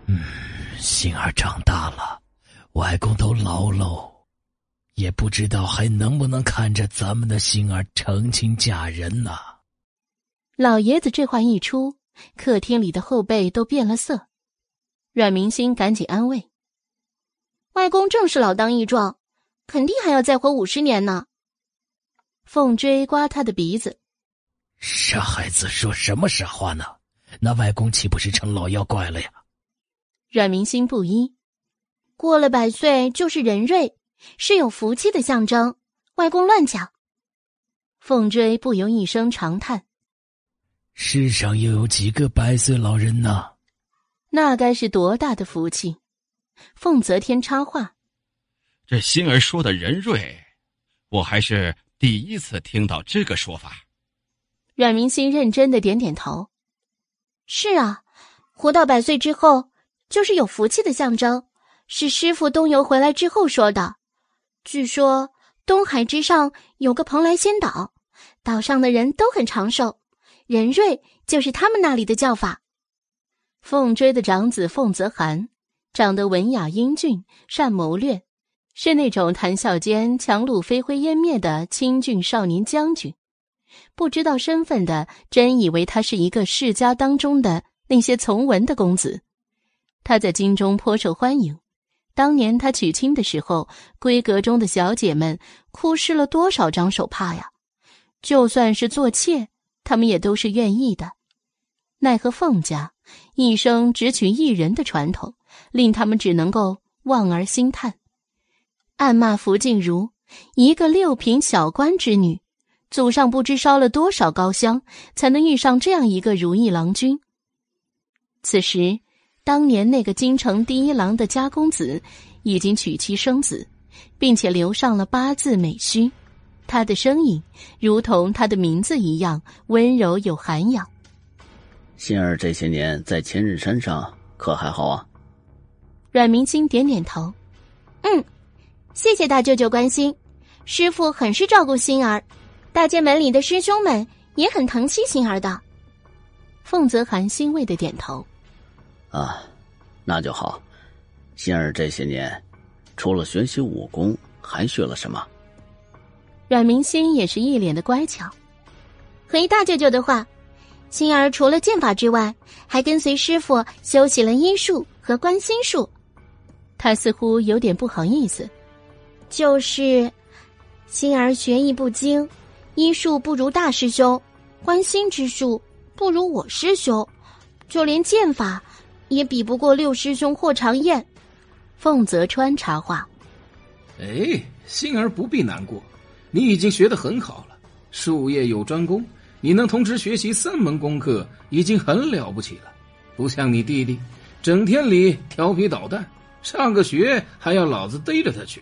嗯，心儿长大了。”外公都老喽，也不知道还能不能看着咱们的心儿成亲嫁人呢。老爷子这话一出，客厅里的后背都变了色。阮明星赶紧安慰：“外公正是老当益壮，肯定还要再活五十年呢。”凤追刮他的鼻子：“傻孩子，说什么傻话呢？那外公岂不是成老妖怪了呀？”阮明星不依。过了百岁就是人瑞，是有福气的象征。外公乱讲。凤追不由一声长叹：“世上又有几个百岁老人呢？那该是多大的福气！”凤泽天插话：“这星儿说的人瑞，我还是第一次听到这个说法。”阮明心认真的点点头：“是啊，活到百岁之后，就是有福气的象征。”是师傅东游回来之后说的。据说东海之上有个蓬莱仙岛，岛上的人都很长寿，仁瑞就是他们那里的叫法。凤追的长子凤泽涵长得文雅英俊，善谋略，是那种谈笑间樯橹飞灰烟灭的清俊少年将军。不知道身份的，真以为他是一个世家当中的那些从文的公子。他在京中颇受欢迎。当年他娶亲的时候，闺阁中的小姐们哭湿了多少张手帕呀！就算是做妾，他们也都是愿意的。奈何凤家一生只娶一人的传统，令他们只能够望而兴叹，暗骂福晋如一个六品小官之女，祖上不知烧了多少高香，才能遇上这样一个如意郎君。此时。当年那个京城第一郎的家公子，已经娶妻生子，并且留上了八字美须。他的声音如同他的名字一样温柔有涵养。心儿这些年在千仞山上可还好啊？阮明星点点头，嗯，谢谢大舅舅关心。师傅很是照顾心儿，大剑门里的师兄们也很疼惜心儿的。凤泽涵欣慰的点头。啊，那就好。心儿这些年，除了学习武功，还学了什么？阮明心也是一脸的乖巧。回大舅舅的话，心儿除了剑法之外，还跟随师傅修习了医术和观心术。他似乎有点不好意思，就是心儿学艺不精，医术不如大师兄，观心之术不如我师兄，就连剑法。也比不过六师兄霍长燕，凤泽川插话：“哎，心儿不必难过，你已经学得很好了，术业有专攻，你能同时学习三门功课，已经很了不起了。不像你弟弟，整天里调皮捣蛋，上个学还要老子逮着他去。”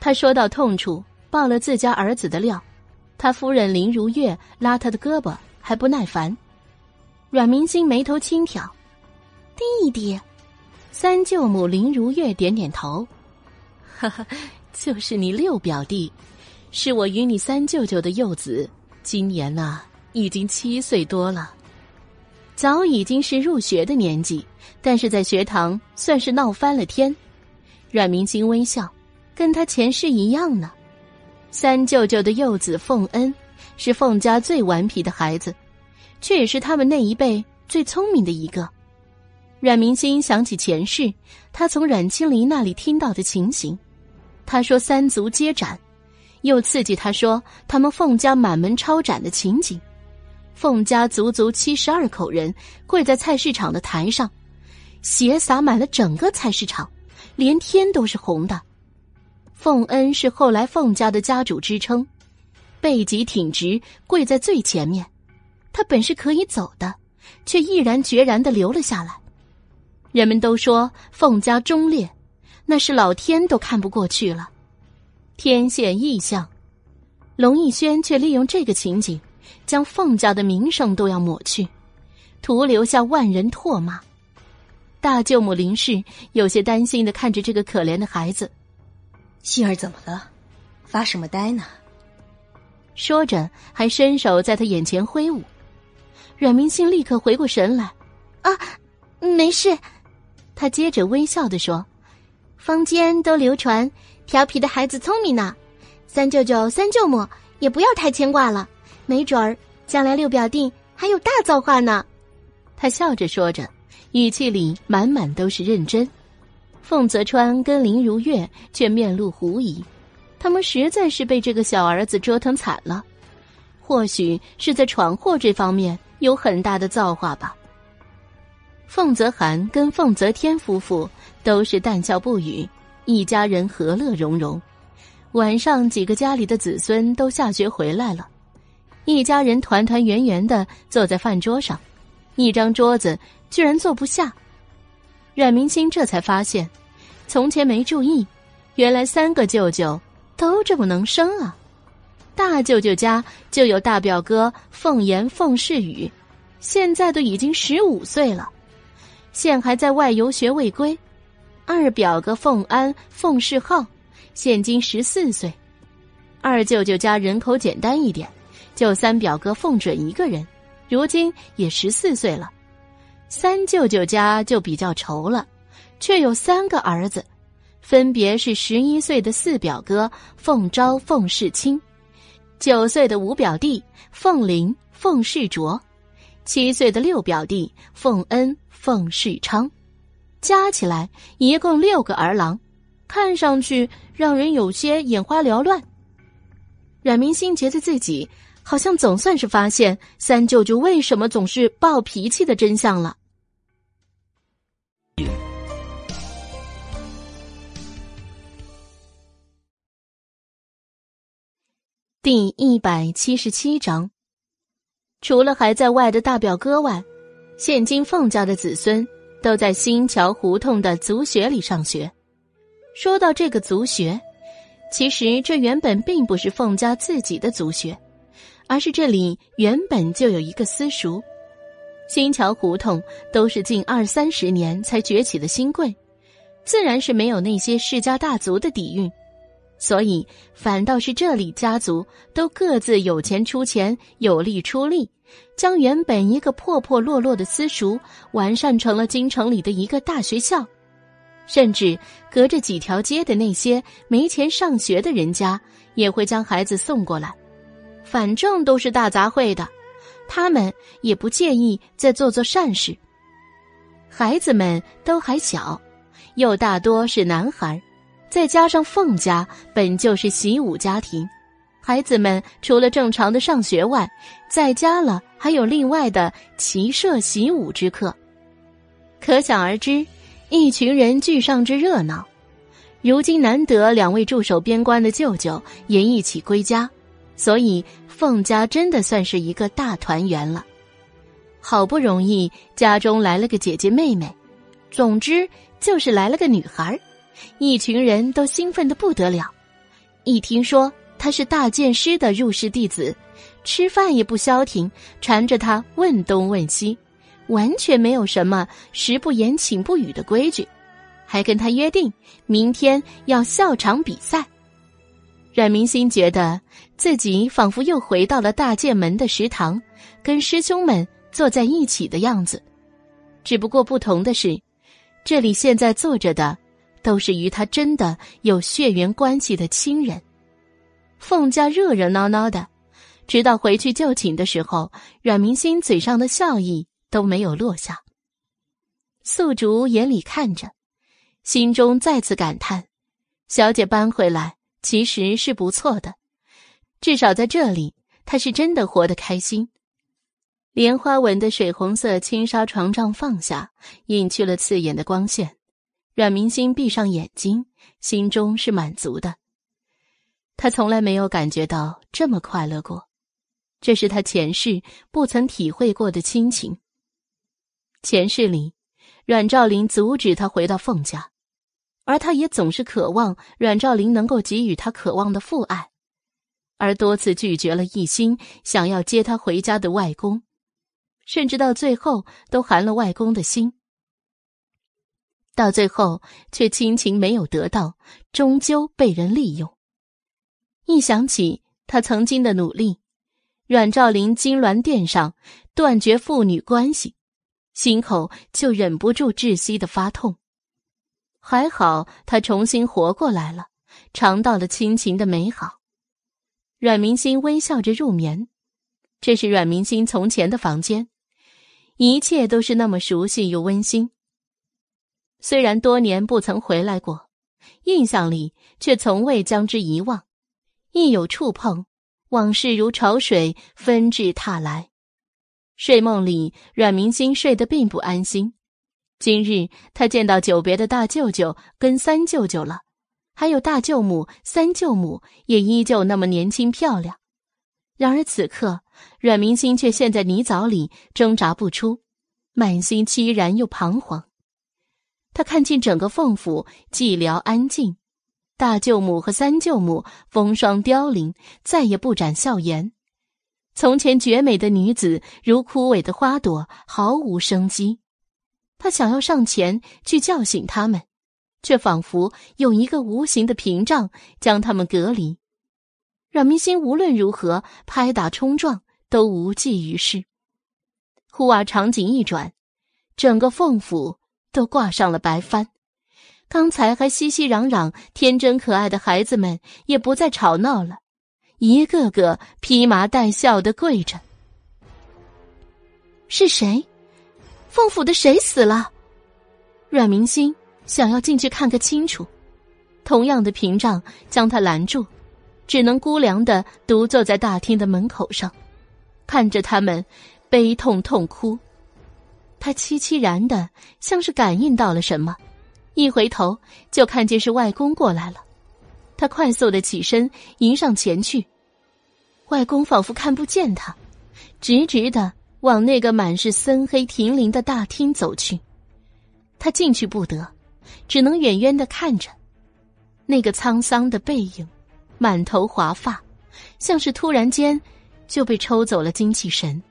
他说到痛处，爆了自家儿子的料，他夫人林如月拉他的胳膊还不耐烦。阮明星眉头轻挑。弟弟，三舅母林如月点点头，哈哈，就是你六表弟，是我与你三舅舅的幼子，今年呐已经七岁多了，早已经是入学的年纪，但是在学堂算是闹翻了天。阮明星微笑，跟他前世一样呢。三舅舅的幼子凤恩，是凤家最顽皮的孩子，却也是他们那一辈最聪明的一个。阮明心想起前世，他从阮清离那里听到的情形。他说三族皆斩，又刺激他说他们凤家满门抄斩的情景。凤家足足七十二口人跪在菜市场的台上，血洒满了整个菜市场，连天都是红的。凤恩是后来凤家的家主之称，背脊挺直，跪在最前面。他本是可以走的，却毅然决然的留了下来。人们都说凤家忠烈，那是老天都看不过去了。天现异象，龙逸轩却利用这个情景，将凤家的名声都要抹去，徒留下万人唾骂。大舅母林氏有些担心的看着这个可怜的孩子，心儿怎么了？发什么呆呢？说着，还伸手在他眼前挥舞。阮明信立刻回过神来，啊，没事。他接着微笑的说：“坊间都流传调皮的孩子聪明呢，三舅舅、三舅母也不要太牵挂了，没准儿将来六表弟还有大造化呢。”他笑着说着，语气里满满都是认真。凤泽川跟林如月却面露狐疑，他们实在是被这个小儿子折腾惨了，或许是在闯祸这方面有很大的造化吧。凤泽寒跟凤泽天夫妇都是淡笑不语，一家人和乐融融。晚上，几个家里的子孙都下学回来了，一家人团团圆圆的坐在饭桌上，一张桌子居然坐不下。阮明星这才发现，从前没注意，原来三个舅舅都这么能生啊！大舅舅家就有大表哥凤岩、凤世宇，现在都已经十五岁了。现还在外游学未归，二表哥凤安、凤世浩，现今十四岁。二舅舅家人口简单一点，就三表哥凤准一个人，如今也十四岁了。三舅舅家就比较愁了，却有三个儿子，分别是十一岁的四表哥凤昭、凤世清，九岁的五表弟凤林、凤世卓，七岁的六表弟凤恩、凤世昌，加起来一共六个儿郎，看上去让人有些眼花缭乱。阮明心觉得自己好像总算是发现三舅舅为什么总是暴脾气的真相了。第一百七十七章，除了还在外的大表哥外，现今凤家的子孙都在新桥胡同的族学里上学。说到这个族学。其实这原本并不是凤家自己的族学，而是这里原本就有一个私塾。新桥胡同都是近二三十年才崛起的新贵，自然是没有那些世家大族的底蕴，所以反倒是这里家族都各自有钱出钱，有力出力，将原本一个破破落落的私塾完善成了京城里的一个大学校。甚至隔着几条街的那些没钱上学的人家，也会将孩子送过来。反正都是大杂烩的，他们也不介意再做做善事。孩子们都还小，又大多是男孩，再加上凤家本就是习武家庭，孩子们除了正常的上学外，在家了还有另外的骑射习武之课，可想而知。一群人聚上之热闹，如今难得两位驻守边关的舅舅也一起归家，所以凤家真的算是一个大团圆了。好不容易家中来了个姐姐妹妹，总之就是来了个女孩，一群人都兴奋的不得了。一听说他是大剑师的入室弟子，吃饭也不消停，缠着他问东问西。完全没有什么食不言寝不语的规矩，还跟他约定明天要笑场比赛。阮明心觉得自己仿佛又回到了大剑门的食堂，跟师兄们坐在一起的样子。只不过不同的是，这里现在坐着的都是与他真的有血缘关系的亲人。凤家热热闹闹的，直到回去就寝的时候，阮明心嘴上的笑意。都没有落下。素竹眼里看着，心中再次感叹：小姐搬回来其实是不错的，至少在这里，她是真的活得开心。莲花纹的水红色轻纱床帐放下，隐去了刺眼的光线。阮明心闭上眼睛，心中是满足的。他从来没有感觉到这么快乐过，这是他前世不曾体会过的亲情。前世里，阮兆林阻止他回到凤家，而他也总是渴望阮兆林能够给予他渴望的父爱，而多次拒绝了一心想要接他回家的外公，甚至到最后都寒了外公的心。到最后，却亲情没有得到，终究被人利用。一想起他曾经的努力，阮兆林金銮殿上断绝父女关系。心口就忍不住窒息的发痛，还好他重新活过来了，尝到了亲情的美好。阮明星微笑着入眠，这是阮明星从前的房间，一切都是那么熟悉又温馨。虽然多年不曾回来过，印象里却从未将之遗忘，一有触碰，往事如潮水纷至沓来。睡梦里，阮明心睡得并不安心。今日他见到久别的大舅舅跟三舅舅了，还有大舅母、三舅母也依旧那么年轻漂亮。然而此刻，阮明心却陷在泥沼里挣扎不出，满心凄然又彷徨。他看见整个凤府寂寥安静，大舅母和三舅母风霜凋零，再也不展笑颜。从前绝美的女子如枯萎的花朵，毫无生机。他想要上前去叫醒他们，却仿佛有一个无形的屏障将他们隔离。阮明心无论如何拍打冲撞都无济于事。忽而场景一转，整个凤府都挂上了白帆，刚才还熙熙攘攘、天真可爱的孩子们也不再吵闹了，一个个披麻戴孝的跪着。是谁？凤府的谁死了？阮明星想要进去看个清楚，同样的屏障将他拦住，只能孤凉的独坐在大厅的门口上，看着他们悲痛痛哭。他凄凄然的，像是感应到了什么。一回头就看见是外公过来了，他快速的起身迎上前去。外公仿佛看不见他，直直的往那个满是森黑亭林的大厅走去。他进去不得，只能远远的看着。那个沧桑的背影，满头华发，像是突然间就被抽走了精气神。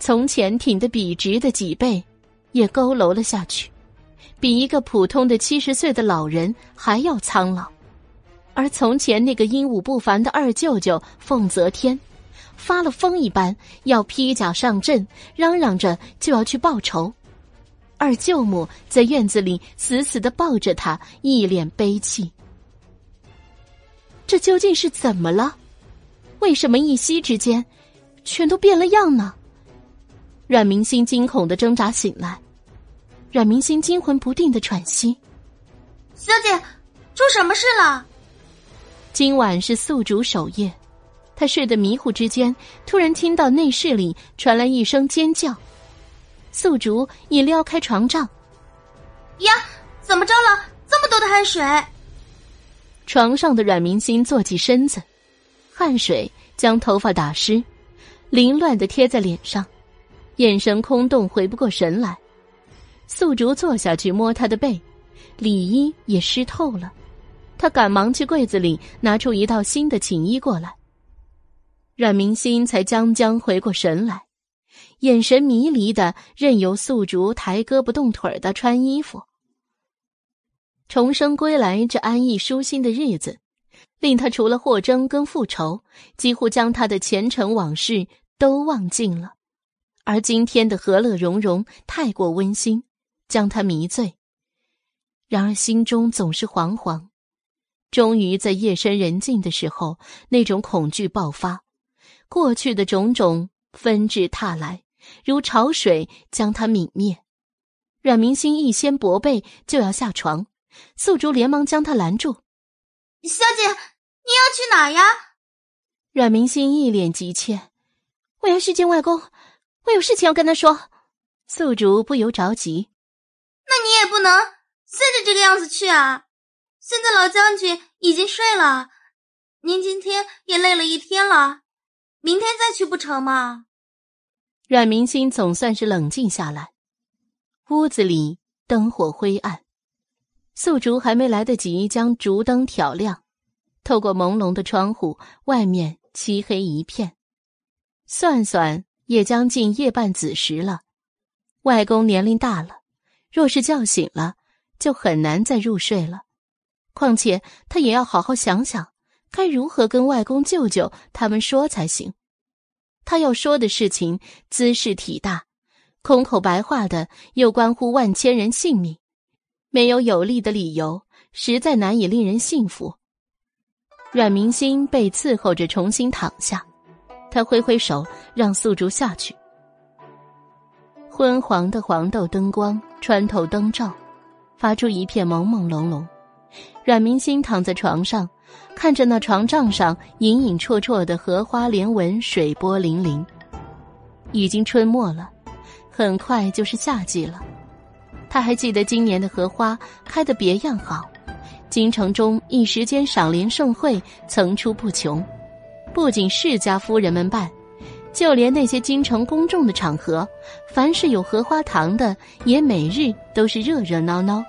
从前挺得笔直的脊背，也佝偻了下去。比一个普通的七十岁的老人还要苍老，而从前那个英武不凡的二舅舅凤泽天，发了疯一般要披甲上阵，嚷嚷着就要去报仇。二舅母在院子里死死的抱着他，一脸悲戚。这究竟是怎么了？为什么一夕之间，全都变了样呢？阮明心惊恐的挣扎醒来。阮明星惊魂不定的喘息。小姐，出什么事了？今晚是宿主守夜，他睡得迷糊之间，突然听到内室里传来一声尖叫。宿主已撩开床帐。呀，怎么着了？这么多的汗水！床上的阮明星坐起身子，汗水将头发打湿，凌乱的贴在脸上，眼神空洞，回不过神来。宿竹坐下去摸他的背，里衣也湿透了。他赶忙去柜子里拿出一套新的寝衣过来。阮明心才将将回过神来，眼神迷离的任由宿竹抬胳膊动腿的穿衣服。重生归来这安逸舒心的日子，令他除了霍征跟复仇，几乎将他的前尘往事都忘尽了。而今天的和乐融融太过温馨。将他迷醉，然而心中总是惶惶。终于在夜深人静的时候，那种恐惧爆发，过去的种种纷至沓来，如潮水将他泯灭。阮明星一掀薄被就要下床，素竹连忙将他拦住：“小姐，你要去哪呀？”阮明星一脸急切：“我要去见外公，我有事情要跟他说。”素竹不由着急。那你也不能现在这个样子去啊！现在老将军已经睡了，您今天也累了一天了，明天再去不成吗？阮明心总算是冷静下来。屋子里灯火灰暗，素竹还没来得及将烛灯挑亮，透过朦胧的窗户，外面漆黑一片。算算也将近夜半子时了，外公年龄大了。若是叫醒了，就很难再入睡了。况且他也要好好想想，该如何跟外公、舅舅他们说才行。他要说的事情姿势体大，空口白话的又关乎万千人性命，没有有力的理由，实在难以令人信服。阮明心被伺候着重新躺下，他挥挥手让素竹下去。昏黄的黄豆灯光穿透灯罩，发出一片朦朦胧胧。阮明星躺在床上，看着那床帐上隐隐绰绰的荷花莲纹，水波粼粼。已经春末了，很快就是夏季了。他还记得今年的荷花开得别样好，京城中一时间赏莲盛会层出不穷，不仅世家夫人们办。就连那些京城公众的场合，凡是有荷花堂的，也每日都是热热闹闹。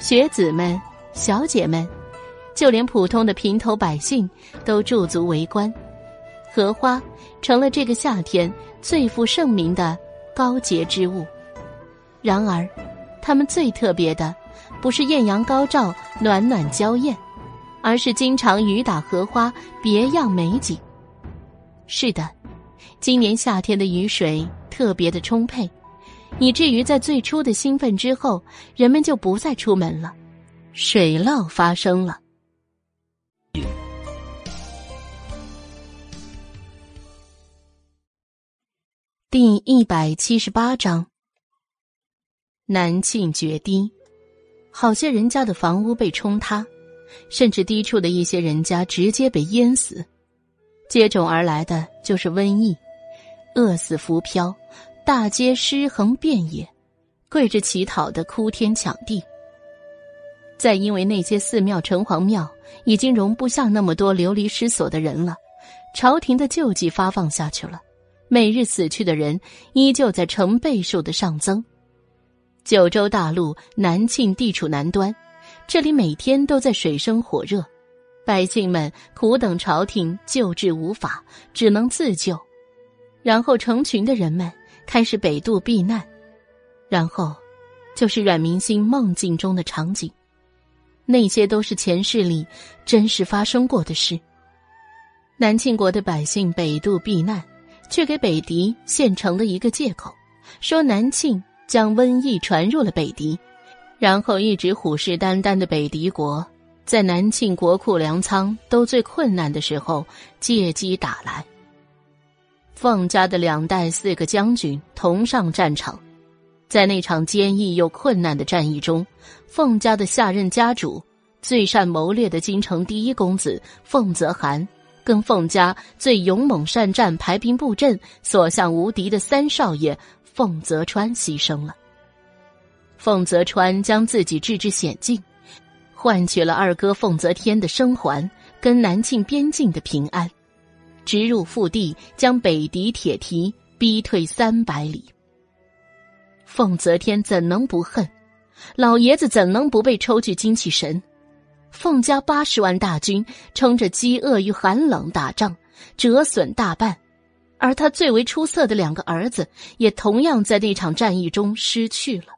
学子们、小姐们，就连普通的平头百姓都驻足围观。荷花成了这个夏天最负盛名的高洁之物。然而，它们最特别的，不是艳阳高照、暖暖娇艳，而是经常雨打荷花，别样美景。是的。今年夏天的雨水特别的充沛，以至于在最初的兴奋之后，人们就不再出门了，水涝发生了。第一百七十八章，南庆决堤，好些人家的房屋被冲塌，甚至低处的一些人家直接被淹死。接踵而来的就是瘟疫，饿死浮漂，大街尸横遍野，跪着乞讨的哭天抢地。再因为那些寺庙、城隍庙已经容不下那么多流离失所的人了，朝廷的救济发放下去了。每日死去的人依旧在成倍数的上增。九州大陆南庆地处南端，这里每天都在水深火热，百姓们苦等朝廷救治无法，只能自救。然后成群的人们开始北渡避难，然后就是阮明星梦境中的场景，那些都是前世里真实发生过的事。南庆国的百姓北渡避难。却给北狄现成了一个借口，说南庆将瘟疫传入了北狄，然后一直虎视眈眈的北狄国，在南庆国库粮仓都最困难的时候借机打来。凤家的两代四个将军同上战场，在那场坚毅又困难的战役中，凤家的下任家主、最善谋略的京城第一公子凤泽涵。跟凤家最勇猛善战、排兵布阵、所向无敌的三少爷凤泽川牺牲了。凤泽川将自己置之险境，换取了二哥凤泽天的生还跟南庆边境的平安，直入腹地，将北狄铁蹄逼退三百里。凤泽天怎能不恨？老爷子怎能不被抽去精气神？凤家八十万大军撑着饥饿与寒冷打仗，折损大半，而他最为出色的两个儿子也同样在那场战役中失去了。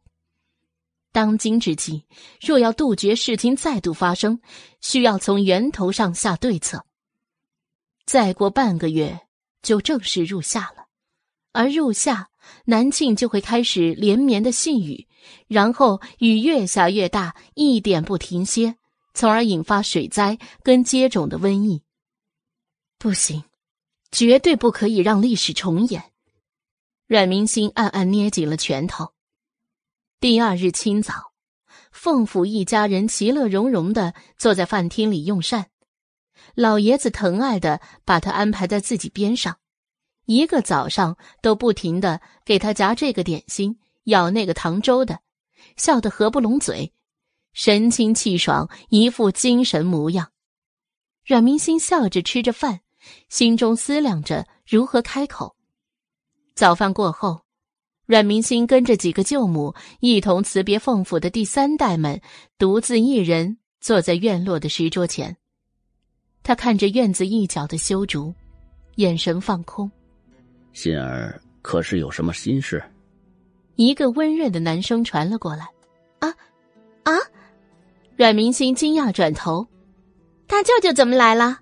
当今之计，若要杜绝事情再度发生，需要从源头上下对策。再过半个月，就正式入夏了，而入夏，南庆就会开始连绵的细雨，然后雨越下越大，一点不停歇。从而引发水灾跟接踵的瘟疫。不行，绝对不可以让历史重演。阮明星暗暗捏紧了拳头。第二日清早，凤府一家人其乐融融的坐在饭厅里用膳，老爷子疼爱的把他安排在自己边上，一个早上都不停的给他夹这个点心、舀那个糖粥的，笑得合不拢嘴。神清气爽，一副精神模样。阮明星笑着吃着饭，心中思量着如何开口。早饭过后，阮明星跟着几个舅母一同辞别凤府的第三代们，独自一人坐在院落的石桌前。他看着院子一角的修竹，眼神放空。心儿可是有什么心事？一个温润的男声传了过来。啊，啊！阮明星惊讶转头，大舅舅怎么来了？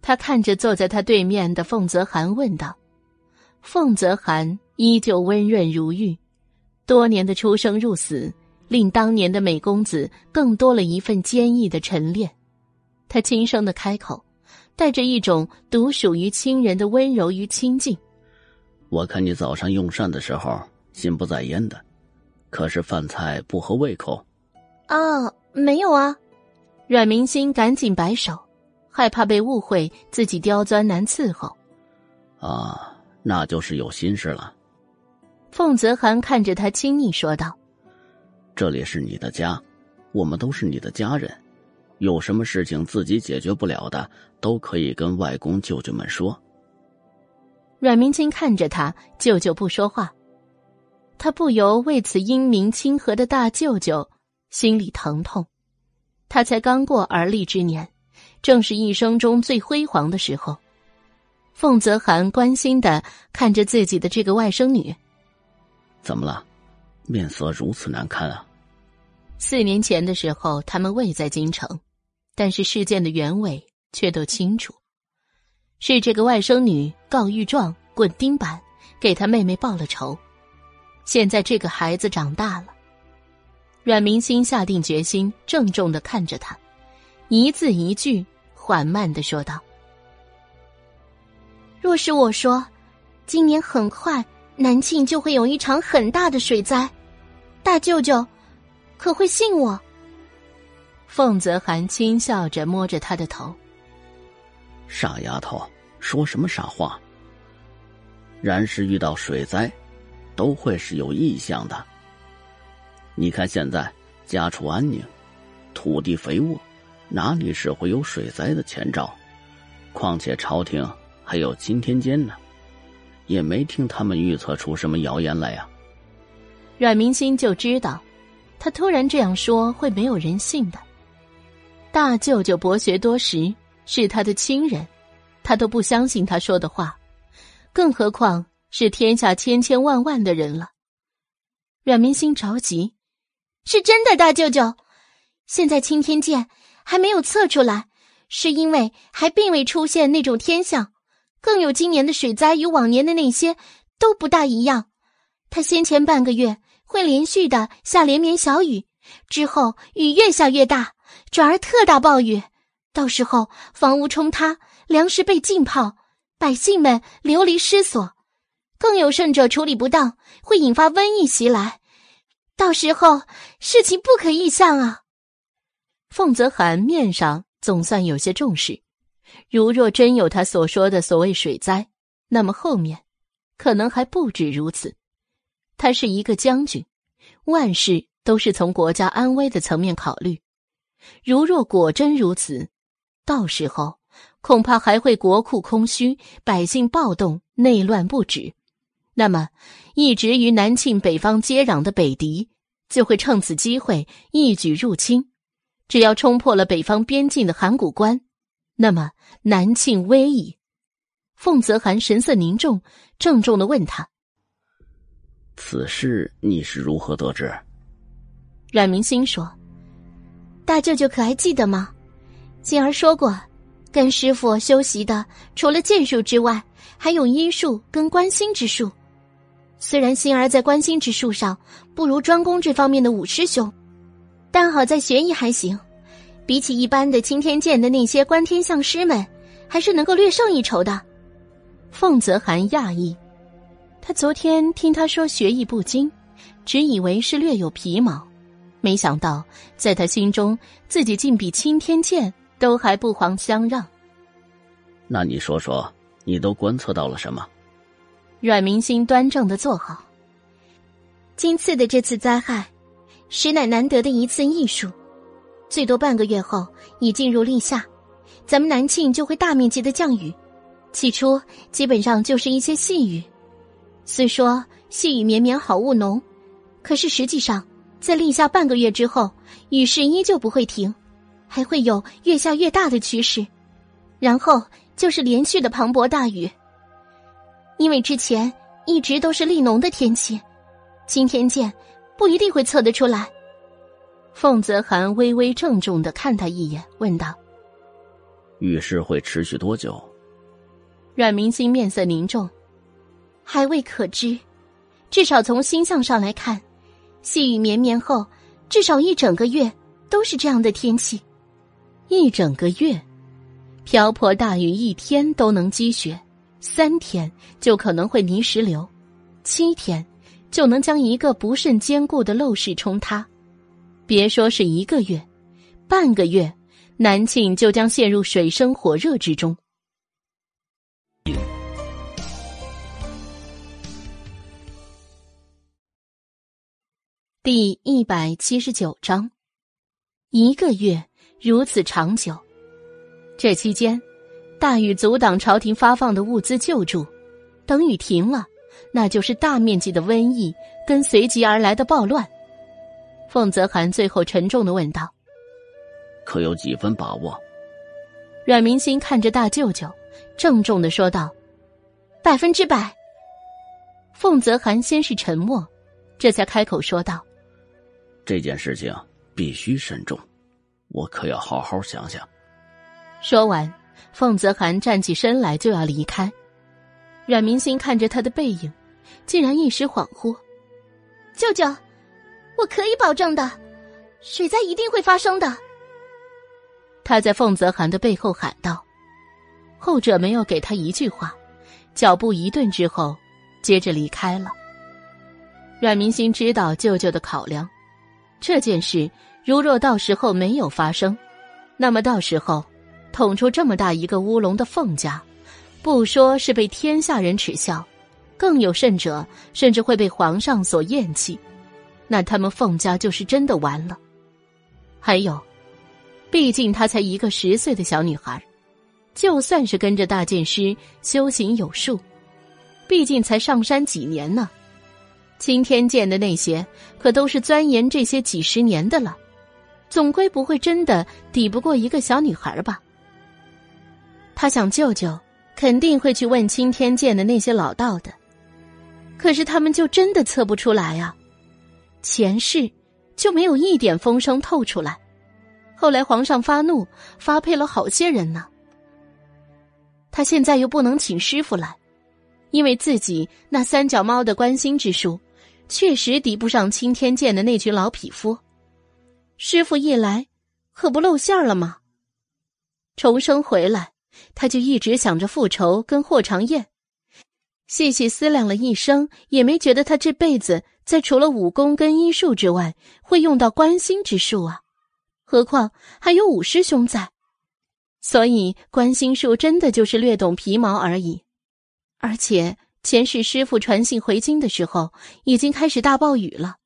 他看着坐在他对面的凤泽涵问道。凤泽涵依旧温润如玉，多年的出生入死，令当年的美公子更多了一份坚毅的沉淀。他轻声的开口，带着一种独属于亲人的温柔与亲近。我看你早上用膳的时候心不在焉的，可是饭菜不合胃口。啊。没有啊，阮明星赶紧摆手，害怕被误会自己刁钻难伺候。啊，那就是有心事了。凤泽涵看着他，亲昵说道：“这里是你的家，我们都是你的家人，有什么事情自己解决不了的，都可以跟外公舅舅们说。”阮明清看着他，舅舅不说话，他不由为此英明亲和的大舅舅。心里疼痛，他才刚过而立之年，正是一生中最辉煌的时候。凤泽涵关心的看着自己的这个外甥女，怎么了？面色如此难看啊！四年前的时候，他们未在京城，但是事件的原委却都清楚，是这个外甥女告御状、滚钉板，给他妹妹报了仇。现在这个孩子长大了。阮明心下定决心，郑重的看着他，一字一句缓慢的说道：“若是我说，今年很快南庆就会有一场很大的水灾，大舅舅可会信我？”凤泽涵轻笑着摸着他的头：“傻丫头，说什么傻话？然是遇到水灾，都会是有异象的。”你看，现在家畜安宁，土地肥沃，哪里是会有水灾的前兆？况且朝廷还有钦天监呢，也没听他们预测出什么谣言来呀。阮明心就知道，他突然这样说会没有人信的。大舅舅博学多识，是他的亲人，他都不相信他说的话，更何况是天下千千万万的人了。阮明心着急。是真的，大舅舅。现在青天剑还没有测出来，是因为还并未出现那种天象。更有今年的水灾与往年的那些都不大一样。他先前半个月会连续的下连绵小雨，之后雨越下越大，转而特大暴雨。到时候房屋冲塌，粮食被浸泡，百姓们流离失所。更有甚者处理不当，会引发瘟疫袭来。到时候事情不可预象啊！凤泽涵面上总算有些重视。如若真有他所说的所谓水灾，那么后面可能还不止如此。他是一个将军，万事都是从国家安危的层面考虑。如若果真如此，到时候恐怕还会国库空虚，百姓暴动，内乱不止。那么，一直与南庆北方接壤的北狄就会趁此机会一举入侵。只要冲破了北方边境的函谷关，那么南庆危矣。凤泽涵神色凝重，郑重的问他：“此事你是如何得知？”阮明心说：“大舅舅可还记得吗？静儿说过，跟师傅修习的除了剑术之外，还有医术跟观心之术。”虽然心儿在观心之术上不如专攻这方面的武师兄，但好在学艺还行，比起一般的青天剑的那些观天相师们，还是能够略胜一筹的。凤泽涵讶异，他昨天听他说学艺不精，只以为是略有皮毛，没想到在他心中自己竟比青天剑都还不遑相让。那你说说，你都观测到了什么？阮明心端正的坐好。今次的这次灾害，实乃难得的一次艺术。最多半个月后已进入立夏，咱们南庆就会大面积的降雨。起初基本上就是一些细雨，虽说细雨绵绵好雾浓，可是实际上在立夏半个月之后，雨势依旧不会停，还会有越下越大的趋势，然后就是连续的磅礴大雨。因为之前一直都是立农的天气，今天见不一定会测得出来。凤泽涵微微郑重的看他一眼，问道：“雨势会持续多久？”阮明心面色凝重，还未可知。至少从星象上来看，细雨绵绵后，至少一整个月都是这样的天气。一整个月，瓢泼大雨一天都能积雪。三天就可能会泥石流，七天就能将一个不甚坚固的陋室冲塌。别说是一个月，半个月，南庆就将陷入水深火热之中。第一百七十九章，一个月如此长久，这期间。大雨阻挡朝廷发放的物资救助，等雨停了，那就是大面积的瘟疫跟随即而来的暴乱。凤泽涵最后沉重的问道：“可有几分把握？”阮明心看着大舅舅，郑重的说道：“百分之百。”凤泽涵先是沉默，这才开口说道：“这件事情必须慎重，我可要好好想想。”说完。凤泽涵站起身来就要离开，阮明星看着他的背影，竟然一时恍惚。舅舅，我可以保证的，水灾一定会发生的。他在凤泽涵的背后喊道，后者没有给他一句话，脚步一顿之后，接着离开了。阮明心知道舅舅的考量，这件事如若到时候没有发生，那么到时候捅出这么大一个乌龙的凤家，不说是被天下人耻笑，更有甚者，甚至会被皇上所厌弃，那他们凤家就是真的完了。还有。毕竟她才一个十岁的小女孩，就算是跟着大剑师修行有术，毕竟才上山几年呢。青天剑的那些可都是钻研这些几十年的了，总归不会真的抵不过一个小女孩吧？他想，舅舅肯定会去问青天剑的那些老道的，可是他们就真的测不出来啊，前世就没有一点风声透出来。后来皇上发怒，发配了好些人呢。他现在又不能请师傅来，因为自己那三脚猫的观心之术，确实敌不上青天剑的那群老匹夫。师傅一来，可不露馅了吗？重生回来，他就一直想着复仇跟霍长燕。细细思量了一生，也没觉得他这辈子在除了武功跟医术之外，会用到观心之术啊。何况还有五师兄在，所以观心术真的就是略懂皮毛而已。而且前世师傅传信回京的时候，已经开始大暴雨了，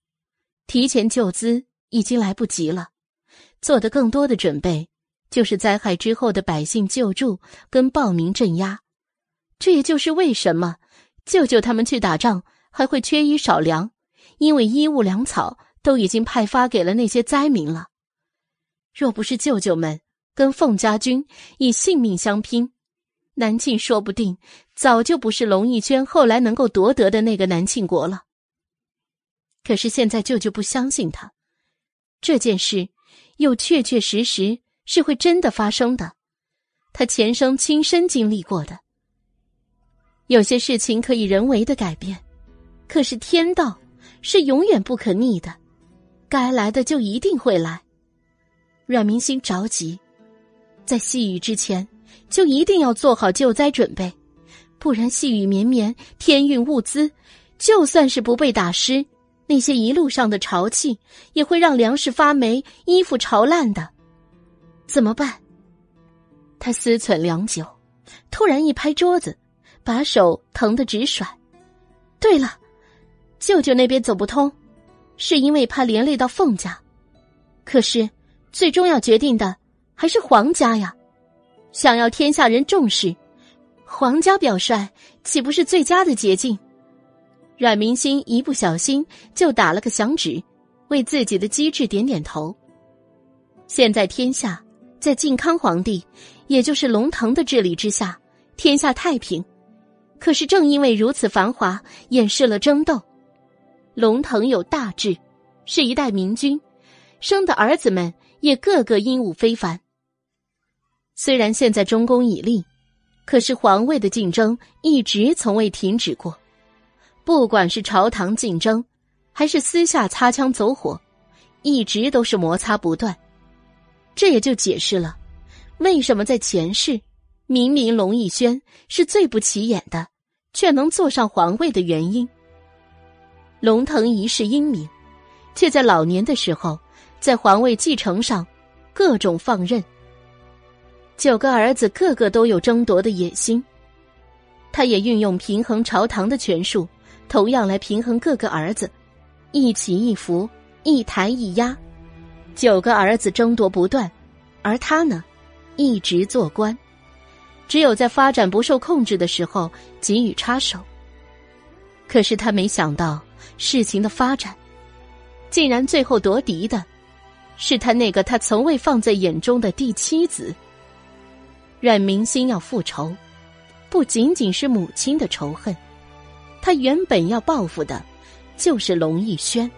提前救资已经来不及了。做的更多的准备，就是灾害之后的百姓救助跟暴民镇压。这也就是为什么舅舅他们去打仗还会缺衣少粮，因为衣物粮草都已经派发给了那些灾民了。若不是舅舅们跟凤家军以性命相拼，南庆说不定早就不是龙逸轩后来能够夺得的那个南庆国了。可是现在舅舅不相信他，这件事又确确实实是会真的发生的，他前生亲身经历过的。有些事情可以人为的改变，可是天道是永远不可逆的，该来的就一定会来。阮明星着急，在细雨之前就一定要做好救灾准备，不然细雨绵绵，天运物资，就算是不被打湿，那些一路上的潮气也会让粮食发霉、衣服潮烂的。怎么办？他思忖良久，突然一拍桌子，把手疼得直甩。对了，舅舅那边走不通，是因为怕连累到凤家，可是。最终要决定的还是皇家呀，想要天下人重视，皇家表率岂不是最佳的捷径？阮明星一不小心就打了个响指，为自己的机智点点头。现在天下在靖康皇帝，也就是龙腾的治理之下，天下太平。可是正因为如此繁华，掩饰了争斗。龙腾有大志，是一代明君，生的儿子们。也个个英武非凡。虽然现在中宫已立，可是皇位的竞争一直从未停止过。不管是朝堂竞争，还是私下擦枪走火，一直都是摩擦不断。这也就解释了，为什么在前世，明明龙逸轩是最不起眼的，却能坐上皇位的原因。龙腾一世英明，却在老年的时候。在皇位继承上，各种放任。九个儿子个个都有争夺的野心，他也运用平衡朝堂的权术，同样来平衡各个儿子，一起一伏，一抬一压。九个儿子争夺不断，而他呢，一直做官，只有在发展不受控制的时候给予插手。可是他没想到事情的发展，竟然最后夺嫡的。是他那个他从未放在眼中的第七子。阮明心要复仇，不仅仅是母亲的仇恨，他原本要报复的，就是龙逸轩，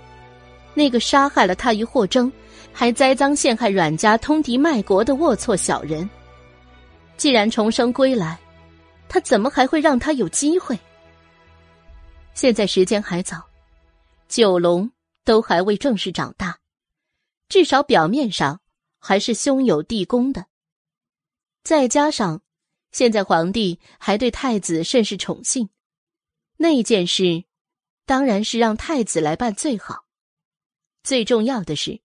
那个杀害了他于霍征，还栽赃陷害阮家通敌卖国的龌龊小人。既然重生归来，他怎么还会让他有机会？现在时间还早，九龙都还未正式长大，至少表面上还是兄友弟恭的。再加上现在皇帝还对太子甚是宠幸，那件事当然是让太子来办最好。最重要的是，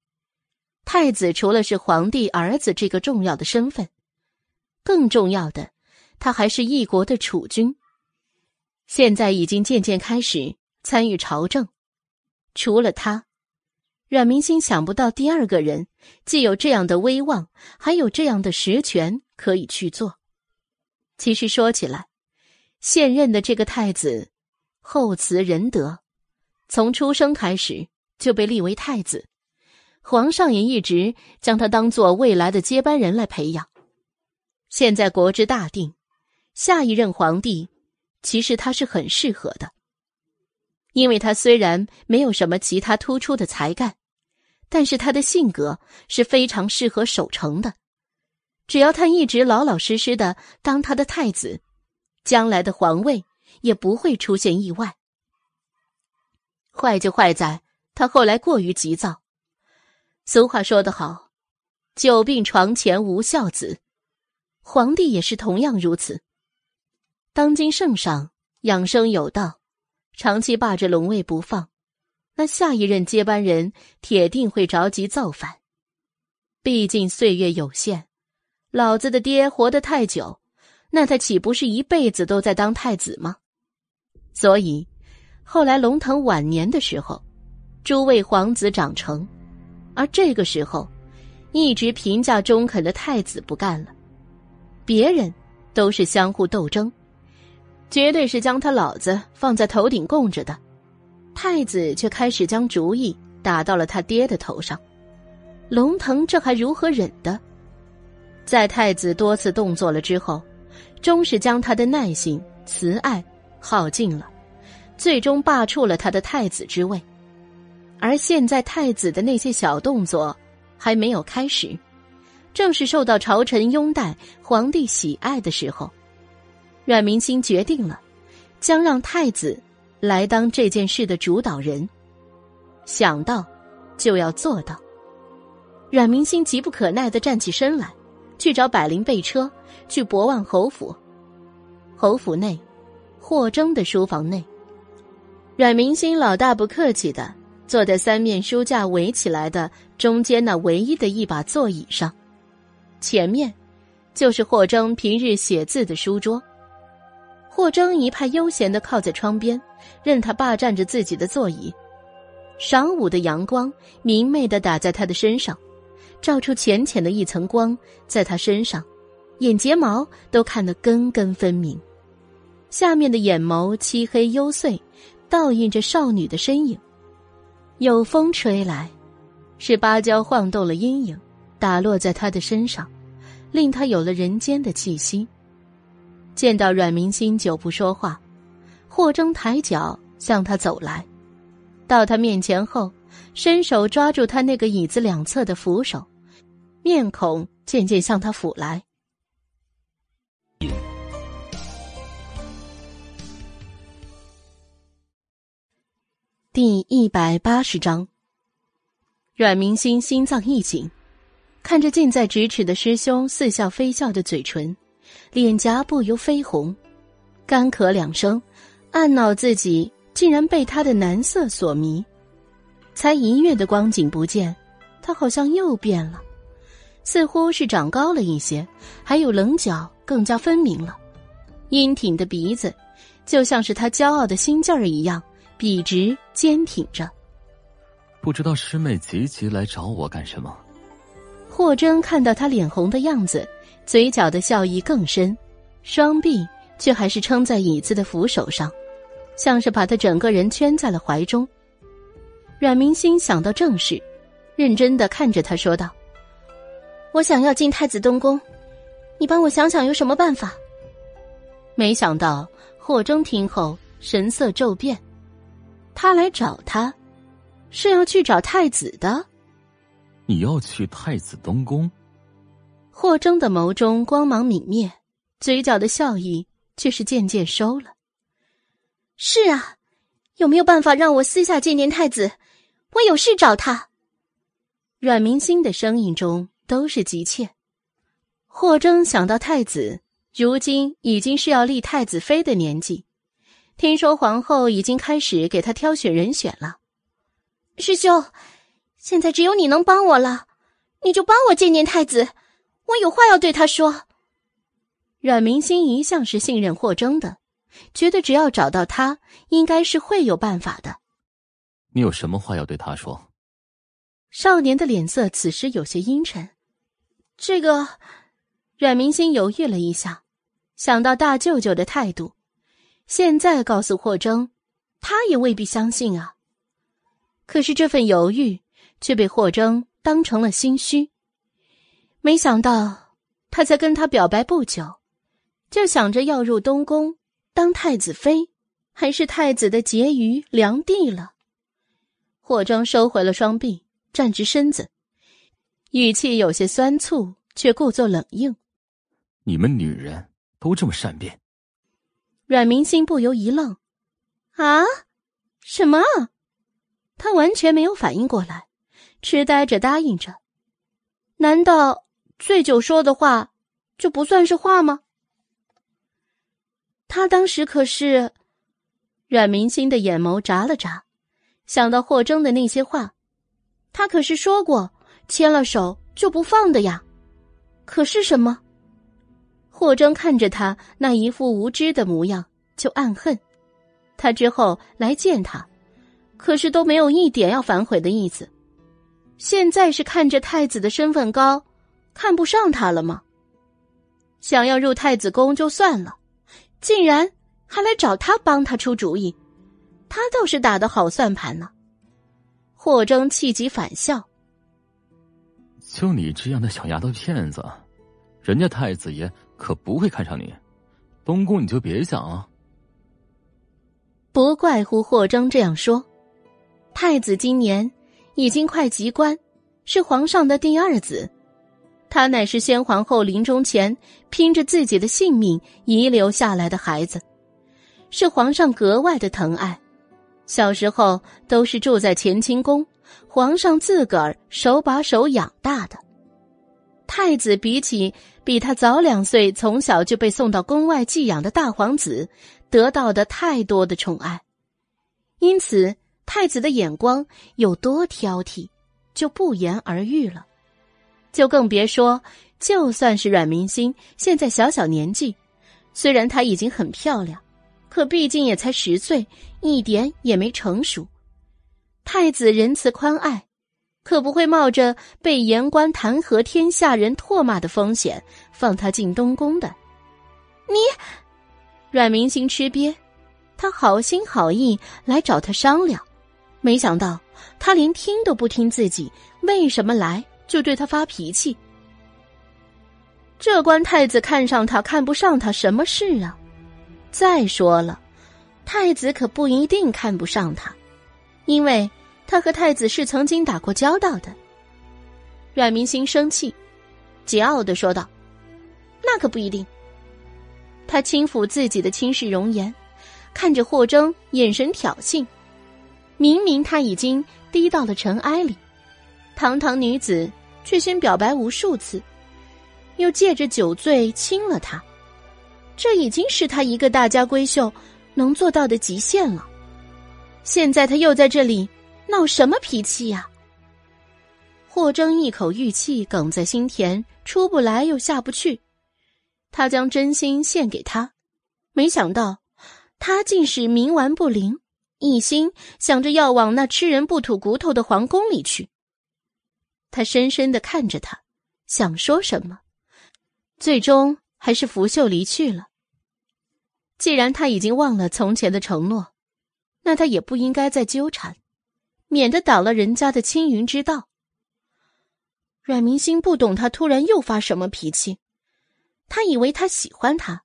太子除了是皇帝儿子这个重要的身份，更重要的，他还是一国的储君。现在已经渐渐开始参与朝政，除了他，阮明星想不到第二个人既有这样的威望，还有这样的实权可以去做。其实说起来，现任的这个太子厚慈仁德，从出生开始就被立为太子，皇上也一直将他当做未来的接班人来培养。现在国之大定，下一任皇帝。其实他是很适合的，因为他虽然没有什么其他突出的才干，但是他的性格是非常适合守成的。只要他一直老老实实的当他的太子，将来的皇位也不会出现意外。坏就坏在他后来过于急躁。俗话说得好，“久病床前无孝子”，皇帝也是同样如此。当今圣上养生有道，长期霸着龙位不放，那下一任接班人铁定会着急造反。毕竟岁月有限，老子的爹活得太久，那他岂不是一辈子都在当太子吗？所以，后来龙腾晚年的时候，诸位皇子长成，而这个时候，一直评价中肯的太子不干了，别人都是相互斗争。绝对是将他老子放在头顶供着的，太子却开始将主意打到了他爹的头上。龙腾这还如何忍的？在太子多次动作了之后，终是将他的耐心、慈爱耗尽了，最终罢黜了他的太子之位。而现在太子的那些小动作还没有开始，正是受到朝臣拥戴、皇帝喜爱的时候。阮明星决定了，将让太子来当这件事的主导人。想到，就要做到。阮明星急不可耐的站起身来，去找百灵备车，去博望侯府。侯府内，霍征的书房内，阮明星老大不客气的坐在三面书架围起来的中间那唯一的一把座椅上，前面，就是霍征平日写字的书桌。霍征一派悠闲的靠在窗边，任他霸占着自己的座椅。晌午的阳光明媚的打在他的身上，照出浅浅的一层光在他身上，眼睫毛都看得根根分明。下面的眼眸漆黑幽邃，倒映着少女的身影。有风吹来，是芭蕉晃动了阴影，打落在他的身上，令他有了人间的气息。见到阮明星久不说话，霍征抬脚向他走来，到他面前后，伸手抓住他那个椅子两侧的扶手，面孔渐渐向他俯来。第一百八十章，阮明星心脏一紧，看着近在咫尺的师兄似笑非笑的嘴唇。脸颊不由绯红，干咳两声，暗恼自己竟然被他的男色所迷。才一月的光景不见，他好像又变了，似乎是长高了一些，还有棱角更加分明了。英挺的鼻子，就像是他骄傲的心劲儿一样，笔直坚挺着。不知道师妹急急来找我干什么？霍征看到他脸红的样子。嘴角的笑意更深，双臂却还是撑在椅子的扶手上，像是把他整个人圈在了怀中。阮明心想到正事，认真的看着他说道：“我想要进太子东宫，你帮我想想有什么办法。”没想到霍征听后神色骤变，他来找他，是要去找太子的。你要去太子东宫？霍征的眸中光芒泯灭，嘴角的笑意却是渐渐收了。是啊，有没有办法让我私下见见太子？我有事找他。阮明心的声音中都是急切。霍征想到太子如今已经是要立太子妃的年纪，听说皇后已经开始给他挑选人选了。师兄，现在只有你能帮我了，你就帮我见见太子，我有话要对他说。阮明心一向是信任霍征的，觉得只要找到他，应该是会有办法的。你有什么话要对他说？少年的脸色此时有些阴沉。这个，阮明心犹豫了一下，想到大舅舅的态度，现在告诉霍征，他也未必相信啊。可是这份犹豫却被霍征当成了心虚。没想到他才跟他表白不久，就想着要入东宫当太子妃，还是太子的婕妤良娣了。霍庄收回了双臂。站直身子，语气有些酸醋，却故作冷硬。你们女人都这么善变？阮明心不由一愣：“啊，什么？”他完全没有反应过来，痴呆着答应着。难道醉酒说的话就不算是话吗？他当时可是……阮明心的眼眸眨了眨，想到霍征的那些话。他可是说过，牵了手就不放的呀。可是什么？霍征看着他那一副无知的模样，就暗恨。他之后来见他，可是都没有一点要反悔的意思。现在是看着太子的身份高，看不上他了吗？想要入太子宫就算了，竟然还来找他帮他出主意，他倒是打的好算盘呢。霍征气急反笑：“就你这样的小丫头片子，人家太子爷可不会看上你。东宫你就别想了。”不怪乎霍征这样说。太子今年已经快及冠，是皇上的第二子，他乃是先皇后临终前拼着自己的性命遗留下来的孩子，是皇上格外的疼爱。小时候都是住在乾清宫，皇上自个儿手把手养大的。太子比起比他早两岁、从小就被送到宫外寄养的大皇子，得到的太多的宠爱，因此太子的眼光有多挑剔，就不言而喻了。就更别说，就算是阮明心现在小小年纪，虽然她已经很漂亮。可毕竟也才十岁，一点也没成熟。太子仁慈宽爱，可不会冒着被言官弹劾、天下人唾骂的风险放他进东宫的。你，阮明星吃瘪，他好心好意来找他商量，没想到他连听都不听自己，为什么来就对他发脾气？这关太子看上他看不上他什么事啊？再说了，太子可不一定看不上他，因为他和太子是曾经打过交道的。阮明星生气，桀骜的说道：“那可不一定。”他轻抚自己的倾世容颜，看着霍征，眼神挑衅。明明他已经低到了尘埃里，堂堂女子却先表白无数次，又借着酒醉亲了他。这已经是他一个大家闺秀能做到的极限了。现在他又在这里闹什么脾气呀？霍征一口玉气哽在心田，出不来又下不去。他将真心献给他，没想到他竟是冥顽不灵，一心想着要往那吃人不吐骨头的皇宫里去。他深深的看着他，想说什么，最终。还是拂袖离去了。既然他已经忘了从前的承诺，那他也不应该再纠缠，免得倒了人家的青云之道。阮明星不懂他突然又发什么脾气，他以为他喜欢他，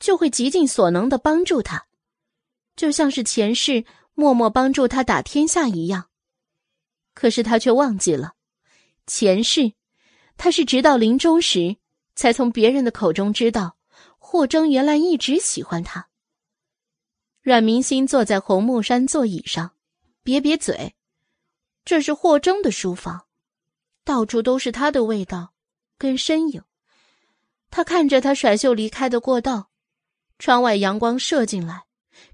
就会极尽所能的帮助他，就像是前世默默帮助他打天下一样。可是他却忘记了，前世他是直到临终时。才从别人的口中知道，霍征原来一直喜欢他。阮明星坐在红木山座椅上，瘪瘪嘴。这是霍征的书房，到处都是他的味道跟身影。他看着他甩袖离开的过道，窗外阳光射进来，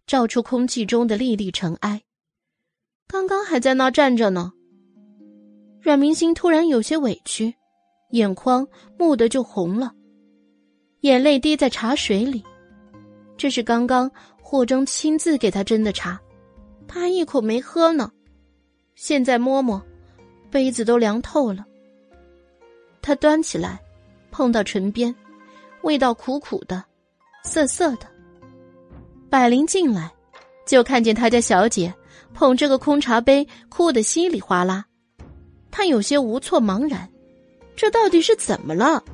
照出空气中的粒粒尘埃。刚刚还在那站着呢。阮明星突然有些委屈，眼眶蓦地就红了，眼泪滴在茶水里。这是刚刚霍征亲自给他斟的茶，他还一口没喝呢。现在摸摸，杯子都凉透了。他端起来，碰到唇边，味道苦苦的，涩涩的。百灵进来，就看见他家小姐捧着个空茶杯，哭得稀里哗啦。他有些无措茫然，这到底是怎么了？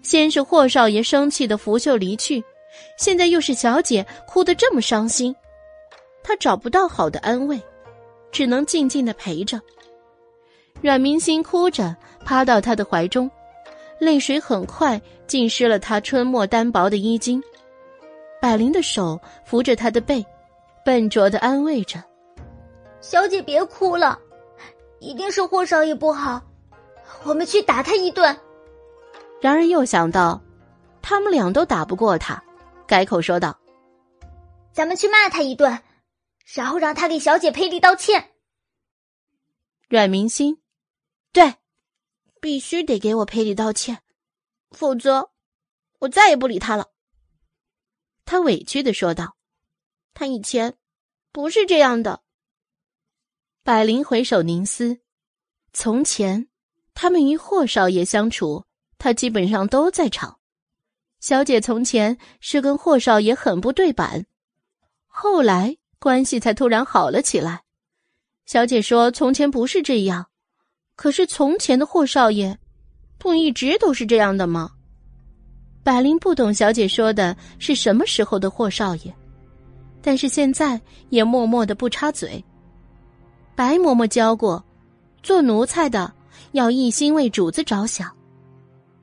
先是霍少爷生气的拂袖离去，现在又是小姐哭得这么伤心，他找不到好的安慰。只能静静的陪着。阮明心哭着趴到他的怀中，泪水很快浸湿了他春末单薄的衣襟。百灵的手扶着他的背，笨拙的安慰着：“小姐别哭了，一定是霍少爷不好，我们去打他一顿。”然而又想到，他们俩都打不过他，改口说道：“咱们去骂他一顿。”然后让他给小姐赔礼道歉。阮明心，对，必须得给我赔礼道歉，否则我再也不理他了。他委屈的说道：“他以前不是这样的。”百灵回首凝思，从前他们与霍少爷相处，他基本上都在场。小姐从前是跟霍少爷很不对板，后来。关系才突然好了起来。小姐说：“从前不是这样，可是从前的霍少爷，不一直都是这样的吗？”百灵不懂小姐说的是什么时候的霍少爷，但是现在也默默的不插嘴。白嬷嬷教过，做奴才的要一心为主子着想，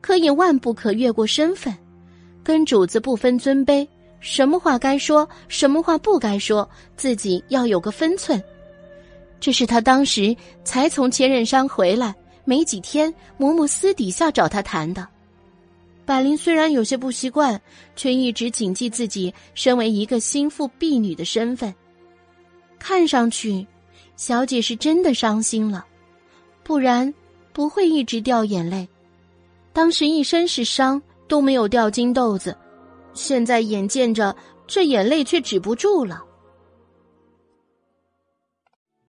可也万不可越过身份，跟主子不分尊卑。什么话该说，什么话不该说，自己要有个分寸。这是他当时才从千仞山回来没几天，嬷嬷私底下找他谈的。百灵虽然有些不习惯，却一直谨记自己身为一个心腹婢女的身份。看上去，小姐是真的伤心了，不然不会一直掉眼泪。当时一身是伤，都没有掉金豆子。现在眼见着这眼泪却止不住了。